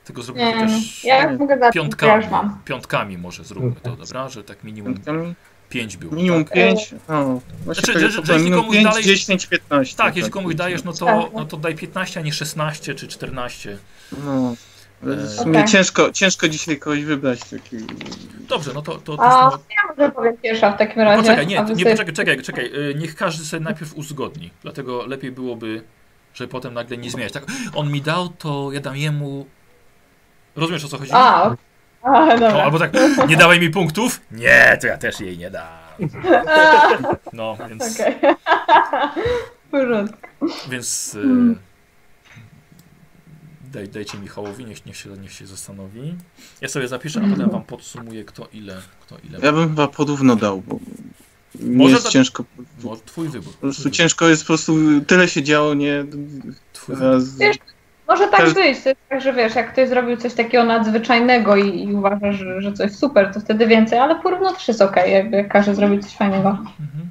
Speaker 1: Tylko zrobimy
Speaker 4: Nie,
Speaker 1: to też
Speaker 4: ja mogę zacząć, ja
Speaker 1: piątkami.
Speaker 4: już mam.
Speaker 1: Piątkami może zróbmy to, dobra? Że tak minimum
Speaker 5: Punktami?
Speaker 1: 5 było.
Speaker 5: Minimum
Speaker 1: tak?
Speaker 5: 5. O, właśnie
Speaker 1: Znaczy,
Speaker 5: tak
Speaker 1: że- że jeśli
Speaker 5: minimum
Speaker 1: komuś
Speaker 5: 5,
Speaker 1: dalej-
Speaker 5: 10, 15.
Speaker 1: Tak, jeśli komuś dajesz, no to,
Speaker 4: Tak.
Speaker 1: no to daj 15, a nie 16 czy 14.
Speaker 5: No. W
Speaker 1: E,
Speaker 5: sumie
Speaker 4: Okej.
Speaker 5: ciężko, ciężko dzisiaj kogoś wybrać. Taki...
Speaker 1: Dobrze, no to, to, to
Speaker 4: A
Speaker 1: no,
Speaker 4: ja może powiem pierwsza w takim razie.
Speaker 1: Poczekaj, nie, nie
Speaker 4: sobie-
Speaker 1: poczekaj, czekaj, czekaj. y, Niech każdy sobie najpierw uzgodni. Dlatego lepiej byłoby, żeby potem nagle nie zmieniać. Tak, on mi dał, to ja dam jemu. Rozumiesz o co chodzi?
Speaker 4: A, okej. A,
Speaker 1: No, albo tak, nie dawaj mi punktów? Nie, to ja też jej nie dam. No, więc,
Speaker 4: porządku.
Speaker 1: więc y,
Speaker 4: Mm.
Speaker 1: Daj, dajcie Michałowi, niech, niech, się, niech się zastanowi. Ja sobie zapiszę, a potem wam podsumuję, kto ile, kto ile.
Speaker 5: Ja bym chyba porówno dał, bo nie
Speaker 1: Może
Speaker 5: jest
Speaker 1: to-
Speaker 5: ciężko.
Speaker 1: No, twój wybór.
Speaker 5: Po prostu ciężko jest, po prostu tyle się działo, nie...
Speaker 1: Twój wybór.
Speaker 5: Raz,
Speaker 4: Wiesz, Może tak
Speaker 5: Też-
Speaker 4: być, to jest tak, że wiesz, jak ktoś zrobił coś takiego nadzwyczajnego i, i uważa, że, że coś super, to wtedy więcej, ale porówno też jest okej, jakby jak każdy zrobił coś fajnego.
Speaker 1: Mhm.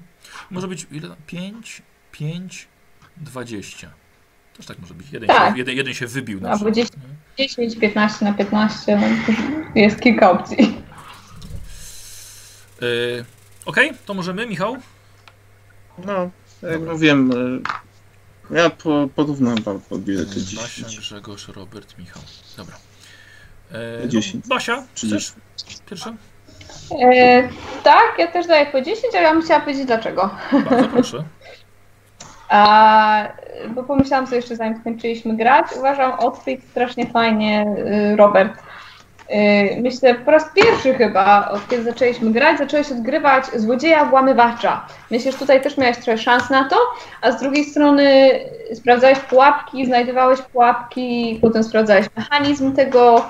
Speaker 1: Może być ile? 5, 5, 20. Też tak może być. Jeden,
Speaker 4: Tak.
Speaker 1: się, jeden, jeden się wybił na
Speaker 4: Albo
Speaker 1: przykład.
Speaker 4: 10.
Speaker 1: nie?
Speaker 4: 10, 15 na 15, no, jest kilka opcji.
Speaker 1: Yy, Okej, to możemy, Michał?
Speaker 5: no, jak
Speaker 1: Dobra.
Speaker 5: mówiłem, e, ja po, porówno chyba podbiję te
Speaker 1: Basia,
Speaker 5: 10.
Speaker 1: Grzegorz, Robert, Michał. Dobra. Yy,
Speaker 5: 10.
Speaker 1: no, Basia, chcesz
Speaker 5: 30.
Speaker 1: pierwsza?
Speaker 4: E, tak, ja też daję po 10, ale ja bym chciała powiedzieć dlaczego.
Speaker 1: Bardzo proszę.
Speaker 4: A, bo pomyślałam sobie jeszcze zanim skończyliśmy grać, uważam outfit strasznie fajnie, y, Robert. Y, Myślę, po raz pierwszy chyba, od kiedy zaczęliśmy grać, zacząłeś odgrywać złodzieja włamywacza. Myślę, że tutaj też miałeś trochę szans na to, a z drugiej strony sprawdzałeś pułapki, znajdowałeś pułapki, potem sprawdzałeś mechanizm tego,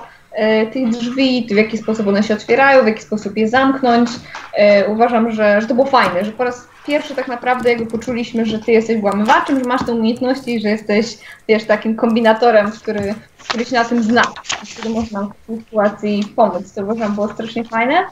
Speaker 4: tych drzwi, w jaki sposób one się otwierają, w jaki sposób je zamknąć. Y, Uważam, że, że to było fajne, że po raz pierwszy tak naprawdę jakby poczuliśmy, że ty jesteś włamywaczem, że masz te umiejętności, że jesteś, wiesz, takim kombinatorem, który, który się na tym zna, który można w tej sytuacji pomóc. To uważam było strasznie fajne.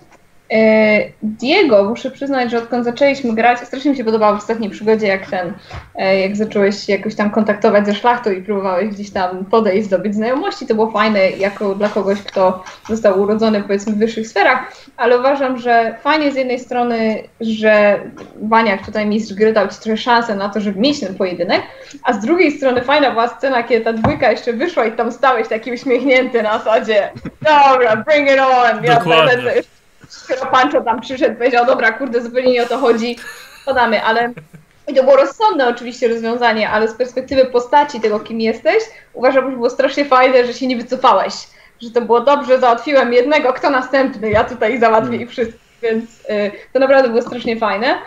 Speaker 4: E, Diego, muszę przyznać, że odkąd zaczęliśmy grać, strasznie mi się podobało w ostatniej przygodzie, jak ten, e, jak zacząłeś się jakoś tam kontaktować ze szlachtą i próbowałeś gdzieś tam podejść, zdobyć znajomości, to było fajne jako dla kogoś, kto został urodzony powiedzmy w wyższych sferach, ale uważam, że fajnie z jednej strony, że Baniak tutaj mistrz gry dał ci trochę szansę na to, żeby mieć ten pojedynek, a z drugiej strony fajna była scena, kiedy ta dwójka jeszcze wyszła i tam stałeś taki uśmiechnięty na zasadzie dobra, bring it on, ja
Speaker 1: Dokładnie.
Speaker 4: będę Skoro Pancho tam przyszedł, powiedział, dobra, kurde, zupełnie nie o to chodzi, podamy, ale i to było rozsądne oczywiście rozwiązanie, ale z perspektywy postaci tego, kim jesteś, uważam, że było strasznie fajne, że się nie wycofałeś. Że to było dobrze, załatwiłem jednego, kto następny, ja tutaj załatwię ich wszystkich, więc y, to naprawdę było strasznie fajne.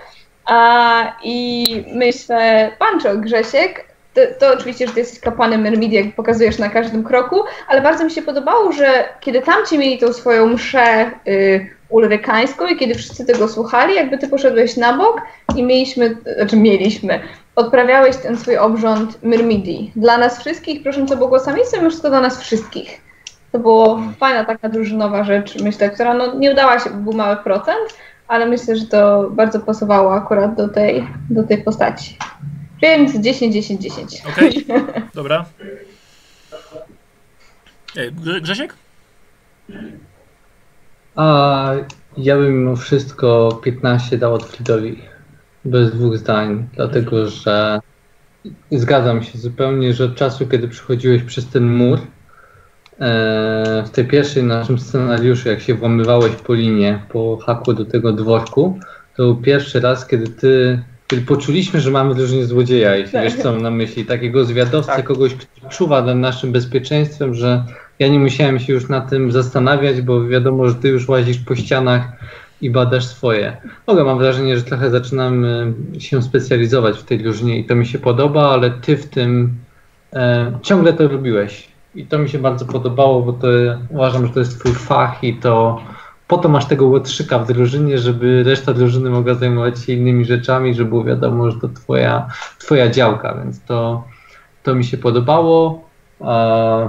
Speaker 4: A, I myślę, Pancho, Grzesiek, to, to oczywiście, że ty jesteś kapłanem Mermidii, jak pokazujesz na każdym kroku, ale bardzo mi się podobało, że kiedy tamci mieli tą swoją mszę y, ulrykańską i kiedy wszyscy tego słuchali, jakby ty poszedłeś na bok i mieliśmy, znaczy mieliśmy, odprawiałeś ten swój obrząd Myrmidii. Dla nas wszystkich, proszę to błogosławieństwem, już to dla nas wszystkich. To było fajna taka drużynowa rzecz, myślę, która no, nie udała się, bo był mały procent, ale myślę, że to bardzo pasowało akurat do tej, do tej postaci. Więc 10, 10, 10.
Speaker 1: Okej, dobra. Ej, Grze- Grzesiek?
Speaker 2: A ja bym mimo wszystko 15 dał Otfridowi. Bez dwóch zdań, dlatego że Zgadzam się zupełnie, że od czasu, kiedy przychodziłeś przez ten mur, e, w tej pierwszej naszym scenariuszu, jak się włamywałeś po linie, po haku do tego dworku, to był pierwszy raz, kiedy ty, kiedy poczuliśmy, że mamy drużynie złodzieja, jeśli wiesz co mam na myśli, takiego zwiadowcę,
Speaker 3: Tak.
Speaker 2: kogoś, kto czuwa nad naszym bezpieczeństwem, że ja nie musiałem się już nad tym zastanawiać, bo wiadomo, że ty już łazisz po ścianach i badasz swoje. Ogóle mam wrażenie, że trochę zaczynam się specjalizować w tej drużynie i to mi się podoba, ale ty w tym e, ciągle to robiłeś. I to mi się bardzo podobało, bo to uważam, że to jest twój fach i to po to masz tego łotrzyka w drużynie, żeby reszta drużyny mogła zajmować się innymi rzeczami, żeby było wiadomo, że to twoja, twoja działka, więc to, to mi się podobało. E,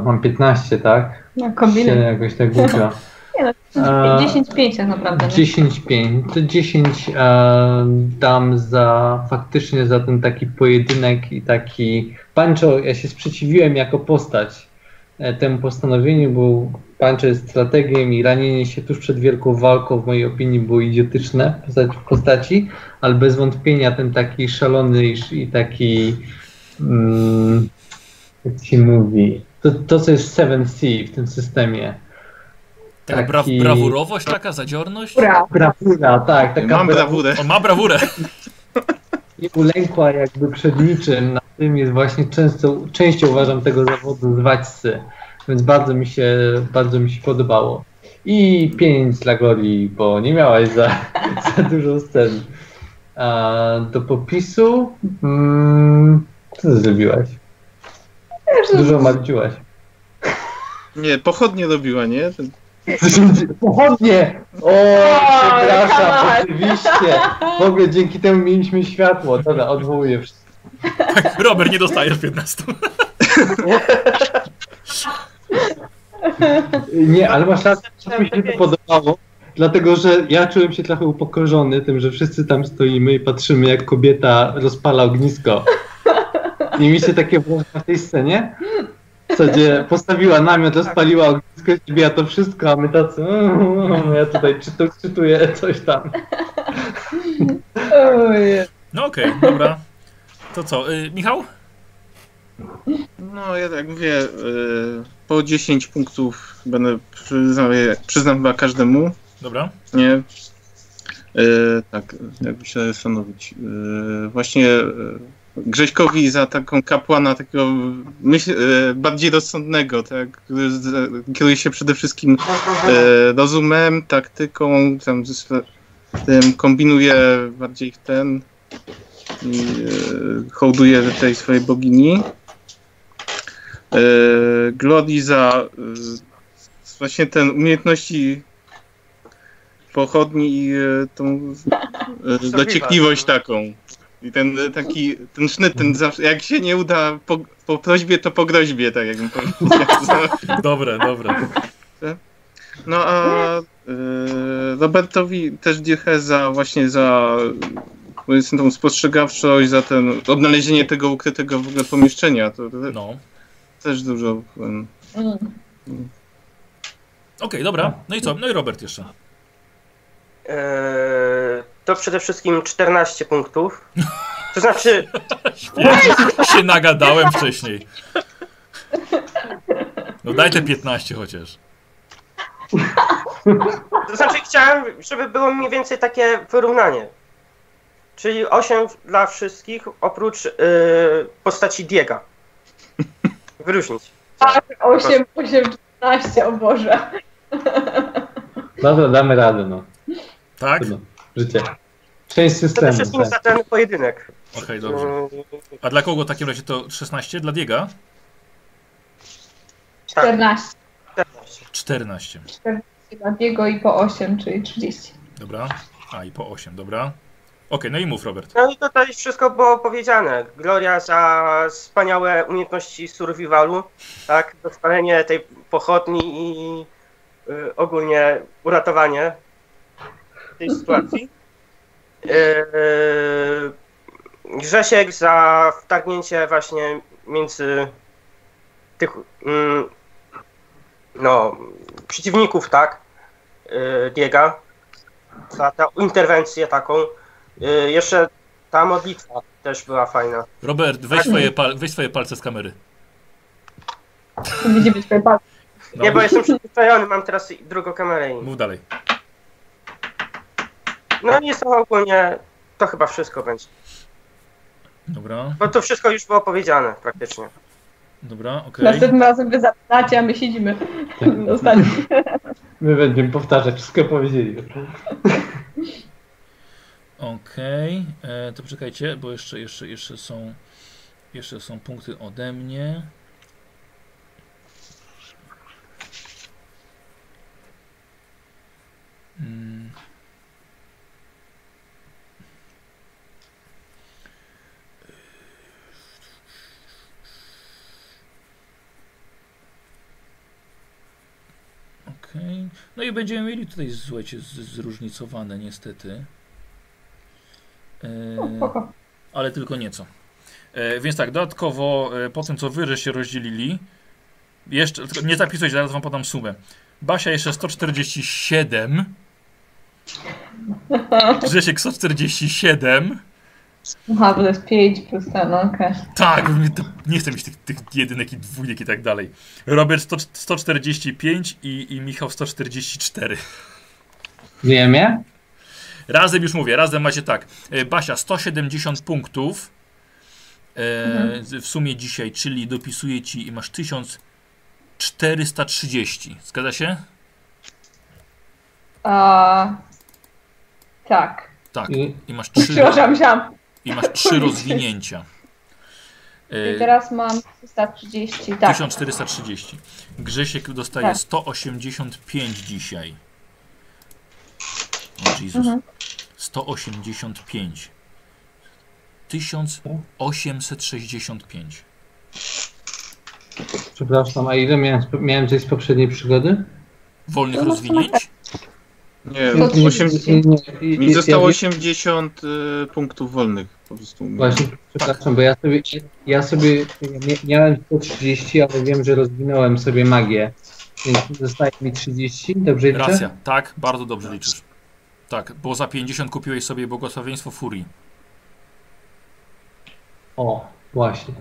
Speaker 2: mam 15, tak?
Speaker 4: No,
Speaker 2: Się
Speaker 4: kombinę.
Speaker 2: jakoś tak głupio.
Speaker 4: Nie no,
Speaker 2: A-
Speaker 4: 10-5 tak naprawdę. nie?
Speaker 2: 10-5. To 10 e, dam za faktycznie za ten taki pojedynek i taki. Pancho, ja się sprzeciwiłem jako postać e, temu postanowieniu, bo Pancho jest strategiem i ranienie się tuż przed wielką walką w mojej opinii było idiotyczne w postaci- w postaci, ale bez wątpienia ten taki szalony i, i taki. Mm, jak się mówi? To, to, co jest w 7C w tym systemie.
Speaker 1: Taka bra
Speaker 2: Taki-
Speaker 1: brawurowość taka, zadziorność?
Speaker 4: Bra.
Speaker 2: Brawura, tak. Taka
Speaker 5: Mam
Speaker 2: bra-
Speaker 5: brawurę.
Speaker 1: On ma brawurę.
Speaker 2: nie ulękła jakby przed niczym. Na tym jest właśnie często, częściej uważam tego zawodu zwać sy. Więc bardzo mi się, bardzo mi się podobało. I 5 dla Goli, bo nie miałaś za, za dużo scen. A do popisu. Mm, co ty zrobiłaś? Dużo mardziłaś.
Speaker 5: Nie, pochodnie robiła, nie?
Speaker 2: Pochodnie! O, przepraszam, oczywiście. W ogóle dzięki temu mieliśmy światło. Dobra, odwołuję wszystko.
Speaker 1: Robert, nie dostajesz 15.
Speaker 2: Nie, ale masz rację, że mi się to podobało, dlatego że ja czułem się trochę upokorzony tym, że wszyscy tam stoimy i patrzymy, jak kobieta rozpala ognisko. I mi się takie włącza w tej scenie, w zasadzie postawiła namiot, rozpaliła ognisko, ja to wszystko, a my tacy, "Mm, ja tutaj czytu, czytuję coś tam.
Speaker 1: No okej, dobra. To co, y, Michał?
Speaker 5: No, ja tak mówię, y, po 10 punktów będę przyznał, przyznam chyba każdemu,
Speaker 1: Dobra.
Speaker 5: nie? Y, tak, jakby się zastanowić. Y, właśnie Grześkowi za taką kapłana takiego myśl, bardziej rozsądnego, tak? który kieruje się przede wszystkim rozumem, taktyką, tam tym kombinuje bardziej w ten i hołduje tej swojej bogini. Y, Glody za y, właśnie ten umiejętności pochodni i y, tą dociekliwość taką. I ten taki, ten sznyt, ten zawsze, jak się nie uda po, po prośbie, to po groźbie, tak jakbym powiedział.
Speaker 1: Dobre, dobre.
Speaker 5: No a y, Robertowi też dychę za właśnie za powiedzmy tą spostrzegawczość, za ten odnalezienie tego ukrytego w ogóle pomieszczenia. To, to
Speaker 1: No.
Speaker 5: Też dużo. em,
Speaker 4: Mm.
Speaker 1: Okej, dobra. No i co? No i Robert jeszcze.
Speaker 3: Eee, to przede wszystkim 14 punktów. To znaczy,
Speaker 1: Świetnie. Się nagadałem wcześniej. No daj te 15 chociaż.
Speaker 3: to znaczy chciałem, żeby było mniej więcej takie wyrównanie. Czyli 8 dla wszystkich, oprócz yy, postaci Diega. Wyróżnić.
Speaker 4: Tak, 8, 8, 14, o Boże.
Speaker 2: Dobra, damy radę, no.
Speaker 1: Tak?
Speaker 2: Trudno. Życie. Część systemu.
Speaker 3: wszystkim
Speaker 2: Tak.
Speaker 3: za ten pojedynek.
Speaker 1: Okej, dobrze.
Speaker 3: Yy,
Speaker 1: A dla kogo w takim razie to 16? Dla Diega?
Speaker 3: tak,
Speaker 4: 14
Speaker 3: 14.
Speaker 1: 14.
Speaker 4: dla Diego i po 8, czyli 30.
Speaker 1: Dobra. A i po 8, dobra. Okej, no i mów Robert.
Speaker 3: No i tutaj wszystko było powiedziane. Gloria za wspaniałe umiejętności survivalu, tak, dostalenie tej pochodni i y, ogólnie uratowanie tej sytuacji. Yy, Grzesiek za wtargnięcie właśnie między tych mm, no, przeciwników, tak, yy, Diega, za tę interwencję taką. Y, Jeszcze ta modlitwa też była fajna.
Speaker 1: Robert, weź swoje, pal weź swoje palce z kamery.
Speaker 4: Widzimy twoje palce.
Speaker 1: No,
Speaker 3: Nie, bo jestem przyzwyczajony, mam teraz drugą kamerę i...
Speaker 1: Mów dalej.
Speaker 3: No i są ogólnie... To chyba wszystko będzie.
Speaker 1: Dobra,
Speaker 3: Bo to wszystko już było powiedziane praktycznie.
Speaker 1: dobra, okej.
Speaker 4: Następnym razem wy zapytacie, a my siedzimy ostatni.
Speaker 2: My będziemy powtarzać, wszystko powiedzieli.
Speaker 1: Okej, e, to poczekajcie, bo jeszcze, jeszcze, jeszcze są jeszcze są punkty ode mnie. Mm. Okej. No i będziemy mieli tutaj, słuchajcie, zróżnicowane niestety.
Speaker 4: O,
Speaker 1: E, ale tylko nieco. E, więc tak, dodatkowo e, po tym, co wy żeście rozdzielili, jeszcze, nie zapisuję, zaraz wam podam sumę. Basia jeszcze 147, Grzesiek 147,
Speaker 4: Aha, to jest 5 plus ten, no okej.
Speaker 1: tak, mnie to, nie chcę mieć tych, tych jedynek i dwójek i tak dalej. Robert 100, 145 i, i Michał 144.
Speaker 2: Wiem, ja?
Speaker 1: Razem już mówię, razem macie tak. e, Basia 170 punktów e, w sumie dzisiaj, czyli dopisuję ci i masz 1430. Zgadza się?
Speaker 4: A, tak.
Speaker 1: Tak.
Speaker 2: I,
Speaker 1: masz trzy,
Speaker 4: Przepraszam,
Speaker 1: i masz trzy rozwinięcia. E,
Speaker 4: I teraz mam 330, tak.
Speaker 1: 1430. Grzesiek dostaje
Speaker 4: Tak.
Speaker 1: 185 dzisiaj. O Jezus.
Speaker 4: Mhm.
Speaker 1: 185. 1865.
Speaker 2: przepraszam, a ile miałem, miałem coś z poprzedniej przygody?
Speaker 1: Wolnych
Speaker 4: No, no,
Speaker 1: rozwinięć?
Speaker 5: Nie,
Speaker 4: To
Speaker 2: Nie,
Speaker 5: 8,
Speaker 2: nie, nie, i-
Speaker 5: mi zostało
Speaker 2: ja-
Speaker 5: 80 y, punktów wolnych po prostu.
Speaker 2: Właśnie, przepraszam, bo ja sobie, ja sobie miałem 130, ale wiem, że rozwinąłem sobie magię, więc zostaje mi 30, dobrze liczę?
Speaker 1: Racja, tak, bardzo dobrze liczysz. Tak, bo za 50 kupiłeś sobie błogosławieństwo furii.
Speaker 2: O, właśnie.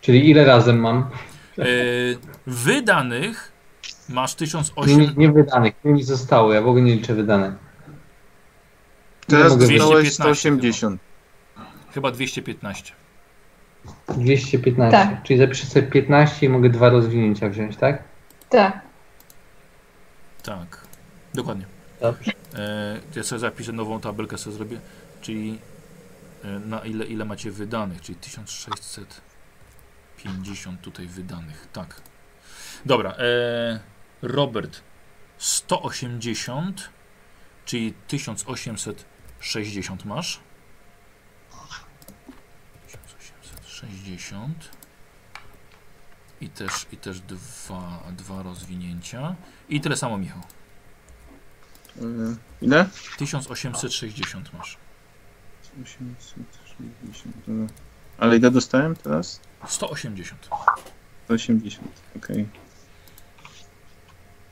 Speaker 2: Czyli ile razem mam?
Speaker 1: E, wydanych masz
Speaker 2: Nie,
Speaker 1: 1008.
Speaker 2: nie wydanych, nie mi zostało, ja w ogóle nie liczę wydanych.
Speaker 5: Teraz
Speaker 2: mogę
Speaker 5: dostałeś
Speaker 1: 215
Speaker 5: 180.
Speaker 1: Chyba 215.
Speaker 2: 215,
Speaker 4: Tak.
Speaker 2: czyli zapiszę sobie 15 i mogę dwa rozwinięcia wziąć, tak?
Speaker 4: Tak.
Speaker 1: Tak, dokładnie.
Speaker 2: Dobrze.
Speaker 1: E, ja sobie zapiszę nową tabelkę, sobie zrobię, czyli e, na ile, ile macie wydanych, czyli 1650 tutaj wydanych, tak. Dobra, e, Robert 180, czyli 1860 masz. 1860 i też, i też dwa, dwa rozwinięcia i tyle samo Michał.
Speaker 5: Y, Ile?
Speaker 1: 1860 masz.
Speaker 5: 860. dobra. Ale ile dostałem teraz?
Speaker 1: 180.
Speaker 5: 180, okej.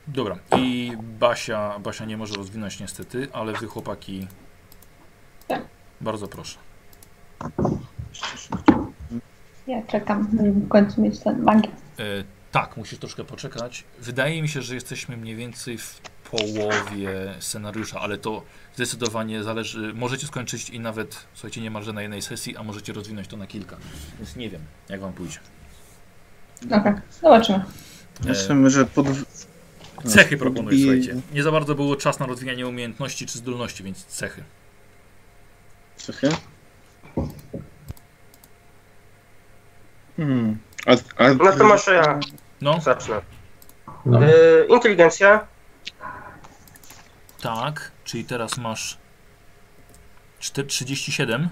Speaker 1: Dobra. I Basia, Basia nie może rozwinąć niestety, ale wy chłopaki.
Speaker 4: Tak.
Speaker 1: Bardzo proszę.
Speaker 4: Ja czekam, żeby w końcu mieć ten magię.
Speaker 1: E, tak, musisz troszkę poczekać. Wydaje mi się, że jesteśmy mniej więcej w połowie scenariusza, ale to zdecydowanie zależy. Możecie skończyć i nawet, słuchajcie, niemalże na jednej sesji, a możecie rozwinąć to na kilka. Więc nie wiem, jak wam pójdzie.
Speaker 4: Okej, zobaczymy.
Speaker 5: Myślę, że pod...
Speaker 1: Cechy proponuję,
Speaker 5: I-
Speaker 1: słuchajcie. Nie za bardzo było czas na rozwijanie umiejętności czy zdolności, więc cechy.
Speaker 5: Cechy? Hmm. A, a,
Speaker 3: No to może ja
Speaker 1: No,
Speaker 3: zacznę.
Speaker 2: No.
Speaker 3: Yy, inteligencja,
Speaker 1: tak, czyli teraz masz czter- 37,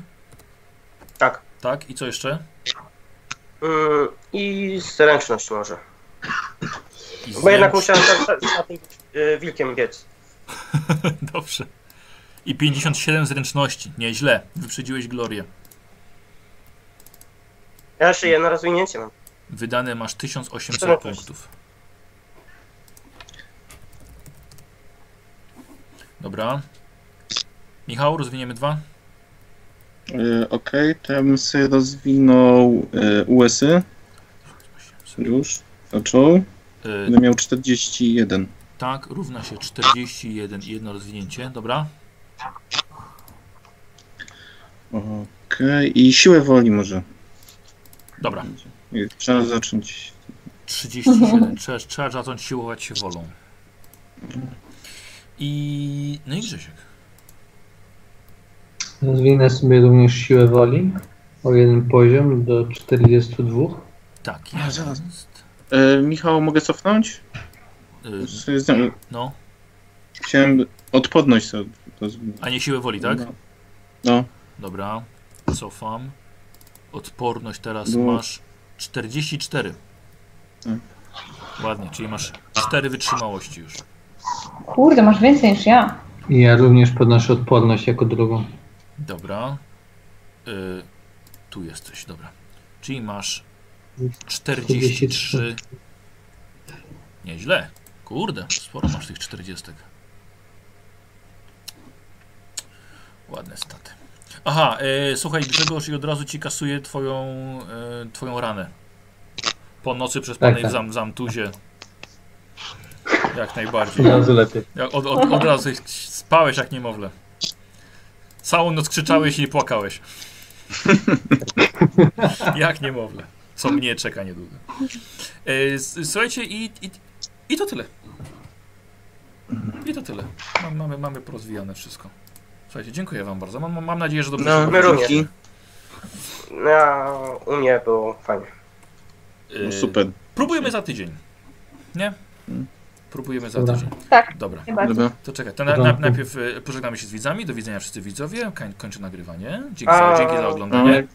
Speaker 3: tak.
Speaker 1: tak? I co jeszcze?
Speaker 3: Yy, I zręczność może.
Speaker 1: I
Speaker 3: Bo jednak musiałem za, tym yy, wilkiem biec.
Speaker 1: Dobrze. I 57 zręczności. Nieźle. Wyprzedziłeś Glorię.
Speaker 3: Ja jeszcze jedno rozwinięcie mam.
Speaker 1: Wydane masz 1800
Speaker 3: Zręczność.
Speaker 1: punktów. Dobra. Michał, rozwiniemy dwa?
Speaker 5: E, Okej, to ja bym sobie rozwinął e, USy. Już. Zaczął.
Speaker 1: E,
Speaker 5: Będę miał 41.
Speaker 1: tak, równa się 41 i jedno rozwinięcie, dobra?
Speaker 5: Okej, i siłę woli może.
Speaker 1: Dobra.
Speaker 5: Trzeba zacząć.
Speaker 1: 37. Trzeba, trzeba zacząć siłować się wolą. I. No i Grzesiek.
Speaker 2: Rozwinę sobie również siłę woli o jeden poziom do 42.
Speaker 1: Tak,
Speaker 5: A,
Speaker 1: jest.
Speaker 5: zaraz. E, Michał, mogę cofnąć?
Speaker 1: Y, No,
Speaker 5: Chciałem odporność sobie
Speaker 1: a nie siłę woli, tak?
Speaker 5: No. no.
Speaker 1: Dobra, cofam. Odporność teraz
Speaker 5: No.
Speaker 1: masz 44.
Speaker 5: Tak.
Speaker 1: Ładnie, czyli masz 4 wytrzymałości już.
Speaker 4: Kurde, masz więcej niż ja.
Speaker 2: I ja również podnoszę odporność jako drugą.
Speaker 1: Dobra. Y, tu jesteś, dobra. Czyli masz 43. Nieźle. Kurde, sporo masz tych 40. Ładne staty. Aha, e, słuchaj, Grzegorz i od razu ci kasuje twoją, e, twoją ranę. Po nocy przez
Speaker 2: Tak, tak.
Speaker 1: w zam, zamtuzie. Jak
Speaker 2: Od
Speaker 1: najbardziej.
Speaker 2: razu lepiej.
Speaker 1: Jak od, od, od razu spałeś jak niemowlę. Całą noc krzyczałeś i płakałeś. jak niemowlę. Co mnie czeka niedługo. E, słuchajcie, i, i, i to tyle. I to tyle. Mam, mamy, mamy porozwijane wszystko. Słuchajcie, dziękuję wam bardzo. Mam, mam nadzieję, że dobrze
Speaker 5: No,
Speaker 1: się
Speaker 3: my również.
Speaker 5: dzięki.
Speaker 3: No, a u mnie było fajnie.
Speaker 1: E,
Speaker 5: No, super.
Speaker 1: Próbujemy za tydzień. Nie? Próbujemy za
Speaker 2: Dobra.
Speaker 1: tydzień.
Speaker 4: Tak,
Speaker 1: Dobra. To czekaj, to na, na, najpierw e, pożegnamy się z widzami. Do widzenia wszyscy widzowie. Koń, kończę nagrywanie. Dzięki, za, dzięki za oglądanie.